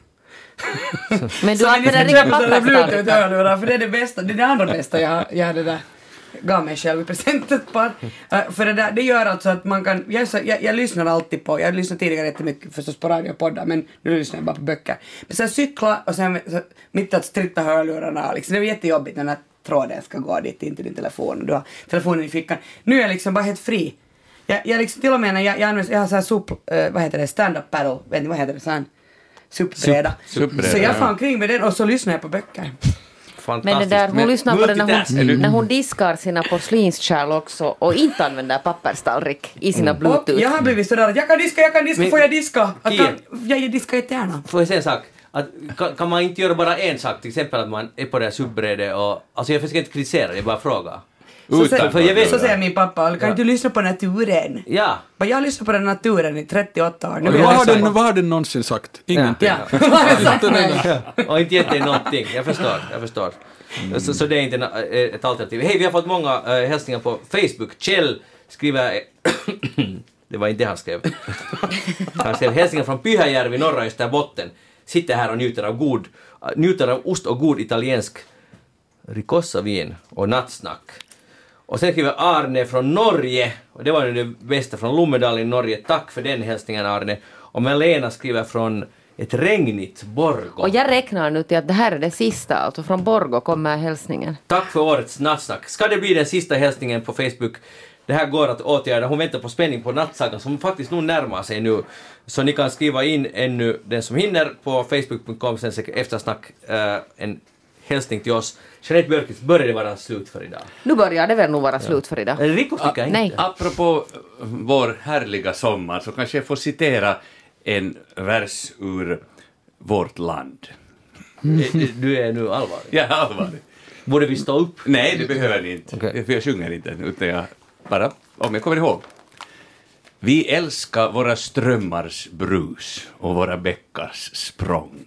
Men du använder riktigt köpa sådana pappersstarka. bluetooth-hörlurar, för det är det bästa, det är det andra bästa jag, jag det där gav mig själv i present ett par. Eh, för det, där, det gör alltså att man kan, jag, så, jag, jag lyssnar alltid på, jag lyssnar tidigare jättemycket förstås på poddar men nu lyssnar jag bara på böcker. Men sen cykla och sen så, mitt att stritta hörlurarna, liksom, det är jättejobbigt när tråden ska gå dit in till din telefon och du har telefonen i fickan. Nu är jag liksom bara helt fri. Jag, jag liksom, till och med när jag, jag använder, jag har så här sup, eh, vad heter det, stand-up paddle, vet ni vad heter det, sån SUP-bräda. Sup- SUP-bräda, Så jag ja. får omkring med den och så lyssnar jag på böcker. Men det där, hon lyssnar på det när hon, när hon diskar sina porslinskärl också och inte använder papperstallrik i sina bluetooth. Och jag har blivit sådär att jag kan diska, jag kan diska, Men- får jag diska? Jag, kan, jag diskar jättegärna. Får jag säga en sak? Att, kan, kan man inte göra bara en sak, till exempel att man är på det här subbrädet och... Alltså jag försöker inte kritisera, jag bara frågar. Så, säger, för jag vet, så säger min pappa, kan Ja. du lyssna på naturen? Ja. Men jag har lyssnat på den naturen i 38 år. Nu vad, har den, vad har den någonsin sagt? Ingenting. Ja. Och inte gett dig någonting. Jag förstår, jag förstår. Så, så det är inte eh, ett alternativ. Hej, vi har fått många äh, hälsningar på Facebook. Kjell skriver... det var inte det han skrev. Han skrev hälsningar från Pyhäjärvi, norra Österbotten. Sitter här och njuter av god, njuter av ost och god italiensk ricossavin och nattsnack. Och sen skriver Arne från Norge, och det var ju det bästa från Lommedal i Norge. Tack för den hälsningen Arne. Och Melena skriver från ett regnigt Borgå. Och jag räknar nu till att det här är det sista, alltså från Borgå kommer hälsningen. Tack för årets nattsnack. Ska det bli den sista hälsningen på Facebook? Det här går att åtgärda. Hon väntar på spänning på nattsagan som faktiskt nog närmar sig nu. Så ni kan skriva in ännu den som hinner på facebook.com sen eftersnack eh, en hälsning till oss. Jeanette Björkqvist, börjar det vara slut för idag? Nu börjar det väl nog vara slut för idag. Rico tycker inte. Nej. Apropå vår härliga sommar så kanske jag får citera en vers ur vårt land. Eh, Du är nu allvarlig? Ja, allvarlig. Borde vi stå upp? Nej, det behöver ni inte. För jag sjunger inte, utan jag bara, om jag kommer ihåg. Vi älskar våra strömmars brus och våra bäckars språng.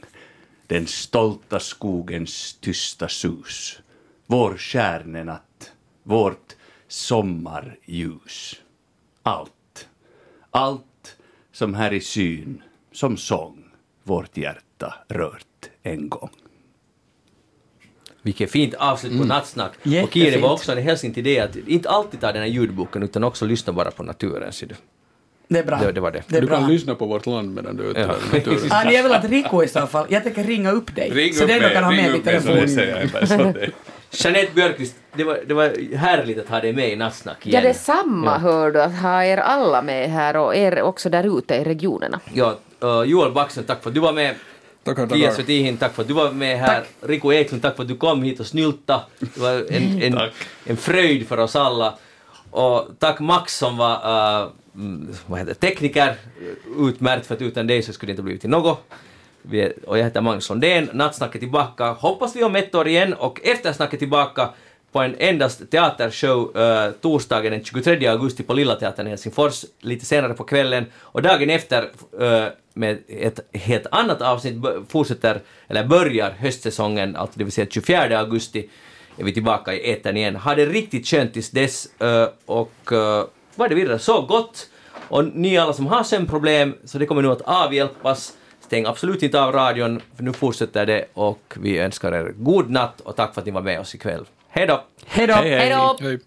Den stolta skogens tysta sus. Vår stjärnenatt, vårt sommarljus. Allt, allt som här i syn, som sång, vårt hjärta rört en gång. Vilket fint avslut på nattsnack. Och Jättefint. Kiri var också en hälsning till dig att inte alltid ta den här ljudboken utan också lyssna bara på naturen. ser du. Det är bra. Det, det var det. Det är du bra. kan lyssna på vårt land medan du är ute Ja. där i naturen. Ah, jag vill att Rico i så fall, jag tänker ringa upp dig. Ring så upp det du mig, kan ha med i upp mig så telefon. läser jag en person. Jeanette Björkqvist, det var, det var härligt att ha dig med i Nattsnack Ja, igen. detsamma Ja. hör du, att ha er alla med här och er också där ute i regionerna. Ja, uh, Joel Backström, tack för att du var med. Tackar, tackar. Svetihin, tack för att du var med här. Rico Eklund, tack för att du kom hit och snylta. Det var en, en, Tack. en fröjd för oss alla. Och tack Max som var uh, Mm, vad heter, det, tekniker. Eh, utmärkt för att utan dig så skulle det inte blivit till något. Vi är, och jag heter Magnus Lundén. Nattsnack är tillbaka. Hoppas vi om ett år igen och eftersnack är tillbaka på en endast teatershow uh, torsdagen den 23 augusti på Lilla Teatern i Helsingfors lite senare på kvällen och dagen efter uh, med ett helt annat avsnitt fortsätter, eller börjar höstsäsongen, alltså det vill säga 24 augusti är vi tillbaka i etern igen. Ha det riktigt skönt tills dess eh, och vad är det vidare? Så gott! Och ni alla som har sömnproblem, så det kommer nu att avhjälpas. Stäng absolut inte av radion, för nu fortsätter det och vi önskar er god natt och tack för att ni var med oss ikväll. Hej då! Hej då! hej. Hej då! Hej.